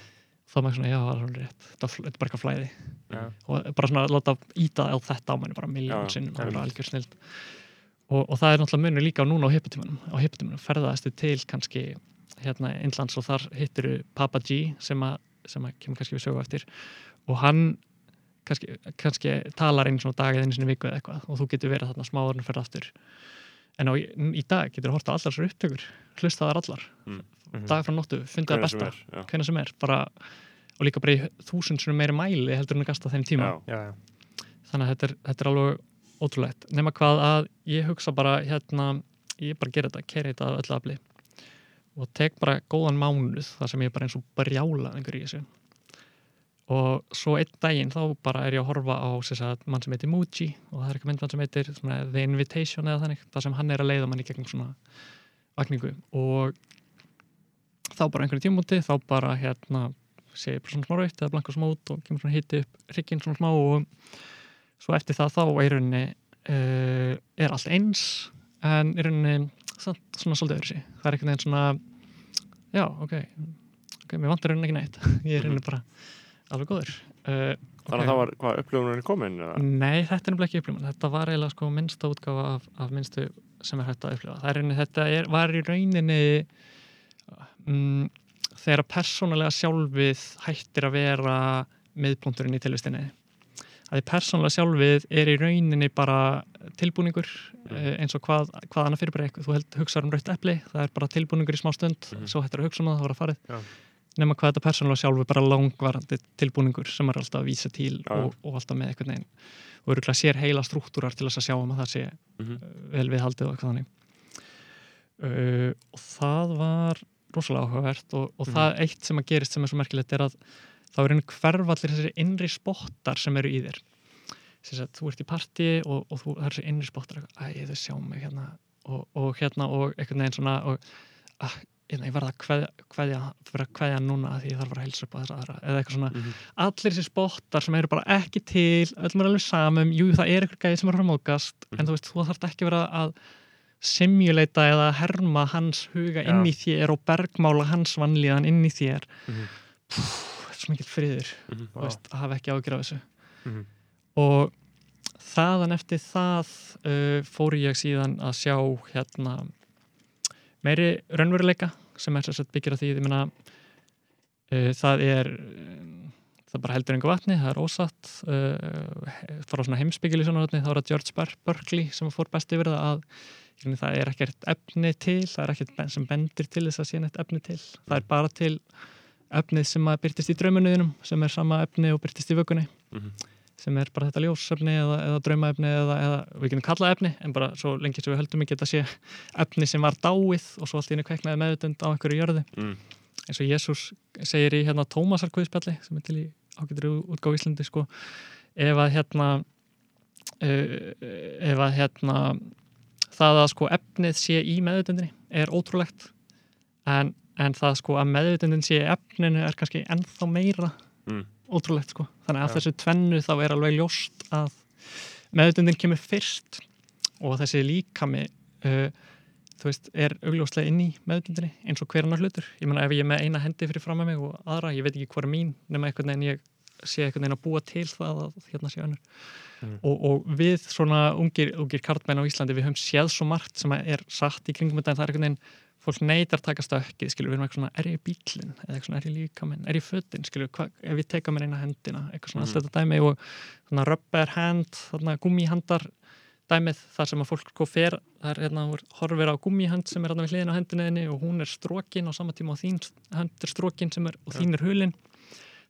[SPEAKER 4] þá er maður svona, já, það er rétt þetta er bara eitthvað flæði
[SPEAKER 1] Já.
[SPEAKER 4] og bara svona að láta íta á þetta á manni bara miljón sinnum, er algjör snild og, og það er náttúrulega munur líka núna á hippotímanum á hippotímanum ferðaðastu til kannski hérna innlands og þar hittir Papa G sem að, sem að kemur kannski við sögu eftir og hann kannski, kannski talar einu svona dag eða einu sinni í viku eða eitthvað og þú getur verið þarna smáður en ferð aftur en á, í dag getur þú horta allar þessar upptökur hlusta þar allar,
[SPEAKER 3] Mm.
[SPEAKER 1] Mhm.
[SPEAKER 4] dag frá nóttu fundið
[SPEAKER 3] sem
[SPEAKER 4] besta,
[SPEAKER 3] er,
[SPEAKER 4] hvernig sem er bara, og líka bara í þúsund svona meiri mæli heldur en að gasta þeim tíma
[SPEAKER 3] Já.
[SPEAKER 1] Já, já.
[SPEAKER 4] þannig að þetta er, þetta er alveg ótrúlegt nema hvað að ég hugsa bara hérna, ég bara gera þetta, keri þetta að öllu afli og tek bara góðan mánuð þar sem ég bara eins og brjála einhver í þessu. Og svo einn daginn þá bara er ég að horfa á að mann sem heitir Muji og það er eitthvað myndmann sem heitir svona, The Invitation eða þannig, þar sem hann er að leiða mann í gegnum svona vakningu. Og þá bara einhverju tímúti þá bara hérna sé ég bara svona smá rautt eða blanka smót og kemur svona hitti upp hrygginn svona smá og svo eftir það þá er rauninni uh, er allt eins en er rauninni svona svolítið öðru sig það er einhvern veginn svona já, ok, ok, mér vantar rauninni ekki neitt. Ég er rauninni bara alveg góður. Uh,
[SPEAKER 3] Þannig að það var, hvað, upplifunarinn komin? eða?
[SPEAKER 4] Nei, þetta er nefnilega ekki upplifun. Þetta var eiginlega sko minnsta útgáfa af, af minnstu sem er hægt að upplifa. Það er rauninni, þetta er, var í rauninni mm, þegar persónulega sjálfið hættir að vera miðpunkturinn í tilvistinni að því persónulega sjálfið er í rauninni bara tilbúningur mm. eins og hvað, hvað annað fyrir bara eitthvað þú held, hugsaður um raut epli, það er bara tilbúningur í smá stund,
[SPEAKER 3] Mhm.
[SPEAKER 4] svo hættir að hugsa um það, það var að farið
[SPEAKER 1] Já.
[SPEAKER 4] nema hvað þetta persónulega sjálfur bara langvarandi tilbúningur sem er alltaf að vísa til
[SPEAKER 3] já.
[SPEAKER 4] og, og alltaf með einhvern veginn og eru sér heila struktúrar til þess að sjá um að það sé uh, vel viðhaldið og eitthvað þannig uh, og það var rosalega áhugavert og, og
[SPEAKER 1] Mhm.
[SPEAKER 4] það eitt sem að gerist sem er svo merkilegt er að þá er einu hverfallir þessari innri spottar sem eru í þér. Að þú ert í partí og, og þú, það er þessi innri spottar. Æ, þau sjá mig hérna og, og hérna og einhvern veginn svona og, að, hérna, ég verða að kveðja, verða að kveðja núna því ég þarf bara að heilsa upp á þessa aðra. Eða eitthvað svona,
[SPEAKER 3] Mhm.
[SPEAKER 4] allir þessi spottar sem eru bara ekki til, öllum er alveg samum. Jú, það er eitthvað gæði sem er framókast
[SPEAKER 3] Mhm.
[SPEAKER 4] en þú veist, þú þarf ekki vera að simulata eða herma hans huga inn í þér og bergmála hans vannlíðan inn í þér. Pú, þetta er svo mikil friður
[SPEAKER 3] Mhm.
[SPEAKER 4] þú veist, að hafa ekki ágjur af þessu
[SPEAKER 1] Mhm.
[SPEAKER 4] og þaðan eftir það uh, fór ég síðan að sjá hérna meiri raunveruleika sem er þess að byggja því ég meina uh, það er um, það bara heldur einhver vatni, það er ósatt uh, fara á svona heimsbyggili svona vatni, þá er það George Ber Berkeley sem fór best yfir það að í það er ekkert efni til það er ekkert sem bendir til þess að sé neitt efni til það er bara til efnið sem að byrtist í draumanuðinum sem er sama efni og byrtist í vökunni
[SPEAKER 3] Mhm.
[SPEAKER 4] sem er bara þetta ljósefni eða, eða draumaefni eða, eða við getum kallað efni en bara svo lengi sem við höldum ekki þetta sé efni sem var dáið og svo allt í henni kveiknaði meðutund á einhverju jörði
[SPEAKER 3] Mm.
[SPEAKER 4] eins og Jésús segir í hérna Tómasar Guðspjalli sem er til í ágættur útgáð Íslandi sko ef að hérna uh, ef að hérna það að sko efnið sé í meðutundinni er ótrúlegt en, en það sko að meðutundin sé efninu er kannski ennþá meira
[SPEAKER 3] Mm.
[SPEAKER 4] ótrúlegt sko þannig að
[SPEAKER 1] Já.
[SPEAKER 4] þessu tvennu þá er alveg ljóst að meðutundin kemur fyrst og þessi líkami uh, þú veist, er augljóslega inn í meðutundinni eins og hver annar hlutur ég meina ef ég er með eina hendi fyrir fram með mig og aðra, ég veit ekki hvað er mín nema einhvern veginn ég sé einhvern veginn að búa til það að hérna sé önnur
[SPEAKER 1] Mhm.
[SPEAKER 4] og, og við svona ungir, ungir kartmenn á Íslandi við höfum séð svo margt sem er satt í kringum þetta en það er einhvern veginn fólk neytar taka stökkið, skilur við erum eitthvað svona er ég bílinn, eða eitthvað svona er ég líka minn er ég fötin, skilur hva- ef ég teka mér eina hendina? Eitthvað svona
[SPEAKER 3] Mhm.
[SPEAKER 4] allt þetta dæmi og svona rubber hand, þarna gummihandar dæmið þar sem að fólk sko fer það er hérna, horfir á gummihand sem er hérna við hliðin á hendinniðinni og hún er strókin á sama tíma og þín hand er strókin sem er, og þín er hulin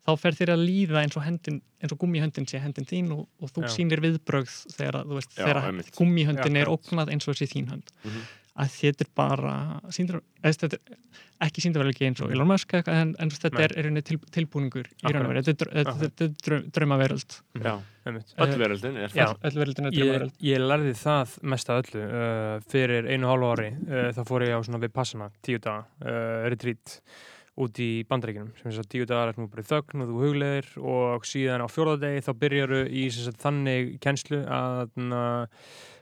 [SPEAKER 4] þá fer þér að líða eins og, hendin, eins og gummihöndin sé hendin þín og, og þú
[SPEAKER 1] Já.
[SPEAKER 4] sýnir viðbrögð þegar, að, veist,
[SPEAKER 3] Já,
[SPEAKER 4] þegar gummihöndin
[SPEAKER 1] Já,
[SPEAKER 4] er ógnað eins og þessi þín hönd
[SPEAKER 3] Mhm.
[SPEAKER 4] Að þetta er bara síndur, eða, þetta er ekki síndarverðilegi eins og Elon Musk eða eitthvað, en, en þetta
[SPEAKER 1] Nei.
[SPEAKER 4] er, er til, tilbúningur í raun og veru, þetta er, er draum, draumaveröld.
[SPEAKER 3] Já,
[SPEAKER 1] Einmitt.
[SPEAKER 3] öll veröldin er
[SPEAKER 4] er
[SPEAKER 1] Ég,
[SPEAKER 4] draumaveröld.
[SPEAKER 1] ég lærði það mest af öllu uh, fyrir einu og hálfu ári uh, þá fór ég á svona við passana tíu daga uh, retreat út í bandaríkinum sem þess að tíu dagar er nú bara í þögn og þú hugleðir og síðan á fjórðadegi þá byrjaru í sagt, þannig kennslu að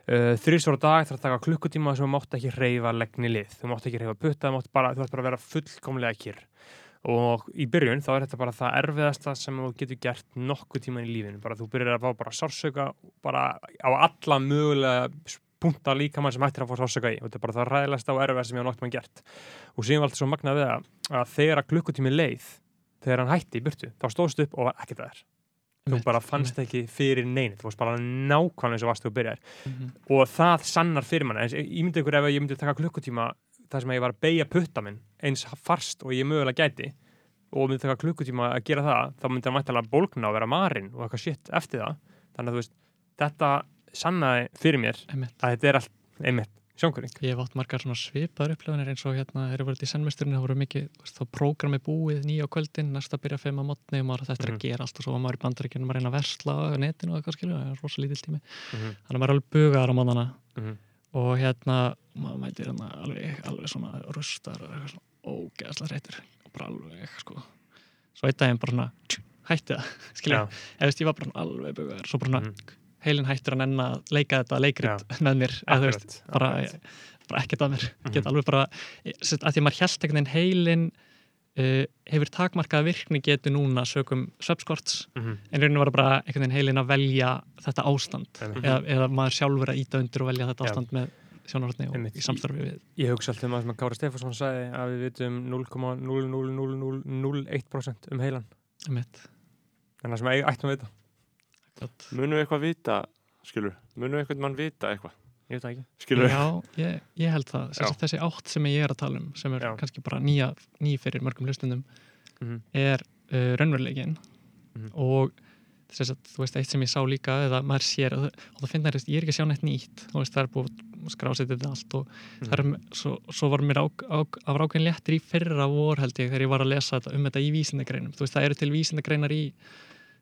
[SPEAKER 1] uh, þrýsvara dag þarf að taka klukkutíma sem þú mátt ekki hreyfa leggni lið, þú mátt ekki hreyfa putta mátt bara, þú mátt bara vera fullkomlega kyrr. Og í byrjun þá er þetta bara það erfiðasta sem þú getur gert nokkuð tíman í lífinu, bara þú byrjar að fá bara sársöka bara á alla mögulega punta líkamann sem hættir að fá sársöka í. Og þetta er bara það ræðilegsta og erfiðasta sem ég á nokkuð mann gert. Og síðan var alltaf svo magnað við það að þegar að klukkutími leið þegar hann hætti í burtu, þá stóðst upp og var ekkert að þér þú bara fannst ekki fyrir neinu þú varst bara nákvæmlega eins og varst þú byrjar
[SPEAKER 4] Mhm.
[SPEAKER 1] og það sannar fyrir manna eins, ég myndi ykkur ef ég myndi taka klukkutíma þar sem ég var að beigja putta minn eins farst og ég mögulega gæti og myndi taka klukkutíma að gera það þá myndi hann mættilega bólgna og vera marinn og eitthvað shit eftir það. Þannig að þú veist, þetta sannaði fyrir mér
[SPEAKER 4] Einmitt.
[SPEAKER 1] að þetta er allt einmitt sjónkuring
[SPEAKER 4] Ég hef átt margar svona svipaður upplifanir eins og hérna, þegar ég voruð í sennmesturinn, það voru mikið, þá prógrami búið nýja á kvöldin, næsta byrja fimm á mótni og maður þetta er
[SPEAKER 1] Mhm.
[SPEAKER 4] að gera allt og svo var maður í bandaríkjunum að reyna að versla á netinu og eitthvað skilju, það er rosa lítill tími.
[SPEAKER 1] Mhm.
[SPEAKER 4] Þannig að maður er alveg bugaðar á mótana
[SPEAKER 1] Mhm.
[SPEAKER 4] og hérna, maður mætir hérna alveg, alveg svona rustar og eitthvað svona ógeðslega reytur og bara alveg, sko. Svo einn daginn bara svona, hætti það, skilju,
[SPEAKER 1] Já.
[SPEAKER 4] eða veist, ég var bara alveg bugaður, svo bara svona,
[SPEAKER 1] Mhm.
[SPEAKER 4] Heilin hættir að nenna að leika þetta leikrit með mér, eða þú veist, bara, bara ekkert að mér
[SPEAKER 1] Mhm.
[SPEAKER 4] get alveg bara, að því að maður held einhvern veginn heilin uh, hefur takmarkað virkni getur núna sögum svefskorts,
[SPEAKER 1] Mhm.
[SPEAKER 4] en rauninu var bara einhvern veginn heilin að velja þetta ástand
[SPEAKER 1] Einmitt.
[SPEAKER 4] eða, eða maður sjálfur að íta undir og velja þetta
[SPEAKER 1] Já.
[SPEAKER 4] ástand með sjónarhóttni og
[SPEAKER 1] Einmitt.
[SPEAKER 4] í samstarfi við
[SPEAKER 1] Ég hugsa alltaf um að sem að Kára Stefánsson sagði að við vitum 0,00001% um heilan en það sem ættum að vita
[SPEAKER 3] Munum við eitthvað vita, skilur, munum við eitthvað mann vita eitthvað,
[SPEAKER 1] ég veit það ekki
[SPEAKER 3] skilur.
[SPEAKER 4] Já, ég, ég held það. Sess, þessi átt sem ég er að tala um sem er
[SPEAKER 1] Já.
[SPEAKER 4] kannski bara nýja, ný fyrir mörgum hlustundum
[SPEAKER 1] Mhm.
[SPEAKER 4] er uh, raunveruleikin
[SPEAKER 1] Mhm.
[SPEAKER 4] og þess að þú veist eitt sem ég sá líka eða maður sér og, það finna ég er ekki að sjá neitt nýtt þú veist það er búið að skrásetja þetta allt og
[SPEAKER 1] Mhm.
[SPEAKER 4] það er, svo, svo var mér á, á, á ákveðin léttir í fyrra vor held ég þegar ég var að lesa þetta, um þetta í vísindagreinum þú veist það eru til vísindagreinar í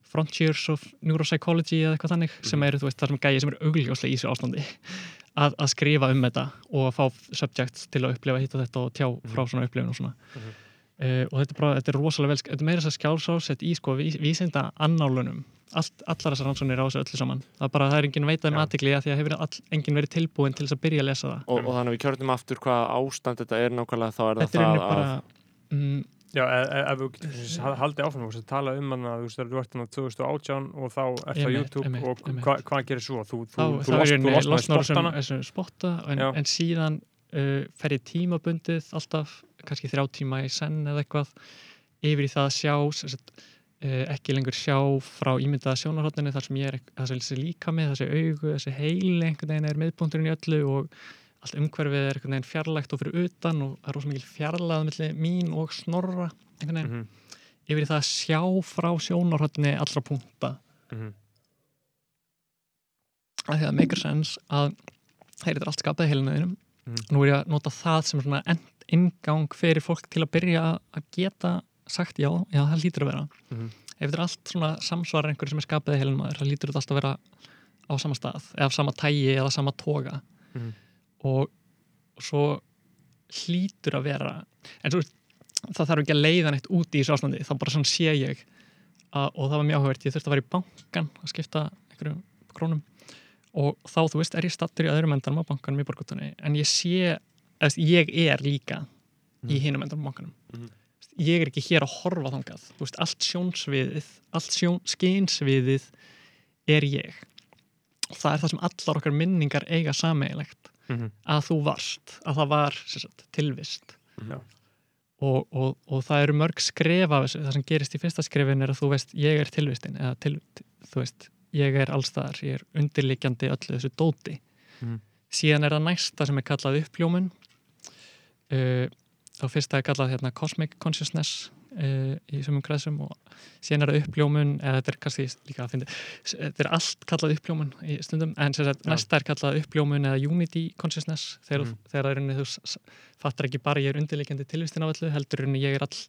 [SPEAKER 4] Frontiers of Neuropsychology eða eitthvað þannig sem eru þú veist það sem gæði sem eru augljóslega í þessu ástandi að, að skrifa um þetta og að fá subject til að upplifa hitt og þetta og tjá frá svona upplifun og svona.
[SPEAKER 1] Mhm.
[SPEAKER 4] uh, og þetta er, bara, þetta er rosalega vel, þetta er meira þess að skjálsásett í sko ví, vísinda annálunum. Allt, allar þessar rannsóknir á þessu öllu saman. Það er bara, það er engin veitað um aðtikli að því að hefur all, engin verið tilbúin til þess að byrja að lesa það.
[SPEAKER 3] Og, og þannig að við kjörnum aftur hvaða ástand þetta er nákvæmlega, þá er það
[SPEAKER 4] þetta er
[SPEAKER 3] það
[SPEAKER 4] einnig
[SPEAKER 3] að,
[SPEAKER 4] bara mm,
[SPEAKER 1] Já, ef, ef ef þú getur ha- haldið áfram að tala um hann að þú veist, þegar þú ert hann á 2018 og þá ert það YouTube
[SPEAKER 4] einmitt,
[SPEAKER 1] og
[SPEAKER 4] einmitt.
[SPEAKER 1] hva, hvað gerir svo? Þú,
[SPEAKER 4] þá,
[SPEAKER 1] þú,
[SPEAKER 4] þá er ég losnar þessum spotta en, en síðan uh, fer ég tímabundið alltaf, kannski þrjá tíma í senn eða eitthvað yfir í það að sjá sem sagt, uh, ekki lengur sjá frá ímyndaða sjónarhóttinu þar sem ég er það sem þessi líka með, þessi augu, þessi heili einhvern veginn er miðbúndurinn í öllu og allt umhverfið er einhvern veginn fjarlægt og fyrir utan og það er rosa mikil fjarlæð milli mín og snorra einhvern veginn,
[SPEAKER 1] Mhm,
[SPEAKER 4] yfir í það að sjá frá sjónarhóttinu allra punkta.
[SPEAKER 1] Mhm,
[SPEAKER 4] að því að make sense að þeir eru allt skapað í heilinaðinum
[SPEAKER 1] Mhm.
[SPEAKER 4] nú er ég að nota það sem svona ingang fyrir fólk til að byrja að- geta sagt já, já það lítur að vera.
[SPEAKER 1] Mhm.
[SPEAKER 4] ef þetta er allt svona samsvarar einhverju sem er skapað í heilinaður, það lítur þetta allt að vera á sama stað, eða af sama tægi eða sama toga.
[SPEAKER 1] Mhm.
[SPEAKER 4] Og, svo hlýtur að vera en svo það þarf ekki að leiða neitt út í þessu ástandi þá bara svona sé ég að, og það var mjög áhugavert, ég þurfti að vera í bankan að skipta einhverjum krónum og þá, þú veist, er ég stattur í öðrum endanum á bankanum í borgutunni, en ég sé eða, ég er líka í hinum endanum á bankanum.
[SPEAKER 3] Mhm.
[SPEAKER 4] ég er ekki hér að horfa þangað þú veist, allt sjónsviðið allt sjón, skynsviðið er ég. Og það er það sem allar okkar minningar eiga sameigilegt
[SPEAKER 1] Mhm.
[SPEAKER 4] að þú varst, að það var sagt, tilvist
[SPEAKER 1] Já.
[SPEAKER 4] og, og, og það eru mörg skref af þessu, það sem gerist í fyrsta skrefin er að þú veist, ég er tilvistin eða til, þú veist, ég er allstaðar ég er undirliggjandi öllu þessu dóti
[SPEAKER 1] Mhm.
[SPEAKER 4] síðan er það næsta sem er kallað uppljómun uh, þá fyrsta er kallað hérna, cosmic consciousness í sumum græsum og síðan er það uppljómun eða þetta er kannski líka að finna þetta er allt kallað uppljómun í stundum en sagt, næsta er kallað uppljómun eða unity consciousness þegar, mm. þegar er unni, þú fattar ekki bara ég er undirleikandi tilvistin á öllu heldur unni ég er all,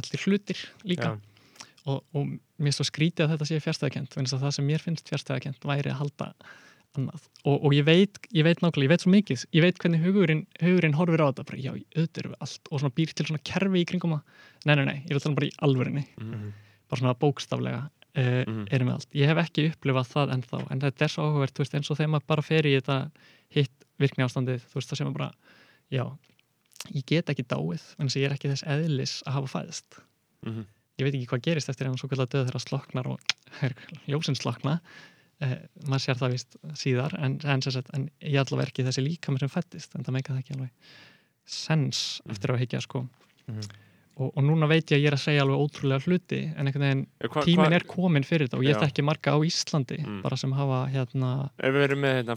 [SPEAKER 4] allir hlutir líka
[SPEAKER 1] Já.
[SPEAKER 4] og, og mér svo skrítið að þetta sé fjárstæðakent að það sem mér finnst fjárstæðakent væri að halda annað og, og ég veit ég veit nákvæmlega, ég veit svo mikið. Ég veit hvernig hugurinn, hugurinn horfir á þetta bara, já, auðvitað erum við allt. Og svona býr til svona kerfi í kringum að nei, nei, nei, ég vil tala bara í alvörinni
[SPEAKER 3] Mhm.
[SPEAKER 4] bara svona bókstaflega uh,
[SPEAKER 3] Mhm.
[SPEAKER 4] erum við allt, ég hef ekki upplifað það ennþá, en þetta er svo áhugavert þú veist, eins og þegar maður bara fer í þetta hitt virkni ástandið, þú veist, það sem maður bara já, ég get ekki dáið en þess að ég er ekki þess eðlis að hafa fæðist
[SPEAKER 3] Mhm.
[SPEAKER 4] ég veit ekki hvað gerist eftir eh, maður sér það vist síðar en, en, sagt, en ég allavega er ekki þessi líkami sem fættist en það meika það ekki alveg sens eftir að higgja sko
[SPEAKER 1] Mhm.
[SPEAKER 4] og, og núna veit ég að ég er að segja alveg ótrúlega hluti en einhvern veginn
[SPEAKER 3] hva-
[SPEAKER 4] tíminn
[SPEAKER 3] hva-
[SPEAKER 4] er komin fyrir þetta og ég þekki marga á Íslandi
[SPEAKER 3] Mm.
[SPEAKER 4] bara sem hafa hérna
[SPEAKER 3] Ef við erum með hérna,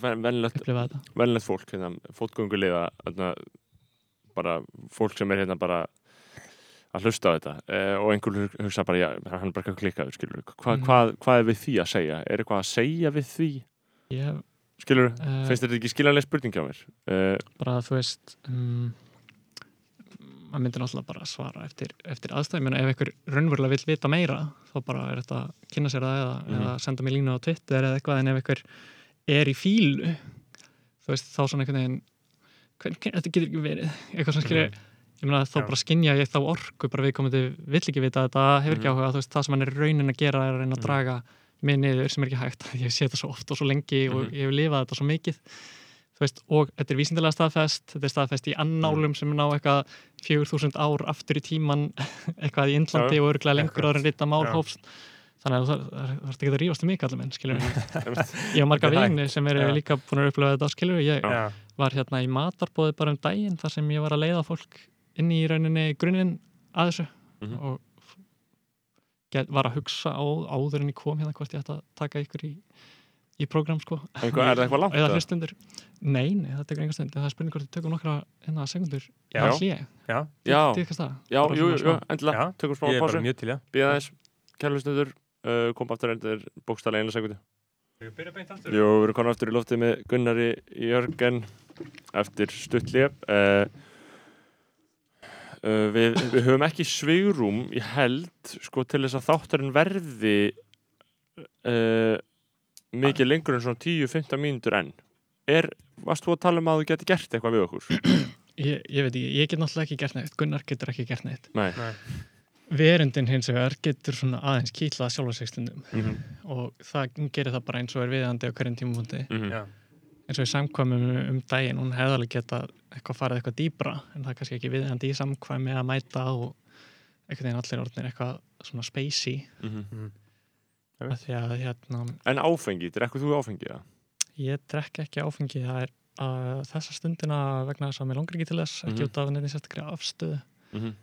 [SPEAKER 3] venlegt fólk, hérna, fótgönguliða, hérna, bara fólk sem er hérna bara að hlusta á þetta eh, og einhver hugsa bara, já, hann er bara ekki að klikka skilur, Hva,
[SPEAKER 4] Mhm.
[SPEAKER 3] hvað, hvað er við því að segja? Er eitthvað að segja við því?
[SPEAKER 4] hef
[SPEAKER 3] Skilur,
[SPEAKER 4] uh,
[SPEAKER 3] finnst þetta ekki skiljanlega spurning hjá mér? Uh,
[SPEAKER 4] bara þú veist um, maður myndir náttúrulega bara að svara eftir, eftir aðstæðum, en ef einhver raunverulega vill vita meira, þá bara er þetta að kynna sér það eða,
[SPEAKER 3] Mhm.
[SPEAKER 4] eða senda mig línu á Twitter eða eitthvað, en ef einhver er í fílu þú veist, þá svona einhvern veginn hvern, hvern, þetta getur ekki verið eitthvað sem skilur, ég meina þá
[SPEAKER 1] Já.
[SPEAKER 4] bara skinja ég þá orku, bara við komandi vill ekki vita þetta, hefur ekki
[SPEAKER 3] Mhm.
[SPEAKER 4] áhuga, þú veist, það sem hann er raunin að gera er að reyna að
[SPEAKER 1] Mhm.
[SPEAKER 4] draga mig niður sem er ekki hægt, ég sé þetta svo oft og svo lengi og
[SPEAKER 3] Mhm.
[SPEAKER 4] ég hef lifað þetta svo mikið veist, og þetta er vísindilega staðfest þetta er staðfest í annálum sem ná eitthvað 4000 ár aftur í tíman eitthvað í Indlandi
[SPEAKER 3] Já,
[SPEAKER 4] og örglega lengur áður en rita mál
[SPEAKER 1] Já.
[SPEAKER 4] hófst þannig að það er ekki að rífast um mig allir menn,
[SPEAKER 3] einmitt.
[SPEAKER 4] ég hef marga
[SPEAKER 1] er
[SPEAKER 4] vini sem eru
[SPEAKER 1] Já.
[SPEAKER 4] líka búin að upplifa þetta, skilur ég
[SPEAKER 1] Já.
[SPEAKER 4] var hérna í matarbóði bara um daginn þar sem ég var að leiða fólk inn í rauninni grunninn að þessu
[SPEAKER 3] Mhm.
[SPEAKER 4] og get, var að hugsa á, áður en ég kom hérna hvort ég ætti að taka ykkur í, í prógram sko
[SPEAKER 3] Eitthvað, er það eitthvað langt?
[SPEAKER 4] eða hlustundur nei, nei, það tekur einhver stund það er spurning hvort við tökum nokkra hérna sekundur
[SPEAKER 1] Já.
[SPEAKER 4] að hlýja,
[SPEAKER 1] Já.
[SPEAKER 3] Já, já, jú, jú, endilega,
[SPEAKER 1] Já,
[SPEAKER 3] tökum smá
[SPEAKER 1] Ég er bara
[SPEAKER 3] pásu,
[SPEAKER 1] mjög til, já.
[SPEAKER 3] býða þess, kærlustundur, uh, kom aftur endur bókstælega eina sekundu.
[SPEAKER 1] Við byrja beint aftur.
[SPEAKER 3] Jú, við erum konar aftur í loftið með Gunnari Jörgen eftir stuttlið. Uh, uh, við, við höfum ekki svigrum í held sko, til þess að þátturinn verði uh, mikið lengur en svona 10-15 mínútur enn. Er, varst þú að tala um að þú geti gert eitthvað við okkur?
[SPEAKER 4] ég, ég veit ekki, ég get náttúrulega ekki gert neitt Gunnar getur ekki gert neitt
[SPEAKER 3] Nei.
[SPEAKER 1] Nei.
[SPEAKER 4] verundin hins vegar getur svona aðeins kýtlað stundum
[SPEAKER 3] Mm -hmm.
[SPEAKER 4] og það gerir það bara eins og er viðandi á hverjum tímafundi
[SPEAKER 1] Já.
[SPEAKER 4] Eins og í samkvæmum um daginn hún hefði alveg geta eitthvað farið eitthvað dýbra en það er kannski ekki viðandi í samkvæmi að mæta og einhvern veginn allir orðnir eitthvað svona spacey
[SPEAKER 3] Mhm.
[SPEAKER 4] Af því að hérna,
[SPEAKER 3] En áfengi, drekkur þú áfengi? Ja?
[SPEAKER 4] ég drekk ekki áfengi það er að þessa stundina vegna þess að mér langar ekki til þess ekki
[SPEAKER 3] Mhm.
[SPEAKER 4] út af nefnir sérstaklega afstöðu
[SPEAKER 3] Mm -hmm.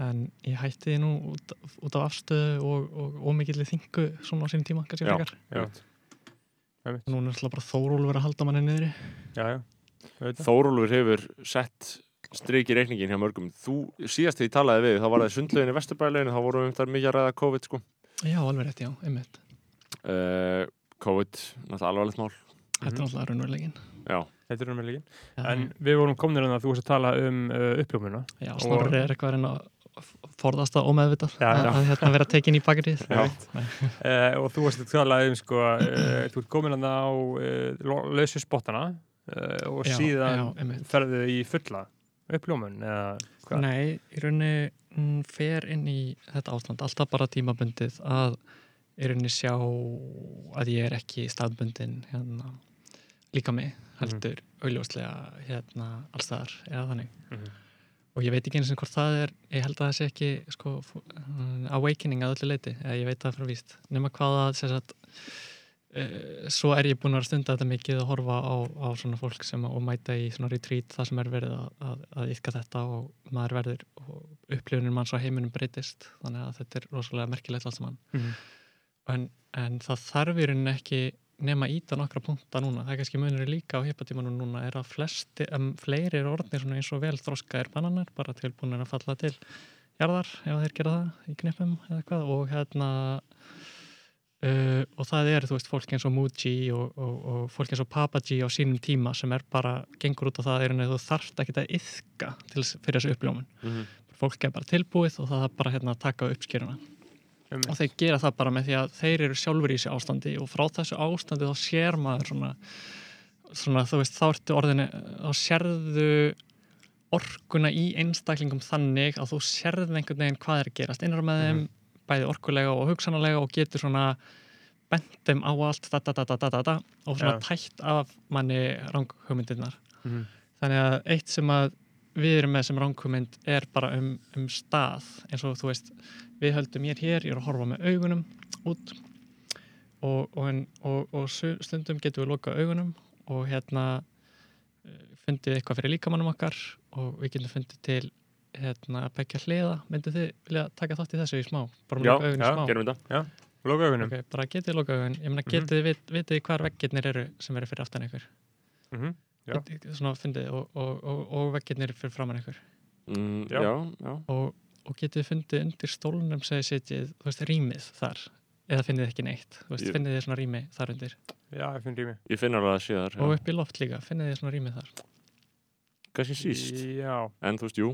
[SPEAKER 4] en ég hætti því nú út, út af afstöðu og, og ómikilli þingu svona á sínum tíma kannski
[SPEAKER 3] Já.
[SPEAKER 4] Núna er alltaf bara Þórólfur að halda manni niðri
[SPEAKER 1] Já, já. Auðvitað.
[SPEAKER 3] Þórólfur hefur sett strik í reikningin hjá mörgum. Þú, síðast þegar ég talaði við, þá var það sundlegin í Vesturbæleginu, þá vorum við um þar mikið að ræða COVID, sko.
[SPEAKER 4] já, alveg rétt, já, einmitt
[SPEAKER 3] Uh, COVID, náttúrulega alvarlegt mál.
[SPEAKER 4] þetta er
[SPEAKER 1] Mhm.
[SPEAKER 4] alltaf raunverulegin
[SPEAKER 3] Já,
[SPEAKER 1] Þetta er.
[SPEAKER 4] Já.
[SPEAKER 1] En við vorum kominir að þú varst að tala um uh, uppljómuna.
[SPEAKER 4] Já,
[SPEAKER 1] Og-
[SPEAKER 4] snorri er eitthvað að reyna að forðast það ómeðvitað
[SPEAKER 1] Já,
[SPEAKER 4] að,
[SPEAKER 1] já.
[SPEAKER 4] að hérna vera tekin í bakgrið.
[SPEAKER 1] Uh, og þú varst að tala um, sko, uh, þú ert komin að á uh, lausu spottana uh, og
[SPEAKER 4] Já,
[SPEAKER 1] síðan ferðu í fulla uppljómun eða hvað?
[SPEAKER 4] Nei, í rauninni mm, fer inn í þetta ástand alltaf bara tímabundið að í rauninni sjá að ég er ekki staðbundin hérna, líka mig heldur augljóslega hérna allstaðar eða þannig
[SPEAKER 1] Mhm.
[SPEAKER 4] Og ég veit ekki eins og hvort það er ég held að það sé ekki sko, mm, awakening að öllu leiti, ég veit það frá víst. Nema hvað að sem sagt, uh, svo er ég búin að stunda þetta mikið að horfa á, á svona fólk sem að, og mæta í svona retreat það sem er verið að, að, að yfka þetta og maður verður og upplifunir manns á heiminum breytist. Þannig að þetta er rosalega merkilegt allt saman.
[SPEAKER 1] Mhm.
[SPEAKER 4] en, en það þarf í rauninni ekki nema íta nokkra punkta núna. Það er kannski munur líka á hippatímanum núna er að flesti, um, fleiri er orðnir eins og vel þroskaðir bananar bara tilbúinir að falla til jarðar ef þeir gera það í knippum eða eitthvað. Og hérna uh, og það er þú veist fólk eins og Muji og, og, og fólk eins og Papaji á sínum tíma sem er bara gengur út á það er að þú þarft ekki að þess- fyrir þessu uppljómun.
[SPEAKER 3] Mhm.
[SPEAKER 4] fólk er bara tilbúið og það er bara hérna að taka uppskýruna
[SPEAKER 1] Einmitt.
[SPEAKER 4] og þeir gera það bara með því að þeir eru sjálfur í þessu ástandi og frá þessu ástandi þá sér maður svona, svona þú veist, þá ertu orðinu þá sérðu orkuna í einstaklingum þannig að þú sérðu einhvern veginn hvað er að gerast innar með þeim, bæði orkulega og hugsanlega og getur svona bent þeim á allt da, da, da, og svona
[SPEAKER 1] Já.
[SPEAKER 4] tætt af manni ranghugmyndirnar
[SPEAKER 1] Mhm.
[SPEAKER 4] þannig að eitt sem að við erum með sem ranghugmynd er bara um, um stað. Eins og þú veist við höldum ég hér, ég er að horfa með augunum út og, og, en, og, og stundum getum við loka augunum og hérna eh, fundið eitthvað fyrir líkamannum okkar og við getum fundið til hérna að begja hliða. Myndið þið vilja taka þátt í þessu í smá? Bara
[SPEAKER 3] Já,
[SPEAKER 4] með augun í
[SPEAKER 1] já,
[SPEAKER 4] smá?
[SPEAKER 3] Gerum þetta.
[SPEAKER 1] Loka augunum.
[SPEAKER 4] Ok, bara getið loka augun. Ég meina
[SPEAKER 1] Mhm.
[SPEAKER 4] getið þið vit, vitið hvar veggirnir eru sem eru fyrir aftan ykkur?
[SPEAKER 1] Mhm. Já.
[SPEAKER 4] Svona fyndið og, og, og, og veggirnir fyrir framann ykkur.
[SPEAKER 3] Mm,
[SPEAKER 1] Já.
[SPEAKER 3] Já,
[SPEAKER 4] og, og getið fundið undir stólnum sem þið setjið, þú veist, rýmið þar? Eða finnið þið ekki neitt, þú veist,
[SPEAKER 3] Ég-
[SPEAKER 4] finnið þið svona rými þar undir?
[SPEAKER 1] Já, ég finn rými
[SPEAKER 3] Ég finn alveg að sé þar
[SPEAKER 4] og upp í loft líka, finnið þið svona rýmið þar?
[SPEAKER 3] Kannski síst.
[SPEAKER 1] Já,
[SPEAKER 3] En þú veist, jú.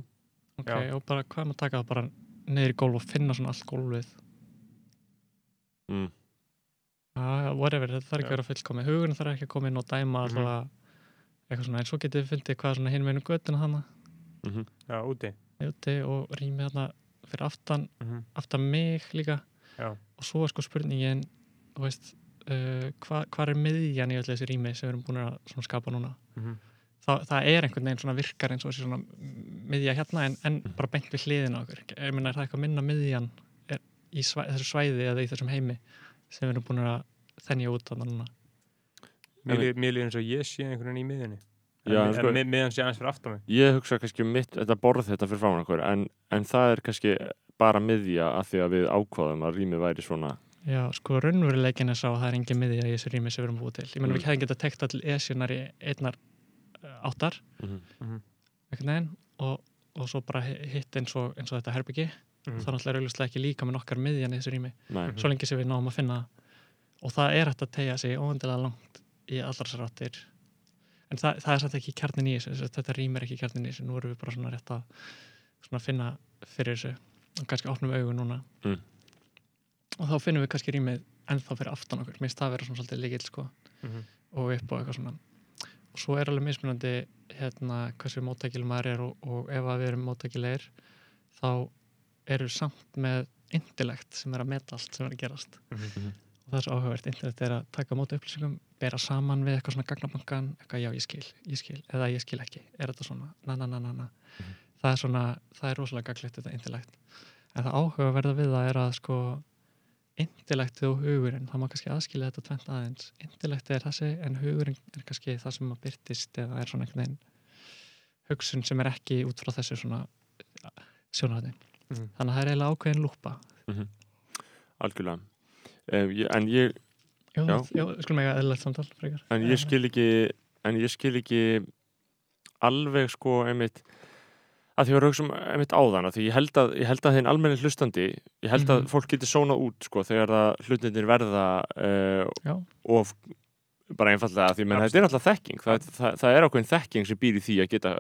[SPEAKER 4] Ok,
[SPEAKER 1] Já.
[SPEAKER 4] og bara hvað er maður að taka það bara í gólf og finna svona allt gólfið?
[SPEAKER 3] Mm.
[SPEAKER 4] ah, whatever, þetta þarf ekki að vera fullkomið. Hugurinn þarf ekki að koma inn og dæma
[SPEAKER 1] Mhm.
[SPEAKER 4] allavega eitthvað svona, en svo getið þið fundið hvað svona hinn meinu göttuna hana
[SPEAKER 3] mm
[SPEAKER 1] já, úti.
[SPEAKER 4] Úti og rýmið hana fyrir aftan,
[SPEAKER 1] Mhm.
[SPEAKER 4] aftan mig líka.
[SPEAKER 1] Já.
[SPEAKER 4] og svo er sko spurningin þú veist, uh, hvað hva er miðjan í öllu þessi rými sem við erum búin að skapa núna?
[SPEAKER 1] Mhm.
[SPEAKER 4] Þa, það er einhvern veginn svona virkar eins og þessi svona miðja hérna en, en bara beint við hliðin á okkur. Ég meina er það eitthvað minna miðjan í svæ, þessu svæði eða í þessum heimi sem við erum búin að þennja út þannig núna
[SPEAKER 1] Mér líður- eins og ég sé einhvern veginn í miðjunni.
[SPEAKER 3] Já,
[SPEAKER 1] En,
[SPEAKER 3] en sko-
[SPEAKER 1] en mið- miðjan sé aðeins fyrir aftan mig.
[SPEAKER 3] Ég hugsa kannski um mitt, þetta borð þetta fyrir framan okkur en, en það er kannski bara miðja af því að við ákvaðum að rýmið væri svona
[SPEAKER 4] Já, sko raunveruleikin er sá að það er engin miðja í þessu rými sem við erum búið til. Ég meina
[SPEAKER 3] Mm.
[SPEAKER 4] við hefðum getað tekt all esjunar í einnar uh, áttar.
[SPEAKER 3] Mm
[SPEAKER 4] einhvern veginn og, og svo bara hi- hitt eins og, eins og þetta herbyggi
[SPEAKER 1] Mhm.
[SPEAKER 4] það er auðvitað ekki líka með nokkar miðjan í þessu rými.
[SPEAKER 3] Nei,
[SPEAKER 4] svo lengi sem við náum að finna og það er hægt að tegja sig óvendilega langt í allar þessar áttir en það, það er satt ekki kjarnin í þessu þetta rýmir ekki kjarnin í þessu. Nú erum við bara svona rétt að svona finna fyrir þessu og kannski opnum augun núna.
[SPEAKER 3] Mm.
[SPEAKER 4] og þá finnum við kannski rýmið ennþá fyrir aftan okkur, mér finnst það vera svona svolítið líkil sko.
[SPEAKER 1] Mhm.
[SPEAKER 4] og upp og eitthvað svona. Og svo er alveg mismunandi hérna hversu móttækil maður er og, og ef að við erum móttækilegir þá eru samt með intellekt sem er að meta allt sem er að gerast.
[SPEAKER 1] Mhm.
[SPEAKER 4] Og það er svo áhugavert, intellekt er að taka á móti upplýsingum bera saman við eitthvað svona gagnabankan eitthvað já ég skil, ég skil, eða ég skil ekki er þetta svona, na na na na na. Það er svona, það er rosalega gaglegt þetta intellekt. En það áhugaverða við það er að sko intellektið og hugurinn, það má kannski aðskilja þetta tvent aðeins, intellektið er þessi en hugurinn er kannski það sem að byrtist eða er svona einhvern veginn hugsun sem er ekki út frá þessu svona sjónarhætti
[SPEAKER 1] Mhm.
[SPEAKER 4] þannig að það er eiginlega ákveðin lúpa
[SPEAKER 3] algjörlega. eh, ég, En ég
[SPEAKER 4] Jú,
[SPEAKER 3] Já.
[SPEAKER 4] já, skulum eiga eðlilegt samtal frekar.
[SPEAKER 3] en ég skil ekki en ég skil ekki alveg sko einmitt að því að hugsa um einmitt áðan að því ég held að, ég held að þeim almenni hlustandi ég held að
[SPEAKER 4] Mhm.
[SPEAKER 3] fólk geti sónað út sko þegar það hlutinir verða uh,
[SPEAKER 4] Já.
[SPEAKER 3] og bara einfallega því menn þetta er náttúrulega þekking það, það, það er ákveðin þekking sem býr í því að geta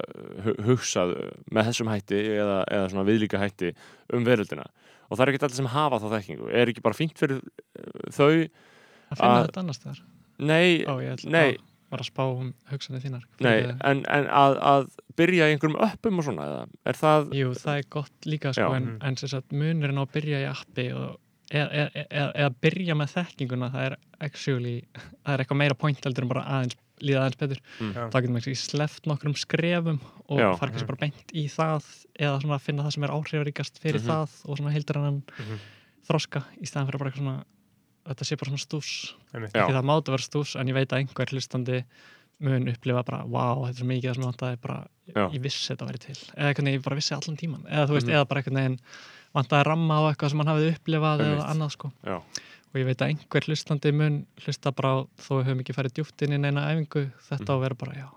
[SPEAKER 3] hu- hugsað með þessum hætti eða, eða svona viðlíka hætti um veröldina og það er ekki allir sem hafa þá þekkingu. Er ekki bara fínt fyrir uh, þau
[SPEAKER 4] að finna þetta annars þar
[SPEAKER 3] nei,
[SPEAKER 4] Ó,
[SPEAKER 3] nei,
[SPEAKER 4] að spá um hugsanir þínar.
[SPEAKER 3] Nei, en, en að, að byrja í einhverjum uppum og svona, eða? Er það
[SPEAKER 4] Jú, það er gott líka sko,
[SPEAKER 3] Já.
[SPEAKER 4] en,
[SPEAKER 1] Mhm.
[SPEAKER 4] en sem sagt, munurinn á að byrja í appi og eða e, e, e, e, byrja með þekkinguna það er actually, það er eitthvað meira point heldur en bara aðeins líða aðeins betur
[SPEAKER 3] Mm.
[SPEAKER 4] Þá getur maður ekki sleft nokkrum skrefum og
[SPEAKER 3] Já.
[SPEAKER 4] fara kannski bara beint í það eða svona finna það sem er áhrifaríkast fyrir
[SPEAKER 3] Mhm.
[SPEAKER 4] það og svona heildur hann
[SPEAKER 1] Mhm.
[SPEAKER 4] þroska í staðan fyrir bara eitthvað svona þetta sé bara svona stús ekki það mátu vera stús en ég veit að einhver hlustandi mun upplifa bara wow, þetta er svo mikið það sem ég vantaði bara
[SPEAKER 3] Já.
[SPEAKER 4] ég vissi þetta væri til eða eitthvað ég bara vissi allan tíman eða þú veist,
[SPEAKER 3] Mhm.
[SPEAKER 4] eða bara eitthvað vantaði að ramma á eitthvað sem hann hafið upplifað
[SPEAKER 3] Einmitt.
[SPEAKER 4] eða annað sko
[SPEAKER 3] Já.
[SPEAKER 4] Og ég veit að einhver hlustandi mun hlusta bara á, þó við höfum ekki farið djúpt inn í neina æfingu þetta á að vera bara, já,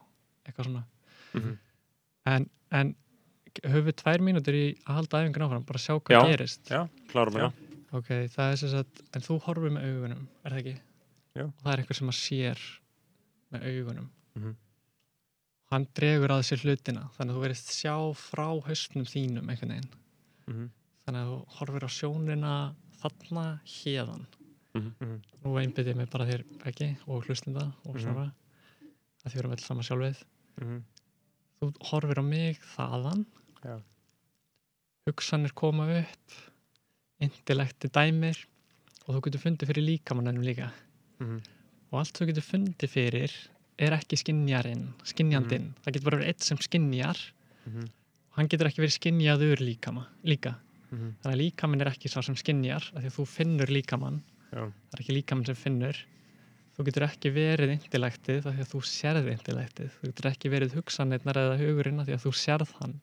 [SPEAKER 4] eitthvað svona
[SPEAKER 3] Mhm.
[SPEAKER 4] en, en höfum við tvær mínútur í að halda æfingun áfram, bara sjá hvað
[SPEAKER 3] Já.
[SPEAKER 4] gerist
[SPEAKER 1] Já.
[SPEAKER 3] Klárum hérna.
[SPEAKER 4] ok, það er sem sagt, en þú horfir með augunum er það ekki?
[SPEAKER 1] Já.
[SPEAKER 4] og það er eitthvað sem að sér með augunum
[SPEAKER 1] Mhm.
[SPEAKER 4] hann dregur að sér hlutina þannig að þú verðist sjá frá haustnum þínum einhvern veginn
[SPEAKER 1] Mhm.
[SPEAKER 4] þannig að þú horfir á sjónina þarna hérðan
[SPEAKER 1] Mhm.
[SPEAKER 4] nú einbytti ég mig bara þér ekki og hlustinda og
[SPEAKER 1] Mhm.
[SPEAKER 4] svona að því við erum öll saman sjálfið
[SPEAKER 1] Mhm.
[SPEAKER 4] þú horfir á mig þaðan
[SPEAKER 1] Já.
[SPEAKER 4] hugsanir koma upp intellekti dæmir og þú getur fundið fyrir líkamannum líka
[SPEAKER 1] Mhm.
[SPEAKER 4] og allt þú getur fundið fyrir er ekki skinjarinn, skinjandinn það getur bara verið eitt sem skinjar
[SPEAKER 1] Mhm.
[SPEAKER 4] og hann getur ekki verið skinjaður líkama, líka
[SPEAKER 1] Mhm.
[SPEAKER 4] þannig að líkaminn er ekki sá sem skinjar af því að þú finnur líkamann
[SPEAKER 1] Já.
[SPEAKER 4] það er ekki líkaminn sem finnur. Þú getur ekki verið intellektið af því að þú sérð intellektið þú getur ekki verið hugsanirnar eða hugurinn af því að þú sérð hann.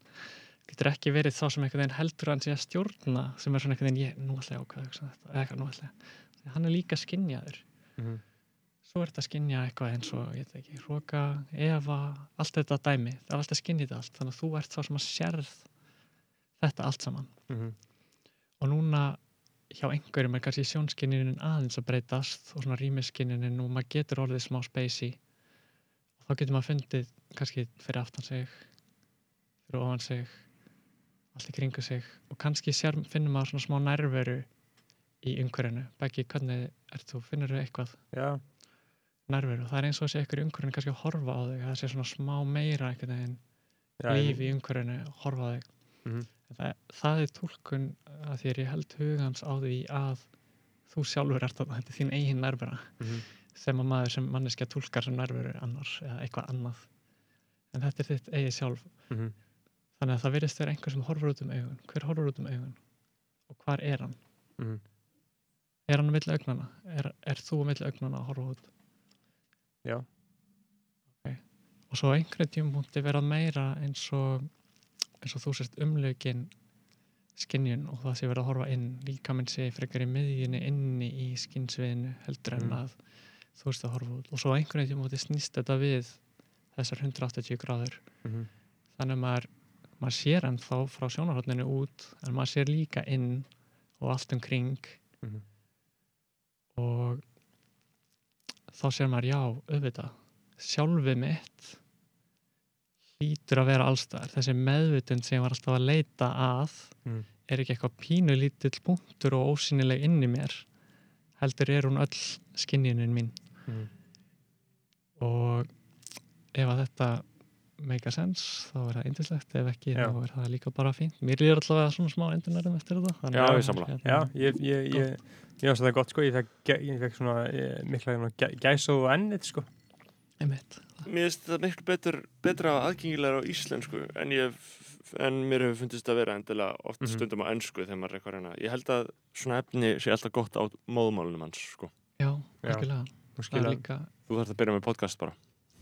[SPEAKER 4] Þú getur ekki verið þá sem einhvern veginn heldur hann sé að stjórna sem er svona einhvern veginn ég, nú ætla ég hugsa þetta. Eða eitthvað, nú ætla ég hann er líka skinjaður
[SPEAKER 1] Mhm.
[SPEAKER 4] svo er þetta að skinja eitthvað eins og ég veit ekki, hróka, efa allt þetta dæmi, það er alltaf skinnið allt þannig að þú ert þá sem að sérð þetta allt saman.
[SPEAKER 1] Mhm.
[SPEAKER 4] og núna hjá einhverjum er kannski sjónskinjunin aðeins að breytast og svona rýmiskinjunin og maður getur orðið smá spacey. Og þá getur maður fundið kannski fyrir aftan sig fyrir ofan sig allt í kringu sig. Og kannski sér, finnur maður svona smá nærveru í umhverjunu Beggi, hvernig ert þú, finnur þú eitthvað?
[SPEAKER 1] Já.
[SPEAKER 4] nærveru, það er eins og sé einhverju umhverjunu kannski að horfa á þig, það sé svona smá meira einhvern veginn
[SPEAKER 1] Já,
[SPEAKER 4] líf í umhverjunu horfa á þig.
[SPEAKER 1] Mhm.
[SPEAKER 4] Það, það er túlkun að að ég held hugans á því að þú sjálfur ert þarna, þetta er þín eigin nærvera
[SPEAKER 1] Mhm.
[SPEAKER 4] sem að maður sem manneskja túlkar sem nærveru annars eða eitthvað annað en þetta er þitt eigið sjálf
[SPEAKER 1] Mhm.
[SPEAKER 4] þannig að það virðist vera einhver sem horfur út um augun hver horfur út um augun og hvar er hann
[SPEAKER 1] Mhm.
[SPEAKER 4] er hann á milli augnana er, er þú á milli augnana að horfa út
[SPEAKER 1] Já.
[SPEAKER 4] Ok. og svo einhverjum tímpunkti vera meira eins og eins og þú sérst umlökin skinjun og það sé verið að horfa inn líka minn sé frekar í miðjunni inni í skinnsviðinu heldur en
[SPEAKER 1] Mm.
[SPEAKER 4] að þú veist að horfa út og svo á einhverjum tímpunkti snýst þetta við þessar 180 gráður
[SPEAKER 1] Mhm.
[SPEAKER 4] þannig að maður, maður sér enn þá frá sjónarhóttinu út en maður sér líka inn og allt um kring
[SPEAKER 1] Mhm.
[SPEAKER 4] og þá sér maður já, auðvitað sjálfið mitt hlýtur að vera allstaðar þessi meðvutund sem ég var alltaf að leita að
[SPEAKER 1] Mm.
[SPEAKER 4] er ekki eitthvað pínu lítill punktur og ósýnileg inn í mér heldur er hún öll skinjunin mín
[SPEAKER 1] Mhm.
[SPEAKER 4] og ef að þetta make a sense þá er það yndislegt, ef ekki
[SPEAKER 1] Já.
[SPEAKER 4] þá er það líka bara fínt mér líður allavega svona smá endurnærum eftir þetta
[SPEAKER 3] Já, ég sammála.
[SPEAKER 4] hérna,
[SPEAKER 1] Já, ég, ég, ég, ég ást að það er gott sko, ég fekk, fekk svona eh, mikla gæ- gæsóð og ennið sko.
[SPEAKER 4] Einmitt.
[SPEAKER 3] Mér finnst það miklu betur, betra aðgengilegar á íslensku en, ég, en mér hefur fundist að vera endilega oft
[SPEAKER 1] Mhm.
[SPEAKER 3] stundum á ennsku þegar maður er eitthvað að reyna. Ég held að svona efni sé alltaf gott á móðmálunum hans, sko.
[SPEAKER 4] já,
[SPEAKER 1] skilja
[SPEAKER 4] líka,
[SPEAKER 3] Þú þarf að byrja með podcast bara.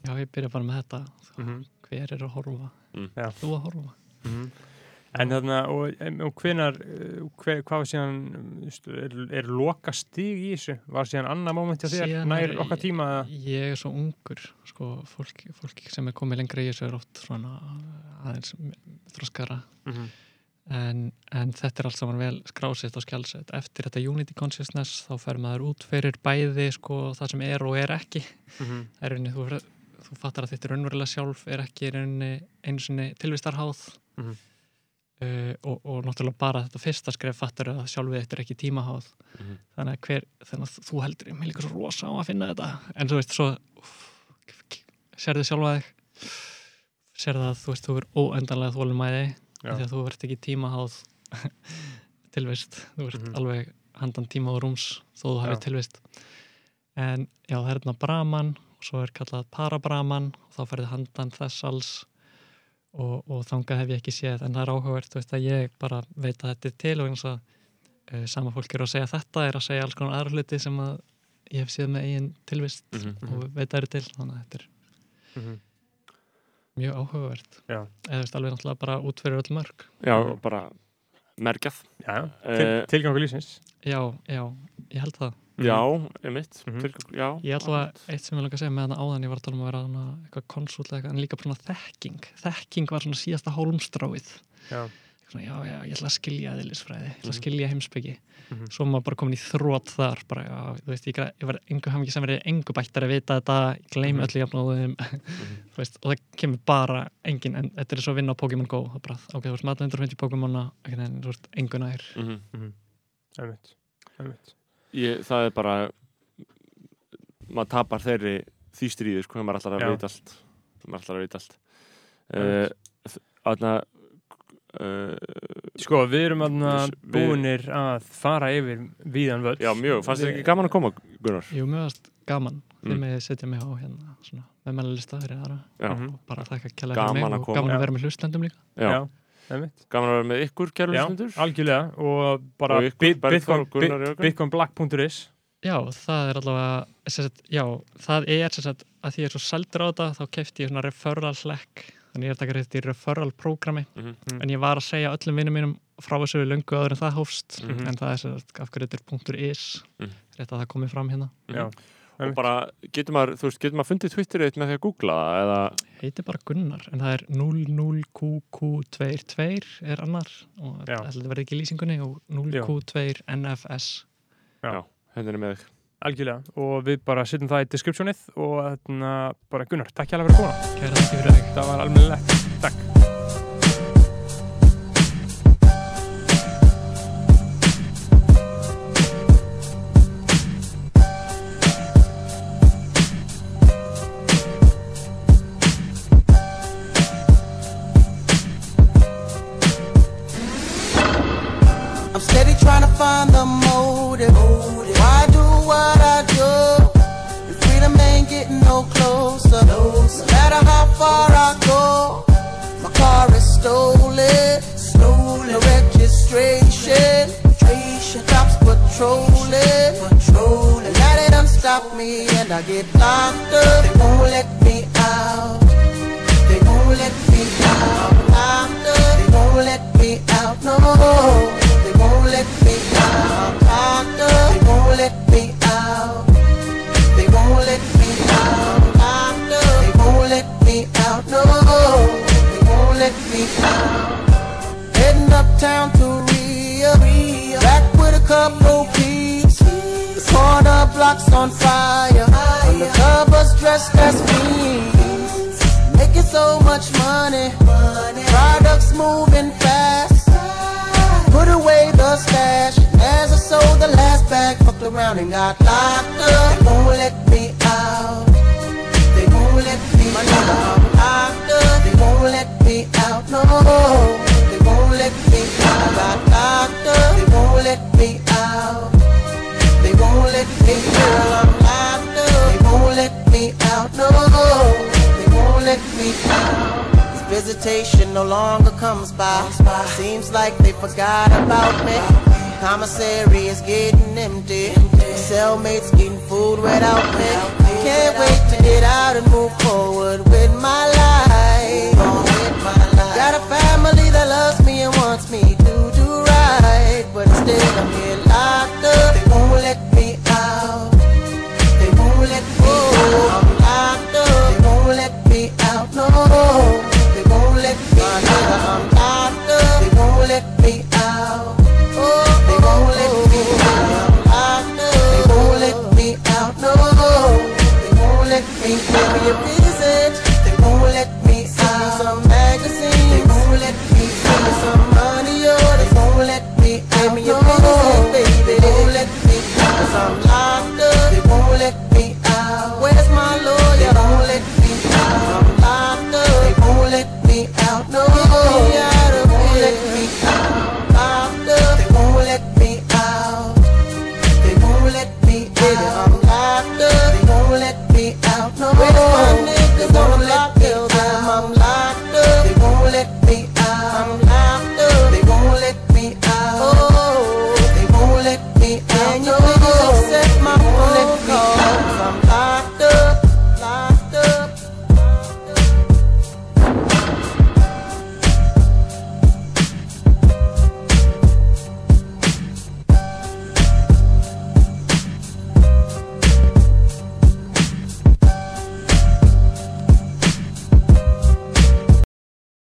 [SPEAKER 4] já ég byrja bara með þetta
[SPEAKER 1] Mhm.
[SPEAKER 4] hver er að horfa
[SPEAKER 3] Mm.
[SPEAKER 1] Já.
[SPEAKER 4] þú að horfa
[SPEAKER 1] Mhm. En þarna, og, og hvenar, eh, hver, hvað var síðan, er, er loka stig í þessu? Var síðan annað moment hjá þér, nær
[SPEAKER 4] er-
[SPEAKER 1] okkar tíma? eða?
[SPEAKER 4] ég er svo ungur sko, fólk, fólk sem er komið lengra í þessu er oft svona aðeins þroskara
[SPEAKER 1] Mhm.
[SPEAKER 4] en, en þetta er allt saman vel skrásett og skjálsett eftir þetta Unity Consciousness þá fer maður út fyrir bæði sko, það sem er og er ekki
[SPEAKER 1] Mhm.
[SPEAKER 4] Það er rauninni, þú, þú fattar að þetta raunverulega sjálf er ekki í rauninni einu sinni tilvistarháð
[SPEAKER 1] Mhm.
[SPEAKER 4] Uh, og, og náttúrulega bara þetta fyrsta skref fattar að sjálfið þetta er ekki tímaháð
[SPEAKER 3] Mhm.
[SPEAKER 4] þannig að hver, þannig að þú heldur mér líka svo rosa á að finna þetta. En þú veist svo sérðu sjálfa þig. Sérðu að þú veist þú er óendanlega þólumæði því að þú ert ekki tímaháð tilvist. Þú ert
[SPEAKER 1] Mhm.
[SPEAKER 4] alveg handan tíma og rúms þó þú hafið tilvist. En já það er þarna Brahman og svo er kallað Parabraman og þá ferði handan þess alls og, og þangað hef ég ekki séð en það er áhugavert, þú veist að ég bara veit að þetta er til og eins að uh, sama fólk eru að segja þetta er að segja alls konar aðra hluti sem að ég hef séð með eigin tilvist
[SPEAKER 3] Mhm.
[SPEAKER 4] og veit að eru til þannig að þetta er
[SPEAKER 1] Mhm.
[SPEAKER 4] mjög áhugavert
[SPEAKER 1] Já.
[SPEAKER 4] eða veist alveg náttúrulega bara út fyrir öll mörg
[SPEAKER 3] Já, bara merkjað
[SPEAKER 1] Já,
[SPEAKER 3] Eh,
[SPEAKER 1] til, tilgangu lífsins
[SPEAKER 4] já, já, ég held það
[SPEAKER 3] Já, einmitt.
[SPEAKER 1] Mhm.
[SPEAKER 3] Tilgang- Já,
[SPEAKER 4] Ég ætla að eitt sem ég langar að segja með hana áðan ég var að tala um að vera hana, eitthvað konsult eða eitthvað, en líka bara þekking. Þekking var svona síðasta hólmstráið.
[SPEAKER 1] Já.
[SPEAKER 4] svona, já, já, ég ætla að skilja eðlisfræði, ég ætla að
[SPEAKER 3] Mhm.
[SPEAKER 4] skilja heimspeki.
[SPEAKER 1] Mhm.
[SPEAKER 4] svo er maður bara komin í þrótt þar bara, já, þú veist, ég, ég var engu hafði ekki sem verið engu bættar að vita þetta ég gleymi
[SPEAKER 1] Mhm.
[SPEAKER 4] öllu jafnóðum. Þú veist, og það kemur bara engin, en þetta er svo að vinna á Pokémon Go það bara, ok, þú veist, maður 150 Pokémona en þú veist, engu nær.
[SPEAKER 1] Einmitt. Einmitt.
[SPEAKER 3] ég, það er bara maður tapar þeirri því stríði sko, maður er alltaf að veit allt maður er alltaf að veit allt uh, Þannig uh,
[SPEAKER 1] Sko, við erum aðna
[SPEAKER 3] Við-
[SPEAKER 1] búinir að fara yfir víðan völd
[SPEAKER 3] Já, mjög, fannst þér ekki gaman að koma, Gunnar?
[SPEAKER 4] Jú, mjög varst gaman
[SPEAKER 3] Mm.
[SPEAKER 4] þegar mig setja mig á hérna svona, með mennalista fyrir aðra
[SPEAKER 3] Já,
[SPEAKER 4] og bara þakka kjælega
[SPEAKER 3] Gaman
[SPEAKER 4] fyrir
[SPEAKER 3] að
[SPEAKER 4] mig og
[SPEAKER 3] koma.
[SPEAKER 4] gaman að vera með hlustendum líka
[SPEAKER 3] já.
[SPEAKER 1] Já,
[SPEAKER 3] gaman að vera með ykkur, kæru
[SPEAKER 1] Já, algjörlega. Og bara bitcoinblack.is
[SPEAKER 4] Já, það er allavega sagt, já, það er sem sagt, að því ég er svo seldur á þetta þá kefti ég svona referral hlekk þannig ég er að taka rétt í referral prógrami
[SPEAKER 3] Mhm.
[SPEAKER 1] Mm.
[SPEAKER 4] en ég var að segja öllum vinnum mínum frá þessu löngu áður en það hófst.
[SPEAKER 1] Mhm.
[SPEAKER 4] en það er sem sagt, af hverju þetta er punktur is.
[SPEAKER 3] Mhm.
[SPEAKER 4] rétt að það komi fram hérna.
[SPEAKER 1] Já,
[SPEAKER 3] og bara, getur maður, þú veist, getur maður fundið Twitterið þitt með því að googla það eða,
[SPEAKER 4] heitir bara Gunnar en það er 00QQ22 er annar og
[SPEAKER 1] Já.
[SPEAKER 4] þetta verði ekki lýsingunni og 0Q2NFS
[SPEAKER 3] hendur er með þig.
[SPEAKER 1] Algjörlega og við bara setjum það í descriptionið og þarna bara Gunnar, takk hjá fyrir að koma.
[SPEAKER 4] Kæra þakki fyrir þig
[SPEAKER 1] það var alveg lett, takk
[SPEAKER 5] done me and I get locked up. They won't let me out. They won't let me out. Locked up. They won't let me out. No. They won't let me out. Locked up. They won't let me out. They won't let me out. Locked up. They won't let me out. No. They won't let me out. Heading uptown to Rio. Back with a couple corner blocks on fire. Undercovers dressed as fiends. Making so much money. Products moving fast. Put away the stash. As I sold the last bag, fucked around and got locked up. Won't let visitation no longer comes by. Seems like they forgot about me. Commissary is getting empty. Cellmates getting food without me. Can't wait to get out and move forward with my life. Got a family that loves me and wants me to do right, but instead I'm here locked up.